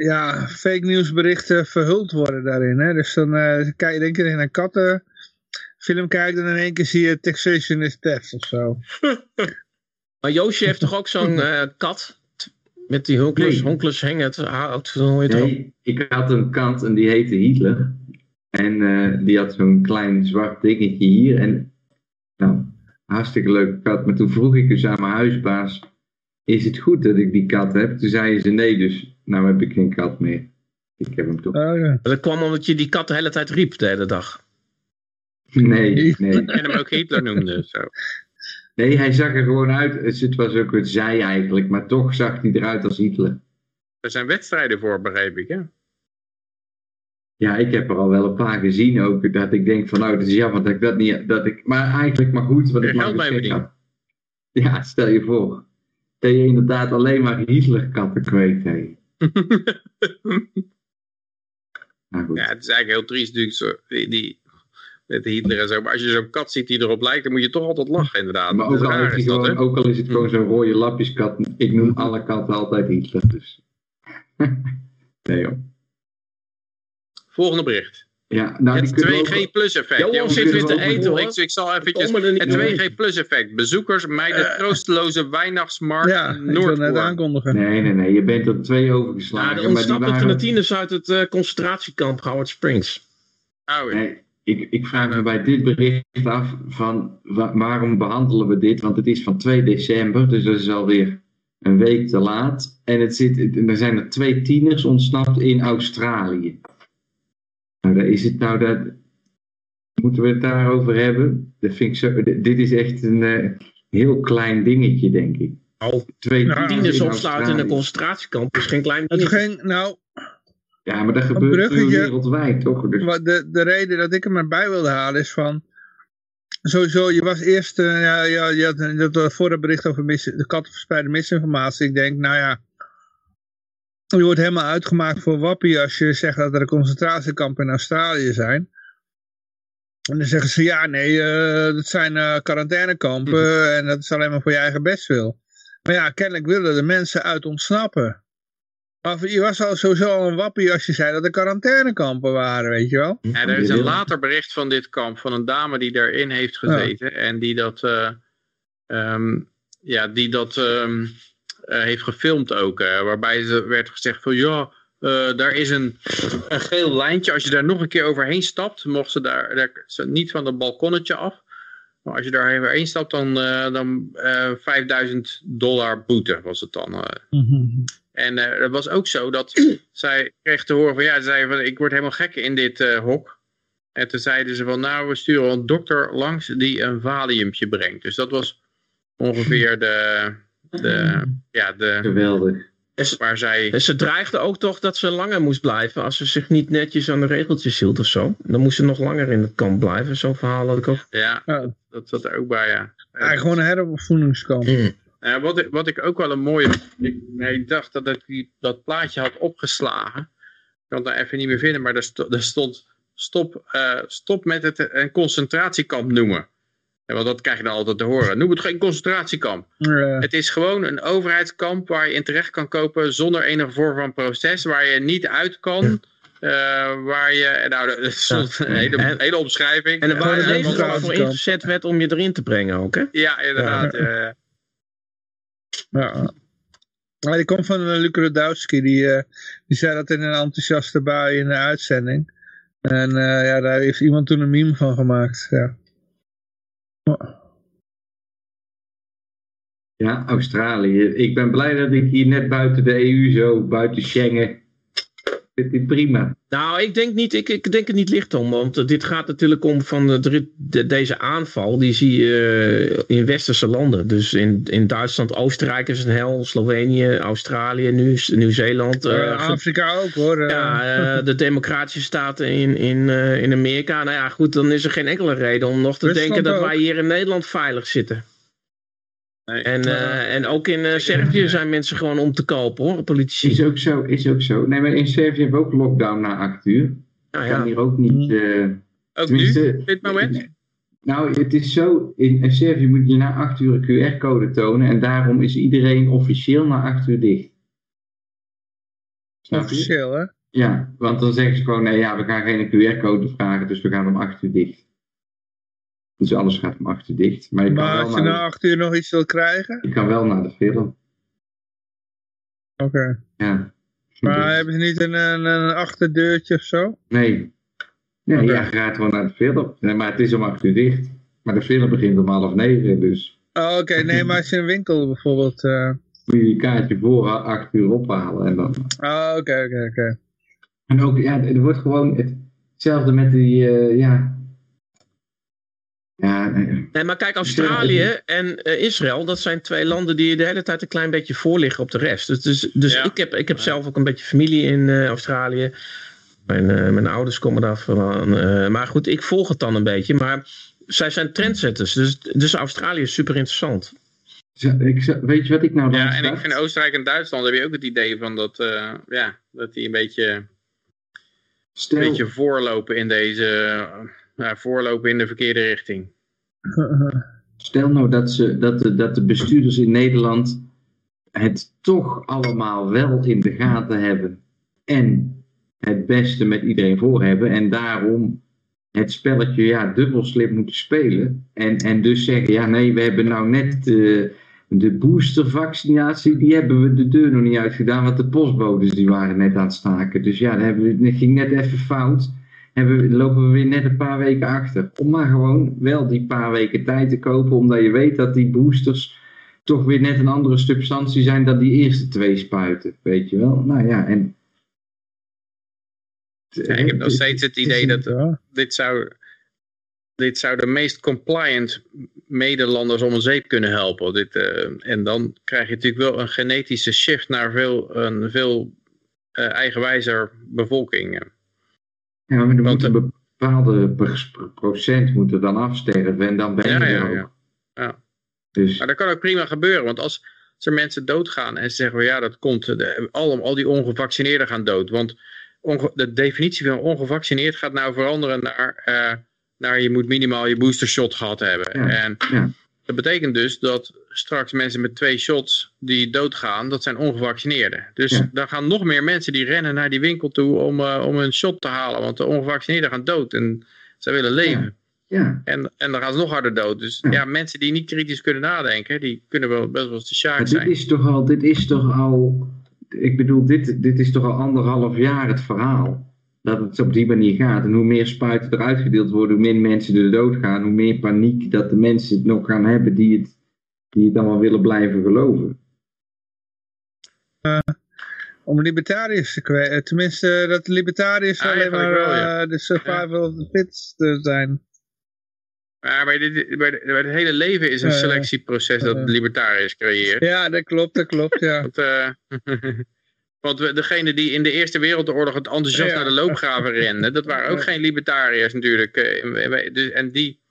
Speaker 2: ja, fake nieuwsberichten verhuld worden daarin. Hè? Dus dan eh, kijk, denk je dat je naar een kattenfilm kijkt en in één keer zie je Taxation is Death of zo. <laughs>
Speaker 6: Maar Yoshi heeft toch ook zo'n <laughs> eh, kat? Met die honkles,
Speaker 4: Nee.
Speaker 6: honkles heet het?
Speaker 4: Nee, ik had een kant en die heette Hitler. En eh, die had zo'n klein zwart dingetje hier. En nou, hartstikke leuke kat. Maar toen vroeg ik dus aan mijn huisbaas, is het goed dat ik die kat heb? Toen zei ze nee, dus nou heb ik geen kat meer. Ik heb hem toch.
Speaker 2: Oh, ja.
Speaker 6: Dat kwam omdat je die kat de hele tijd riep de hele dag.
Speaker 4: Nee, <laughs> nee.
Speaker 5: En hem ook Hitler noemde. Zo.
Speaker 4: Nee, hij zag er gewoon uit. Dus het was ook een zij eigenlijk. Maar toch zag hij eruit als Hitler.
Speaker 5: Er zijn wedstrijden voor, begreep ik. Hè?
Speaker 4: Ja, ik heb er al wel een paar gezien ook. Dat ik denk van nou, het is jammer dat ik dat niet... Dat ik, maar eigenlijk maar goed. Wat
Speaker 5: Er
Speaker 4: ik
Speaker 5: verdienen.
Speaker 4: had. Ja, stel je voor. Dat je inderdaad alleen maar Hitler-katten kweekt. Hè. <laughs> Goed.
Speaker 5: Ja, het is eigenlijk heel triest natuurlijk. Zo, die, die, met Hitler en zo. Maar als je zo'n kat ziet die erop lijkt, dan moet je toch altijd lachen inderdaad.
Speaker 4: maar
Speaker 5: Dat
Speaker 4: ook al, is,
Speaker 5: dat,
Speaker 4: ook al is het gewoon zo'n rode lapjeskat. Ik noem alle katten altijd Hitler. Dus. <laughs> nee joh.
Speaker 5: Volgende bericht.
Speaker 4: Ja, nou, die
Speaker 5: het
Speaker 4: kunnen we
Speaker 5: 2G
Speaker 4: ook-
Speaker 5: plus effect.
Speaker 6: Johan
Speaker 5: Ja,
Speaker 6: zit
Speaker 5: ik-
Speaker 6: weer te
Speaker 5: ik-
Speaker 6: eten.
Speaker 5: Ik, ik zal eventjes... Het
Speaker 6: doorheen.
Speaker 5: 2G plus effect. Bezoekers mijden
Speaker 2: Eh,
Speaker 5: troosteloze weihnachtsmarkt
Speaker 2: ja, ik wil net
Speaker 5: Noordpoort.
Speaker 2: aankondigen.
Speaker 4: Nee, nee, nee. Je bent er twee
Speaker 6: Ja,
Speaker 4: overgeslagen.
Speaker 6: de
Speaker 4: maar die
Speaker 6: ontsnapte
Speaker 4: waren...
Speaker 6: Canadieners uit het eh, concentratiekamp Howard Springs.
Speaker 5: Oh, ja.
Speaker 4: Nee, ik, ik vraag me bij dit bericht af van wa- waarom behandelen we dit? Want het is van 2 december, dus dat is alweer een week te laat. En het zit, er zijn er twee tieners ontsnapt in Australië. Nou, daar is het nou dat. Moeten we het daarover hebben? Dat vind ik zo, dit is echt een eh, heel klein dingetje, denk ik.
Speaker 6: Oh,
Speaker 4: Twee
Speaker 2: Nou,
Speaker 6: tieners opsluiten in een concentratiekamp is geen klein
Speaker 2: Het
Speaker 6: ding.
Speaker 2: ging, nou,
Speaker 4: Ja, maar dat gebeurt wereldwijd, toch? Dus,
Speaker 2: de, de reden dat ik hem erbij wilde halen is van... Sowieso, je was eerst... eh, ja, ja, je had je had het vorige bericht over mis, de kattenverspreide misinformatie. Ik denk, nou ja... Je wordt helemaal uitgemaakt voor wappie als je zegt dat er een concentratiekampen in Australië zijn. En dan zeggen ze, ja nee, eh, dat zijn eh, quarantainekampen en dat is alleen maar voor je eigen bestwil. Maar ja, kennelijk willen de mensen uit ontsnappen. Maar je was al sowieso al een wappie als je zei dat er quarantainekampen waren, weet je wel.
Speaker 5: Ja, er is een later bericht van dit kamp van een dame die daarin heeft gezeten en die dat, eh, ehm, ja, die dat ehm, eh, heeft gefilmd ook. eh, waarbij ze werd gezegd van ja, eh, daar is een, een geel lijntje. Als je daar nog een keer overheen stapt, mocht ze daar, daar niet van het balkonnetje af. Maar als je daar overheen stapt, dan, eh, dan eh 5000 dollar boete was het dan. eh. En eh het was ook zo dat <clears throat> zij kreeg te horen van ja, ze zei van ik word helemaal gek in dit eh, hok. En toen zeiden ze van nou we sturen een dokter langs die een valiumpje brengt. Dus dat was ongeveer de, de, ja, de
Speaker 4: geweldig.
Speaker 5: waar zij...
Speaker 6: En ze dreigde ook toch dat ze langer moest blijven als ze zich niet netjes aan de regeltjes hield of zo. Dan moest ze nog langer in het kamp blijven. Zo'n verhaal had ik ook.
Speaker 5: Ja,
Speaker 2: Ja,
Speaker 5: dat zat er ook bij ja.
Speaker 2: gewoon een heropvoedingskamp.
Speaker 5: Eh, wat, ik- wat ik ook wel een mooie... Ik, nee, ik dacht dat ik die, dat plaatje had opgeslagen. Ik kan het nou even niet meer vinden, maar daar, sto- daar stond... Stop, eh, stop met het een concentratiekamp noemen. Ja, want dat krijg je dan altijd te horen. Noem het geen concentratiekamp. Het is gewoon een overheidskamp waar je in terecht kan kopen zonder enige vorm van proces. Waar je niet uit kan. eh, waar je... Nou, stond een hele,
Speaker 6: En-
Speaker 5: hele omschrijving.
Speaker 6: En er waren
Speaker 2: Ja,
Speaker 6: deze
Speaker 2: dat
Speaker 6: er
Speaker 2: was
Speaker 6: voor ingezet werd om je erin te brengen ook, hè?
Speaker 5: Ja, inderdaad.
Speaker 2: ja. Maar die komt van uh, Luc die, eh, die zei dat in een enthousiaste bui in de uitzending. En eh, ja, daar heeft iemand toen een meme van gemaakt. Ja.
Speaker 4: Ja, Australië. Ik ben blij dat ik hier net buiten de EU zo, buiten Schengen. Prima.
Speaker 6: Nou, ik denk, niet, ik, ik denk het niet licht om. Want eh, dit gaat natuurlijk om van de, de- deze aanval. Die zie je eh, in westerse landen. Dus in, in Duitsland, Oostenrijk is een hel. Slovenië, Australië, nu Nieuw-Zeeland. eh,
Speaker 2: Eh, Afrika ook hoor. eh.
Speaker 6: Ja, eh, de democratische staten in, in, eh, in Amerika. Nou ja, goed, dan is er geen enkele reden om nog te
Speaker 2: Rusland
Speaker 6: denken dat
Speaker 2: ook.
Speaker 6: wij hier in Nederland veilig zitten.
Speaker 5: Nee.
Speaker 6: En, eh, en ook in eh, Servië zijn mensen gewoon om te kopen hoor,
Speaker 4: Is
Speaker 6: politici.
Speaker 4: ook zo, is ook zo. Nee, maar in Servië hebben we ook lockdown na acht uur.
Speaker 6: Nou
Speaker 4: Kan hier ook niet... eh,
Speaker 5: Ook
Speaker 4: tenminste,
Speaker 5: nu, op dit moment?
Speaker 4: Nou, het is zo, in Servië moet je na acht uur een QR-code tonen en daarom is iedereen officieel na acht uur dicht. Snap je?
Speaker 2: Officieel hè.
Speaker 4: Ja, want dan zeggen ze gewoon, nee ja, we gaan geen QR-code vragen, dus we gaan om acht uur dicht. Dus alles gaat om acht uur dicht. Maar je
Speaker 2: Maar als je na acht uur nog iets wilt krijgen.
Speaker 4: je kan wel naar de film.
Speaker 2: Oké.
Speaker 4: Ja.
Speaker 2: Maar
Speaker 4: Dus-
Speaker 2: hebben ze niet een, een, een achterdeurtje of zo?
Speaker 4: Nee. Nee, ja, je gaat gewoon naar de film. Nee, maar het is om acht uur dicht. Maar de film begint om half negen, dus
Speaker 2: Oh, Oké, nee, <laughs> maar als je een winkel bijvoorbeeld... eh,
Speaker 4: moet je je kaartje voor acht uur ophalen. En dan
Speaker 2: Oh, oké, oké, oké.
Speaker 4: En ook, ja, er wordt gewoon het- hetzelfde met die, eh, ja. Ja, nee.
Speaker 6: Nee, maar kijk, Australië en eh, Israël, dat zijn twee landen die de hele tijd een klein beetje voorliggen op de rest. Dus, dus, dus
Speaker 5: Ja.
Speaker 6: ik, heb, ik heb zelf ook een beetje familie in eh, Australië. Mijn, eh, mijn ouders komen daar vandaan. eh, maar goed, ik volg het dan een beetje. Maar zij zijn trendsetters. Dus, dus Australië is super interessant.
Speaker 4: Ik, weet je wat ik nou dan
Speaker 5: Ja, en ik vind Oostenrijk en Duitsland heb je ook het idee van dat, eh, ja, dat die een beetje, een beetje voorlopen in deze, ja, voorlopen in de verkeerde richting. <laughs>
Speaker 4: stel nou dat, ze, dat, de, dat de bestuurders in Nederland het toch allemaal wel in de gaten hebben. En het beste met iedereen voor hebben. En daarom het spelletje ja, dubbel slim moeten spelen. En, en dus zeggen, ja nee, we hebben nou net de, de boostervaccinatie, die hebben we de deur nog niet uitgedaan, want de postbodes die waren net aan het staken. Dus ja, dat, hebben we, dat ging net even fout. Hebben we, lopen we weer net een paar weken achter. Om maar gewoon wel die paar weken tijd te kopen, omdat je weet dat die boosters toch weer net een andere substantie zijn dan die eerste twee spuiten. Weet je wel? Nou ja, en...
Speaker 5: Ja, ik heb nog steeds het idee dat dit zou, dit zou de meest compliant medelanders om een zeep kunnen helpen. Dit, eh, en dan krijg je natuurlijk wel een genetische shift naar veel, een veel uh, eigenwijzer bevolking.
Speaker 4: Ja, maar er moet een bepaalde procent moet er dan afsterven en dan ben je
Speaker 5: ja,
Speaker 4: er
Speaker 5: ja,
Speaker 4: ook.
Speaker 5: ja.
Speaker 4: Dus,
Speaker 5: Maar dat kan ook prima gebeuren, want als, als er mensen doodgaan en ze zeggen, well, ja, dat komt, de, al, al die ongevaccineerden gaan dood. Want onge, de definitie van ongevaccineerd gaat nou veranderen naar, uh, naar je moet minimaal je boostershot gehad hebben. En
Speaker 4: ja.
Speaker 5: dat betekent dus dat straks mensen met twee shots die doodgaan, dat zijn ongevaccineerden. Dus
Speaker 4: Ja.
Speaker 5: dan gaan nog meer mensen die rennen naar die winkel toe om, uh, om een shot te halen, want de ongevaccineerden gaan dood en ze willen leven.
Speaker 4: ja.
Speaker 5: En, en dan gaan ze nog harder dood. Dus
Speaker 4: Ja.
Speaker 5: ja, mensen die niet kritisch kunnen nadenken, die kunnen wel best wel eens de sjaak
Speaker 4: Maar dit
Speaker 5: zijn.
Speaker 4: is toch al, dit is toch al, ik bedoel, dit, dit is toch al anderhalf jaar het verhaal. Dat het op die manier gaat. En hoe meer spuiten er uitgedeeld worden, hoe meer mensen er dood gaan, hoe meer paniek dat de mensen het nog gaan hebben die het, die het allemaal willen blijven geloven.
Speaker 2: Om libertariërs te kwijt. Tenminste, dat libertariërs alleen maar
Speaker 5: eigenlijk wel, ja.
Speaker 2: eh, de survival of the fittest eh, zijn.
Speaker 5: Maar bij, dit, bij, de- bij het hele leven is een selectieproces dat libertariërs creëert.
Speaker 2: Ja, dat klopt, dat klopt, ja.
Speaker 5: Want, eh, <laughs> degene die in de Eerste Wereldoorlog het enthousiast
Speaker 2: Ja.
Speaker 5: naar de loopgraven renden, dat waren ook
Speaker 2: Ja.
Speaker 5: geen libertariërs natuurlijk. Eh, dus- En die,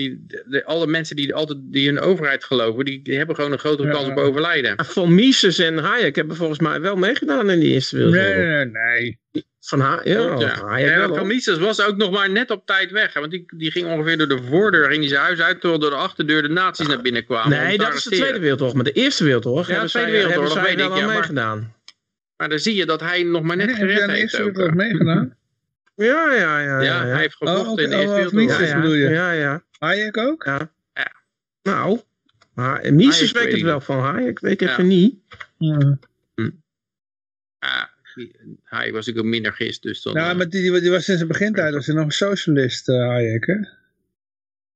Speaker 5: die, de, alle mensen die altijd die in de overheid geloven, die, die hebben gewoon een grotere
Speaker 2: Ja.
Speaker 5: kans op overlijden.
Speaker 6: Van Mises en Hayek hebben volgens mij wel meegedaan in die Eerste
Speaker 2: Nee,
Speaker 6: Wereldoorlog.
Speaker 2: nee, nee.
Speaker 6: Van ha ja. Hayek
Speaker 5: Ja, Van. Mises was ook nog maar net op tijd weg. Hè, want die, die ging ongeveer door de voordeur ging die zijn huis uit, terwijl door de achterdeur de nazi's naar binnen kwamen.
Speaker 6: Nee, dat is de. Tweede Wereldoorlog. Maar de Eerste Wereldoorlog
Speaker 5: Ja,
Speaker 6: hebben
Speaker 5: Tweede
Speaker 6: zij, hebben
Speaker 5: Wereldoorlog,
Speaker 6: zij
Speaker 5: weet
Speaker 6: wel
Speaker 5: ik,
Speaker 6: aan
Speaker 5: ja, maar-
Speaker 6: meegedaan.
Speaker 5: Maar dan zie je dat hij nog maar net
Speaker 2: Nee,
Speaker 5: gered
Speaker 2: aan de
Speaker 5: heeft.
Speaker 2: Eerste Wereldoorlog meegedaan?
Speaker 6: Ja, ja, ja.
Speaker 5: Ja,
Speaker 6: ja,
Speaker 5: hij heeft gevochten
Speaker 2: Oh,
Speaker 5: in de Eerste
Speaker 2: oh, of
Speaker 5: Wereldoorlog.
Speaker 6: Ja,
Speaker 2: bedoel je?
Speaker 6: ja, ja.
Speaker 2: Hayek ook?
Speaker 6: ja.
Speaker 5: Ja.
Speaker 6: Nou, maar Mises
Speaker 5: Hayek
Speaker 6: weet het wel van Hayek, weet ik
Speaker 5: Ja.
Speaker 6: even niet.
Speaker 2: Ja.
Speaker 5: Ja, die- hij was natuurlijk een mindergist, dus dan...
Speaker 2: Nou,
Speaker 5: eh,
Speaker 2: maar die, die was sinds het begintijd was hij nog een socialist, eh, Hayek, hè?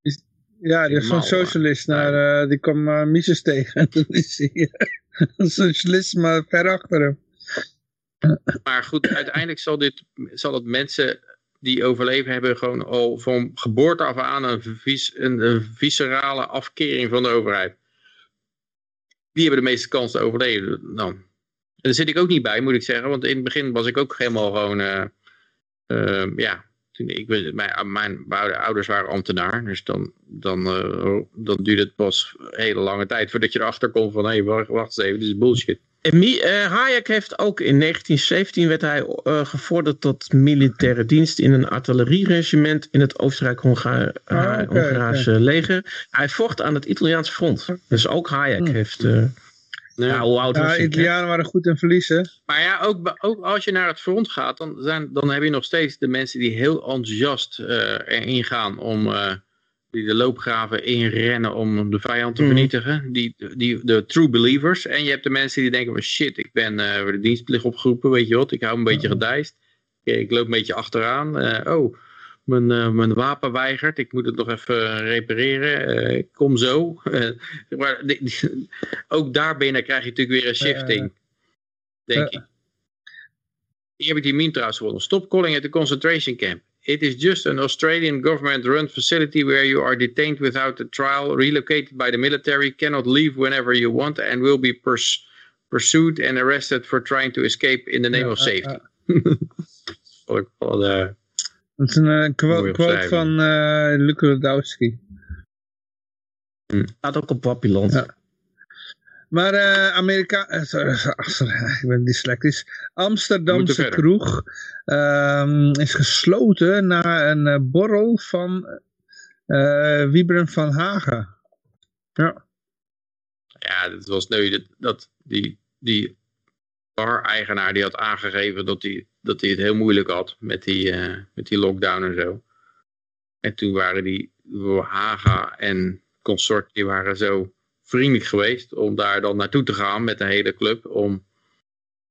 Speaker 2: Die- Ja, die was van socialist naar, eh, die kwam eh, Mises tegen. <laughs> En toen is hij <laughs> socialist, maar ver achter hem.
Speaker 5: Maar goed, uiteindelijk zal, dit, zal het mensen die overleven hebben gewoon al van geboorte af aan een, vis, een, viscerale afkering van de overheid. Die hebben de meeste kans te overleven dan. En daar zit ik ook niet bij, moet ik zeggen. Want in het begin was ik ook helemaal gewoon... eh, eh, ja, toen ik, ben- mijn, mijn oude- ouders waren ambtenaar. Dus dan, dan, eh, dan duurde het pas een hele lange tijd voordat je erachter komt van... Hé, hey, wacht, wacht eens even, dit is bullshit.
Speaker 6: En eh, Hayek heeft ook in 1917 werd hij eh, gevorderd tot militaire dienst in een artillerieregiment in het Oostenrijk-Hongaarse
Speaker 2: oké,
Speaker 6: leger. Hij vocht aan het Italiaanse front. Dus ook Hayek
Speaker 2: Hm.
Speaker 6: heeft. Eh
Speaker 5: Ja.
Speaker 6: hoe oud was
Speaker 2: Ja? Italianen waren goed in verliezen.
Speaker 5: Maar ja, ook, ook als je naar het front gaat, dan, zijn, dan heb je nog steeds de mensen die heel enthousiast eh, erin gaan om eh, die de loopgraven inrennen om de vijand te
Speaker 6: Mhm.
Speaker 5: vernietigen. Die, die, de true believers. En je hebt de mensen die denken van shit, ik ben eh, voor de dienstplicht opgeroepen, weet je wat, ik hou een beetje gedijst. Ik, ik loop een beetje achteraan. Eh, oh, mijn, eh, mijn wapen weigert, ik moet het nog even repareren. Eh, ik kom zo. Eh, maar die- die- ook daarbinnen krijg je natuurlijk weer een shifting. denk ik. Hier heb ik die meme trouwens gewonnen. Stop calling it a concentration camp. It is just an Australian government-run facility where you are detained without a trial, relocated by the military, cannot leave whenever you want, and will be purs- pursued and arrested for trying to escape in the name of safety. <laughs> ik wel,
Speaker 2: Dat is een eh, quote, van eh Luke Radowski.
Speaker 6: staat ook op Papillon.
Speaker 2: Ja. Maar eh Amerika... <laughs> sorry, sorry, ik ben dyslectisch. Amsterdamse kroeg ehm, is gesloten na een borrel van eh Wiebren van Hagen. Ja.
Speaker 5: ja, dat was dat, dat die, die bar-eigenaar die had aangegeven dat hij dat het heel moeilijk had met die, eh, met die lockdown en zo. En toen waren die Haga en consort, die waren zo vriendelijk geweest om daar dan naartoe te gaan met de hele club. Om,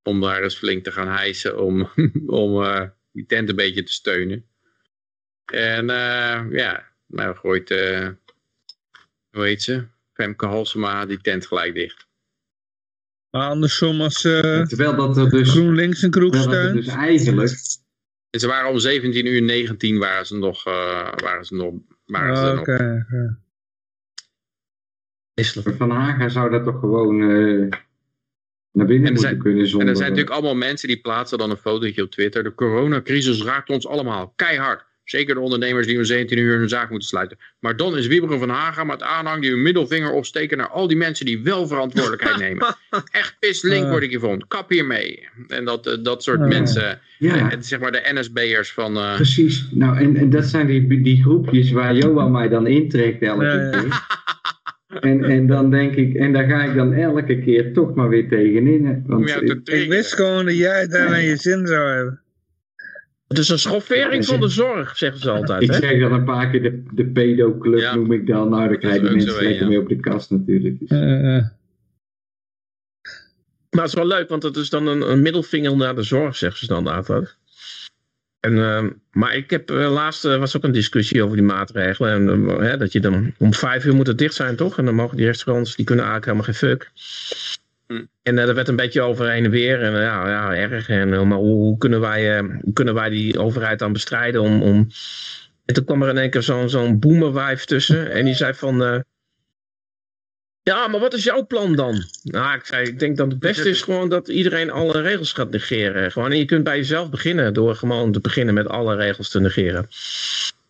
Speaker 5: om daar eens flink te gaan hijsen, om, <laughs> om eh, die tent een beetje te steunen. En eh, ja, nou gooit, hoe heet ze? Femke Halsema die tent gelijk dicht.
Speaker 2: Maar andersom als eh,
Speaker 4: Terwijl dat er dus,
Speaker 2: GroenLinks een kroeg steunt.
Speaker 4: dus eigenlijk
Speaker 5: En ze waren om 17 uur 19 waren ze nog, eh, waren ze nog, waren ze
Speaker 2: Oh,
Speaker 5: nog.
Speaker 4: Van Haga zou dat toch gewoon eh, naar binnen moeten
Speaker 5: zijn-
Speaker 4: kunnen
Speaker 5: En
Speaker 4: zonder...
Speaker 5: er zijn natuurlijk allemaal mensen die plaatsen dan een fotootje op Twitter. De coronacrisis raakt ons allemaal keihard. Zeker de ondernemers die om 17 uur hun zaak moeten sluiten. Maar dan is Wieberen van Haga met aanhang die hun middelvinger opsteken naar al die mensen die wel verantwoordelijkheid <laughs> nemen. Echt pislink
Speaker 2: Ah.
Speaker 5: word ik hiervan. Kap hiermee. En dat, eh, dat soort mensen.
Speaker 4: Ja,
Speaker 5: eh, zeg maar de NSB'ers van... eh,
Speaker 4: precies. Nou, en, en dat zijn die, die groepjes waar Johan mij dan intrekt elke
Speaker 2: Ja, ja.
Speaker 4: keer. En, en dan denk ik, en daar ga ik dan elke keer toch maar weer tegenin. Want ik-
Speaker 2: wist gewoon dat jij het daar naar je zin zou hebben.
Speaker 6: Het is een schoffering van de zorg, zeggen ze altijd.
Speaker 4: ik
Speaker 6: Hè?
Speaker 4: zeg dan een paar keer de, de pedoclub
Speaker 5: Ja.
Speaker 4: noem ik dan. Nou, dan krijgen mensen lekker
Speaker 5: ja.
Speaker 4: mee op de kast natuurlijk. Dus,
Speaker 2: Eh, eh.
Speaker 6: Maar het is wel leuk, want het is dan een, een middelvinger naar de zorg, zeggen ze dan altijd. En, ehm, maar ik heb eh, laatst was ook een discussie over die maatregelen. En, eh, hè, dat je dan om vijf uur moet het dicht zijn, toch? En dan mogen die restaurants, die kunnen eigenlijk helemaal geen fuck. En eh, er werd een beetje over heen en weer. En eh, ja, ja erg. En, eh, maar hoe, kunnen wij, hoe kunnen wij die overheid dan bestrijden? Om, om... En toen kwam er in één keer zo'n zo'n boemerwijf tussen. En die zei van... ja, maar wat is jouw plan dan? Nou, ik zei, ik denk dat het beste is gewoon dat iedereen alle regels gaat negeren. Gewoon, en je kunt bij jezelf beginnen door gewoon te beginnen met alle regels te negeren.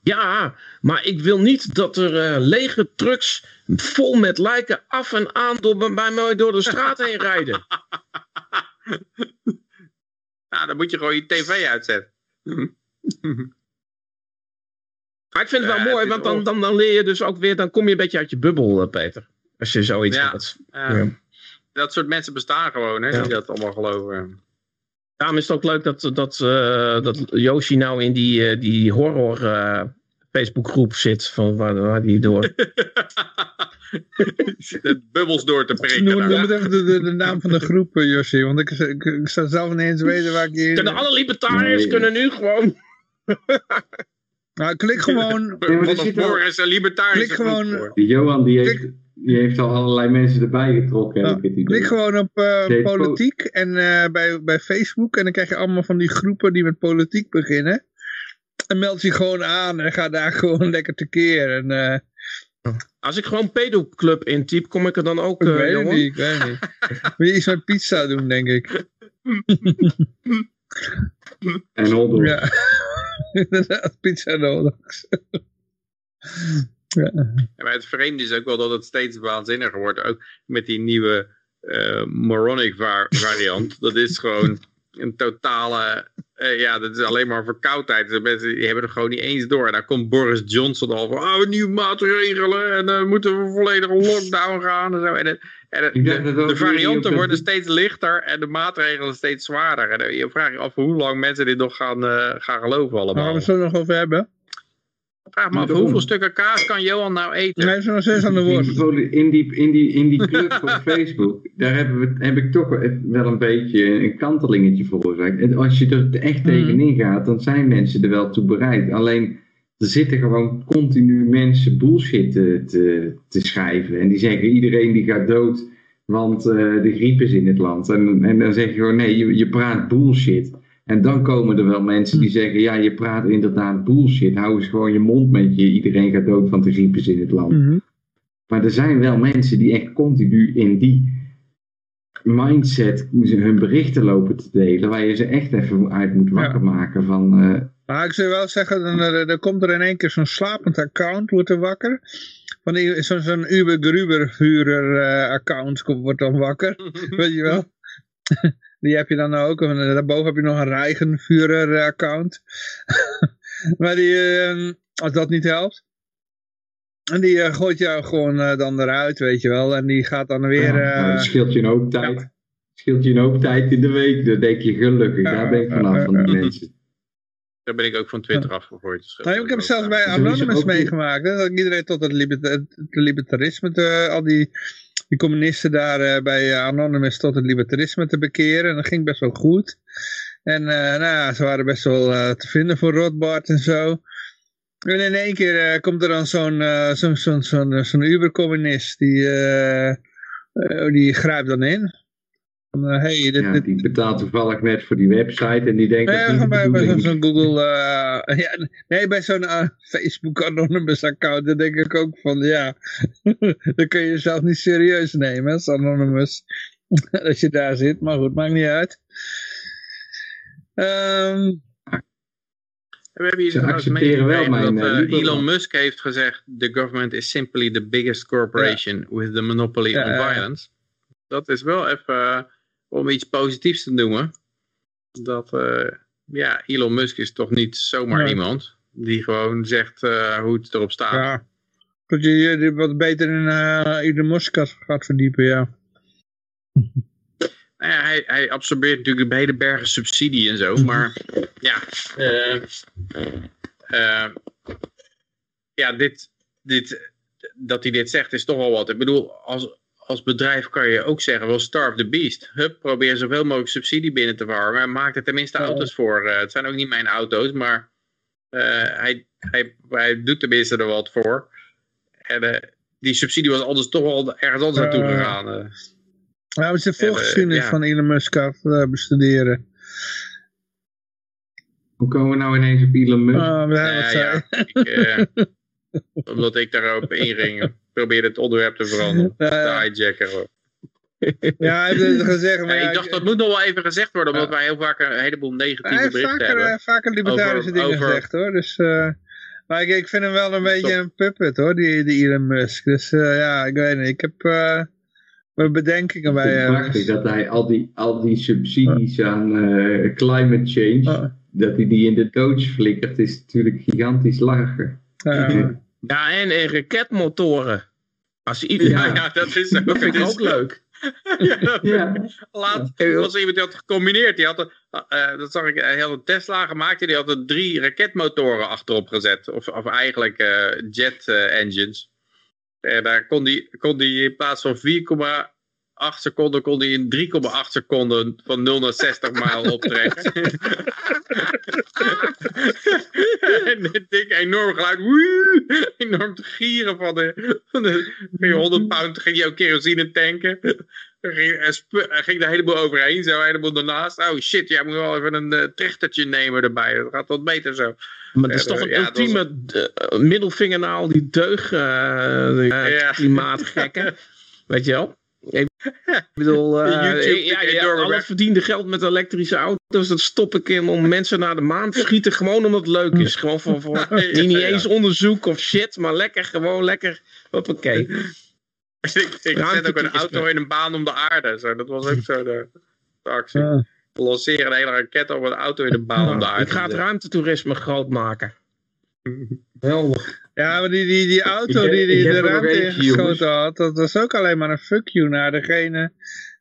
Speaker 6: Ja, maar ik wil niet dat er eh, lege trucks vol met lijken af en aan door, bij mij door de straat heen rijden. <laughs>
Speaker 5: Nou, dan moet je gewoon je tv uitzetten. <laughs>
Speaker 6: Maar ik vind het wel
Speaker 5: Ja,
Speaker 6: mooi,
Speaker 5: het
Speaker 6: want dan, dan, dan leer je dus ook weer, dan kom je een beetje uit je bubbel, eh, Peter. Als je zoiets
Speaker 5: Ja.
Speaker 6: gaat.
Speaker 5: Ja. Dat soort mensen bestaan gewoon, hè,
Speaker 6: Ja.
Speaker 5: die dat allemaal geloven.
Speaker 6: Daarom is het ook leuk dat, dat, eh, dat Yoshi nou in die, eh, die horror eh, Facebookgroep zit. Van waar, waar die door. <laughs> <laughs>
Speaker 5: de bubbels door te prikken.
Speaker 2: Noem, het even de, de, de naam van de groep, Josje. Want ik, ik, ik zou zelf niet eens weten waar ik hier...
Speaker 6: Kunnen alle libertariërs
Speaker 4: Nee.
Speaker 6: kunnen nu gewoon. <laughs>
Speaker 2: Nou, klik gewoon...
Speaker 4: Ja, maar er
Speaker 5: Vanaf
Speaker 4: zit wel-
Speaker 5: morgen is een libertarische
Speaker 2: Klik gewoon-
Speaker 4: Johan die heeft, die heeft al allerlei mensen erbij getrokken. heb ik het.
Speaker 2: Klik gewoon op eh,
Speaker 4: po-
Speaker 2: politiek en eh, bij, bij Facebook. En dan krijg je allemaal van die groepen die met politiek beginnen. En meld je gewoon aan en ga daar <laughs> gewoon lekker tekeer. En, eh,
Speaker 6: Als ik gewoon pedoclub intyp, kom ik er dan ook,
Speaker 2: ik weet het
Speaker 6: Johan?
Speaker 2: niet, ik weet niet. <laughs> Wil je iets met pizza doen, denk ik.
Speaker 4: En Holdorf.
Speaker 2: Ja, <laughs> inderdaad, pizza nodig. ja.
Speaker 5: Ja, maar het vreemde is ook wel dat het steeds waanzinniger wordt. Ook met die nieuwe eh, moronic va- <laughs> variant. dat is gewoon een totale... eh, ja, dat is alleen maar verkoudheid. De mensen die hebben er gewoon niet eens door. En dan komt Boris Johnson al van... Oh, nieuwe maatregelen. En dan moeten we volledig lockdown gaan. En, zo. en, het- en het-
Speaker 4: Ik denk
Speaker 5: de, varianten worden steeds lichter. En de maatregelen steeds zwaarder. En dan- je vraagt je af hoe lang mensen dit nog gaan, eh, gaan geloven
Speaker 2: Waar gaan
Speaker 5: allemaal.
Speaker 2: we het zo nog over hebben?
Speaker 5: Vraag me af,
Speaker 4: Daarom.
Speaker 5: hoeveel stukken kaas kan Johan nou eten?
Speaker 2: Hij is nog steeds aan de
Speaker 4: In
Speaker 2: woord.
Speaker 4: in die, in die, in die club op <laughs> Facebook, daar hebben we, heb ik toch wel een beetje een kantelingetje veroorzaakt. En als je er echt tegenin gaat, dan zijn mensen er wel toe bereid. Alleen, er zitten gewoon continu mensen bullshit te, te, te schrijven. En die zeggen, iedereen die gaat dood, want eh, de griep is in het land. En, en dan zeg je gewoon, nee, je, je praat bullshit. En dan komen er wel mensen die zeggen, ja, je praat inderdaad bullshit. Hou eens gewoon je mond met je, iedereen gaat dood, want de griep is in het land.
Speaker 2: Mhm.
Speaker 4: Maar er zijn wel mensen die echt continu in die mindset hun berichten lopen te delen, waar je ze echt even uit moet wakker maken van... eh,
Speaker 2: Maar ik zou wel zeggen, dan, eh, dan komt er in één keer zo'n slapend account, wordt er wakker. Van Zo'n zo'n Uber Gruber vurer eh, wordt dan wakker. <laughs> Weet je wel? Die heb je dan ook. En eh, daarboven heb je nog een Reigenvurer eh, account. <laughs> maar die, eh, als dat niet helpt. En die eh, gooit jou gewoon eh, dan eruit, weet je wel. En die gaat dan weer...
Speaker 4: ja,
Speaker 2: eh,
Speaker 4: nou, dat scheelt je een hoop tijd. Scheelt je een hoop tijd in de week. Dan denk je gelukkig,
Speaker 2: Ja,
Speaker 4: daar ben ik
Speaker 2: ja,
Speaker 4: vanaf
Speaker 2: ja,
Speaker 4: van die
Speaker 2: ja.
Speaker 4: mensen.
Speaker 5: Daar ben ik ook van Twitter afgegooid. Dus
Speaker 2: Nou, ik heb het zelfs bij Anonymous meegemaakt. Hè, dat iedereen tot het, liberta- het libertarisme, te, al die, die communisten daar eh, bij eh, Anonymous tot het libertarisme te bekeren. En dat ging best wel goed. En eh, nou ja, ze waren best wel te vinden voor Rothbard en zo. En in één keer komt er dan zo'n zo'n zo'n zo'n zo'n Uber-communist die, die grijpt dan in. Van, eh, hey, dit,
Speaker 4: Ja,
Speaker 2: dit,
Speaker 4: die betaalt toevallig net voor die website en die denkt dat
Speaker 2: Ja, bij, bij zo'n Google, eh, <laughs> ja, nee, bij zo'n eh, Facebook Anonymous account, dan denk ik ook van, ja, <laughs> dan kun je jezelf niet serieus nemen, als Anonymous, <laughs> als je daar zit, maar goed, maakt niet uit. Ehm,
Speaker 5: We hebben hier
Speaker 4: accepteren wel mijn,
Speaker 5: dat. Elon Musk heeft gezegd, the government is simply the biggest corporation with the monopoly
Speaker 2: Ja,
Speaker 5: on violence. Dat is wel even om iets positiefs te noemen. Dat, uh, ja, Elon Musk is toch niet zomaar
Speaker 2: Nee.
Speaker 5: iemand die gewoon zegt uh, hoe het erop staat.
Speaker 2: ja, dat je je wat beter in uh, Elon Musk gaat- verdiepen, ja.
Speaker 5: Nou ja, hij, hij absorbeert natuurlijk de hele bergen subsidie en zo, maar ja, eh, eh, ja dit, dit, dat hij dit zegt is toch wel wat. Ik bedoel, als, als bedrijf kan je ook zeggen, wel starve the beast. Hup, probeer zoveel mogelijk subsidie binnen te warmen en maak er tenminste
Speaker 2: Ja.
Speaker 5: auto's voor. Eh, het zijn ook niet mijn auto's, maar eh, hij, hij, hij doet tenminste er wat voor. En eh, die subsidie was anders toch wel ergens anders naartoe gegaan.
Speaker 2: Ja, we zijn
Speaker 5: En,
Speaker 2: voorgeschiedenis
Speaker 5: ja.
Speaker 2: van Elon Musk eh, bestuderen.
Speaker 4: Hoe komen we nou ineens op Elon Musk?
Speaker 2: Ah, we hebben
Speaker 5: Nou ja, ik, eh, omdat ik daarop <laughs> inging, probeerde het onderwerp te veranderen.
Speaker 2: Ja, <laughs>
Speaker 5: De hoor. <laughs>
Speaker 2: Ja, hij heeft het gezegd. Maar
Speaker 5: Ja,
Speaker 2: ja,
Speaker 5: ik dacht, dat moet nog wel even gezegd worden, omdat wij heel vaak een heleboel
Speaker 2: hij
Speaker 5: negatieve
Speaker 2: heeft
Speaker 5: berichten
Speaker 2: vaker,
Speaker 5: hebben.
Speaker 2: eh, vaker libertarische
Speaker 5: Over-
Speaker 2: dingen
Speaker 5: over-
Speaker 2: gezegd hoor. Dus, eh, maar ik, ik vind hem wel een beetje een puppet hoor, die, die Elon Musk. Dus ja, ik weet niet. Ik heb eh, mijn bedenkingen
Speaker 4: Het
Speaker 2: bij
Speaker 4: is
Speaker 2: hem.
Speaker 4: prachtig dat hij al die, al die subsidies aan eh, climate change,
Speaker 2: Oh.
Speaker 4: dat hij die in de doods flikkert, is natuurlijk gigantisch.
Speaker 2: Ja. <laughs>
Speaker 6: Ja, en, en raketmotoren. Als iedereen...
Speaker 5: Ja,
Speaker 4: Ja. <laughs>
Speaker 5: ja, dat is <laughs> ook,
Speaker 6: Dat vind ik ook leuk. <laughs>
Speaker 5: Ja, dat-
Speaker 4: Ja.
Speaker 5: Laat, was iemand die had gecombineerd. Die had een, eh, dat zag ik, hij had een Tesla gemaakt en die had er drie raketmotoren achterop gezet. Of, of eigenlijk eh, jet eh, engines. En daar kon die, kon die in plaats van 4,8 seconden, kon die in 3,8 seconden van 0 naar 60 mijl <laughs> optrekken. <laughs> en dit ding enorm geluid. Woe, enorm te gieren van de, van de ging je 100 pound ging je ook kerosine tanken. Ging, ging de heleboel overheen, zo een heleboel ernaast. Oh shit, jij moet wel even een eh, trechtertje nemen erbij. Dat gaat wat beter zo.
Speaker 6: Maar het is toch een
Speaker 5: ja, dat was-
Speaker 6: ultieme eh, middelvinger naar al die deug eh, die,
Speaker 5: Ja.
Speaker 6: klimaatgekken. <laughs> Weet je wel? Ik bedoel, <laughs> eh,
Speaker 5: YouTube
Speaker 6: ja, al het verdiende geld met elektrische auto's, dat stop ik in om mensen naar de maan te schieten. Gewoon omdat het leuk is. Gewoon voor, voor <laughs>
Speaker 5: Ja,
Speaker 6: niet
Speaker 5: ja.
Speaker 6: eens onderzoek of shit, maar lekker, gewoon lekker. Hoppakee. <laughs>
Speaker 5: ik ik zet ook een auto in een baan om de aarde. Zo. Dat was ook zo de, de actie.
Speaker 2: Ja.
Speaker 5: We lanceren een hele raket op een auto in een baan om de aarde.
Speaker 6: Ik ga het
Speaker 5: te
Speaker 6: ruimtetoerisme groot maken. Helder.
Speaker 2: Ja, maar die, die, die auto
Speaker 4: heb-
Speaker 2: die, die de ruimte ingeschoten had, dat was ook alleen maar een fuck you naar degene...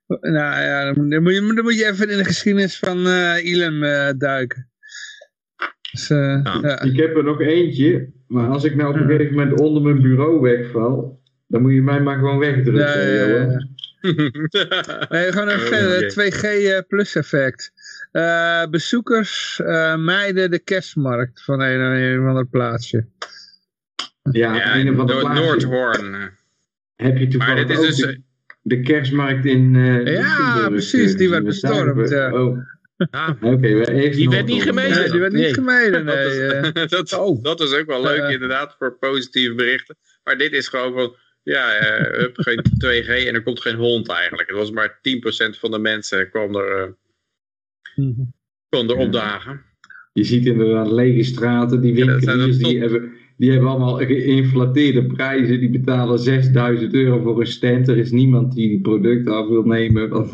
Speaker 2: Nou ja, dan, dan moet, je, dan moet je even in de geschiedenis van eh eh, duiken. Dus, eh,
Speaker 6: Ja.
Speaker 2: ja.
Speaker 4: Ik heb er nog eentje, maar als ik nou op een gegeven moment onder mijn bureau wegval, dan moet je mij maar gewoon wegdrukken.
Speaker 2: Ja, ja. <laughs> Nee, gewoon een
Speaker 5: Oh,
Speaker 2: G-
Speaker 5: oké.
Speaker 2: 2G eh, plus effect. Eh, bezoekers eh mijden de kerstmarkt van een, een of ander plaatsje.
Speaker 4: Ja,
Speaker 5: ja, Noord-
Speaker 4: plaats.
Speaker 5: Noordhoorn.
Speaker 4: Heb je
Speaker 5: Maar
Speaker 4: toevallig
Speaker 5: dit is
Speaker 4: ook
Speaker 5: dus...
Speaker 4: de, de kerstmarkt in eh
Speaker 2: Ja, precies,
Speaker 4: eh,
Speaker 2: die werd bestormd.
Speaker 4: Oh,
Speaker 6: Ja, Die werd niet.
Speaker 2: Nee, die werd niet
Speaker 6: Nee.
Speaker 2: gemeden. <laughs>
Speaker 5: Dat
Speaker 2: Nee,
Speaker 5: is,
Speaker 2: eh.
Speaker 5: dat,
Speaker 6: Oh.
Speaker 5: dat is ook wel leuk
Speaker 2: Eh.
Speaker 5: inderdaad voor positieve berichten. Maar dit is gewoon van, ja, eh, geen <laughs> 2G en er komt geen hond eigenlijk. Het was maar 10% van de mensen kwam er, eh, kwam er opdagen.
Speaker 4: Je ziet inderdaad lege straten, die winkeliers die hebben, die hebben allemaal geïnflateerde prijzen. Die betalen 6000 euro voor een stand. Er is niemand die die producten af wil nemen. Want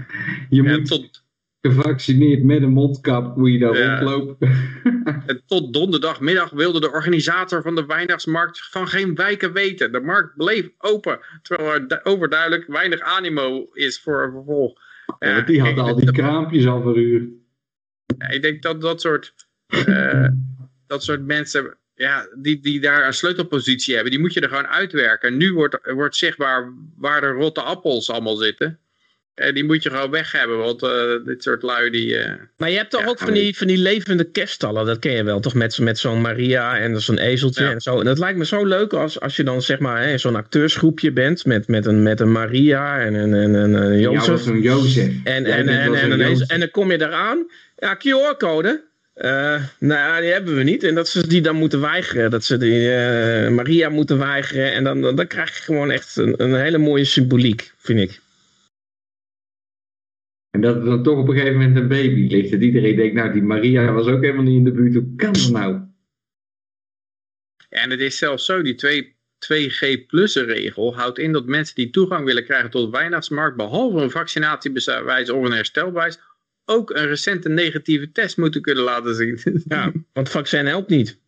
Speaker 4: <laughs> je moet
Speaker 5: tot,
Speaker 4: gevaccineerd met een mondkap moet je daar
Speaker 5: Ja.
Speaker 4: rondlopen. <laughs>
Speaker 5: en tot donderdagmiddag wilde de organisator van de Weihnachtsmarkt van geen wijken weten. De markt bleef open, terwijl er du- overduidelijk weinig animo is voor een vervolg.
Speaker 4: Ja, die
Speaker 5: kijk,
Speaker 4: had al die kraampjes al verhuurd.
Speaker 5: Ja, ik denk dat dat soort, eh, dat soort mensen, ja, die, die daar een sleutelpositie hebben, die moet je er gewoon uitwerken. Nu wordt, wordt zichtbaar waar de rotte appels allemaal zitten. eh, die moet je gewoon weg hebben. Want eh, dit soort lui die... eh,
Speaker 6: Maar je hebt toch
Speaker 5: Ja,
Speaker 6: ook van die, van die levende kerststallen, dat ken je wel, toch? Met, zo- met zo'n Maria en zo'n ezeltje
Speaker 5: Ja.
Speaker 6: en zo. En dat lijkt me zo leuk als, als je dan zeg maar hè, zo'n acteursgroepje bent met, met, een, met een Maria en een, en een, een
Speaker 4: Ja,
Speaker 6: Jozef.
Speaker 4: was zo'n Jozef.
Speaker 6: En, en, en, en, en, en dan kom je eraan. Ja, QR-code. Eh, nou ja, die hebben we niet. En dat ze die dan moeten weigeren. Dat ze die eh, Maria moeten weigeren. En dan, dan, dan krijg je gewoon echt een, een hele mooie symboliek, vind ik.
Speaker 4: En dat er dan toch op een gegeven moment een baby ligt. Dat iedereen denkt, nou die Maria was ook helemaal niet in de buurt. Hoe kan dat nou?
Speaker 5: Ja, en het is zelfs zo, die 2, 2G plus regel houdt in dat mensen die toegang willen krijgen tot de weihnachtsmarkt, behalve een vaccinatiebewijs of een herstelbewijs, ook een recente negatieve test moeten kunnen laten zien. <laughs>
Speaker 6: Ja, want vaccin helpt niet.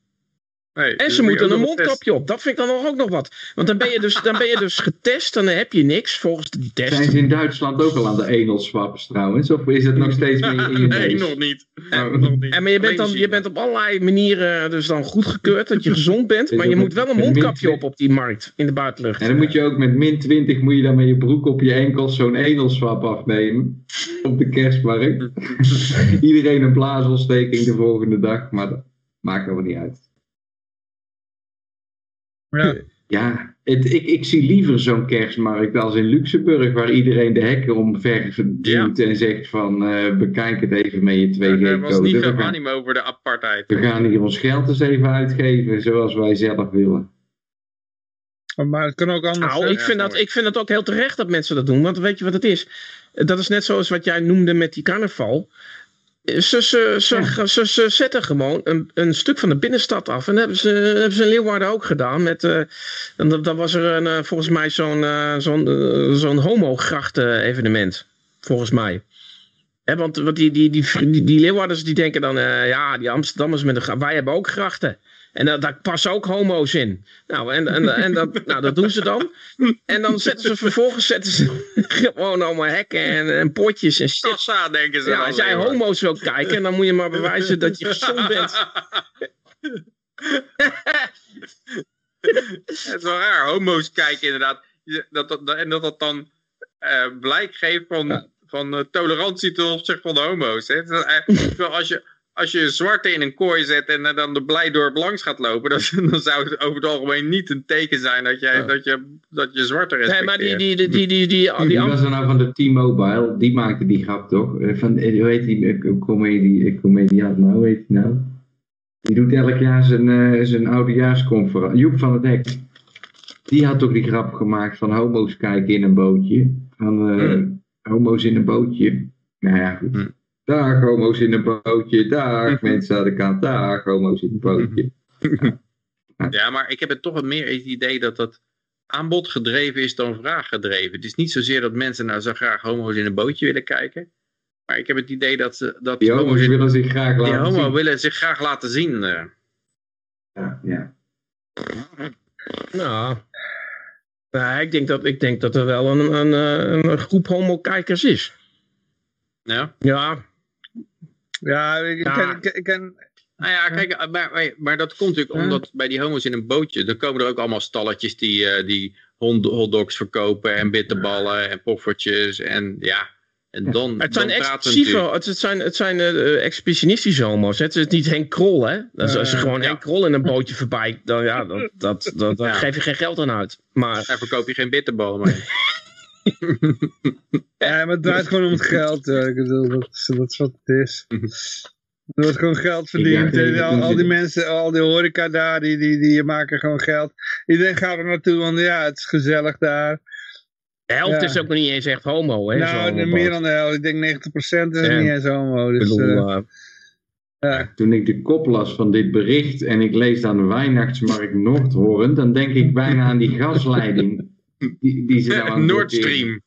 Speaker 5: Nee,
Speaker 6: En
Speaker 5: dus
Speaker 6: ze moeten een mondkapje op. Dat vind ik dan nog ook nog wat. Want dan ben je dus, dan ben je dus getest. Dan heb je niks volgens die test.
Speaker 4: Zijn ze in Duitsland ook al aan de enelswaps trouwens? Of is het nog steeds meer in je
Speaker 5: nee,
Speaker 4: neus?
Speaker 5: nog niet.
Speaker 4: Oh.
Speaker 5: Nog niet.
Speaker 6: En maar je bent, dan, je bent op allerlei manieren dus dan goedgekeurd dat je gezond bent. Maar je moet wel een mondkapje op op die markt in de buitenlucht.
Speaker 4: En dan moet je ook met min 20 moet je dan met je broek op je enkels zo'n enelswap afnemen. Op de kerstmarkt. <laughs> Iedereen een blaasontsteking de volgende dag. Maar dat maakt wel niet uit.
Speaker 2: Ja.
Speaker 4: Ja, het, ik, ik zie liever zo'n kerstmarkt als in Luxemburg, waar iedereen de hekken omver duwt en zegt van eh, bekijk het even met je
Speaker 5: Er was niet
Speaker 4: 2G-code.
Speaker 5: veel
Speaker 4: We, gaan-
Speaker 5: animo voor de apartheid.
Speaker 4: we gaan hier ons geld eens even uitgeven zoals wij zelf willen.
Speaker 2: Maar het kan ook anders.
Speaker 6: Nou, ik vind, dat, ik vind dat ook heel terecht dat mensen dat doen. Want weet je wat het is? Dat is net zoals wat jij noemde met die carnaval. Ze, ze, ze, ze, ze zetten gewoon een, een stuk van de binnenstad af. En dat hebben ze, dat hebben ze in Leeuwarden ook gedaan. Met, eh, dan, dan was er een, eh, volgens mij zo'n eh, zo'n eh, zo'n homograchten evenement. Volgens mij. Hè, want want die, die, die, die, die Leeuwarders die denken dan... ja, die Amsterdammers met een gra- Wij hebben ook grachten. En daar, daar passen ook homo's in. Nou, en, en, en dat, nou, dat doen ze dan. En dan zetten ze vervolgens zetten ze gewoon allemaal hekken en, en potjes en shit.
Speaker 5: Kassa, denken ze
Speaker 6: Ja, als jij homo's wil kijken, dan moet je maar bewijzen dat je gezond <laughs> bent.
Speaker 5: Het is wel raar, homo's kijken inderdaad. Dat, dat, en dat dat dan eh, blijk geeft van, van eh, tolerantie ten opzichte van de homo's. Hè? <laughs> Als, je, als je een zwarte in een kooi zet en dan de Blijdorp langs gaat lopen, dan, <laughs> dan zou het over het algemeen niet een teken zijn dat, jij, dat, je, dat je zwarte
Speaker 6: Nee,
Speaker 5: respecteert.
Speaker 6: maar die, die, die, die, die, die, die,
Speaker 4: was er nou van de T-Mobile, die maakte die grap toch? Eh, Van, eh, hoe heet die eh, comedie, comediant nou, hoe heet die nou? Die doet elk jaar zijn, eh zijn oudejaarsconferentie. Joep van het Hek. Die had toch die grap gemaakt van homo's kijken in een bootje. Van eh,
Speaker 5: Hmm.
Speaker 4: homo's in een bootje. Nou ja, goed.
Speaker 5: Hmm.
Speaker 4: Dag homo's in een bootje, dag mensen aan de kant, dag homo's in een bootje. <laughs>
Speaker 5: Ja, maar ik heb het toch wat meer het idee dat dat aanbod gedreven is dan vraag gedreven. Het is niet zozeer dat mensen nou zo graag homo's in een bootje willen kijken. Maar ik heb het idee dat, ze, dat
Speaker 4: Die homo's
Speaker 5: in-
Speaker 4: willen zich graag
Speaker 5: die
Speaker 4: laten
Speaker 5: homo
Speaker 4: zien.
Speaker 5: willen zich graag laten zien. eh.
Speaker 4: Ja, ja.
Speaker 6: Nou, nou, ik, denk dat, ik denk dat er wel een, een, eh, een groep homo-kijkers is.
Speaker 5: Ja.
Speaker 6: Ja,
Speaker 2: Ja, ik,
Speaker 6: Ja.
Speaker 2: ken, ik, ik ken
Speaker 5: Nou ja, kijk, maar, maar, dat komt natuurlijk omdat bij die homo's in een bootje, dan komen er ook allemaal stalletjes die, eh, die hotdogs verkopen en bitterballen en poffertjes en ja. En dan,
Speaker 6: het zijn
Speaker 5: dan natuurlijk.
Speaker 6: het, het zijn, het zijn exhibitionistische homo's. Het is niet Henk Krol, hè? Als je gewoon
Speaker 5: ja.
Speaker 6: Henk Krol in een bootje voorbij, dan ja, dat, dat, dat,
Speaker 5: Ja.
Speaker 6: geef je geen geld aan uit. Maar
Speaker 5: Daar verkoop je geen bitterballen mee. <laughs> <laughs>
Speaker 2: Ja, maar het draait gewoon om het geld. Ik bedoel, dat is, dat is wat het is. <laughs> Er wordt gewoon geld verdiend. al, die mensen, al die horeca daar, die, die, die maken gewoon geld. Iedereen gaat er naartoe, want ja, het is gezellig daar.
Speaker 6: de helft
Speaker 2: Ja.
Speaker 6: is ook nog niet eens echt homo, hè?
Speaker 2: nou, de- meer dan de helft. Ik denk 90% is
Speaker 6: Ja.
Speaker 2: niet eens homo.
Speaker 6: Ik
Speaker 2: Dus,
Speaker 6: bedoel,
Speaker 2: eh,
Speaker 6: eh,
Speaker 2: ja.
Speaker 4: Toen ik de kop las van dit bericht en ik lees dan de Weihnachtsmarkt Noordhoorn, dan denk ik bijna aan die gasleiding. <laughs> Die, die ze <laughs> nou het
Speaker 5: Nord. Stream.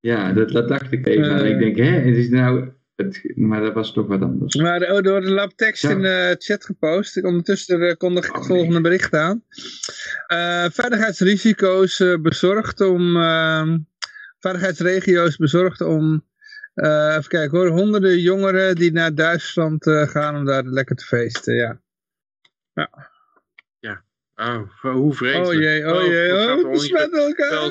Speaker 4: Ja, dat, dat dacht ik even.
Speaker 2: Eh.
Speaker 4: ik denk, hè, het is nou... Het, maar dat was toch wat anders.
Speaker 2: Maar oh, er wordt een lab tekst
Speaker 4: Ja.
Speaker 2: in de chat gepost. Ondertussen eh, kondig ik het
Speaker 4: Oh,
Speaker 2: volgende bericht aan. Eh, veiligheidsrisico's eh, bezorgd om... ehm, veiligheidsregio's bezorgd om... eh, even kijken hoor. Honderden jongeren die naar Duitsland eh, gaan om daar lekker te feesten. Ja.
Speaker 5: Oh, hoe vreselijk.
Speaker 2: Oh jee, oh jee. Oh, besmet elkaar.
Speaker 5: Terwijl-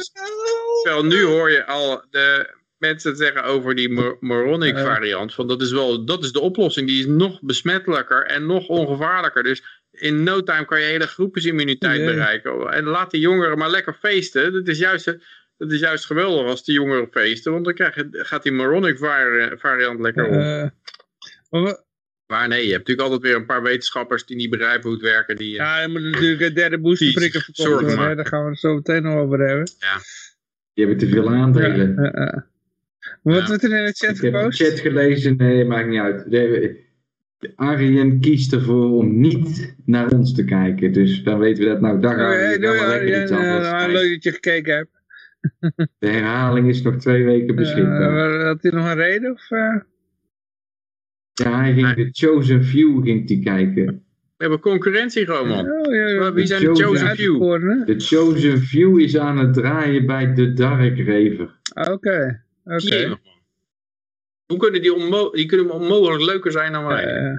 Speaker 5: Terwijl nu hoor je al, de, mensen zeggen over die Mor- Moronic variant. Van dat is wel, dat is de oplossing. Die is nog besmettelijker en nog ongevaarlijker. Dus in no time kan je hele groepsimmuniteit bereiken. En laat die jongeren maar lekker feesten. Dat is juist, dat is juist geweldig als die jongeren feesten. Want dan krijg je, gaat die Moronic vari- variant lekker op.
Speaker 2: Eh, maar
Speaker 5: nee, je hebt natuurlijk altijd weer een paar wetenschappers die niet begrijpen hoe het werken. Die,
Speaker 2: ja, er moet natuurlijk een derde boosterprikken
Speaker 5: Die
Speaker 2: verkocht
Speaker 5: zorgen
Speaker 2: worden. hè.
Speaker 5: maken.
Speaker 2: Daar gaan we het zo meteen nog over hebben.
Speaker 4: Die hebben te veel aandelen.
Speaker 2: Ja, ja, ja. Wat
Speaker 5: Ja.
Speaker 2: wordt er in de chat
Speaker 4: Ik heb de
Speaker 2: gepost?
Speaker 4: chat gelezen, nee, maakt niet uit. De, de Arjen kiest ervoor om niet naar ons te kijken. Dus dan weten we dat nou. Dag
Speaker 2: Doei,
Speaker 4: Arjen,
Speaker 2: doei, Arjen.
Speaker 4: iets anders
Speaker 2: leuk dat je gekeken hebt.
Speaker 4: De herhaling is nog twee weken beschikbaar.
Speaker 2: Eh, had hij nog een reden? Of, eh?
Speaker 4: Ja, hij ging de Chosen Few ging die kijken.
Speaker 5: We hebben concurrentie gewoon, man.
Speaker 2: Oh, ja, ja.
Speaker 5: Wie zijn de
Speaker 4: Chosen?
Speaker 2: Uitverkorenen?
Speaker 4: De Chosen Few is aan het draaien bij de Dark Raver.
Speaker 2: Ah, Oké, oké.
Speaker 5: Hoe kunnen die, onmo die kunnen onmogelijk leuker zijn dan wij?
Speaker 2: Eh,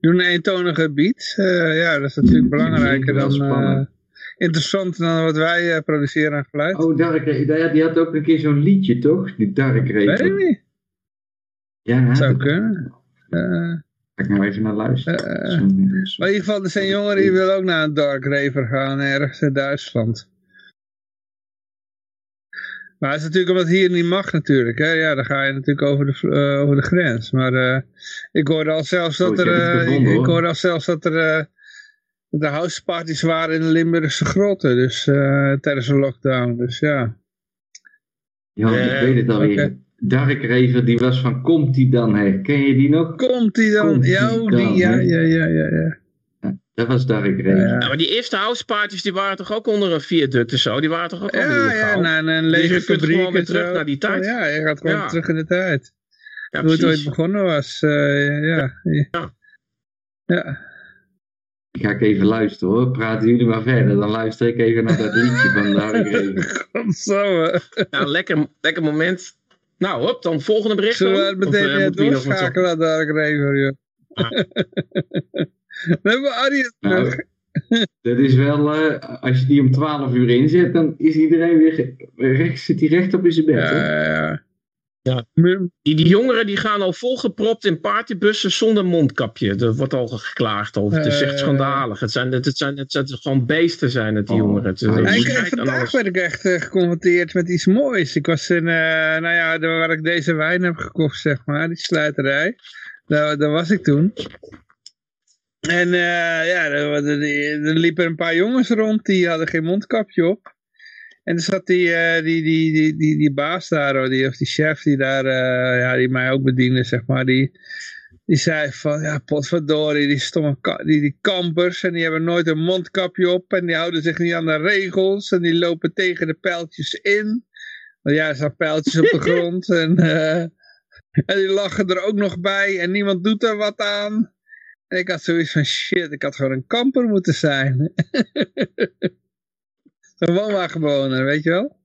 Speaker 2: Doe een eentonige beat. Eh, ja, dat is natuurlijk belangrijker dan... eh,
Speaker 4: spannend.
Speaker 2: interessanter dan wat wij eh, produceren aan geluid.
Speaker 4: Oh, Dark die had ook een keer zo'n liedje, toch? Die Dark
Speaker 2: Weet ik niet.
Speaker 4: Ja,
Speaker 2: Zou kunnen. Eh,
Speaker 4: Ga ik nou even naar luisteren.
Speaker 2: Eh,
Speaker 4: zo'n-
Speaker 2: maar in ieder geval, er zijn jongeren die willen ook naar een Dark Raver gaan, ergens in Duitsland. Maar het is natuurlijk omdat het hier niet mag natuurlijk. Hè? Ja, dan ga je natuurlijk over de, eh, over de grens. Maar eh, ik hoorde al zelfs dat er... eh,
Speaker 4: gevonden,
Speaker 2: ik
Speaker 4: hoor.
Speaker 2: hoorde al zelfs dat er... eh, de houseparties waren in de Limburgse grotten. Dus eh, tijdens de lockdown. Dus ja.
Speaker 4: Ja,
Speaker 5: Eh,
Speaker 4: ik weet het alweer. Dark Raver, die was van Komt die dan, hè? Ken je die nog?
Speaker 2: Komt die dan?
Speaker 4: Komt
Speaker 2: ja, oh, die,
Speaker 4: dan,
Speaker 2: ja, ja, ja, ja, ja.
Speaker 4: Dat was Dark.
Speaker 2: Ja,
Speaker 6: Ja, maar die eerste houseparties die waren toch ook onder een viaduct en zo? Die waren toch ook
Speaker 2: Ja, ja, naar een, een
Speaker 6: Dus
Speaker 2: lege
Speaker 6: je kunt gewoon weer terug
Speaker 2: zo.
Speaker 6: naar die tijd.
Speaker 2: Ja, je gaat gewoon
Speaker 6: Ja.
Speaker 2: terug in de tijd.
Speaker 6: Ja,
Speaker 2: Hoe het ooit begonnen was. eh, ja.
Speaker 6: Ja.
Speaker 2: Ja.
Speaker 4: Ga ik even luisteren hoor. Praten jullie maar verder. Dan luister ik even naar dat liedje van Dark <laughs> Raver.
Speaker 2: Godsamme.
Speaker 6: Ja, lekker, lekker moment. Nou, hop, dan volgende bericht.
Speaker 2: Zullen we
Speaker 6: dan?
Speaker 2: het meteen
Speaker 6: nog wat
Speaker 2: doorschakelen naar Raver, joh. <laughs> We hebben Arjen terug.
Speaker 4: Nou, <laughs> dat is wel, eh, als je die om 12 uur inzet, dan is iedereen weer recht, zit hij recht op in zijn bed.
Speaker 2: Ja,
Speaker 4: hoor.
Speaker 2: ja, ja.
Speaker 6: Ja. Die, die jongeren die gaan al volgepropt in partybussen zonder mondkapje. Dat wordt al geklaagd over. Het is echt
Speaker 2: Eh.
Speaker 6: schandalig. Het zijn, het, het zijn, het zijn gewoon beesten zijn het, die
Speaker 4: Oh.
Speaker 6: jongeren. Het,
Speaker 4: Ja,
Speaker 6: het
Speaker 4: ik-
Speaker 2: vandaag werd ik echt eh, geconfronteerd met iets moois. Ik was in, eh, nou ja, waar ik deze wijn heb gekocht, zeg maar, die sluiterij. Daar, daar was ik toen. En ja, er, er, er liepen een paar jongens rond, die hadden geen mondkapje op. En er zat die, eh, die, die, die, die, die baas daar, of die, of die chef die daar, eh, ja, die mij ook bediende, zeg maar, die, die zei van, ja, potverdorie, die stomme die, die kampers, en die hebben nooit een mondkapje op, en die houden zich niet aan de regels, en die lopen tegen de pijltjes in. Want ja, er staan pijltjes op de <laughs> grond, en, eh, en die lachen er ook nog bij, en niemand doet er wat aan. En ik had zoiets van, shit, ik had gewoon een kamper moeten zijn. <laughs> Zo'n woonwagenbewoner, weet je wel?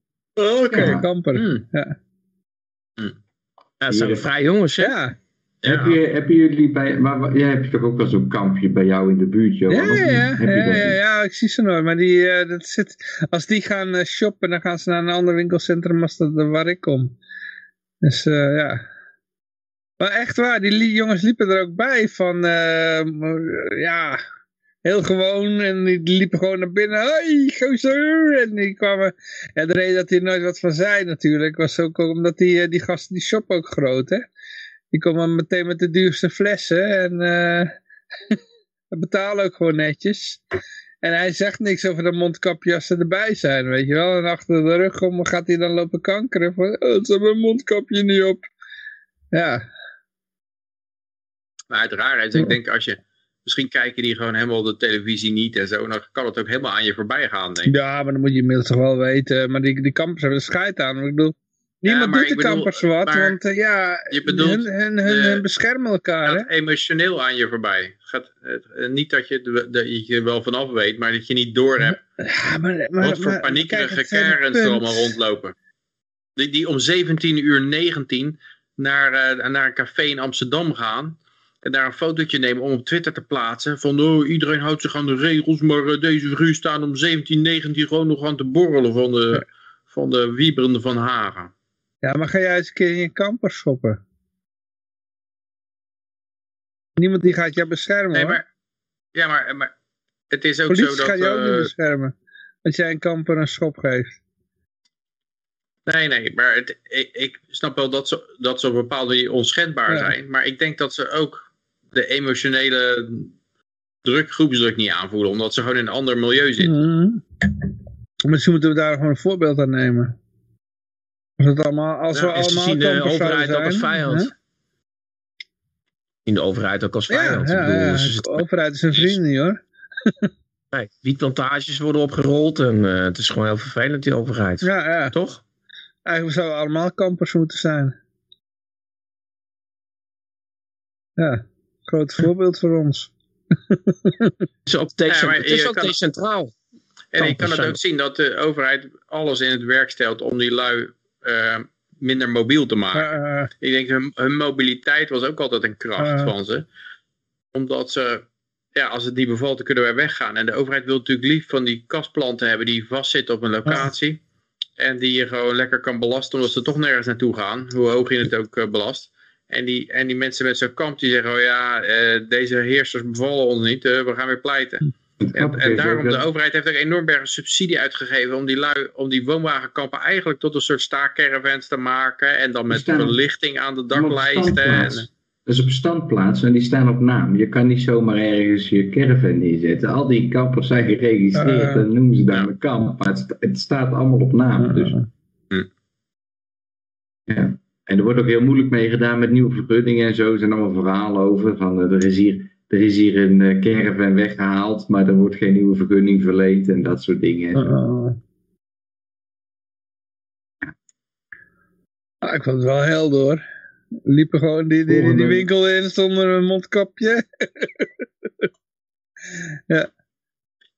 Speaker 5: Oké.
Speaker 2: Een kamper.
Speaker 5: Hmm.
Speaker 6: Ja, het zijn vrij jongens, hè?
Speaker 2: Ja,
Speaker 4: Heb, je, heb je jullie bij, maar jij hebt toch ook wel zo'n kampje bij jou in de buurt, Johan?
Speaker 2: Ja,
Speaker 4: of
Speaker 2: ja,
Speaker 4: niet?
Speaker 2: ja,
Speaker 4: Heb je
Speaker 2: ja,
Speaker 4: dat
Speaker 2: ja,
Speaker 4: niet?
Speaker 2: ja, ik zie ze nooit. Maar die, eh, dat zit, als die gaan eh, shoppen, dan gaan ze naar een ander winkelcentrum als dat waar ik kom. Dus eh, ja. Maar echt waar, die li- jongens liepen er ook bij van, eh, ja, heel gewoon. En die liepen gewoon naar binnen. Hoi, gozer! En die kwamen, ja, de reden dat hij nooit wat van zei natuurlijk, was ook omdat die, eh, die gasten, die shoppen ook groot, hè. Die komen meteen met de duurste flessen en... <laughs> we betalen ook gewoon netjes. En hij zegt niks over de mondkapje als ze erbij zijn, weet je wel. En achter de rug om gaat hij dan lopen kankeren van, oh, ze hebben een mondkapje niet op. Ja,
Speaker 5: Maar het rare is, ik denk als je... Misschien kijken die gewoon helemaal de televisie niet en zo. Dan kan het ook helemaal aan je voorbij gaan, denk ik.
Speaker 2: ja, maar dan moet je inmiddels toch wel weten. Maar die, die kampers hebben er scheid aan. Ik bedoel, niemand doet de
Speaker 5: bedoel,
Speaker 2: kampers wat, want eh, ja,
Speaker 5: je bedoelt
Speaker 2: hun, hun, hun,
Speaker 5: de-
Speaker 2: hun beschermen elkaar, hè.
Speaker 5: gaat emotioneel aan je voorbij. Gaat, eh, niet dat je, de- je er wel vanaf weet, maar dat je niet door hebt
Speaker 2: Ja, maar, maar,
Speaker 5: wat voor
Speaker 2: maar-
Speaker 5: paniekerige
Speaker 2: het
Speaker 5: Karens er allemaal rondlopen. Die, die om 17 uur 19 naar, eh, naar een café in Amsterdam gaan. En daar een fotootje nemen om op Twitter te plaatsen. Van oh, iedereen houdt zich aan de regels. Maar eh, deze figuur staan om 17, 19 gewoon nog aan te borrelen van de, van de wieberende Van Hagen.
Speaker 2: Ja, maar ga jij eens een keer in je kamper shoppen? Niemand die gaat jou beschermen
Speaker 5: Nee,
Speaker 2: hoor.
Speaker 5: maar, ja, maar, maar het is ook
Speaker 2: Politie
Speaker 5: zo dat...
Speaker 2: gaat jou niet
Speaker 5: eh,
Speaker 2: beschermen. Als jij een kamper een schop geeft.
Speaker 5: Nee, nee, maar het, ik, ik snap wel dat ze, dat ze op een bepaalde manier onschendbaar
Speaker 2: Ja.
Speaker 5: zijn. Maar ik denk dat ze ook de emotionele druk, groepsdruk niet aanvoelen. Omdat ze gewoon in een ander milieu zitten.
Speaker 2: Mhm. Misschien moeten we daar gewoon een voorbeeld aan nemen. Als, het allemaal, als
Speaker 5: Ja,
Speaker 2: we allemaal
Speaker 6: zien de overheid ook als vijand.
Speaker 2: hè?
Speaker 6: In de overheid ook als
Speaker 2: Ja,
Speaker 6: vijand.
Speaker 2: ja,
Speaker 6: bedoel,
Speaker 2: de overheid is een vriend niet hoor.
Speaker 6: nee, wietplantages worden opgerold en eh, het is gewoon heel vervelend, die overheid.
Speaker 2: Ja, ja.
Speaker 6: Toch?
Speaker 2: Eigenlijk zouden we allemaal kampers moeten zijn. Ja, groot voorbeeld voor ons. <laughs>
Speaker 6: Het is ook, decent-
Speaker 5: Ja, maar
Speaker 6: het is ook
Speaker 5: kan-
Speaker 6: decentraal.
Speaker 5: En ik kan het
Speaker 6: zijn-
Speaker 5: ook zien dat de overheid alles in het werk stelt om die lui eh, minder mobiel te maken.
Speaker 2: Eh, eh,
Speaker 5: Ik denk, hun, hun mobiliteit was ook altijd een kracht van ze. Omdat ze, ja, als het niet bevalt, dan kunnen wij weggaan. En de overheid wil natuurlijk lief van die kastplanten hebben die vastzitten op een locatie. En die je gewoon lekker kan belasten, omdat ze toch nergens naartoe gaan. Hoe hoog je het ook belast. En die, en die mensen met zo'n kamp die zeggen, oh ja, eh, deze heersers bevallen ons niet, eh, we gaan weer pleiten.
Speaker 4: Het
Speaker 5: En, en daarom, de overheid heeft ook enorm berg subsidie uitgegeven om die, lui, om die woonwagenkampen eigenlijk tot een soort staakcaravans te maken. En dan met
Speaker 4: staan
Speaker 5: verlichting aan de daklijsten. En,
Speaker 4: standplaats. Dat is op standplaats en die staan op naam. Je kan niet zomaar ergens je caravan neerzetten. Al die kampers zijn geregistreerd en noemen ze dan
Speaker 5: ja.
Speaker 4: een kamp. Maar het, sta- het staat allemaal op naam. Dus, ja. En er wordt ook heel moeilijk mee gedaan met nieuwe vergunningen en zo. Er zijn allemaal verhalen over. Van, eh, er, is hier, er is hier een eh, caravan weggehaald, maar er wordt geen nieuwe vergunning verleend en dat soort dingen.
Speaker 2: eh. Ah, ik vond het wel helder hoor. Liepen gewoon die, die, die, winkel in zonder een mondkapje. <laughs>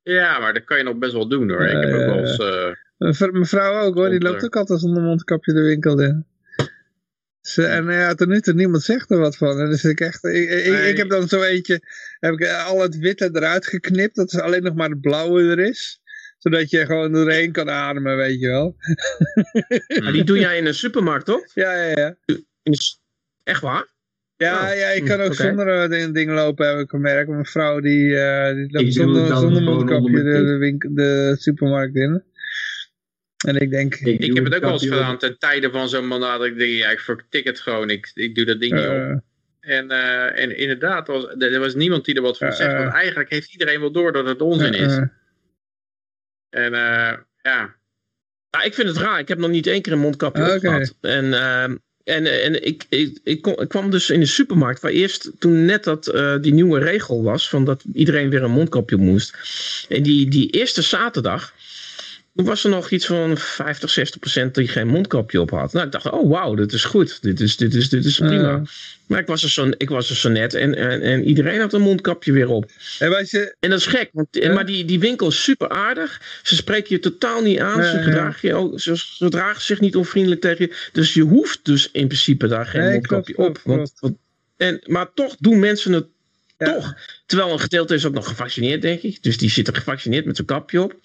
Speaker 5: ja, maar dat kan je nog best wel doen hoor. Ik heb
Speaker 2: Ja,
Speaker 5: ook
Speaker 2: ja,
Speaker 5: wel
Speaker 2: ja.
Speaker 5: eens... eh,
Speaker 2: Mijn vr- Mijn vrouw ook hoor, die loopt ook altijd zonder mondkapje de winkel in. Ze, en ja, tot nu toe niemand zegt er wat van. En dus ik, echt, ik, ik,
Speaker 5: Nee.
Speaker 2: ik heb dan zo eentje, heb ik al het witte eruit geknipt, dat is alleen nog maar het blauwe er is. Zodat je gewoon doorheen kan ademen, weet je wel. <laughs>
Speaker 6: Maar die doe jij in een supermarkt, toch?
Speaker 2: Ja, ja, ja.
Speaker 6: In de s- Echt waar?
Speaker 2: Ja,
Speaker 6: Oh,
Speaker 2: ja, je kan ook
Speaker 6: oké.
Speaker 2: zonder eh, ding- dingen lopen, heb ik gemerkt. Mijn vrouw die, eh, die
Speaker 4: Ik
Speaker 2: loopt zonder, zonder mondkapje de,
Speaker 4: mijn
Speaker 2: de, winkel, de supermarkt in. En ik denk,
Speaker 4: Ik,
Speaker 5: heb het ook wel eens gedaan ten tijde van zo'n mandaat. Ik denk, ja, ik vertik het gewoon. Ik, ik doe dat ding niet op.
Speaker 2: eh,
Speaker 5: En, eh, en inderdaad, was, er was niemand die er wat van
Speaker 2: Ja,
Speaker 5: zegt.
Speaker 2: eh.
Speaker 5: Want eigenlijk heeft iedereen wel door dat het onzin is.
Speaker 2: eh,
Speaker 5: En eh, ja,
Speaker 6: ik vind het raar. Ik heb nog niet één keer een mondkapje
Speaker 2: Oké.
Speaker 6: opgehad. En, ehm, en, en ik, ik, ik, kwam dus in de supermarkt, waar eerst toen net dat eh, die nieuwe regel was, van dat iedereen weer een mondkapje op moest. En die, die eerste zaterdag, toen was er nog iets van 50, 60 procent die geen mondkapje op had. Nou, ik dacht, oh wauw, dit is goed. Dit is, dit is, dit is prima. Maar ik was er zo, ik was er zo net en, en, en iedereen had een mondkapje weer op.
Speaker 2: En wij ze,
Speaker 6: En dat is gek, want, maar die, die winkel is super aardig. Ze spreken je totaal niet aan. Ze, gedragen je ook, ze, ze dragen zich niet onvriendelijk tegen je. Dus je hoeft dus in principe daar geen
Speaker 2: Nee,
Speaker 6: mondkapje
Speaker 2: klopt,
Speaker 6: op.
Speaker 2: klopt,
Speaker 6: Want, want- en, maar toch doen mensen het
Speaker 2: Ja.
Speaker 6: toch. Terwijl een gedeelte is ook nog gevaccineerd, denk ik. Dus die zitten gevaccineerd met zijn kapje op.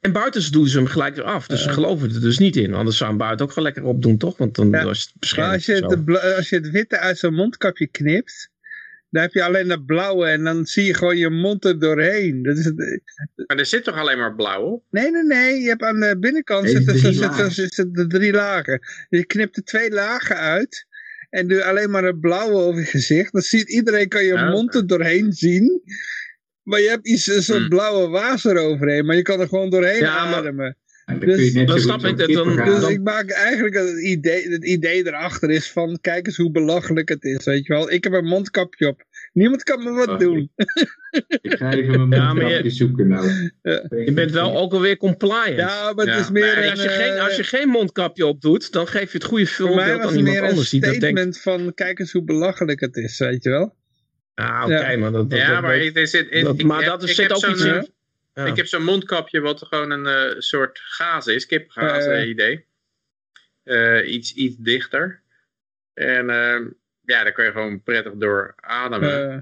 Speaker 6: En buiten doen ze hem gelijk weer af. Dus ze geloven er dus niet in. Anders zou hem buiten ook wel lekker opdoen, toch? Want dan
Speaker 2: Ja.
Speaker 6: was het beschermd.
Speaker 2: als je,
Speaker 6: zo.
Speaker 2: het, bla- als je het witte uit zo'n mondkapje knipt, dan heb je alleen dat blauwe en dan zie je gewoon je mond er doorheen. Dat is het,
Speaker 5: maar er zit toch alleen maar blauw op?
Speaker 2: Nee, nee, nee. Je hebt aan de binnenkant zitten,
Speaker 4: lagen.
Speaker 2: zitten, zitten de drie lagen. Je knipt er twee lagen uit. En doe alleen maar het blauwe over je gezicht. Dan ziet iedereen kan je
Speaker 5: Ja,
Speaker 2: mond er doorheen zien. Maar je hebt iets, een soort
Speaker 5: Hmm.
Speaker 2: blauwe waas eroverheen. Maar je kan er gewoon doorheen
Speaker 6: Ja, maar-
Speaker 2: ademen.
Speaker 4: dan
Speaker 2: Dus-
Speaker 4: net
Speaker 6: dan snap ik dat dan-
Speaker 2: Dus
Speaker 6: dan-
Speaker 2: ik maak eigenlijk het idee, het idee erachter is van... Kijk eens hoe belachelijk het is, weet je wel. Ik heb een mondkapje op. Niemand kan me wat
Speaker 4: Oh,
Speaker 2: doen. <laughs>
Speaker 4: Ik ga even mijn
Speaker 6: Ja, maar je-
Speaker 4: mondkapje zoeken nou.
Speaker 6: Je bent wel ook alweer compliant.
Speaker 2: Ja, maar het
Speaker 5: Ja,
Speaker 2: is meer
Speaker 5: maar
Speaker 2: een...
Speaker 6: Als je, geen,
Speaker 2: eh,
Speaker 6: als je geen mondkapje op doet, dan geef je het goede
Speaker 2: Voor mij was
Speaker 6: aan
Speaker 2: het
Speaker 6: iemand
Speaker 2: meer een
Speaker 6: anders die dat denkt.
Speaker 2: statement van... Kijk eens hoe belachelijk het is, weet je wel.
Speaker 6: Ah, oké,
Speaker 2: Ja.
Speaker 6: maar dat, dat,
Speaker 5: ja,
Speaker 6: dat-
Speaker 5: maar ik, er zit, ik,
Speaker 6: dat-
Speaker 5: ik
Speaker 6: maar
Speaker 5: heb-
Speaker 6: dat is,
Speaker 5: ik
Speaker 6: zit
Speaker 5: heb
Speaker 6: ook
Speaker 5: zo'n,
Speaker 6: iets
Speaker 5: eh,
Speaker 6: in. Ja.
Speaker 5: Ik heb zo'n mondkapje wat gewoon een eh, soort gaas is, kipgaas
Speaker 2: Eh.
Speaker 5: eh, idee. Eh, iets, iets dichter. En eh, ja, daar kun je gewoon prettig door ademen.
Speaker 2: Eh,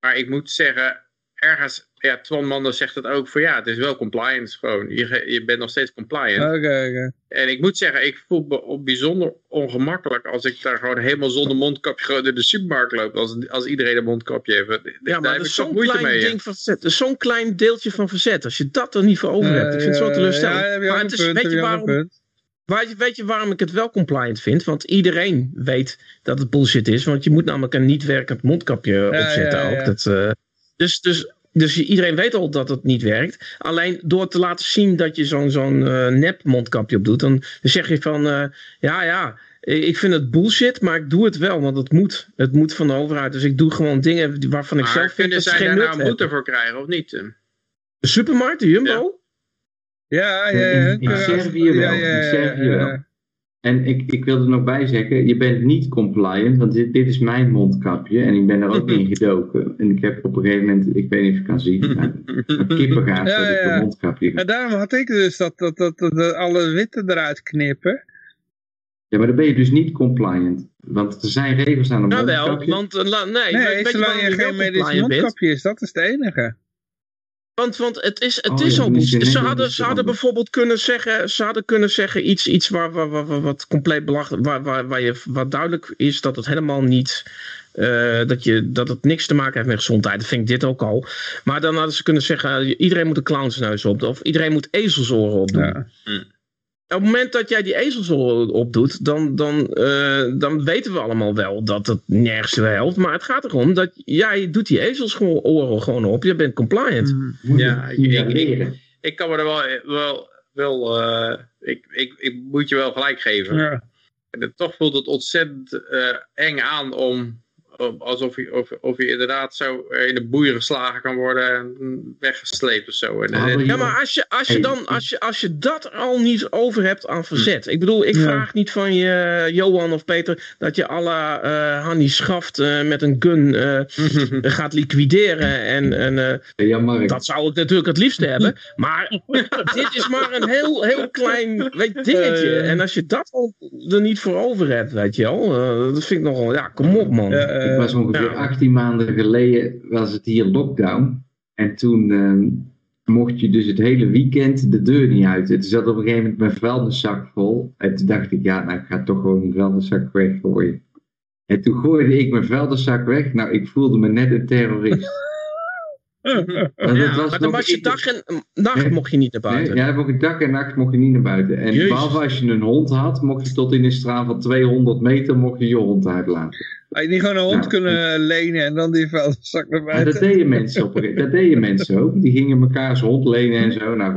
Speaker 5: Maar ik moet zeggen, ergens, ja, Twan Manders zegt het ook, voor ja, het is wel compliance gewoon. Je, je bent nog steeds compliant.
Speaker 2: Oké, oké.
Speaker 5: En ik moet zeggen, ik voel me op bijzonder ongemakkelijk als ik daar gewoon helemaal zonder mondkapje gewoon door de supermarkt loop. Als, als iedereen een mondkapje heeft.
Speaker 6: Ja,
Speaker 5: daar
Speaker 6: maar
Speaker 5: heb
Speaker 6: dat
Speaker 5: ik
Speaker 6: is zo'n klein
Speaker 5: mee. hè.
Speaker 6: ding van verzet. Dat is zo'n klein deeltje van verzet. Als je dat er niet voor over hebt. Ik vind het zo
Speaker 2: Eh,
Speaker 6: teleurstellend.
Speaker 2: Ja, heb je
Speaker 6: maar het is,
Speaker 2: punt,
Speaker 6: weet je waarom,
Speaker 2: punt.
Speaker 6: Weet je, weet je waarom ik het wel compliant vind? Want iedereen weet dat het bullshit is. Want je moet namelijk een niet werkend mondkapje
Speaker 2: Ja,
Speaker 6: opzetten
Speaker 2: ja, ja.
Speaker 6: ook. Dat, eh, dus, dus, dus iedereen weet al dat het niet werkt. Alleen door te laten zien dat je zo'n zo'n eh, nep mondkapje op doet. Dan, zeg je van, eh, ja ja, ik vind het bullshit, maar ik doe het wel. Want het moet. Het moet van de overheid. Dus ik doe gewoon dingen waarvan ik
Speaker 5: Maar
Speaker 6: zelf vind dat ze
Speaker 5: zij
Speaker 6: geen
Speaker 5: daar
Speaker 6: nut
Speaker 5: nou boete
Speaker 6: hebben.
Speaker 5: voor krijgen of niet?
Speaker 6: De supermarkt, de Jumbo?
Speaker 2: Ja, ja, ja.
Speaker 4: In, in
Speaker 2: Ja,
Speaker 4: Servië wel.
Speaker 2: ja, ja,
Speaker 4: in Servië
Speaker 2: ja.
Speaker 4: wel. En ik, ik wil er nog bij zeggen, je bent niet compliant, want dit, dit is mijn mondkapje en ik ben er ook in gedoken. En ik heb op een gegeven moment, ik weet niet of je kan zien, een kippengaas <laughs>
Speaker 2: Ja,
Speaker 4: dat ik
Speaker 2: ja.
Speaker 4: een mondkapje
Speaker 2: En daarom had ik dus dat, dat, dat, dat, dat alle witte eruit knippen.
Speaker 4: Ja, maar dan ben je dus niet compliant. Want er zijn regels aan een
Speaker 6: Jawel,
Speaker 4: mondkapje.
Speaker 6: want nee,
Speaker 2: Nee, zolang je geen medisch
Speaker 6: bent?
Speaker 2: mondkapje is, dat is het enige.
Speaker 6: Want, want het is, het
Speaker 4: Oh,
Speaker 6: is al. Ze hadden, ze hadden bijvoorbeeld kunnen zeggen, ze hadden kunnen zeggen iets, iets waar, waar, waar, waar- wat compleet belachelijk, waar, waar, waar je, wat duidelijk is dat het helemaal niet, eh, dat, je, dat het niks te maken heeft met gezondheid. Dat vind ik dit ook al. Maar dan hadden ze kunnen zeggen, eh, iedereen moet een clownsneus op, of iedereen moet ezelsoren opdoen.
Speaker 2: Ja.
Speaker 6: Op het moment dat jij die ezelsoren opdoet, dan, dan, eh, dan weten we allemaal wel dat het nergens helpt. Maar het gaat erom dat jij doet die ezelsoren gewoon op. Je bent compliant.
Speaker 4: Je
Speaker 5: Ja, ik- ik-
Speaker 4: signaleren.
Speaker 5: Ik kan me er wel, wel, wel eh, ik, ik, ik moet je wel gelijk geven.
Speaker 2: Ja.
Speaker 5: En het- toch voelt het ontzettend eh, eng aan om- alsof je, of, of je inderdaad zo eh, in de boeien geslagen kan worden en weggesleept of zo. En, en-
Speaker 4: maar
Speaker 6: Ja, maar als je, als je dan, als je, als je dat al niet over hebt aan verzet. Ik bedoel, ik
Speaker 2: Ja.
Speaker 6: vraag niet van je, Johan of Peter, dat je alle eh Hanni Schaft eh, met een gun eh, <laughs> gaat liquideren. En, en eh,
Speaker 4: Ja,
Speaker 6: dat zou ik natuurlijk het liefst hebben. Maar <laughs> dit is maar een heel, heel klein weet, dingetje.
Speaker 2: Eh.
Speaker 6: En als je dat al er niet voor over hebt, weet je wel. eh, dat vind ik nogal, ja, kom op man.
Speaker 2: Ja, eh,
Speaker 4: Ik was ongeveer
Speaker 6: ja.
Speaker 4: 18 maanden geleden, was het hier lockdown. En toen ehm, mocht je dus het hele weekend de deur niet uit. Het zat op een gegeven moment mijn vuilniszak vol. En toen dacht ik, ja, nou ik ga toch gewoon die vuilniszak weggooien. En toen gooide ik mijn vuilniszak weg. Nou, ik voelde me net een terrorist. <laughs> Het
Speaker 6: Ja,
Speaker 4: was
Speaker 6: maar dan was je dag en nacht
Speaker 4: Nee.
Speaker 6: mocht je niet naar buiten.
Speaker 4: Nee, ja, dan mocht ik dag en nacht mocht je niet naar buiten. En
Speaker 6: Jezus.
Speaker 4: behalve als je een hond had, mocht je tot in een straal van 200 meter mocht je je hond uitlaten.
Speaker 2: Had je niet gewoon een hond
Speaker 4: Ja.
Speaker 2: kunnen lenen en dan die vuilniszak naar
Speaker 4: Maar dat
Speaker 2: buiten?
Speaker 4: deden mensen op een dat deden mensen ook. Die gingen elkaars hond lenen en zo. Nou.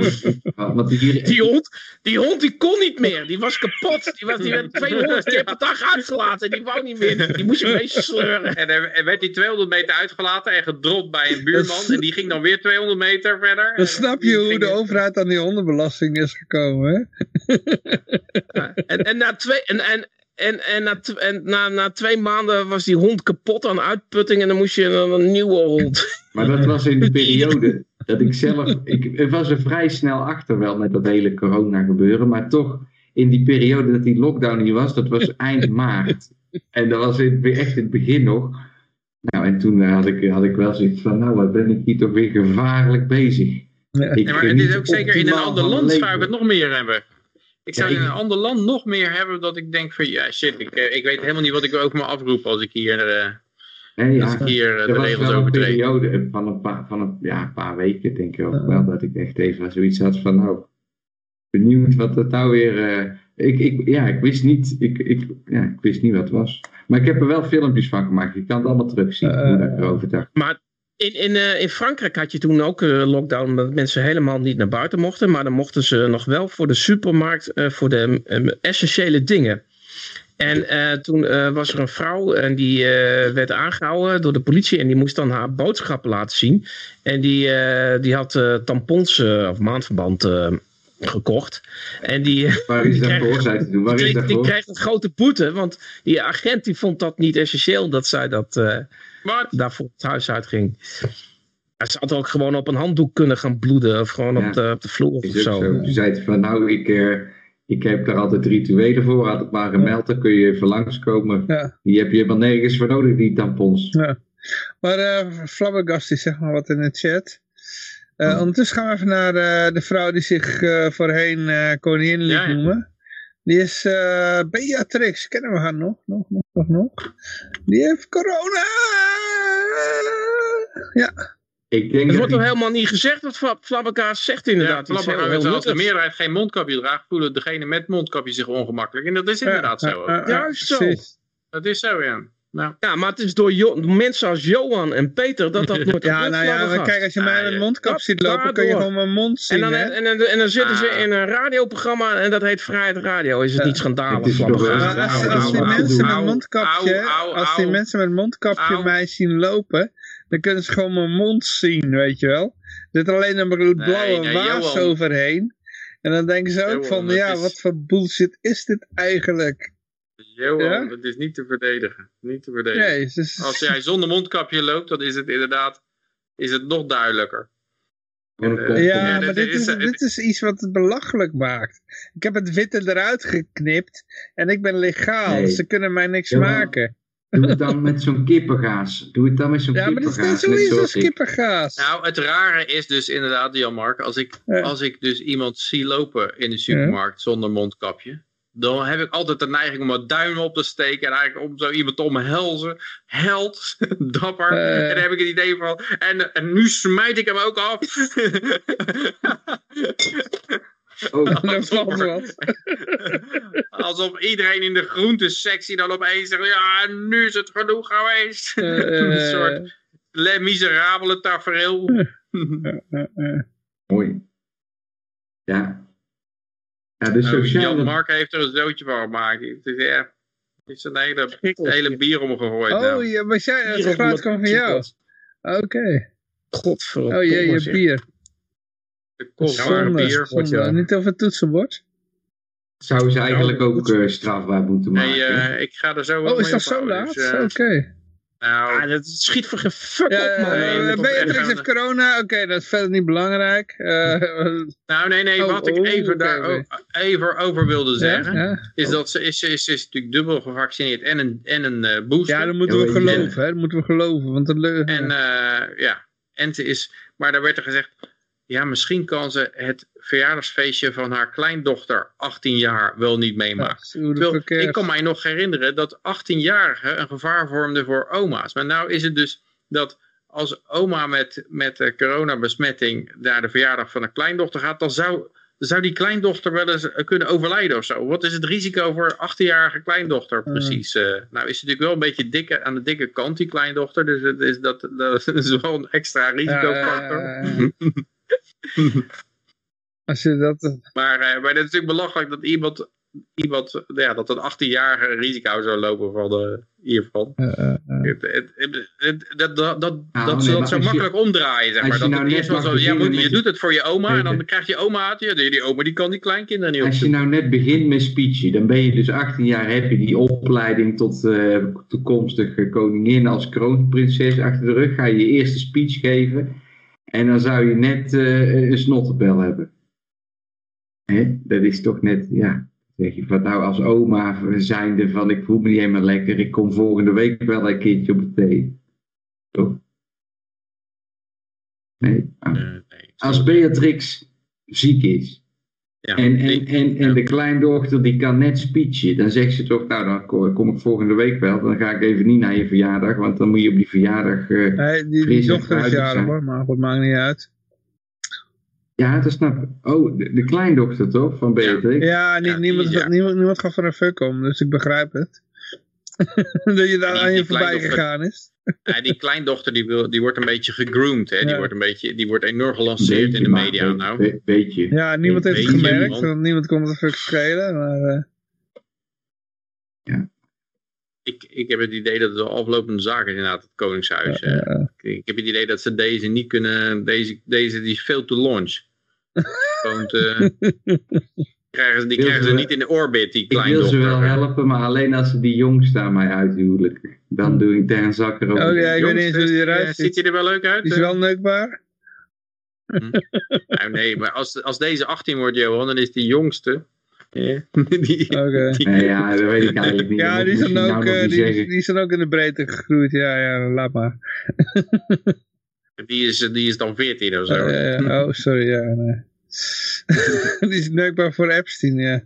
Speaker 4: Want die hier,
Speaker 6: Die hond, die hond die kon niet meer. Die was kapot. Die, was, die werd 200 keer per dag uitgelaten. Die wou niet meer. Die moest je meesleuren.
Speaker 5: en er, er werd die 200 meter uitgelaten en gedropt bij een buurman. En die ging dan weer 200 meter verder.
Speaker 2: Dan snap je hoe de overheid aan die hondenbelasting is gekomen, hè?
Speaker 6: En, en, na, twee, en, en, en, en, na, en na, na twee maanden was die hond kapot aan uitputting. En dan moest je een, een nieuwe hond. <laughs>
Speaker 4: maar dat was in de <laughs> periode dat ik zelf. Ik, ik was er vrij snel achter wel met dat hele corona gebeuren. Maar toch, in die periode dat die lockdown hier was, dat was eind <laughs> maart. En dat was in, echt in het begin nog. Nou, en toen had, ik, had ik wel zoiets van, nou, wat ben ik hier toch weer gevaarlijk bezig.
Speaker 2: Ja.
Speaker 4: Ik
Speaker 5: maar het is ook zeker in een ander land zou ik het nog meer hebben. Ik zou
Speaker 4: Ja,
Speaker 5: in een ander land nog meer hebben dat ik denk van ja shit, ik, eh, ik weet helemaal niet wat ik over me afroep als ik hier, eh,
Speaker 4: Hè,
Speaker 5: als
Speaker 4: ja,
Speaker 5: ik hier eh, de regels
Speaker 4: wel een
Speaker 5: overtreed.
Speaker 4: periode van een paar, van een, ja, een paar weken, denk ik ook wel, dat ik echt even zoiets had van, nou, benieuwd wat het nou weer... eh, ik, ik, ja, ik wist niet, ik, ik, ja, ik wist niet wat het was. Maar ik heb er wel filmpjes van gemaakt. Je kan het allemaal terugzien, hoe dat ik erover dacht.
Speaker 6: Maar in, in, eh, in Frankrijk had je toen ook eh, lockdown. Dat mensen helemaal niet naar buiten mochten. Maar dan mochten ze nog wel voor de supermarkt. eh, voor de eh, essentiële dingen. En toen was er een vrouw en die werd aangehouden door de politie en die moest dan haar boodschappen laten zien. En die, die had tampons of maandverband gekocht. En die,
Speaker 4: Waar is <laughs>
Speaker 6: die
Speaker 4: dat voor, zei is
Speaker 6: die,
Speaker 4: dat
Speaker 6: die
Speaker 4: voor?
Speaker 6: kreeg een grote boete, want die agent die vond dat niet essentieel dat zij dat eh,
Speaker 5: Wat?
Speaker 6: daarvoor het huis uitging. Ja, ze had ook gewoon op een handdoek kunnen gaan bloeden of gewoon
Speaker 4: Ja.
Speaker 6: op, de, op de vloer of
Speaker 4: Is
Speaker 6: zo.
Speaker 4: zo. Toen zei ze van, nou, ik, eh, ik heb daar altijd rituelen voor. Had het maar gemeld, dan kun je even langskomen.
Speaker 2: Ja.
Speaker 4: Die heb je helemaal nergens voor nodig, die tampons.
Speaker 2: Ja. Maar uh, Flabbergast die zegt maar wat in de chat. Uh, ondertussen gaan we even naar de vrouw die zich voorheen koningin liet noemen. Die is Beatrix, kennen we haar nog? Nog, nog, nog, nog. Die heeft corona! Ja.
Speaker 6: Ik denk het wordt toch helemaal niet gezegd wat Flabbergast zegt inderdaad.
Speaker 5: Ja, als de meerderheid geen mondkapje draagt, voelen degene met mondkapje zich ongemakkelijk. En dat is inderdaad zo ook.
Speaker 6: Juist zo.
Speaker 5: Dat is zo, ja. Nou.
Speaker 6: Ja, maar het is door jo mensen als Johan en Peter dat dat <laughs> nooit
Speaker 2: Ja, nou ja, kijk, als je mij met een mondkap ziet lopen, kun je gewoon mijn mond zien.
Speaker 6: En dan, en, en, en dan zitten ze in een radioprogramma en dat heet Vrijheid Radio. Is het niet schandalig?
Speaker 2: Als, als die mensen met mondkapje, als die mensen met mondkapje mij zien lopen, dan kunnen ze gewoon mijn mond zien, weet je wel. Er zit alleen een blauwe nee, waas overheen. En dan denken ze ook van, ja, wat voor bullshit is dit eigenlijk?
Speaker 5: Johan, ja? is niet te verdedigen. Niet te verdedigen. Nee, dus... Als jij zonder mondkapje loopt, dan is het inderdaad is het nog duidelijker.
Speaker 2: Uh, ja, maar dit is, dit is iets wat het belachelijk maakt. Ik heb het witte eruit geknipt en ik ben legaal. Nee. Ze kunnen mij niks maken.
Speaker 4: Doe het dan met zo'n kippengaas. Doe het dan met zo'n ja, kippengaas.
Speaker 2: Ja, maar dat is niet zoiets als kippengaas.
Speaker 5: Nou, het rare is dus inderdaad, Jan-Mark, als, ik, als ik dus iemand zie lopen in de supermarkt zonder mondkapje, dan heb ik altijd de neiging om mijn duim op te steken en eigenlijk om zo iemand te omhelzen. Held, <laughs> dapper. Uh. En dan heb ik het idee van, en, en nu smijt ik hem ook af.
Speaker 2: Oh, <laughs> alsof, wat. <laughs>
Speaker 5: alsof iedereen in de groentesectie dan opeens zegt, ja, nu is het genoeg geweest. Uh, Een soort le miserabele tafereel.
Speaker 4: Mooi. Ja,
Speaker 5: ja, de nou, Jan Mark heeft er een zootje van gemaakt. Het is, ja, is een hele, hele bier omgegooid.
Speaker 2: Oh,
Speaker 5: nou.
Speaker 2: ja, maar jij, het graad kwam van jou. Oké. Okay.
Speaker 6: Godverdomme.
Speaker 2: Oh jee, je bier.
Speaker 5: De kostbare bier.
Speaker 2: Zonde. Niet over het toetsenbord?
Speaker 4: Zou ze eigenlijk ook uh, strafbaar moeten maken?
Speaker 5: Nee, uh, ik ga er zo
Speaker 2: Oh, is dat zo laat? Dus, uh, Oké. Okay.
Speaker 5: Nou,
Speaker 6: ah, dat schiet voor geen fuck ja, op, man.
Speaker 2: Uh, Beatrix heeft corona, oké, okay, dat is verder niet belangrijk. Uh, <laughs>
Speaker 5: nou, nee, nee, oh, wat ik even, oh, daar okay. even over wilde zeggen, ja, ja. is dat ze is, is, is natuurlijk dubbel gevaccineerd en een, en een uh, booster.
Speaker 2: Ja, dat moeten we geloven, hè, dat moeten we geloven. Want dat
Speaker 5: en ja, en ze is, maar daar werd er gezegd, ja, misschien kan ze het verjaardagsfeestje van haar kleindochter 18 jaar wel niet meemaken. Ja, ik kan mij nog herinneren dat 18-jarigen een gevaar vormden voor oma's. Maar nou is het dus dat als oma met, met coronabesmetting naar de verjaardag van een kleindochter gaat, dan zou, zou die kleindochter wel eens kunnen overlijden of zo. Wat is het risico voor een 18-jarige kleindochter precies? Uh, nou is het natuurlijk wel een beetje dikke, aan de dikke kant, die kleindochter. Dus het is dat, dat is wel een extra risicofactor. Uh, <laughs> <laughs>
Speaker 2: Als je dat... Eh,
Speaker 5: maar, uh, maar het is natuurlijk belachelijk dat iemand, iemand ja, dat een 18-jarige risico zou lopen van de, hiervan. Uh, het, het, het, dat, dat, dat, nou, dat ze dat zo makkelijk je, omdraaien, zeg maar. Dat nou eerst wel zo, ja, moet, je doet het voor je oma en dan krijg je oma uit. Ja, die oma die kan die kleinkinderen niet
Speaker 4: Als je nou net begint met speechen, dan ben je dus 18 jaar, heb je die opleiding tot uh, toekomstige koningin als kroonprinses achter de rug. Ga je je eerste speech geven. En dan zou je net uh, een snottenbel hebben. Hè? Dat is toch net, ja. Zeg je van nou als oma zijnde van ik voel me niet helemaal lekker. Ik kom volgende week wel een keertje op het thee. Toch? Nee. nee als Beatrix ziek is. Ja, en, en, en, en de kleindochter die kan net speechen. Dan zegt ze toch, nou dan kom ik volgende week wel. Dan ga ik even niet naar je verjaardag. Want dan moet je op die verjaardag uh,
Speaker 2: nee, die, die dochter is jarig hoor, maar dat maakt niet uit.
Speaker 4: Ja, dat snap ik. Oh, de, de kleindochter toch, van Beatrix?
Speaker 2: Ja, niemand, ja. Niemand, niemand gaat voor een fuck om, dus ik begrijp het. <laughs> dat je daar aan je voorbij gegaan is. <laughs>
Speaker 5: Ja, die kleindochter die, wil, die wordt een beetje gegroomd. Hè? Die, wordt een beetje, die wordt enorm gelanceerd in de media nou.
Speaker 4: Be beetje.
Speaker 2: Ja, niemand heeft het gemerkt. Want niemand kon het een fuck schelen. Maar, uh...
Speaker 4: ja.
Speaker 5: Ik, ik heb het idee dat het een aflopende zaak is inderdaad, het Koningshuis. Ja, ja. Ik, ik, heb het idee dat ze deze niet kunnen... Deze, deze die is veel te launch. <laughs> Gewoon te... krijgen ze, die krijgen ze niet in de orbit, die kleindochter.
Speaker 4: Ik wil ze wel helpen, maar alleen als ze die jongste aan mij uithuwelijken. Dan doe ik daar een zak erop.
Speaker 2: Oh ja, ik weet niet eens hoe die eruit ziet.
Speaker 5: Ziet hij er wel leuk uit?
Speaker 2: Die is wel neukbaar.
Speaker 5: Hm. nou nee, maar als, als deze 18 wordt, Johan, dan is die jongste Ja, <laughs> die,
Speaker 2: Oké.
Speaker 4: Nee, ja, dat weet ik eigenlijk niet.
Speaker 2: Ja, die zijn,
Speaker 4: nou
Speaker 2: ook,
Speaker 4: nog
Speaker 2: eh,
Speaker 4: niet
Speaker 2: die, die zijn ook in de breedte gegroeid. Ja, ja, laat maar.
Speaker 5: die, is, die is dan 14 of zo.
Speaker 2: Eh, eh, oh, sorry, ja, nee. <laughs> die is neukbaar voor Epstein, ja.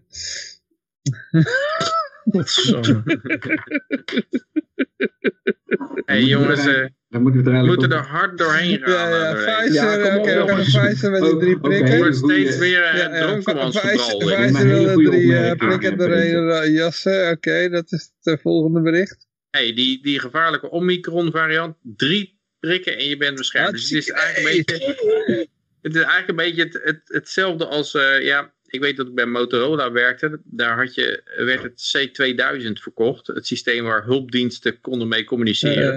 Speaker 6: Zo. <laughs>
Speaker 5: hey, jongens, eh,
Speaker 4: Dan moeten we
Speaker 5: we
Speaker 4: er eigenlijk
Speaker 5: moeten er hard doorheen gaan.
Speaker 2: Ja, ja. Pfizer,
Speaker 6: Ja, kom op,
Speaker 2: oké, we gaan. Pfizer met die
Speaker 4: Oh,
Speaker 2: drie prikken.
Speaker 5: Het wordt steeds weer uh,
Speaker 2: ja,
Speaker 5: dronkenmanscontrole.
Speaker 2: Pfizer wil drie eh,
Speaker 4: opmerking,
Speaker 2: prikken
Speaker 4: eh,
Speaker 2: doorheen eh, jassen. Oké, dat is het eh, volgende bericht.
Speaker 5: hey, die, die gevaarlijke Omicron variant, drie prikken en je bent beschermd. Dus het is eigenlijk een beetje, het is eigenlijk een beetje het, het, hetzelfde als, eh, ja, ik weet dat ik bij Motorola werkte. Daar had je, werd het C2000 verkocht. Het systeem waar hulpdiensten konden mee communiceren.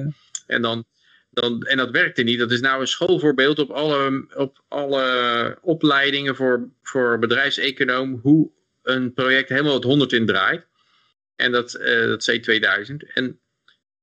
Speaker 2: Eh,
Speaker 5: En, dan, dan, en dat werkte niet. Dat is nou een schoolvoorbeeld op alle, op alle opleidingen voor, voor bedrijfseconoom. Hoe een project helemaal het 100 in draait. En dat, eh, dat C2000. En,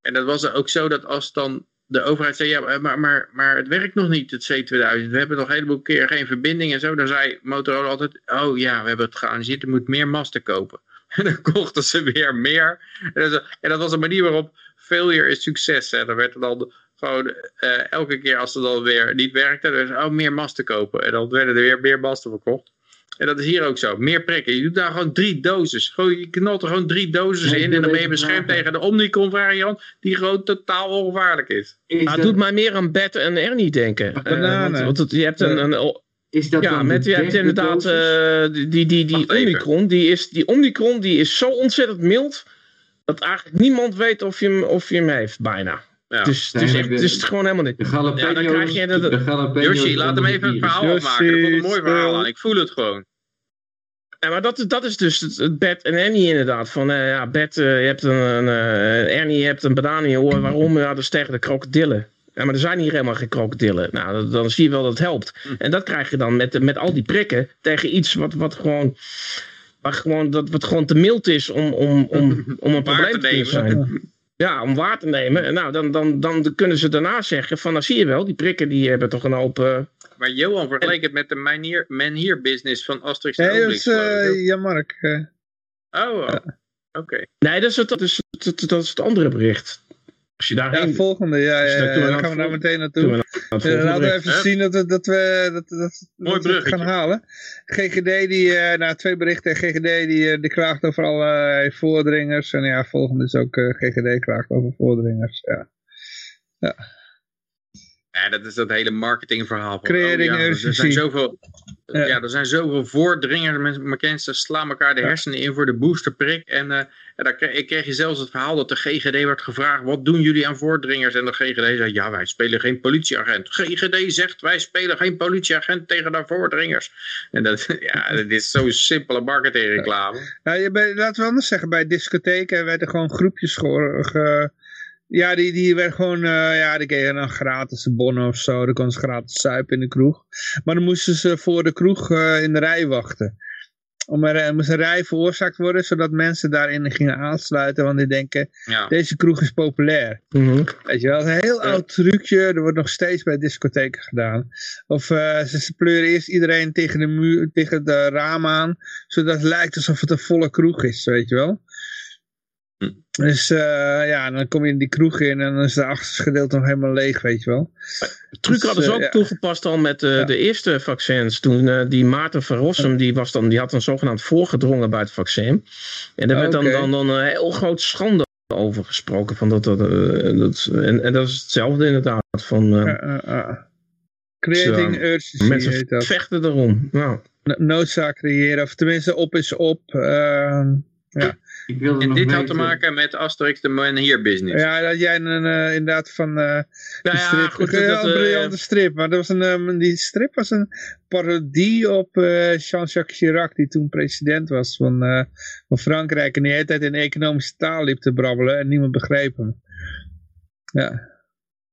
Speaker 5: en dat was ook zo dat als dan de overheid zei, ja, maar, maar, maar het werkt nog niet, het C2000. We hebben nog een heleboel keer geen verbinding en zo. Dan zei Motorola altijd, oh ja, we hebben het geanalyseerd, er moet meer masten kopen. <laughs> En dan kochten ze weer meer. En dat, en was een manier waarop failure is succes. Hè. Dan werd er dan gewoon eh, elke keer als het dan weer niet werkte, dan oh, meer masten kopen. En dan werden er weer meer masten verkocht. En dat is hier ook zo. Meer prikken. Je doet daar gewoon drie doses. Gewoon, je knalt er gewoon drie doses in. En dan ben je beschermd tegen de Omicron variant. Die gewoon totaal ongevaarlijk is.
Speaker 4: Is
Speaker 6: Maar
Speaker 4: dat,
Speaker 6: het doet mij meer aan Bert en Ernie denken. Eh, want, je hebt een, een,
Speaker 4: is dat
Speaker 6: ja, met, je hebt inderdaad eh, die, die, die, die. Omicron, die is, die Omicron die is zo ontzettend mild, dat eigenlijk niemand weet of je hem, of je hem heeft, bijna.
Speaker 5: Ja.
Speaker 6: Dus het is, echt, het is gewoon helemaal niet.
Speaker 4: De jalapeno's,
Speaker 6: Ja, dan krijg je dat-
Speaker 4: de
Speaker 5: Yoshi, laat hem even het
Speaker 4: virus.
Speaker 5: verhaal afmaken. Er komt een mooi verhaal aan. Ik voel het gewoon.
Speaker 6: Ja, maar dat, dat is dus het, het Bert en Ernie inderdaad. Van, eh, ja, Bert, eh, je hebt een, een eh, Ernie, je hebt een banaan in je oor. Waarom? Ja, dat is tegen de krokodillen. Ja, maar er zijn hier helemaal geen krokodillen. Nou, dan, dan zie je wel dat het helpt. En dat krijg je dan met, met al die prikken tegen iets wat, wat gewoon... Waar gewoon, dat wat gewoon te mild is om, om, om, om een probleem
Speaker 5: te
Speaker 6: te zijn. <laughs> Ja, om waar te nemen. En nou, dan, dan, dan kunnen ze daarna zeggen van, nou zie je wel, die prikken die hebben toch een hoop... eh,
Speaker 5: Maar Johan vergeleek het met de Manier, Man Business van Asterix en
Speaker 2: Nee, dat is eh, Jan Mark. eh.
Speaker 5: Oh, oh. oké.
Speaker 6: Nee, dat is het, dat is, het- dat is het andere bericht. Als je
Speaker 2: Ja,
Speaker 6: daarheen...
Speaker 2: volgende. Ja, ja, ja, gaan we daar
Speaker 6: het
Speaker 2: meteen naartoe. Ja,
Speaker 6: volgende
Speaker 2: laten we even zien dat we, dat we, dat, dat, dat we gaan halen. GGD, die, eh nou twee berichten. GGD die, eh, die klaagt over allerlei voordringers. En ja, volgende is ook eh, GGD klaagt over voordringers. Ja.
Speaker 5: Ja, dat is dat hele marketingverhaal. Van, oh, ja, er zijn zoveel,
Speaker 2: Ja.
Speaker 5: ja. er zijn zoveel voordringers. Mensen slaan elkaar de hersenen in voor de boosterprik. En, eh, en dan kreeg, ik kreeg je zelfs het verhaal dat de GGD werd gevraagd. Wat doen jullie aan voordringers? En de GGD zei, ja wij spelen geen politieagent. GGD zegt, wij spelen geen politieagent tegen de voordringers. En dat, <laughs> ja, dat is zo'n simpele marketingreclame.
Speaker 2: Ja, je, bij, laten we anders zeggen, bij discotheken werden gewoon groepjes ge- ja, die, die werden gewoon, eh, ja, die kregen dan gratis bonnen of zo. Dan konden ze gratis suipen in de kroeg. Maar dan moesten ze voor de kroeg eh, in de rij wachten. Om er, er moest een rij veroorzaakt worden, zodat mensen daarin gingen aansluiten. Want die denken,
Speaker 5: Ja.
Speaker 2: deze kroeg is populair.
Speaker 6: Mhm.
Speaker 2: Weet je wel, een heel
Speaker 5: Ja.
Speaker 2: oud trucje. Er wordt nog steeds bij discotheken gedaan. Of eh, ze, ze pleuren eerst iedereen tegen de, muur, tegen de raam aan. Zodat het lijkt alsof het een volle kroeg is, weet je wel. Dus eh, ja, dan kom je in die kroeg in en dan is het achterste gedeelte nog helemaal leeg, weet je wel.
Speaker 6: truc
Speaker 2: Dus,
Speaker 6: hadden ze
Speaker 2: eh,
Speaker 6: ook
Speaker 2: ja.
Speaker 6: toegepast al met eh,
Speaker 2: Ja.
Speaker 6: de eerste vaccins. Toen die Maarten van Rossum, die, was dan, die had dan zogenaamd voorgedrongen bij het vaccin. En daar werd dan, dan, dan een heel groot schande over gesproken. Van dat, dat, dat, en, en dat is hetzelfde inderdaad. Van.
Speaker 2: Creating urgency
Speaker 6: mensen vechten erom. Nou,
Speaker 2: No- Noodzaak creëren, of tenminste op is op. ehm,
Speaker 4: Ik wilde
Speaker 5: En
Speaker 4: nog
Speaker 5: dit had te maken met Asterix de Man Here Business.
Speaker 2: ja, dat jij een, eh, inderdaad van... eh,
Speaker 6: nou ja,
Speaker 2: strip,
Speaker 6: goed.
Speaker 2: een
Speaker 6: dat, eh,
Speaker 2: briljante strip. Maar dat was een, ehm, die strip was een parodie op eh, Jean-Jacques Chirac, die toen president was van, eh, van Frankrijk. En die de hele tijd in economische taal liep te brabbelen en niemand begreep hem. Ja,
Speaker 6: Nou,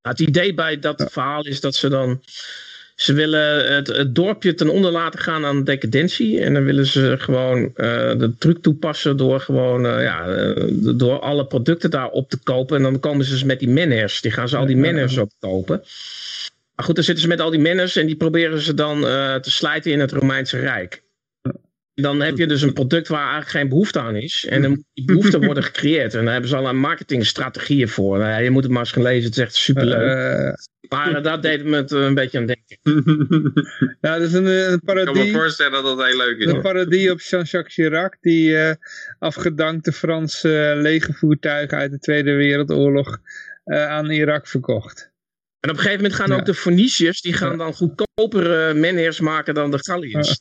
Speaker 6: het idee bij dat verhaal is dat ze dan. Ze willen het, het dorpje ten onder laten gaan aan decadentie. En dan willen ze gewoon eh, de truc toepassen door gewoon eh, ja, eh, door alle producten daar op te kopen. En dan komen ze dus met die manners. Die gaan ze al die manners opkopen. Maar goed, dan zitten ze met al die manners en die proberen ze dan te slijten in het Romeinse Rijk. Dan heb je dus een product waar eigenlijk geen behoefte aan is. En dan moet die behoefte worden <laughs> gecreëerd. En daar hebben ze al een marketingstrategieën voor. Nou, ja, je moet het maar eens gaan lezen, het is echt superleuk.
Speaker 2: Eh,
Speaker 6: maar uh, dat deed me het een beetje aan denken. <laughs>
Speaker 2: ja, dat is een, een
Speaker 5: Ik kan me
Speaker 2: parodie.
Speaker 5: voorstellen dat dat heel leuk is.
Speaker 2: Een parodie op Jean-Jacques Chirac, die eh, afgedankte Franse uh, legervoertuigen uit de Tweede Wereldoorlog uh, aan Irak verkocht.
Speaker 6: En op een gegeven moment gaan ja. ook de Phoeniciërs, die gaan dan goedkopere menhirs maken dan de Galliërs.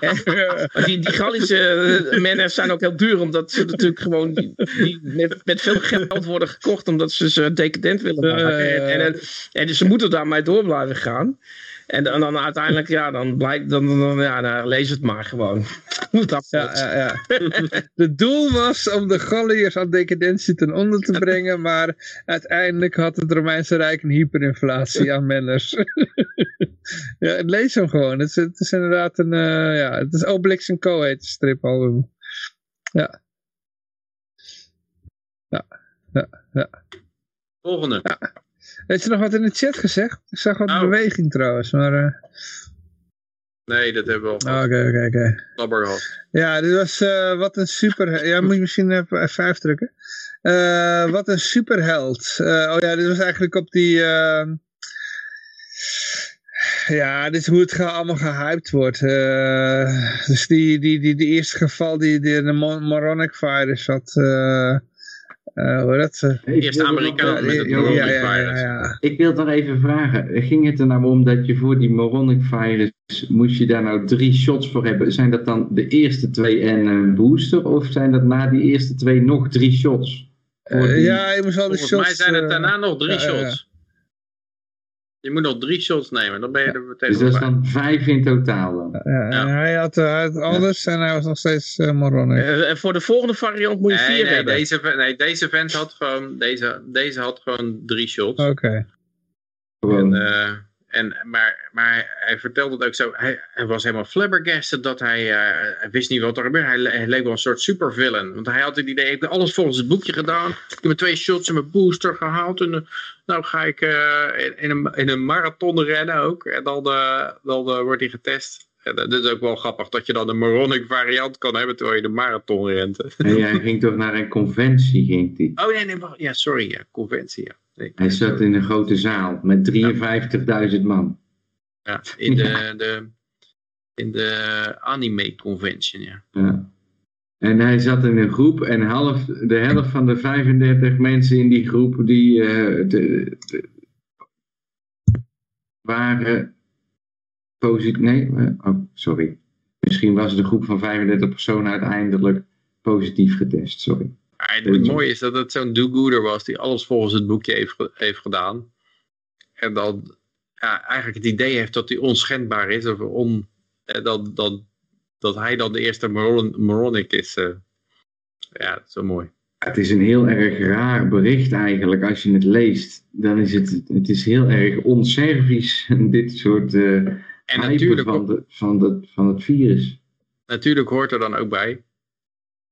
Speaker 6: Ja. <laughs> die, die Gallische menhirs zijn ook heel duur, omdat ze natuurlijk gewoon die, die met, met, veel geld worden gekocht, omdat ze ze decadent willen maken. En, en, en, dus ze moeten daarmee door blijven gaan. En dan, dan uiteindelijk, ja, dan blijkt, dan, dan, ja, nou, lees het maar gewoon. <laughs> dat
Speaker 2: ja, ja, ja. <laughs> Het doel was om de Galliërs aan decadentie ten onder te brengen, maar uiteindelijk had het Romeinse Rijk een hyperinflatie aan menners. <laughs> ja, lees hem gewoon. Het is, het is inderdaad een, uh, ja, het is Obelix Co. heet het stripalbum. Ja. Ja, ja, ja.
Speaker 5: Volgende.
Speaker 2: Ja. Heeft je nog wat in de chat gezegd? Ik zag wat oh. beweging trouwens, maar... Uh...
Speaker 5: Nee, dat hebben we al
Speaker 2: Oké, oké, oké.
Speaker 5: Labber gehad.
Speaker 2: Ja, dit was uh, wat een super... Ja, moet je misschien even F5 drukken. Uh, wat een superheld. oh ja, dit was eigenlijk op die... ehm, Ja, dit is hoe het allemaal gehyped wordt. dus die, die, die, die eerste geval die, die de moronic virus had... Uh, hoe dat?
Speaker 5: Uh, Eerst Amerikaan met het moronic
Speaker 2: ja,
Speaker 5: virus.
Speaker 2: Ja,
Speaker 4: Ik wil dan even vragen, ging het er nou om dat je voor die moronic virus, moest je daar nou drie shots voor hebben? Zijn dat dan de eerste twee en een booster, of zijn dat na die eerste twee nog drie shots?
Speaker 2: Uh, ja, je moest al de
Speaker 5: Volgens
Speaker 2: shots...
Speaker 5: mij zijn het
Speaker 2: eh,
Speaker 5: daarna nog drie shots. Je moet nog drie shots nemen, dan ben je er meteen
Speaker 4: Dus dat is dan vijf in totaal dan.
Speaker 2: Ja,
Speaker 5: Ja.
Speaker 2: en hij, had, hij had alles en hij was nog steeds uh, moronic.
Speaker 6: Eh, en voor de volgende variant moet je
Speaker 5: Nee,
Speaker 6: vier
Speaker 5: nee,
Speaker 6: hebben.
Speaker 5: deze, nee, deze vent had gewoon, deze, deze had gewoon drie shots.
Speaker 2: Oké.
Speaker 4: Gewoon.
Speaker 5: En, eh, en, maar, maar hij vertelde het ook zo. Hij, hij was helemaal flabbergasted dat hij, eh, hij wist niet wat er gebeurde. Hij, le- hij leek wel een soort supervillain. Want hij had het idee, ik heb alles volgens het boekje gedaan. Ik heb twee shots en mijn booster gehaald. En eh, nou ga ik eh, in, in, een, in een marathon rennen ook. En dan, eh, dan eh, wordt hij getest. En dat is ook wel grappig dat je dan een moronic variant kan hebben terwijl je de marathon rent. <laughs>
Speaker 4: Nee, hij ging toch naar een conventie, ging hij.
Speaker 5: Oh nee, nee, ja, sorry, ja, conventie. Ja. Nee,
Speaker 4: Hij zat in een grote zaal met 53.000 man.
Speaker 5: ja, in de, de, in de anime convention, ja.
Speaker 4: Ja. En hij zat in een groep en half, de helft van de 35 mensen in die groep die eh, de, de- waren positief. Nee, eh, oh, sorry. Misschien was de groep van 35 personen uiteindelijk positief getest. Sorry.
Speaker 5: Het, mooie is dat het zo'n do-gooder was die alles volgens het boekje heeft, heeft gedaan. En dan ja, eigenlijk het idee heeft dat hij onschendbaar is. Of on, eh, dat, dat, dat hij dan de eerste moron, moronic is. eh. ja, dat is zo mooi.
Speaker 4: Het is een heel erg raar bericht eigenlijk als je het leest. Dan is het, het is heel erg onservisch, <laughs> dit soort eh
Speaker 5: En natuurlijk,
Speaker 4: van, de, van, de, van het virus.
Speaker 5: natuurlijk hoort er dan ook bij.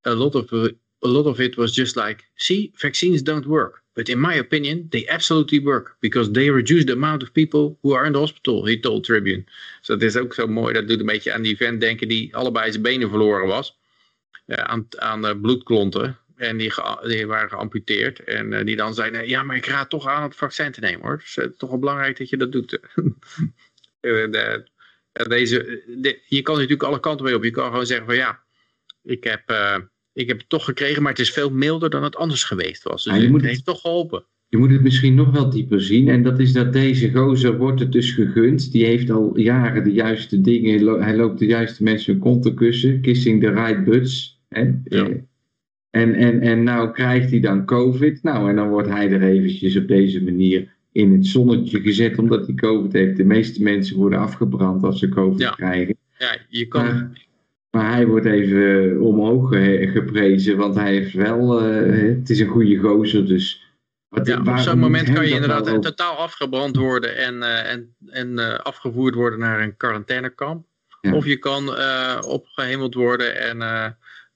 Speaker 5: A lot of, a lot of it was just like, see, vaccines don't work. But in my opinion, they absolutely work. Because they reduce the amount of people who are in the hospital, he told Tribune. Dus dat is ook zo mooi. Dat doet een beetje aan die vent denken die allebei zijn benen verloren was. Eh, aan aan eh, bloedklonten. En die, die waren geamputeerd. En eh, die dan zeiden, ja, maar ik raad toch aan het vaccin te nemen hoor. Het is toch wel belangrijk dat je dat doet. <laughs> De- deze, de- je kan natuurlijk alle kanten mee op. Je kan gewoon zeggen van ja, ik heb, ik heb het toch gekregen, maar het is veel milder dan het anders geweest was. Dus
Speaker 4: Ja, je moet het-
Speaker 5: heeft toch geholpen.
Speaker 4: Je moet het misschien nog wel dieper zien. En dat is dat deze gozer wordt het dus gegund. Die heeft al jaren de juiste dingen. Hij loopt de juiste mensen hun kont te kussen. Kissing the right butts. Hè?
Speaker 5: Ja.
Speaker 4: Eh, En, en, en nou krijgt hij dan COVID. Nou, en dan wordt hij er eventjes op deze manier in het zonnetje gezet. Omdat hij COVID heeft. De meeste mensen worden afgebrand als ze COVID
Speaker 5: Ja.
Speaker 4: krijgen.
Speaker 5: Ja, je kan,
Speaker 4: Maar, maar hij wordt even omhoog ge- geprezen. Want hij heeft wel... eh, het is een goede gozer, dus... Wat,
Speaker 5: ja, op zo'n moment kan je inderdaad
Speaker 4: nou ook-
Speaker 5: totaal afgebrand worden en, eh, en, en eh, afgevoerd worden naar een quarantainekamp.
Speaker 4: Ja.
Speaker 5: Of je kan eh, opgehemeld worden en, eh,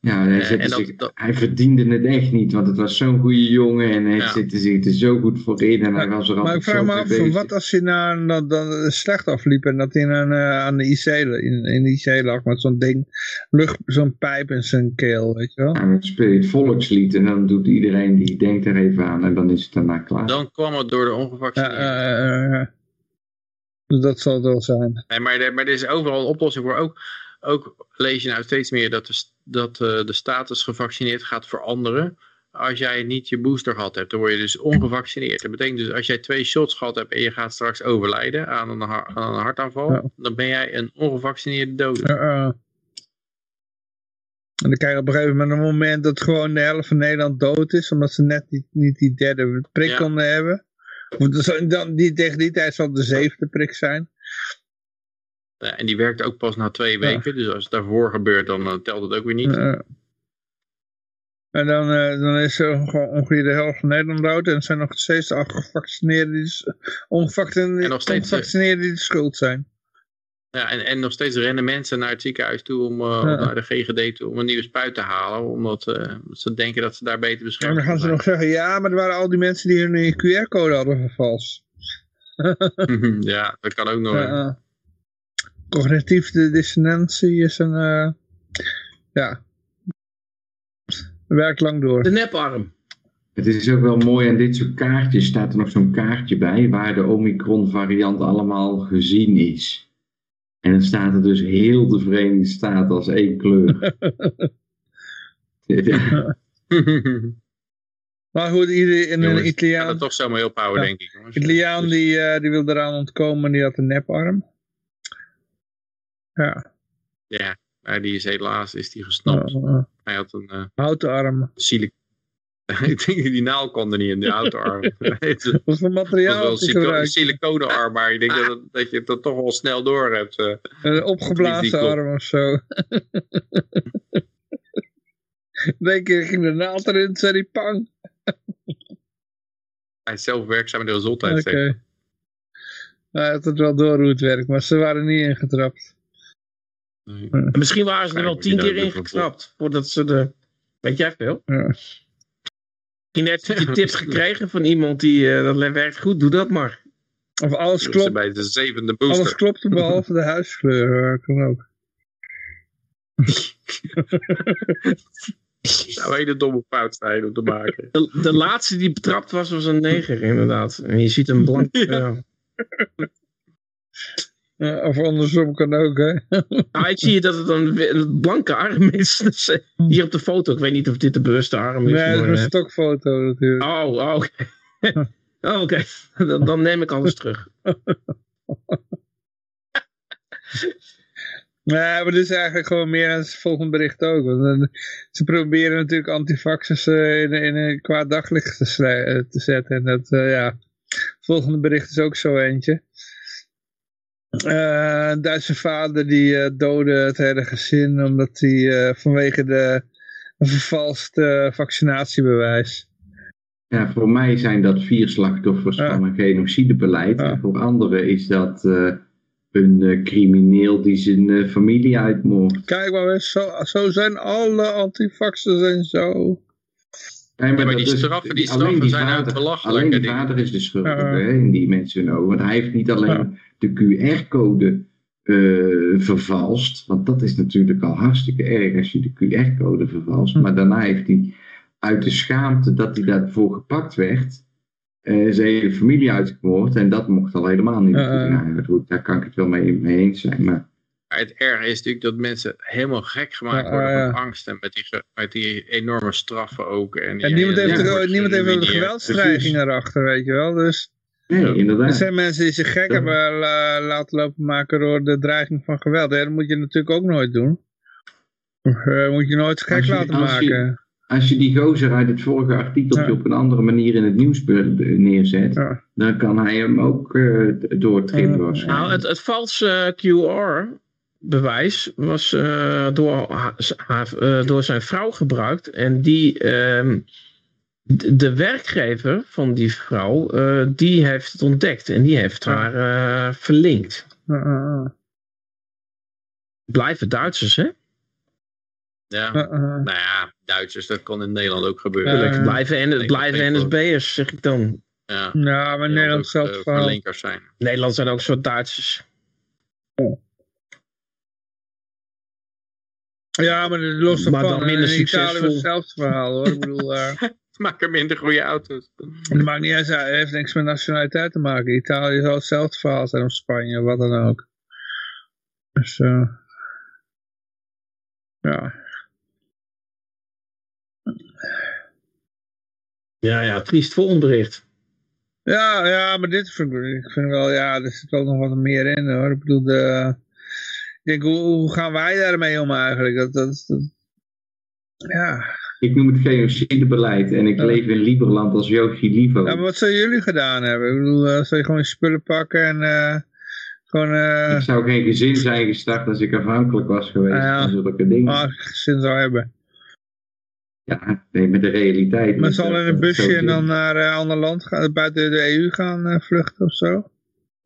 Speaker 4: Ja, hij,
Speaker 5: Eh,
Speaker 4: zette
Speaker 5: en dat-
Speaker 4: zich-
Speaker 5: dat-
Speaker 4: hij verdiende het echt niet, want het was zo'n goede jongen en hij
Speaker 5: Ja.
Speaker 4: zette zich er zo goed voor in en hij was er
Speaker 2: Maar
Speaker 4: altijd
Speaker 2: ik vraag me af,
Speaker 4: bezig.
Speaker 2: wat als hij nou dan, dan slecht afliep en dat hij dan, eh, aan de IC, in, in de IC lag met zo'n ding, lucht, zo'n pijp in zijn keel, weet je wel?
Speaker 4: Ja, dan speel je het volkslied en dan doet iedereen die denkt er even aan en dan is het daarna klaar.
Speaker 5: Dan kwam het door de
Speaker 2: Ja,
Speaker 5: ongevaccineerden.
Speaker 2: eh, eh, eh. Dus dat zal het wel zijn.
Speaker 5: Nee, maar, er, maar er is overal een oplossing voor. Ook, ook lees je nou steeds meer dat de, dat, eh, de status gevaccineerd gaat veranderen. Als jij niet je booster gehad hebt, dan word je dus ongevaccineerd. Dat betekent dus als jij twee shots gehad hebt en je gaat straks overlijden aan een, aan een hartaanval,
Speaker 2: Ja.
Speaker 5: dan ben jij een ongevaccineerde dode.
Speaker 2: Eh. En dan krijg je op een gegeven moment een moment dat gewoon de helft van Nederland dood is, omdat ze net niet, niet die derde prik
Speaker 5: Ja.
Speaker 2: konden hebben. Want dan- dan, die, tegen die tijd zal de zevende prik zijn.
Speaker 5: Ja, en die werkt ook pas na twee weken. Dus als het daarvoor gebeurt, dan eh, telt het ook weer niet.
Speaker 2: Eh. en dan, eh, dan is er gewoon ongeveer de helft van Nederland dood. En er zijn nog steeds de ongevaccineerden die, ongevaccineerden,
Speaker 5: En nog steeds, eh,
Speaker 2: ongevaccineerden die de schuld zijn.
Speaker 5: Ja, en, en nog steeds rennen mensen naar het ziekenhuis toe om eh,
Speaker 2: Ja.
Speaker 5: naar de GGD toe om een nieuwe spuit te halen. Omdat eh, ze denken dat ze daar beter
Speaker 2: En
Speaker 5: beschermd
Speaker 2: dan gaan ze
Speaker 5: zijn.
Speaker 2: nog zeggen, ja, maar er waren al die mensen die hun eh, QR-code hadden vervalst. <laughs>
Speaker 5: ja, dat kan ook nog.
Speaker 2: Ja, eh, cognitieve dissonantie is een, eh, ja, werkt lang door.
Speaker 6: De neparm.
Speaker 4: Het is ook wel mooi aan dit soort kaartjes staat er nog zo'n kaartje bij waar de Omicron variant allemaal gezien is. En dan staat er dus heel de Verenigde Staten als één kleur. <laughs>
Speaker 2: Maar goed, ieder, een,
Speaker 5: Jongens,
Speaker 2: een
Speaker 5: Ik ga
Speaker 2: Italiaan,
Speaker 5: dat toch zo mee ophouden,
Speaker 2: Ja.
Speaker 5: denk ik. jongens.
Speaker 2: Italiaan
Speaker 5: Dus-
Speaker 2: die, eh, die wilde eraan ontkomen, die had een neparm. Ja,
Speaker 5: Ja, maar die is helaas is die gesnapt.
Speaker 2: eh, eh,
Speaker 5: Hij had een eh
Speaker 2: houten arm.
Speaker 5: silic... <laughs> ik denk dat die naald kon er niet in, de autoarm. <laughs> het was
Speaker 2: Wat voor
Speaker 5: wel
Speaker 2: materiaal
Speaker 5: een
Speaker 2: hij
Speaker 5: silico-
Speaker 2: gebruikt?
Speaker 5: siliconenarm, maar ik denk dat, dat je dat toch wel snel door hebt. eh.
Speaker 2: Een
Speaker 5: Die
Speaker 2: opgeblazen
Speaker 5: kop.
Speaker 2: arm of zo. Denk je, ging de naald erin, zei die pang.
Speaker 5: Hij is zelf werkzaam in de
Speaker 2: Oké.
Speaker 5: gezondheidssector.
Speaker 2: Hij had het wel door hoe het werkt, maar ze waren niet ingetrapt.
Speaker 5: Nee.
Speaker 6: En Misschien waren ze er wel tien keer ingetrapt. Voordat ze de... Weet jij veel?
Speaker 2: Ja.
Speaker 6: Misschien heeft je <laughs> tips gekregen van iemand die... eh, dat werkt goed, doe dat maar.
Speaker 2: Of alles
Speaker 5: Dus
Speaker 2: klopt,
Speaker 5: bij de zevende
Speaker 2: alles
Speaker 5: booster.
Speaker 2: klopte <laughs> behalve de huiskleur. eh, kan ook. <laughs>
Speaker 5: zou een hele domme fout zijn om te maken.
Speaker 6: De, de laatste die betrapt was, was een neger inderdaad. En je ziet een blank...
Speaker 5: Ja.
Speaker 6: ja.
Speaker 2: Eh, of andersom kan ook, hè. <laughs>
Speaker 6: Nou, ik zie je dat het een, een blanke arm is. <laughs> Dus, eh, hier op de foto. Ik weet niet of dit de bewuste arm is.
Speaker 2: Nee, dat is
Speaker 6: maar,
Speaker 2: een
Speaker 6: eh,
Speaker 2: stokfoto natuurlijk.
Speaker 6: Oh, oh, oké. <laughs> Oh, oké. Dan, dan neem ik alles terug.
Speaker 2: Nee, maar dit is eigenlijk gewoon meer als het volgende bericht ook. Want, eh, ze proberen natuurlijk antifaxers eh, in, in een kwaad daglicht te, eh, te zetten. En dat, eh, ja, het volgende bericht is ook zo eentje. Eh, een Duitse vader die eh doodde het hele gezin omdat hij eh, vanwege de een vervalst eh, vaccinatiebewijs.
Speaker 4: Ja, voor mij zijn dat vier slachtoffers
Speaker 2: Ja.
Speaker 4: van een genocidebeleid.
Speaker 2: Ja.
Speaker 4: En voor anderen is dat eh, een eh, crimineel die zijn eh, familie uitmoordt.
Speaker 2: Kijk maar, eens, zo, zo zijn alle antifaxers en zo.
Speaker 4: Ja,
Speaker 5: maar die
Speaker 4: is-
Speaker 5: straffen- die zijn
Speaker 4: vader-
Speaker 5: ook belachelijk,
Speaker 4: Alleen die vader is de schuldige
Speaker 2: Ja.
Speaker 4: hè, in die mensen hun ogen. Want hij heeft niet alleen
Speaker 2: Ja.
Speaker 4: De QR-code eh, vervalst. Want dat is natuurlijk al hartstikke erg als je de QR-code vervalst.
Speaker 2: Hm.
Speaker 4: Maar daarna heeft hij uit de schaamte dat hij daarvoor gepakt werd... eh, zijn hele familie uitgemoord. En dat mocht al helemaal niet. Nou, goed, daar kan ik het wel mee, mee eens zijn. Maar
Speaker 5: het erge is natuurlijk dat mensen helemaal gek gemaakt worden van angst. En met die, met die enorme straffen ook. En, die
Speaker 2: En niemand heeft, er, niemand heeft een geweldsdreiging erachter, weet je wel. Dus
Speaker 4: nee,
Speaker 5: Ja.
Speaker 4: inderdaad.
Speaker 2: er zijn mensen die zich gek
Speaker 4: Ja.
Speaker 2: hebben la- laten lopen maken door de dreiging van geweld. Dat moet je natuurlijk ook nooit doen. Eh, moet je nooit gek
Speaker 4: je-
Speaker 2: laten
Speaker 4: als je-
Speaker 2: maken.
Speaker 4: Als je die gozer uit het vorige artikeltje
Speaker 2: Ja.
Speaker 4: op een andere manier in het nieuws neerzet,
Speaker 2: Ja.
Speaker 4: dan kan hij hem ook eh doortrippen.
Speaker 6: Nou, het, het valse QR-bewijs was eh, door, ha- haar- eh, door zijn vrouw gebruikt. En die, ehm, de, werkgever van die vrouw, eh, die heeft het ontdekt. En die heeft
Speaker 2: Ja.
Speaker 6: haar eh, verlinkt.
Speaker 2: Ja.
Speaker 6: Blijven Duitsers, hè?
Speaker 5: Ja,
Speaker 2: Uh, uh.
Speaker 5: nou ja, Duitsers, dat kan in Nederland ook gebeuren.
Speaker 6: Blijven, en, blijven NSB'ers, zeg ik dan.
Speaker 5: Ja,
Speaker 2: Ja, maar Nederland is
Speaker 5: ook,
Speaker 2: zelf
Speaker 5: eh, verlinkers zijn.
Speaker 6: Nederland zijn ook soort Duitsers.
Speaker 2: Ja, maar dat los
Speaker 6: Maar
Speaker 2: ervan.
Speaker 6: dan minder
Speaker 2: in Italië was
Speaker 6: succesvol.
Speaker 2: hetzelfde verhaal hoor. Ik bedoel, eh, <laughs> <laughs>
Speaker 5: Maken minder goede auto's.
Speaker 2: het maakt niet uit. Het heeft niks met nationaliteit te maken. Italië zal hetzelfde verhaal zijn of Spanje, wat dan ook. Dus, eh ja.
Speaker 6: Ja, ja, triest volgend
Speaker 2: Ja, ja, maar dit vind ik, ik vind wel, ja, er zit wel nog wat meer in hoor. Ik bedoel, de, ik denk, hoe, hoe gaan wij daarmee om eigenlijk? Dat, dat, dat- ja.
Speaker 4: Ik noem het genocidebeleid en ik
Speaker 2: Ja.
Speaker 4: leef in Lieberland als Yogi Livo.
Speaker 2: ja, maar wat zou jullie gedaan hebben? Ik bedoel, eh, zou je gewoon je spullen pakken en eh, gewoon, eh
Speaker 4: Ik zou geen gezin zijn gestart als ik afhankelijk was geweest
Speaker 2: Ah, ja.
Speaker 4: van zulke dingen.
Speaker 2: maar gezin zou hebben.
Speaker 4: Ja, nee, met de realiteit.
Speaker 2: Maar zal in een busje en dan naar een ander land gaan, buiten de EU gaan vluchten of zo?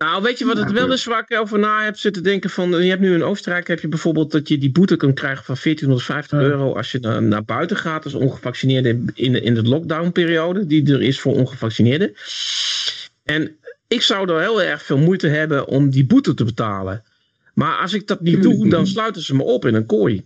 Speaker 6: Nou, weet je wat het wel is waar ik over na heb zitten denken van, je hebt nu in Oostenrijk heb je bijvoorbeeld dat je die boete kan krijgen van 1450
Speaker 2: Ja.
Speaker 6: euro als je naar, naar buiten gaat als ongevaccineerde in, in, in de lockdownperiode die er is voor ongevaccineerden. En ik zou er heel erg veel moeite hebben om die boete te betalen. Maar als ik dat niet doe, dan sluiten ze me op in een kooi.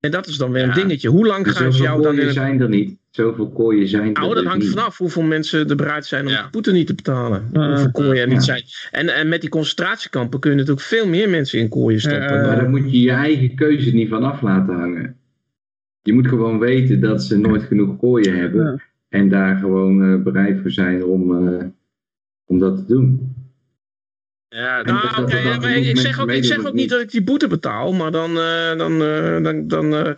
Speaker 6: En dat is dan weer een
Speaker 5: Ja.
Speaker 6: dingetje. Hoe lang
Speaker 4: Dus
Speaker 6: gaan ze jou dan in
Speaker 4: zijn er niet. Zoveel kooien zijn er
Speaker 6: Nou, dat
Speaker 4: dus
Speaker 6: hangt
Speaker 4: niet.
Speaker 6: vanaf hoeveel mensen er bereid zijn om
Speaker 5: Ja.
Speaker 6: de boete niet te betalen.
Speaker 2: Ja.
Speaker 6: hoeveel kooien er
Speaker 4: Ja.
Speaker 6: niet zijn. En, en met die concentratiekampen kun je natuurlijk veel meer mensen in kooien stoppen.
Speaker 2: Ja.
Speaker 4: Maar daar moet je je eigen keuze niet van af laten hangen. Je moet gewoon weten dat ze nooit genoeg kooien hebben.
Speaker 2: Ja.
Speaker 4: En daar gewoon eh, bereid voor zijn om, eh, om dat te doen.
Speaker 5: Ja,
Speaker 6: Nou, oké, ja, maar ik zeg ook, ik zeg ook niet dat ik die boete betaal, maar dan, eh, dan, eh, dan, dan eh,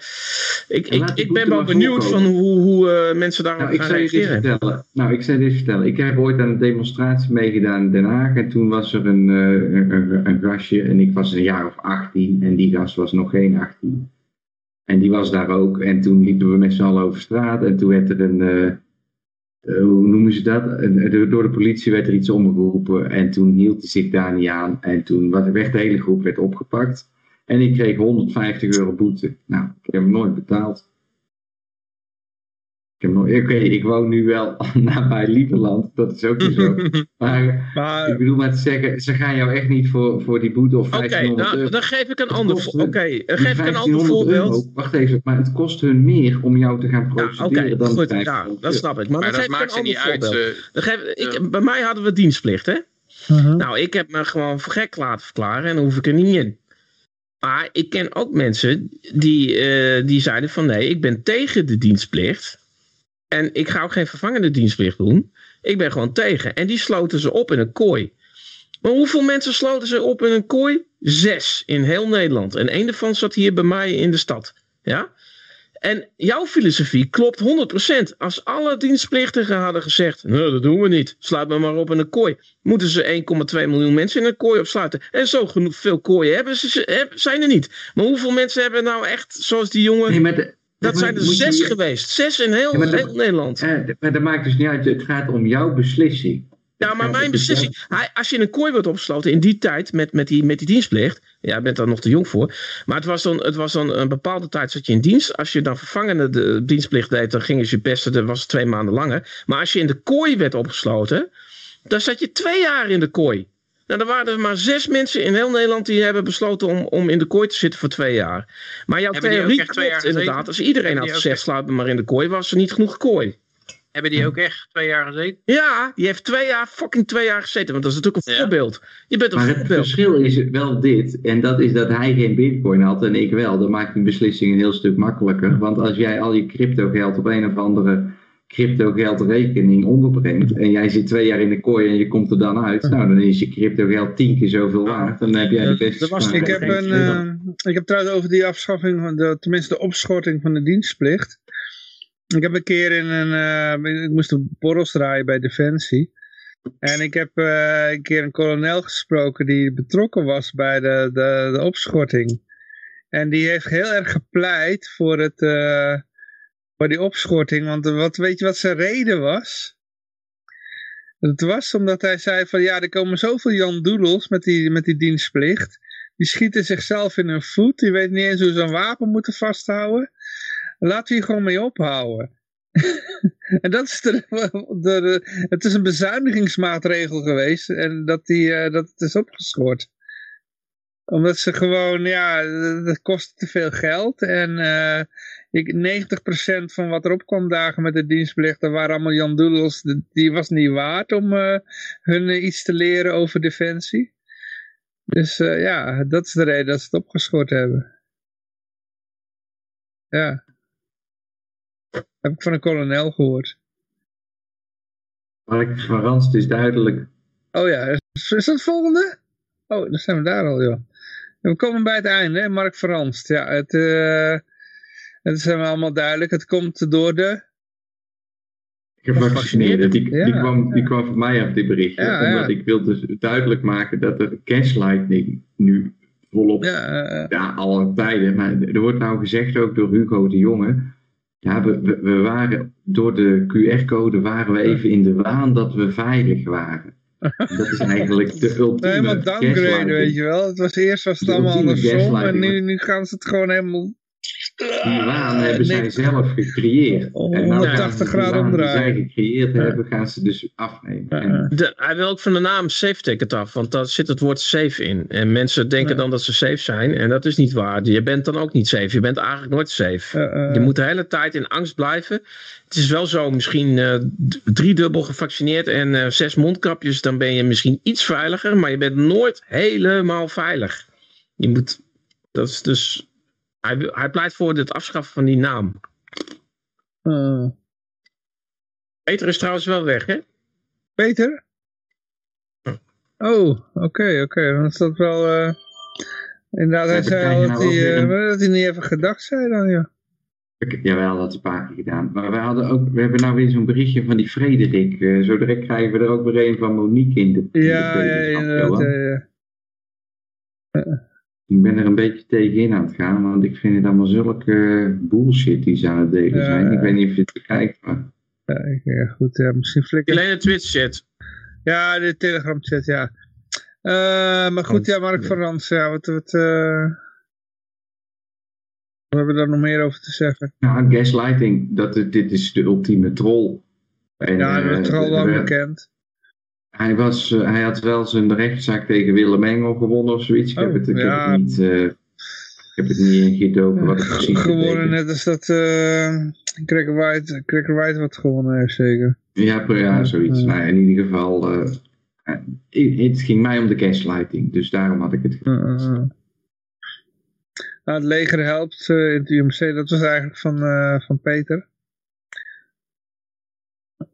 Speaker 6: ik,
Speaker 4: laat
Speaker 6: ik, ik ben wel benieuwd van hoe, hoe mensen daarop
Speaker 4: Nou, ik
Speaker 6: gaan reageren.
Speaker 4: vertellen. Nou, ik zal dit vertellen. Ik heb ooit aan een demonstratie meegedaan in Den Haag. En toen was er een, een, een, een gastje. En ik was een jaar of 18. En die gast was nog geen 18. En die was daar ook. En toen liepen we met z'n allen over straat. En toen werd er een... eh, eh, hoe noemen ze dat? Een- door- door de politie werd er iets omgeroepen. En toen hield hij zich daar niet aan. En toen werd de hele groep werd opgepakt. En ik kreeg 150 euro boete. Nou, ik heb hem nooit betaald. Ik, ik woon nu wel <laughs> nabij Lieberland, dat is ook niet zo. <laughs> Maar ik bedoel maar te zeggen, ze gaan jou echt niet voor, voor die boete of
Speaker 6: Oké,
Speaker 4: 1500
Speaker 6: dan,
Speaker 4: euro.
Speaker 6: dan geef ik een ander,
Speaker 4: kost
Speaker 6: vo-
Speaker 4: hun-
Speaker 6: oké, geef ik een ander
Speaker 4: 1500
Speaker 6: voorbeeld.
Speaker 4: euro, wacht even, maar het kost hun meer om jou te gaan
Speaker 6: Ja,
Speaker 4: procederen
Speaker 6: oké,
Speaker 4: dan
Speaker 6: goed,
Speaker 4: 1500
Speaker 6: ja, dat snap ik. Maar,
Speaker 5: maar
Speaker 6: dan
Speaker 5: dat
Speaker 6: geef ik
Speaker 5: maakt
Speaker 6: een
Speaker 5: ze
Speaker 6: ander
Speaker 5: niet uit.
Speaker 6: voorbeeld.
Speaker 5: ze-
Speaker 6: Dan geef, ik,
Speaker 5: Ja.
Speaker 6: Bij mij hadden we dienstplicht, hè?
Speaker 2: Mhm.
Speaker 6: Nou, ik heb me gewoon voor gek laten verklaren en dan hoef ik er niet in. Maar ik ken ook mensen die, eh, die zeiden van nee, ik ben tegen de dienstplicht. En ik ga ook geen vervangende dienstplicht doen. Ik ben gewoon tegen. En die sloten ze op in een kooi. Maar hoeveel mensen sloten ze op in een kooi? Zes in heel Nederland. En één daarvan zat hier bij mij in de stad. Ja? En jouw filosofie klopt 100%. Als alle dienstplichtigen hadden gezegd: Nee, dat doen we niet. Sluit me maar op in een kooi. Moeten ze 1,2 miljoen mensen in een kooi opsluiten. En zo genoeg veel kooien hebben ze, zijn er niet. Maar hoeveel mensen hebben nou echt, zoals die jongen. Dat zijn er
Speaker 4: je-
Speaker 6: zes geweest. Zes in heel,
Speaker 4: Ja, maar dat-
Speaker 6: heel Nederland.
Speaker 4: Maar dat maakt dus niet uit, het gaat om jouw beslissing.
Speaker 6: Ja, maar mijn beslissing. Hij, als je in een kooi wordt opgesloten in die tijd met, met, die, met die dienstplicht. Ja, je bent daar nog te jong voor. Maar het was, dan, het was dan een bepaalde tijd zat je in dienst. Als je dan vervangende de dienstplicht deed, dan gingen ze je pesten. Dat was twee maanden langer. Maar als je in de kooi werd opgesloten, dan zat je twee jaar in de kooi. Nou, er waren er maar zes mensen in heel Nederland die hebben besloten om, om in de kooi te zitten voor twee jaar. Maar jouw
Speaker 5: Hebben
Speaker 6: theorie
Speaker 5: echt twee jaar
Speaker 6: klopt
Speaker 5: gezeten?
Speaker 6: inderdaad. Als iedereen
Speaker 5: Hebben
Speaker 6: had gezegd,
Speaker 5: echt-
Speaker 6: sluit me maar in de kooi, was er niet genoeg kooi.
Speaker 5: Hebben die ook echt twee jaar gezeten?
Speaker 6: Ja, die heeft twee jaar, fucking twee jaar gezeten. Want dat is natuurlijk een
Speaker 5: Ja.
Speaker 6: voorbeeld. Je bent een
Speaker 4: Maar het verschil is wel dit, en dat is dat hij geen bitcoin had en ik wel. Dat maakt die beslissing een heel stuk makkelijker. Want als jij al je crypto geld op een of andere crypto geldrekening onderbrengt en jij zit twee jaar in de kooi en je komt er dan uit, nou dan is je crypto geld tien keer zoveel waard. Dan heb jij de beste
Speaker 6: Dat was-.
Speaker 2: Ik heb, een, eh, ik heb trouwens over die afschaffing, van de, tenminste de opschorting van de dienstplicht. Ik heb een keer in een, eh, ik moest een borrels draaien bij Defensie. En ik heb eh, een keer een kolonel gesproken die betrokken was bij de, de, de opschorting. En die heeft heel erg gepleit voor, het, eh, voor die opschorting. Want wat, weet je wat zijn reden was? Het was omdat hij zei van ja, er komen zoveel Jan Doedels met die, met die dienstplicht. die schieten zichzelf in hun voet. Die weten niet eens hoe ze een wapen moeten vasthouden. Laten we hier gewoon mee ophouden. <laughs> en dat is de, het is een bezuinigingsmaatregel geweest en dat, die, uh, dat het is opgeschoord. Omdat ze gewoon, ja, dat kost te veel geld en uh, ik, 90% van wat erop kwam dagen met de dienstplichten waren allemaal Jan Doedels. Die was niet waard om uh, hun iets te leren over defensie. Dus ja, dat is de reden dat ze het opgeschort hebben. Ja. Heb ik van een kolonel gehoord.
Speaker 4: Mark van is duidelijk.
Speaker 2: Oh ja, is, dat het volgende? Oh, dan zijn we daar al, joh. we komen bij het einde, hè? Mark van Ranst. Ja, het, uh, het is allemaal duidelijk. Het komt door de...
Speaker 4: Gevaccineerden. Die, ja, die, kwam, die kwam van mij af, dit berichtje. Ja, omdat ik wilde dus duidelijk maken dat de gaslighting nu volop... Ja, ja alle tijden. Maar er wordt nou gezegd ook door Hugo de Jonge ja, we, we, waren door de QR-code waren we even in de waan dat we veilig waren. <laughs> Dat is eigenlijk de ultieme
Speaker 2: Helemaal downgrade, weet je wel. Het was eerst was het allemaal andersom en nu, nu gaan ze het gewoon helemaal
Speaker 4: die waan hebben zij zelf gecreëerd.
Speaker 2: Oh, en nou 80 graden omdraaien.
Speaker 4: Die zij gecreëerd hebben, gaan ze dus afnemen.
Speaker 6: De, hij wil ook van de naam safe ticket af, want daar zit het woord safe in. En mensen denken dan dat ze safe zijn, en dat is niet waar. Je bent dan ook niet safe. Je bent eigenlijk nooit safe. Je moet de hele tijd in angst blijven. Het is wel zo, misschien uh, driedubbel gevaccineerd en uh, zes mondkapjes, dan ben je misschien iets veiliger, maar je bent nooit helemaal veilig. Je moet, dat is dus hij, hij pleit voor het afschaffen van die naam.
Speaker 2: Uh.
Speaker 6: Peter is trouwens wel weg, hè?
Speaker 2: Peter? Oh, oké, oké. Okay. Dan is dat wel... Uh... Inderdaad, hij zei al dat hij, uh, dat hij niet even gedacht zei dan, ja.
Speaker 4: Jawel, dat is een paar keer gedaan. Maar we, hadden ook, we hebben nou weer zo'n berichtje van die Frederik. Uh, zo direct krijgen we er ook weer een van Monique in de,
Speaker 2: ja, ja, inderdaad, ja,
Speaker 4: ja ik ben er een beetje tegenin aan het gaan, want ik vind het allemaal zulke bullshit die ze aan het delen zijn. Ik weet niet of je het bekijkt, maar...
Speaker 2: Ja, goed, ja, misschien flikker...
Speaker 6: Alleen de Twitch-chat.
Speaker 2: Ja, de Telegram-chat, ja. Uh, maar goed, ja, Mark van Rans, ja, wat... wat uh... We hebben daar nog meer over te zeggen.
Speaker 4: Ja, gaslighting, dat, dit is de ultieme troll.
Speaker 2: En, ja, dat is uh, al lang bekend.
Speaker 4: Hij, was, uh, hij had wel zijn rechtszaak tegen Willem Engel gewonnen of zoiets. Ik, heb, oh, het, ik ja. heb het niet... Uh, ik heb het niet ingedoken wat het precies
Speaker 2: Gewonnen net als dat uh, Cracker White, Cracker White wat gewonnen heeft zeker.
Speaker 4: Ja, ja zoiets. Uh, nou, in ieder geval, het ging mij om de gaslighting. Dus daarom had ik het
Speaker 2: nou, het leger helpt in het UMC, dat was eigenlijk van, van Peter.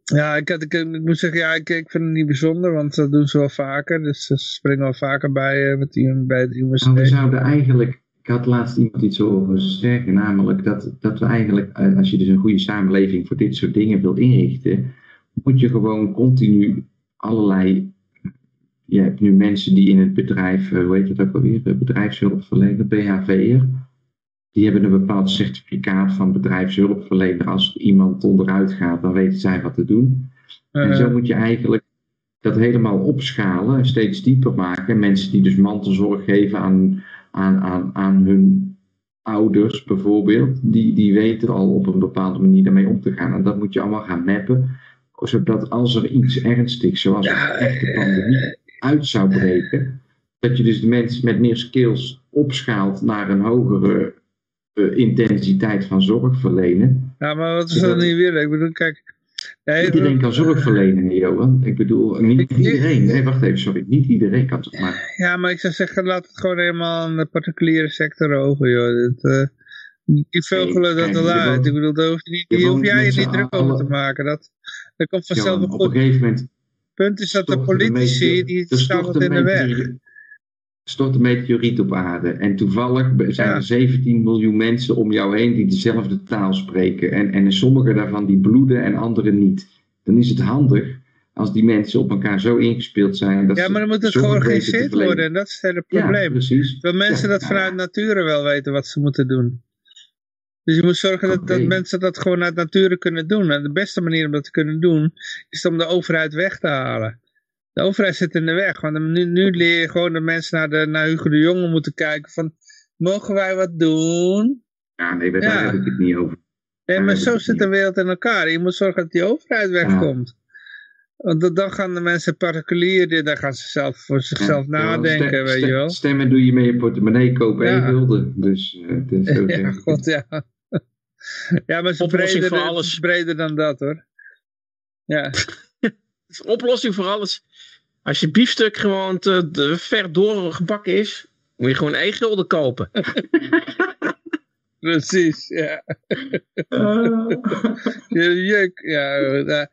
Speaker 2: Ja, ik, ik, moet zeggen, ja, ik, ik vind het niet bijzonder, want dat doen ze wel vaker. Dus ze springen wel vaker bij, uh, met die, bij het UMC.
Speaker 4: Nou, we zouden eigenlijk, ik had laatst iemand iets over zeggen, namelijk dat, dat we eigenlijk, eh, als je dus een goede samenleving voor dit soort dingen wilt inrichten, moet je gewoon continu allerlei, je hebt nu mensen die in het bedrijf, eh, hoe heet dat ook alweer, bedrijfshulp verlenen, BHV'er, die hebben een bepaald certificaat van bedrijfshulpverlener. Als iemand onderuit gaat, dan weten zij wat te doen. En zo moet je eigenlijk dat helemaal opschalen, steeds dieper maken. Mensen die dus mantelzorg geven aan, aan, aan, aan hun ouders bijvoorbeeld, die, die weten al op een bepaalde manier daarmee om te gaan. En dat moet je allemaal gaan mappen, zodat als er iets ernstigs, zoals een echte pandemie, uit zou breken, dat je dus de mensen met meer skills opschaalt naar een hogere intensiteit van zorg verlenen.
Speaker 2: Ja, maar wat is dat niet weer? Ik bedoel, kijk...
Speaker 4: Nee, iedereen kan zorg verlenen, Johan. Ik bedoel, niet iedereen. Nee, wacht even, sorry. Niet iedereen kan het maar.
Speaker 2: Ja, maar ik zou zeggen, laat het gewoon helemaal aan de particuliere sector over, joh. Uh, die vogelen dat al uit. Ik bedoel, daar hoef, je niet, hoef jij je niet druk over te maken. Dat, dat komt vanzelf
Speaker 4: op een gegeven moment...
Speaker 2: Het punt is dat de politici, die staan wat in de weg
Speaker 4: stort een meteoriet op aarde. En toevallig zijn er 17 miljoen mensen om jou heen die dezelfde taal spreken. En, en sommige daarvan die bloeden en andere niet. Dan is het handig als die mensen op elkaar zo ingespeeld zijn. Dat
Speaker 2: ja, maar dan moet het georganiseerd worden. En dat is het hele probleem. Ja,
Speaker 4: precies.
Speaker 2: Dat mensen dat vanuit nature wel weten wat ze moeten doen. Dus je moet zorgen dat, dat mensen dat gewoon uit nature kunnen doen. En de beste manier om dat te kunnen doen, is om de overheid weg te halen. De overheid zit in de weg, want nu, nu leer je gewoon dat mensen naar, de, naar Hugo de Jonge moeten kijken van, mogen wij wat doen?
Speaker 4: Ja, nee, daar
Speaker 2: Ja.
Speaker 4: heb ik het niet over.
Speaker 2: Nee, maar zo zit de wereld in elkaar. Je moet zorgen dat die overheid wegkomt. Want dan- gaan de mensen particulier, dan gaan ze zelf voor zichzelf
Speaker 4: Ja,
Speaker 2: nadenken,
Speaker 4: stem-
Speaker 2: weet je wel.
Speaker 4: Stemmen doe je met je portemonnee, kopen
Speaker 2: Ja.
Speaker 4: één gulden. Dus eh, het is <laughs>
Speaker 2: Ja, god, ja. Ja, maar ze
Speaker 6: Oplossing
Speaker 2: breder,
Speaker 6: voor alles.
Speaker 2: het is breder dan dat, hoor. Ja, <laughs>
Speaker 6: oplossing voor alles. Als je biefstuk gewoon te, te ver doorgebakken is, moet je gewoon één gulden kopen. <laughs>
Speaker 2: precies, ja. Je juk, ja. ja.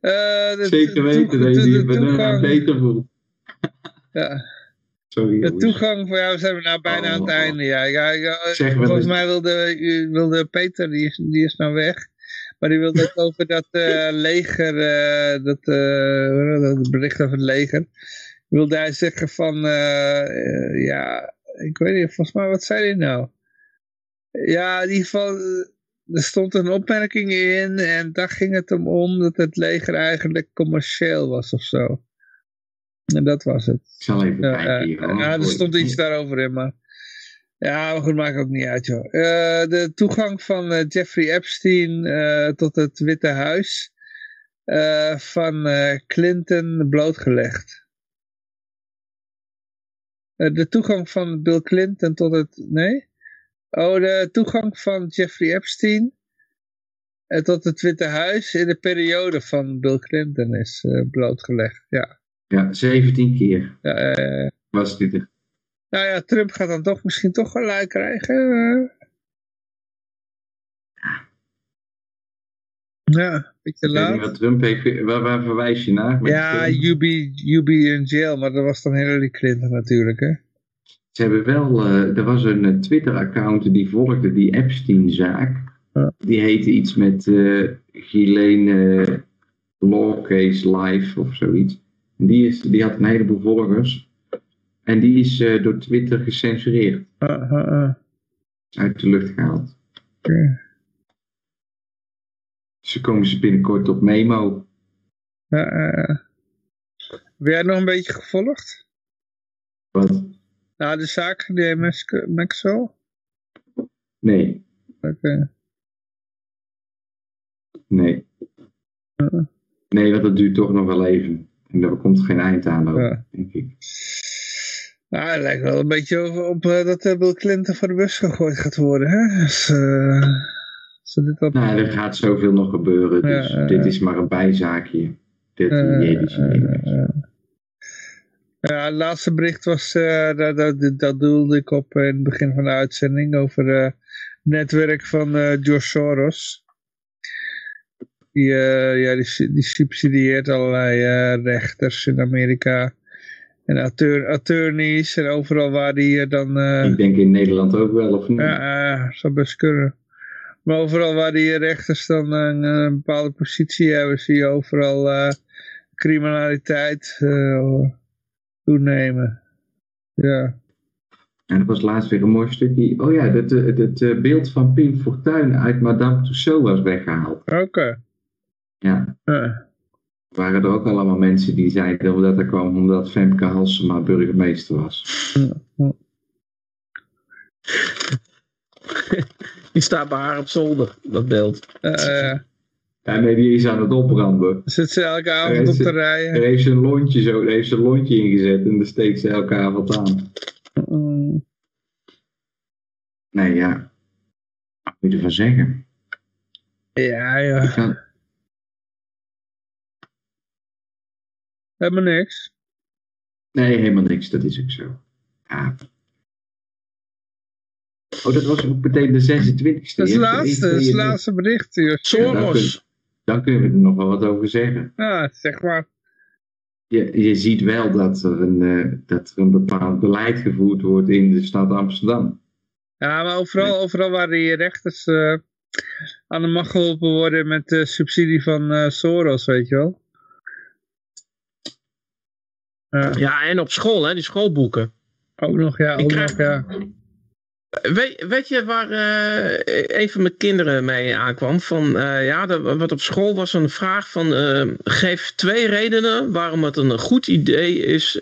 Speaker 2: Eh,
Speaker 4: Zeker weten dat je
Speaker 2: toegang-
Speaker 4: beter voelt.
Speaker 2: Ja.
Speaker 4: Sorry
Speaker 2: De toegang voor jou zijn we nou bijna
Speaker 4: Oh,
Speaker 2: aan het
Speaker 4: oh.
Speaker 2: einde. Ja, ja, ja,
Speaker 4: Zeg wel
Speaker 2: volgens mij wilde, wilde Peter, die is, die is nou weg. Maar die wilde het over dat eh, leger, eh, dat, eh, dat bericht over het leger. Wilde hij zeggen van, ja, ik weet niet, volgens mij, wat zei hij nou? Ja, in ieder geval, er stond een opmerking in en daar ging het hem om dat het leger eigenlijk commercieel was of zo. En dat was het.
Speaker 4: Ik zal even kijken
Speaker 2: ja, er stond iets daarover in, maar... Ja, maar goed, maakt ook niet uit, joh. Eh, de toegang van eh, Jeffrey Epstein eh, tot het Witte Huis van Clinton blootgelegd. De toegang van Bill Clinton tot het... Nee? Oh, de toegang van Jeffrey Epstein tot het Witte Huis in de periode van Bill Clinton is blootgelegd. Ja.
Speaker 4: Ja, 17 keer
Speaker 2: ja
Speaker 4: was dit.
Speaker 2: Nou ja, Trump gaat dan toch misschien toch gelijk krijgen. Ja, een beetje laat.
Speaker 4: wat Trump heeft. Waar, waar verwijs je naar?
Speaker 2: Ja, you be, you be in jail, maar dat was dan Hillary Clinton natuurlijk, hè?
Speaker 4: Ze hebben wel, eh, er was een eh, Twitter-account die volgde die Epstein-zaak.
Speaker 2: Ja.
Speaker 4: Die heette iets met eh Ghislaine eh, Law Case Live of zoiets. En die, is, die had een heleboel volgers. En die is eh, door Twitter gecensureerd.
Speaker 2: Ah, ah, ah.
Speaker 4: Uit de lucht gehaald.
Speaker 2: Oké.
Speaker 4: Ze komen ze binnenkort op Memo.
Speaker 2: Heb jij nog een beetje gevolgd?
Speaker 4: Wat?
Speaker 2: Nou, de zaak, de Max- Maxwell?
Speaker 4: Nee,
Speaker 2: Oké.
Speaker 4: nee. Nee, want dat duurt toch nog wel even. En daar komt geen eind aan ook, denk ik.
Speaker 2: Nou, het lijkt wel een beetje op, op eh, dat eh, Bill Clinton voor de bus gegooid gaat worden, hè? Dus, ze dit op...
Speaker 4: Nou, er gaat zoveel nog gebeuren, dus
Speaker 2: Ja,
Speaker 4: dit is maar een bijzaakje. Dit
Speaker 2: eh, Ja, het laatste bericht was, dat, dat, dat doelde ik op in het begin van de uitzending, over het netwerk van George Soros. Die, ja, die, die subsidieert allerlei rechters in Amerika. En attor- attorneys en overal waar die eh, dan... eh,
Speaker 4: Ik denk in Nederland ook wel, of niet?
Speaker 2: ja, eh, zou best kunnen. Maar overal waar die rechters dan een, een bepaalde positie hebben, zie je overal eh, criminaliteit eh, toenemen. Ja.
Speaker 4: En dat was laatst weer een mooi stukje. Oh ja, het, het, het, eh, beeld van Pim Fortuyn uit Madame Tussauds was weggehaald.
Speaker 2: Oké.
Speaker 4: Ja,
Speaker 2: Ja.
Speaker 4: Er waren er ook allemaal mensen die zeiden dat dat kwam omdat Femke Halsema burgemeester was. <laughs>
Speaker 6: Die staat bij haar op zolder, dat beeld.
Speaker 2: Eh,
Speaker 4: Ja, nee, die is aan het opbranden.
Speaker 2: zit ze elke avond op te
Speaker 4: Daar
Speaker 2: rijden?
Speaker 4: heeft ze een lontje zo, heeft ze een lontje ingezet en daar steekt ze elke avond aan. Nee, ja. Wat moet je ervan zeggen?
Speaker 2: Ja, ja. Helemaal niks.
Speaker 4: Nee, helemaal niks. Dat is ook zo. Ja. Oh, dat was ook meteen de 26e.
Speaker 2: Dat is het laatste,
Speaker 4: één,
Speaker 2: dat is het laatste bericht. joh.
Speaker 6: Soros.
Speaker 4: Dan kunnen we er nog wel wat over zeggen.
Speaker 2: Ja, zeg maar.
Speaker 4: Je, je ziet wel dat er, een, eh, dat er een bepaald beleid gevoerd wordt in de stad Amsterdam.
Speaker 2: Ja, maar overal, overal waar die rechters eh, aan de macht geholpen worden met de subsidie van eh, Soros, weet je wel. Ja,
Speaker 6: Ja, en op school, hè, die schoolboeken.
Speaker 2: ook nog, ja,
Speaker 6: Ik
Speaker 2: ook
Speaker 6: krijg-
Speaker 2: nog, ja.
Speaker 6: Weet, weet je waar uh, een van mijn kinderen mee aankwam? Van, uh, ja, de, wat op school was een vraag van... Uh, geef twee redenen waarom het een goed idee is...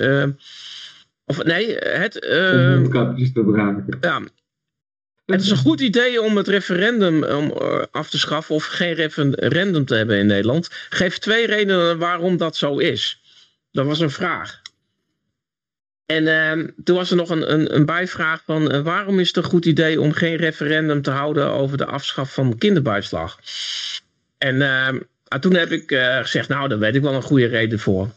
Speaker 6: of nee, het...
Speaker 4: om mondkapjes te.
Speaker 6: Ja. Het is een goed idee om het referendum om, af te schaffen... of geen referendum te hebben in Nederland. Geef twee redenen waarom dat zo is. Dat was een vraag. En uh, toen was er nog een, een, een bijvraag van uh, waarom is het een goed idee om geen referendum te houden over de afschaf van kinderbijslag? En uh, toen heb ik uh, gezegd, nou daar weet ik wel een goede reden voor.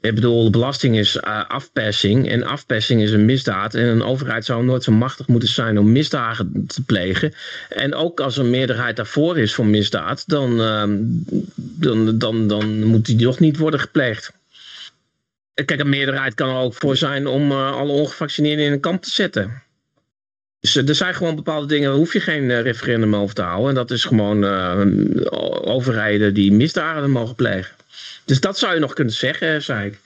Speaker 6: Ik bedoel, belasting is uh, afpersing en afpersing is een misdaad. En een overheid zou nooit zo machtig moeten zijn om misdaden te plegen. En ook als een meerderheid daarvoor is voor misdaad, dan, ehm, dan, dan, dan moet die toch niet worden gepleegd. Kijk, een meerderheid kan er ook voor zijn om uh, alle ongevaccineerden in een kamp te zetten. Dus uh, er zijn gewoon bepaalde dingen, daar hoef je geen uh, referendum over te houden. En dat is gewoon overheden die misdaden mogen plegen. Dus dat zou je nog kunnen zeggen, zei ik.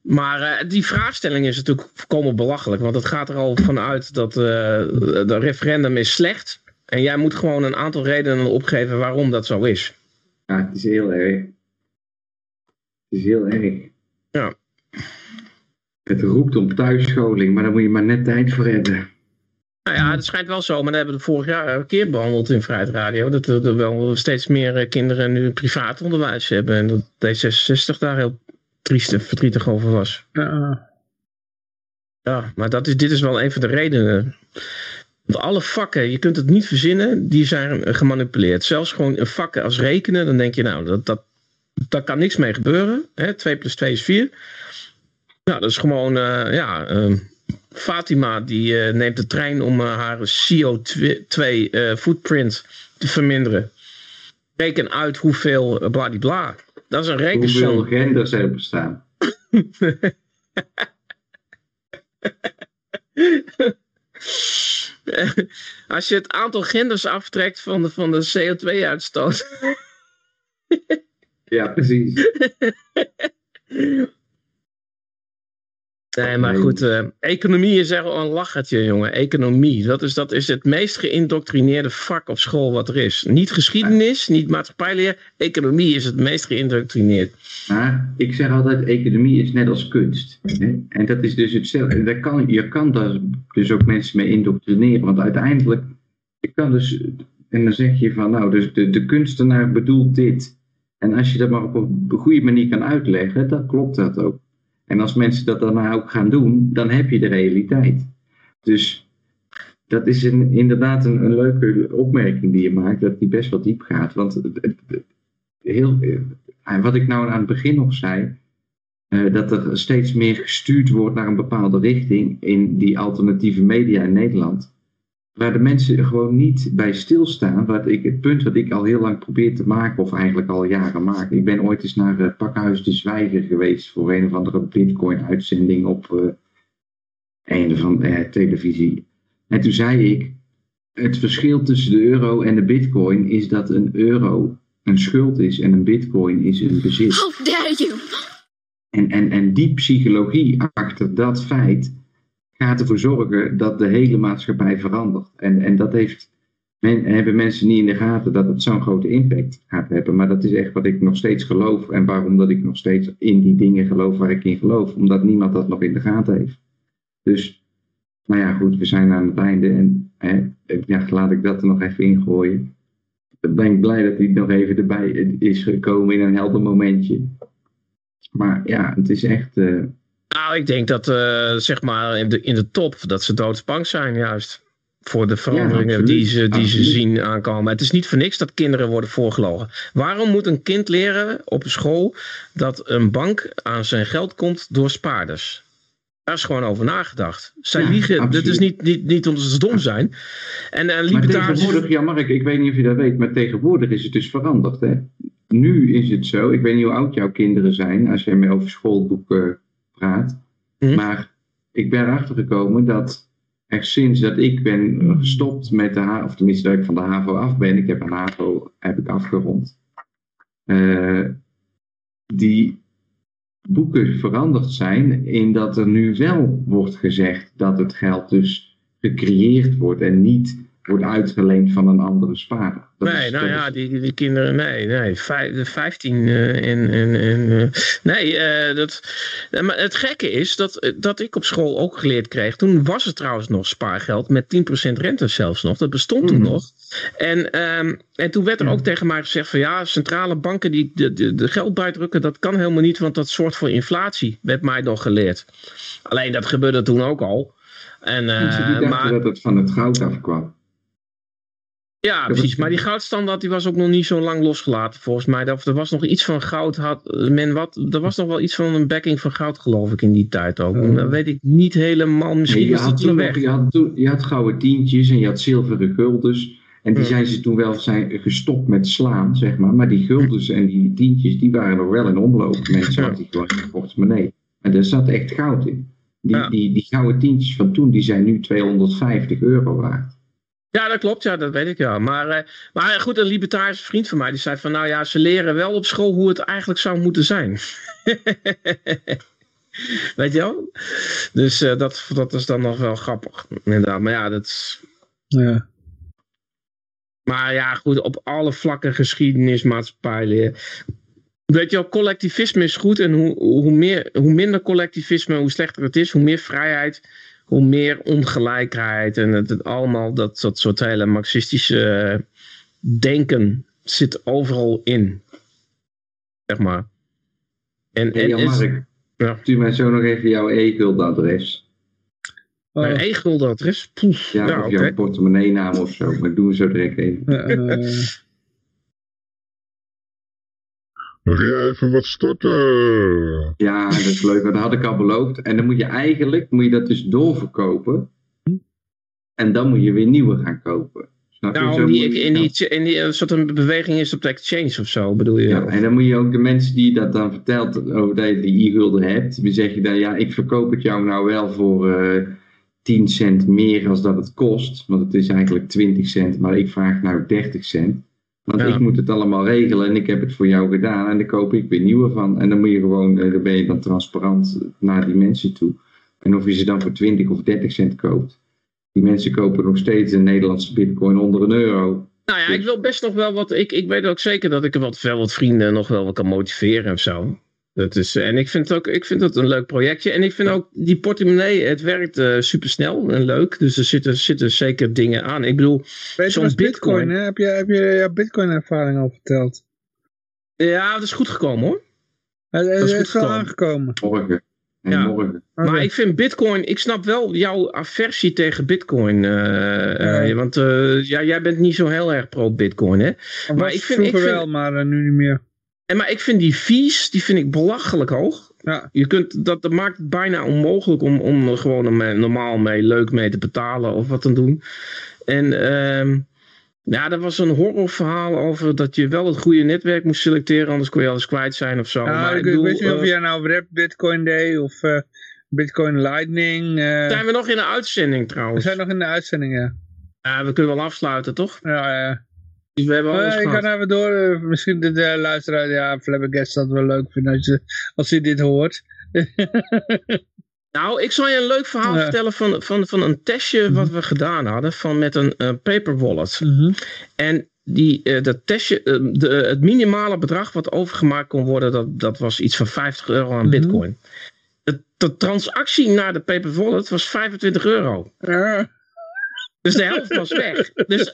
Speaker 6: Maar die vraagstelling is natuurlijk volkomen belachelijk. Want het gaat er al vanuit dat het referendum is slecht. En jij moet gewoon een aantal redenen opgeven waarom dat zo is.
Speaker 4: Ja, het is heel erg. Het is heel erg.
Speaker 6: Ja.
Speaker 4: Het roept om thuisscholing, maar daar moet je maar net tijd voor hebben.
Speaker 6: Nou ja, het schijnt wel zo, maar dat hebben we vorig jaar een keer behandeld in Vrijheid Radio. Dat er wel steeds meer eh, kinderen nu privaat onderwijs hebben. En dat D66 daar heel triest en verdrietig over was.
Speaker 2: Ja.
Speaker 6: Ja, maar dat is, dit is wel een van de redenen. Want alle vakken, je kunt het niet verzinnen, die zijn gemanipuleerd. Zelfs gewoon een vak als rekenen, dan denk je nou, dat, dat, daar kan niks mee gebeuren. Hè? 2 plus 2 is 4. Nou, dat is gewoon, uh, ja, uh, Fatima die uh, neemt de trein om haar CO2 footprint te verminderen. Reken uit hoeveel bladibla. Dat is een rekensom.
Speaker 4: Hoeveel genders er bestaan. <laughs>
Speaker 6: Als je het aantal genders aftrekt van de, van de CO2-uitstoot. <laughs>
Speaker 4: Ja, precies. <laughs>
Speaker 6: Nee, maar goed, uh, economie is echt een lachertje, jongen. Economie, dat is, dat is het meest geïndoctrineerde vak op school wat er is. Niet geschiedenis, niet maatschappijleer. Economie is het meest geïndoctrineerd.
Speaker 4: Maar ik zeg altijd, economie is net als kunst. Hè? En dat is dus hetzelfde. Daar kan, je kan daar dus ook mensen mee indoctrineren. Want uiteindelijk, je kan dus, en dan zeg je van, nou, dus de, de kunstenaar bedoelt dit. En als je dat maar op een goede manier kan uitleggen, dan klopt dat ook. En als mensen dat dan ook gaan doen, dan heb je de realiteit. Dus dat is een, inderdaad een, een, leuke opmerking die je maakt, dat die best wel diep gaat. Want heel, eh, wat ik nou aan het begin nog zei, uh, dat er steeds meer gestuurd wordt naar een bepaalde richting in die alternatieve media in Nederland waar de mensen gewoon niet bij stilstaan. Wat ik, het punt wat ik al heel lang probeer te maken, of eigenlijk al jaren maak. Ik ben ooit eens naar uh, Pakhuis de Zwijger geweest voor een of andere Bitcoin-uitzending op uh, een van de uh, televisie. En toen zei ik: Het verschil tussen de euro en de Bitcoin is dat een euro een schuld is en een Bitcoin is een bezit.
Speaker 8: How dare you!
Speaker 4: En, en, en die psychologie achter dat feit gaat ervoor zorgen dat de hele maatschappij verandert. En, en dat heeft, hebben mensen niet in de gaten dat het zo'n grote impact gaat hebben. Maar dat is echt wat ik nog steeds geloof. En waarom dat ik nog steeds in die dingen geloof waar ik in geloof. Omdat niemand dat nog in de gaten heeft. Dus, nou ja, goed, we zijn aan het einde. En hè, ja, laat ik dat er nog even ingooien. Ik ben blij dat hij nog even erbij is gekomen in een helder momentje. Maar ja, het is echt... Uh,
Speaker 6: nou, ik denk dat uh, zeg maar in de, in de top dat ze doodsbang zijn juist. Voor de veranderingen ja, die, ze, die ze zien aankomen. Het is niet voor niks dat kinderen worden voorgelogen. Waarom moet een kind leren op school dat een bank aan zijn geld komt door spaarders? Daar is gewoon over nagedacht. Zij ja, liegen. Dit is niet, niet, niet omdat ze dom zijn. En, en
Speaker 4: maar tegenwoordig, ja Mark, ik weet niet of je dat weet, maar tegenwoordig is het dus veranderd. Hè? Nu is het zo, ik weet niet hoe oud jouw kinderen zijn, als jij mee over schoolboeken praat.
Speaker 6: Mhm.
Speaker 4: Maar ik ben erachter gekomen dat er sinds dat ik ben gestopt met de HAVO, of tenminste dat ik van de HAVO af ben, ik heb een HAVO heb ik afgerond, uh, die boeken veranderd zijn in dat er nu wel wordt gezegd dat het geld dus gecreëerd wordt en niet wordt uitgeleend van een andere spaarder. Dat
Speaker 6: nee,
Speaker 4: is-
Speaker 6: nou ja,
Speaker 4: is-
Speaker 6: die, die kinderen, nee, nee, vijf, de 15 eh, en, en, en eh, nee, eh, dat, eh, maar het gekke is dat, eh, dat ik op school ook geleerd kreeg, toen was er trouwens nog spaargeld met 10% rente zelfs nog, dat bestond toen
Speaker 4: Mhm.
Speaker 6: nog. En, ehm, en toen werd er ook tegen mij gezegd van ja, centrale banken die de, de, de geld bijdrukken, dat kan helemaal niet, want dat zorgt voor inflatie, werd mij nog geleerd. Alleen dat gebeurde toen ook al. En,
Speaker 4: Mensen die dachten
Speaker 6: maar,
Speaker 4: dat het van het goud afkwam.
Speaker 6: Ja, precies. Maar die goudstandaard die was ook nog niet zo lang losgelaten volgens mij. Of er was nog iets van goud. Had men wat, er was nog wel iets van een backing van goud geloof ik in die tijd ook. Dat weet ik niet helemaal. Misschien
Speaker 4: Nee, je, had toen
Speaker 6: weg.
Speaker 4: nog, je, had toen, je had gouden tientjes en je had zilveren guldens. En die zijn ze toen wel zijn gestopt met slaan, zeg maar. Maar die guldens en die tientjes, die waren nog wel in omloop. <laughs> Mensen hadden die gewoon in de portemonnee. En daar zat echt goud in. Die,
Speaker 6: Ja.
Speaker 4: die, die gouden tientjes van toen, die zijn nu 250 euro waard.
Speaker 6: Ja, dat klopt. Ja, dat weet ik ja. Maar, eh, maar goed, een libertarische vriend van mij die zei van nou ja, ze leren wel op school hoe het eigenlijk zou moeten zijn. <laughs> weet je wel? Dus eh, dat, dat is dan nog wel grappig. Inderdaad. Maar ja, dat is...
Speaker 2: Ja.
Speaker 6: Maar ja, goed, op alle vlakken geschiedenis, maatschappij leren. Weet je wel, collectivisme is goed en hoe, hoe, meer, hoe minder collectivisme, hoe slechter het is, hoe meer vrijheid, hoe meer ongelijkheid en het, het allemaal, dat, dat soort hele marxistische eh, denken zit overal in. Zeg maar. En,
Speaker 4: Hey,
Speaker 6: en
Speaker 4: Jan
Speaker 6: is,
Speaker 4: Mark,
Speaker 6: Ja.
Speaker 4: stuur mij zo nog even jouw e-guldadres.
Speaker 2: Oh,
Speaker 6: mijn e-gulden adres? Poef,
Speaker 4: Ja,
Speaker 6: ja,
Speaker 4: of jouw portemonnee-naam of zo. Maar doen we zo direct even.
Speaker 2: eh,
Speaker 8: Wil jij even wat storten?
Speaker 4: Ja, dat is leuk, want dat had ik al beloofd. En dan moet je eigenlijk, moet je dat dus doorverkopen. En dan moet je weer nieuwe gaan kopen. Snap je?
Speaker 6: Nou, die, in die, in die, een soort een beweging is op de exchange of zo, bedoel je?
Speaker 4: Ja, en dan moet je ook de mensen die dat dan vertelt over dat je die e-gulden hebt, die zeg je dan, ja, ik verkoop het jou nou wel voor eh 10 cent meer als dat het kost. Want het is eigenlijk 20 cent, maar ik vraag nou 30 cent. Want
Speaker 6: Ja.
Speaker 4: ik moet het allemaal regelen en ik heb het voor jou gedaan en dan koop ik weer nieuwe van. En dan moet je gewoon, eh, dan ben je dan transparant naar die mensen toe. En of je ze dan voor 20 of 30 cent koopt. Die mensen kopen nog steeds een Nederlandse bitcoin onder een euro.
Speaker 6: Nou ja, ik wil best nog wel wat. Ik, ik weet ook zeker dat ik er wat, wel wat vrienden nog wel wat kan motiveren of zo. Dat is, en ik vind, het ook, ik vind het een leuk projectje. En ik vind ook die portemonnee, het werkt eh super snel en leuk. Dus er zitten, zitten zeker dingen aan. Ik bedoel, Zo'n
Speaker 2: bitcoin,
Speaker 6: bitcoin,
Speaker 2: hè? Heb je, heb je jouw bitcoin ervaring al verteld?
Speaker 6: ja, het is goed gekomen hoor.
Speaker 2: Het, het
Speaker 6: Dat is
Speaker 2: is,
Speaker 6: goed
Speaker 2: wel
Speaker 6: gekomen.
Speaker 2: aangekomen.
Speaker 4: Morgen. En
Speaker 6: Ja.
Speaker 4: morgen.
Speaker 6: Maar ik vind Bitcoin, ik snap wel jouw aversie tegen Bitcoin. eh, eh, want eh, ja, jij bent niet zo heel erg pro-Bitcoin, hè?
Speaker 2: Maar
Speaker 6: maar ik vind- ik vind-
Speaker 2: wel, maar eh, nu niet meer.
Speaker 6: En, maar ik vind die fees, die vind ik belachelijk hoog.
Speaker 2: Ja.
Speaker 6: Je kunt, dat, dat maakt het bijna onmogelijk om, om er gewoon normaal mee, leuk mee te betalen of wat te doen. En ehm, ja, er was een horrorverhaal over dat je wel het goede netwerk moest selecteren, anders kon je alles kwijt zijn of zo.
Speaker 2: Nou,
Speaker 6: maar
Speaker 2: ik, weet niet of jij nou Rap Bitcoin deed of eh, Bitcoin Lightning. eh,
Speaker 6: zijn we nog in de uitzending
Speaker 2: we
Speaker 6: trouwens?
Speaker 2: zijn nog in de uitzending, ja.
Speaker 6: Ja, we kunnen wel afsluiten, toch?
Speaker 2: Ja, ja.
Speaker 6: We hebben
Speaker 2: Eh, ik ga even door. eh, misschien de, de luisteraar, ja, Flabbergast dat wel leuk vinden als, je, als hij dit hoort.
Speaker 6: Nou, ik zal je een leuk verhaal
Speaker 2: Ja.
Speaker 6: vertellen van, van, van een testje wat we gedaan hadden van met een eh, paper wallet.
Speaker 2: Mhm.
Speaker 6: En die, eh, dat testje, de, het minimale bedrag wat overgemaakt kon worden, dat, dat was iets van 50 euro aan
Speaker 2: Mhm.
Speaker 6: bitcoin. De, de transactie naar de paper wallet was 25 euro. Dus de helft was weg. Dus,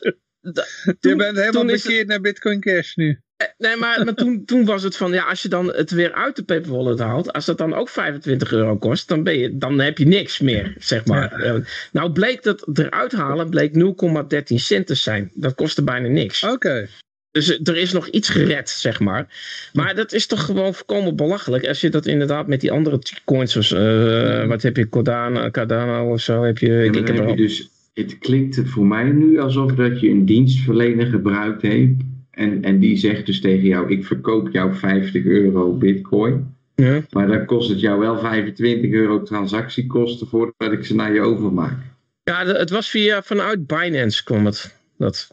Speaker 2: je bent helemaal
Speaker 6: het-
Speaker 2: bekeerd naar Bitcoin Cash nu.
Speaker 6: Nee, maar, maar toen, toen was het van, ja, als je dan het weer uit de paper wallet haalt, als dat dan ook 25 euro kost, dan, ben je, dan heb je niks meer, zeg maar. Eh, nou bleek dat eruit halen, bleek 0,13 cent te zijn. Dat kostte bijna niks.
Speaker 2: Oké.
Speaker 6: Dus eh, er is nog iets gered, zeg maar. Maar dat is toch gewoon volkomen belachelijk. Als je dat inderdaad met die andere coins, zoals, eh, wat heb je, Cardano, Cardano of zo, heb je,
Speaker 4: Ja,
Speaker 6: ik,
Speaker 4: maar
Speaker 6: ik
Speaker 4: dan
Speaker 6: heb
Speaker 4: heb
Speaker 6: er
Speaker 4: je dus, het klinkt voor mij nu alsof dat je een dienstverlener gebruikt heeft. En, en die zegt dus tegen jou, ik verkoop jou 50 euro bitcoin.
Speaker 6: Ja.
Speaker 4: Maar dan kost het jou wel 25 euro transactiekosten voordat ik ze naar je overmaak.
Speaker 6: Ja, het was via, vanuit Binance kwam het. Dat.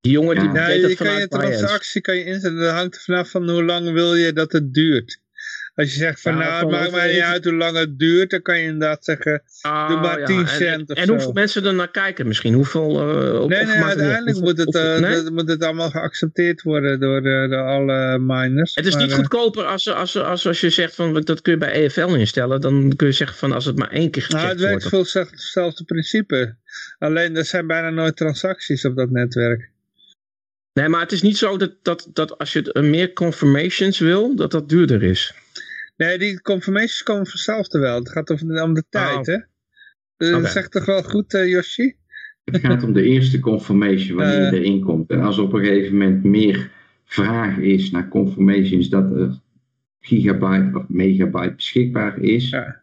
Speaker 6: Die jongen die.
Speaker 4: Ja,
Speaker 6: deed dat
Speaker 2: je kan je transactie kan je inzetten. Dat hangt er vanaf van hoe lang wil je dat het duurt. Als je zegt van
Speaker 6: Ja,
Speaker 2: nou, het maakt mij niet uit hoe lang het duurt, dan kan je inderdaad zeggen,
Speaker 6: Ah,
Speaker 2: doe maar
Speaker 6: ja,
Speaker 2: 10
Speaker 6: en-
Speaker 2: cent
Speaker 6: En,
Speaker 2: of
Speaker 6: en
Speaker 2: zo.
Speaker 6: hoeveel mensen er naar kijken misschien? Hoeveel... eh, op,
Speaker 2: Nee, nee, uiteindelijk moet het, eh,
Speaker 6: nee?
Speaker 2: dat- moet het allemaal geaccepteerd worden door, de, door alle miners.
Speaker 6: Het is
Speaker 2: Maar,
Speaker 6: niet goedkoper als, als, als, als je zegt van dat kun je bij EFL instellen. Dan kun je zeggen van als het maar één keer
Speaker 2: Nou,
Speaker 6: gecheckt
Speaker 2: het werkt veel hetzelfde principe. Alleen er zijn bijna nooit transacties op dat netwerk.
Speaker 6: Nee, maar het is niet zo dat, dat, dat als je meer confirmations wil, dat dat duurder is.
Speaker 2: Nee, die confirmations komen vanzelf wel. Het gaat om, om de tijd,
Speaker 6: Oh.
Speaker 2: hè? Dus
Speaker 6: Oké.
Speaker 2: Dat zegt toch wel goed, eh Yoshi?
Speaker 4: Het gaat om de eerste confirmation wanneer
Speaker 2: Eh.
Speaker 4: je erin komt. En als er op een gegeven moment meer vraag is naar confirmations dat er gigabyte of megabyte beschikbaar is.
Speaker 2: Ja.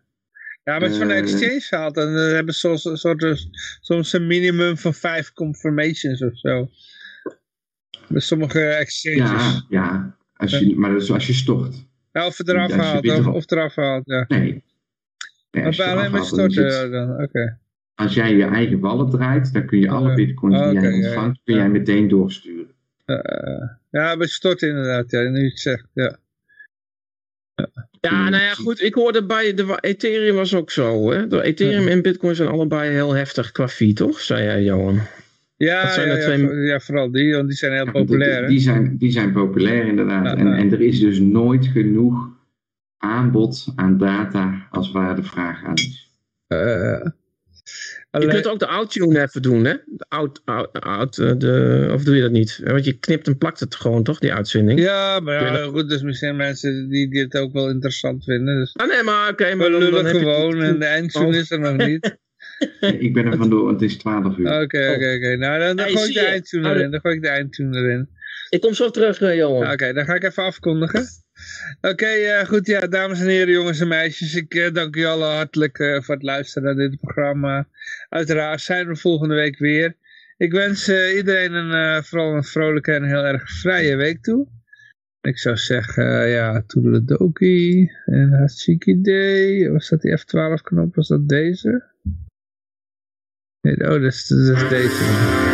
Speaker 2: Ja, maar het is van de
Speaker 4: Eh.
Speaker 2: exchange. En dan hebben ze soms, een soort, soms een minimum van vijf confirmations of zo. Bij sommige exchanges.
Speaker 4: Ja, ja. Als je, maar dat is als je stort.
Speaker 2: Ja, of het eraf haalt, of, of eraf haalt, ja.
Speaker 4: Nee. nee
Speaker 2: Maar bij alleen maar
Speaker 4: dan
Speaker 2: storten
Speaker 4: zit-
Speaker 2: ja, dan, oké.
Speaker 4: als jij je eigen wallet draait, dan kun je alle bitcoins die
Speaker 2: Oké,
Speaker 4: jij
Speaker 2: ja, ja.
Speaker 4: ontvangt, kun jij meteen doorsturen.
Speaker 2: Eh, ja, bij storten inderdaad, ja, nu je het zegt, ja.
Speaker 6: Ja, nou ja, goed. Ik hoorde bij de Ethereum was ook zo. Hè? De Ethereum en Bitcoin zijn allebei heel heftig qua fee, toch? Zei jij, Johan.
Speaker 2: Ja,
Speaker 6: zijn
Speaker 2: ja, ja,
Speaker 6: twee-
Speaker 2: ja, vooral die, want die zijn heel populair, hè?
Speaker 4: die, zijn, die zijn populair inderdaad.
Speaker 2: Ja,
Speaker 4: en, en er is dus nooit genoeg aanbod aan data als waar de vraag aan is.
Speaker 2: Eh,
Speaker 6: Je
Speaker 2: alleen-
Speaker 6: kunt ook de outtune even doen, hè? De out, out, out, eh, de, of doe je dat niet? Want je knipt en plakt het gewoon, toch, die uitzending?
Speaker 2: Ja, maar
Speaker 6: je
Speaker 2: ja, goed, dus misschien mensen die, die het ook wel interessant vinden. Dus
Speaker 6: Ah, nee, maar oké, maar
Speaker 2: we
Speaker 6: dan, dan
Speaker 2: lullen
Speaker 6: je
Speaker 2: gewoon en de eindtune
Speaker 6: Oh.
Speaker 2: is er nog niet. <laughs>
Speaker 4: Ik ben er vandoor, want het is 12 uur.
Speaker 2: Oké, oké, oké. Nou, dan, dan
Speaker 6: Hey,
Speaker 2: gooi ik de
Speaker 6: je?
Speaker 2: eindtune erin. Dan gooi ik de eindtune erin.
Speaker 6: Ik kom zo terug, eh, Johan.
Speaker 2: Oké, dan ga ik even afkondigen. Oké, eh, goed. Ja, dames en heren, jongens en meisjes. Ik eh, dank u allen hartelijk eh, voor het luisteren naar dit programma. Uiteraard zijn we volgende week weer. Ik wens eh, iedereen een, eh, vooral een vrolijke en heel erg vrije week toe. Ik zou zeggen, ja, toedeledokie. En hartstikke idee. Was dat die F12 knop? Was dat deze? Nee, oh, dat is, dat is deze.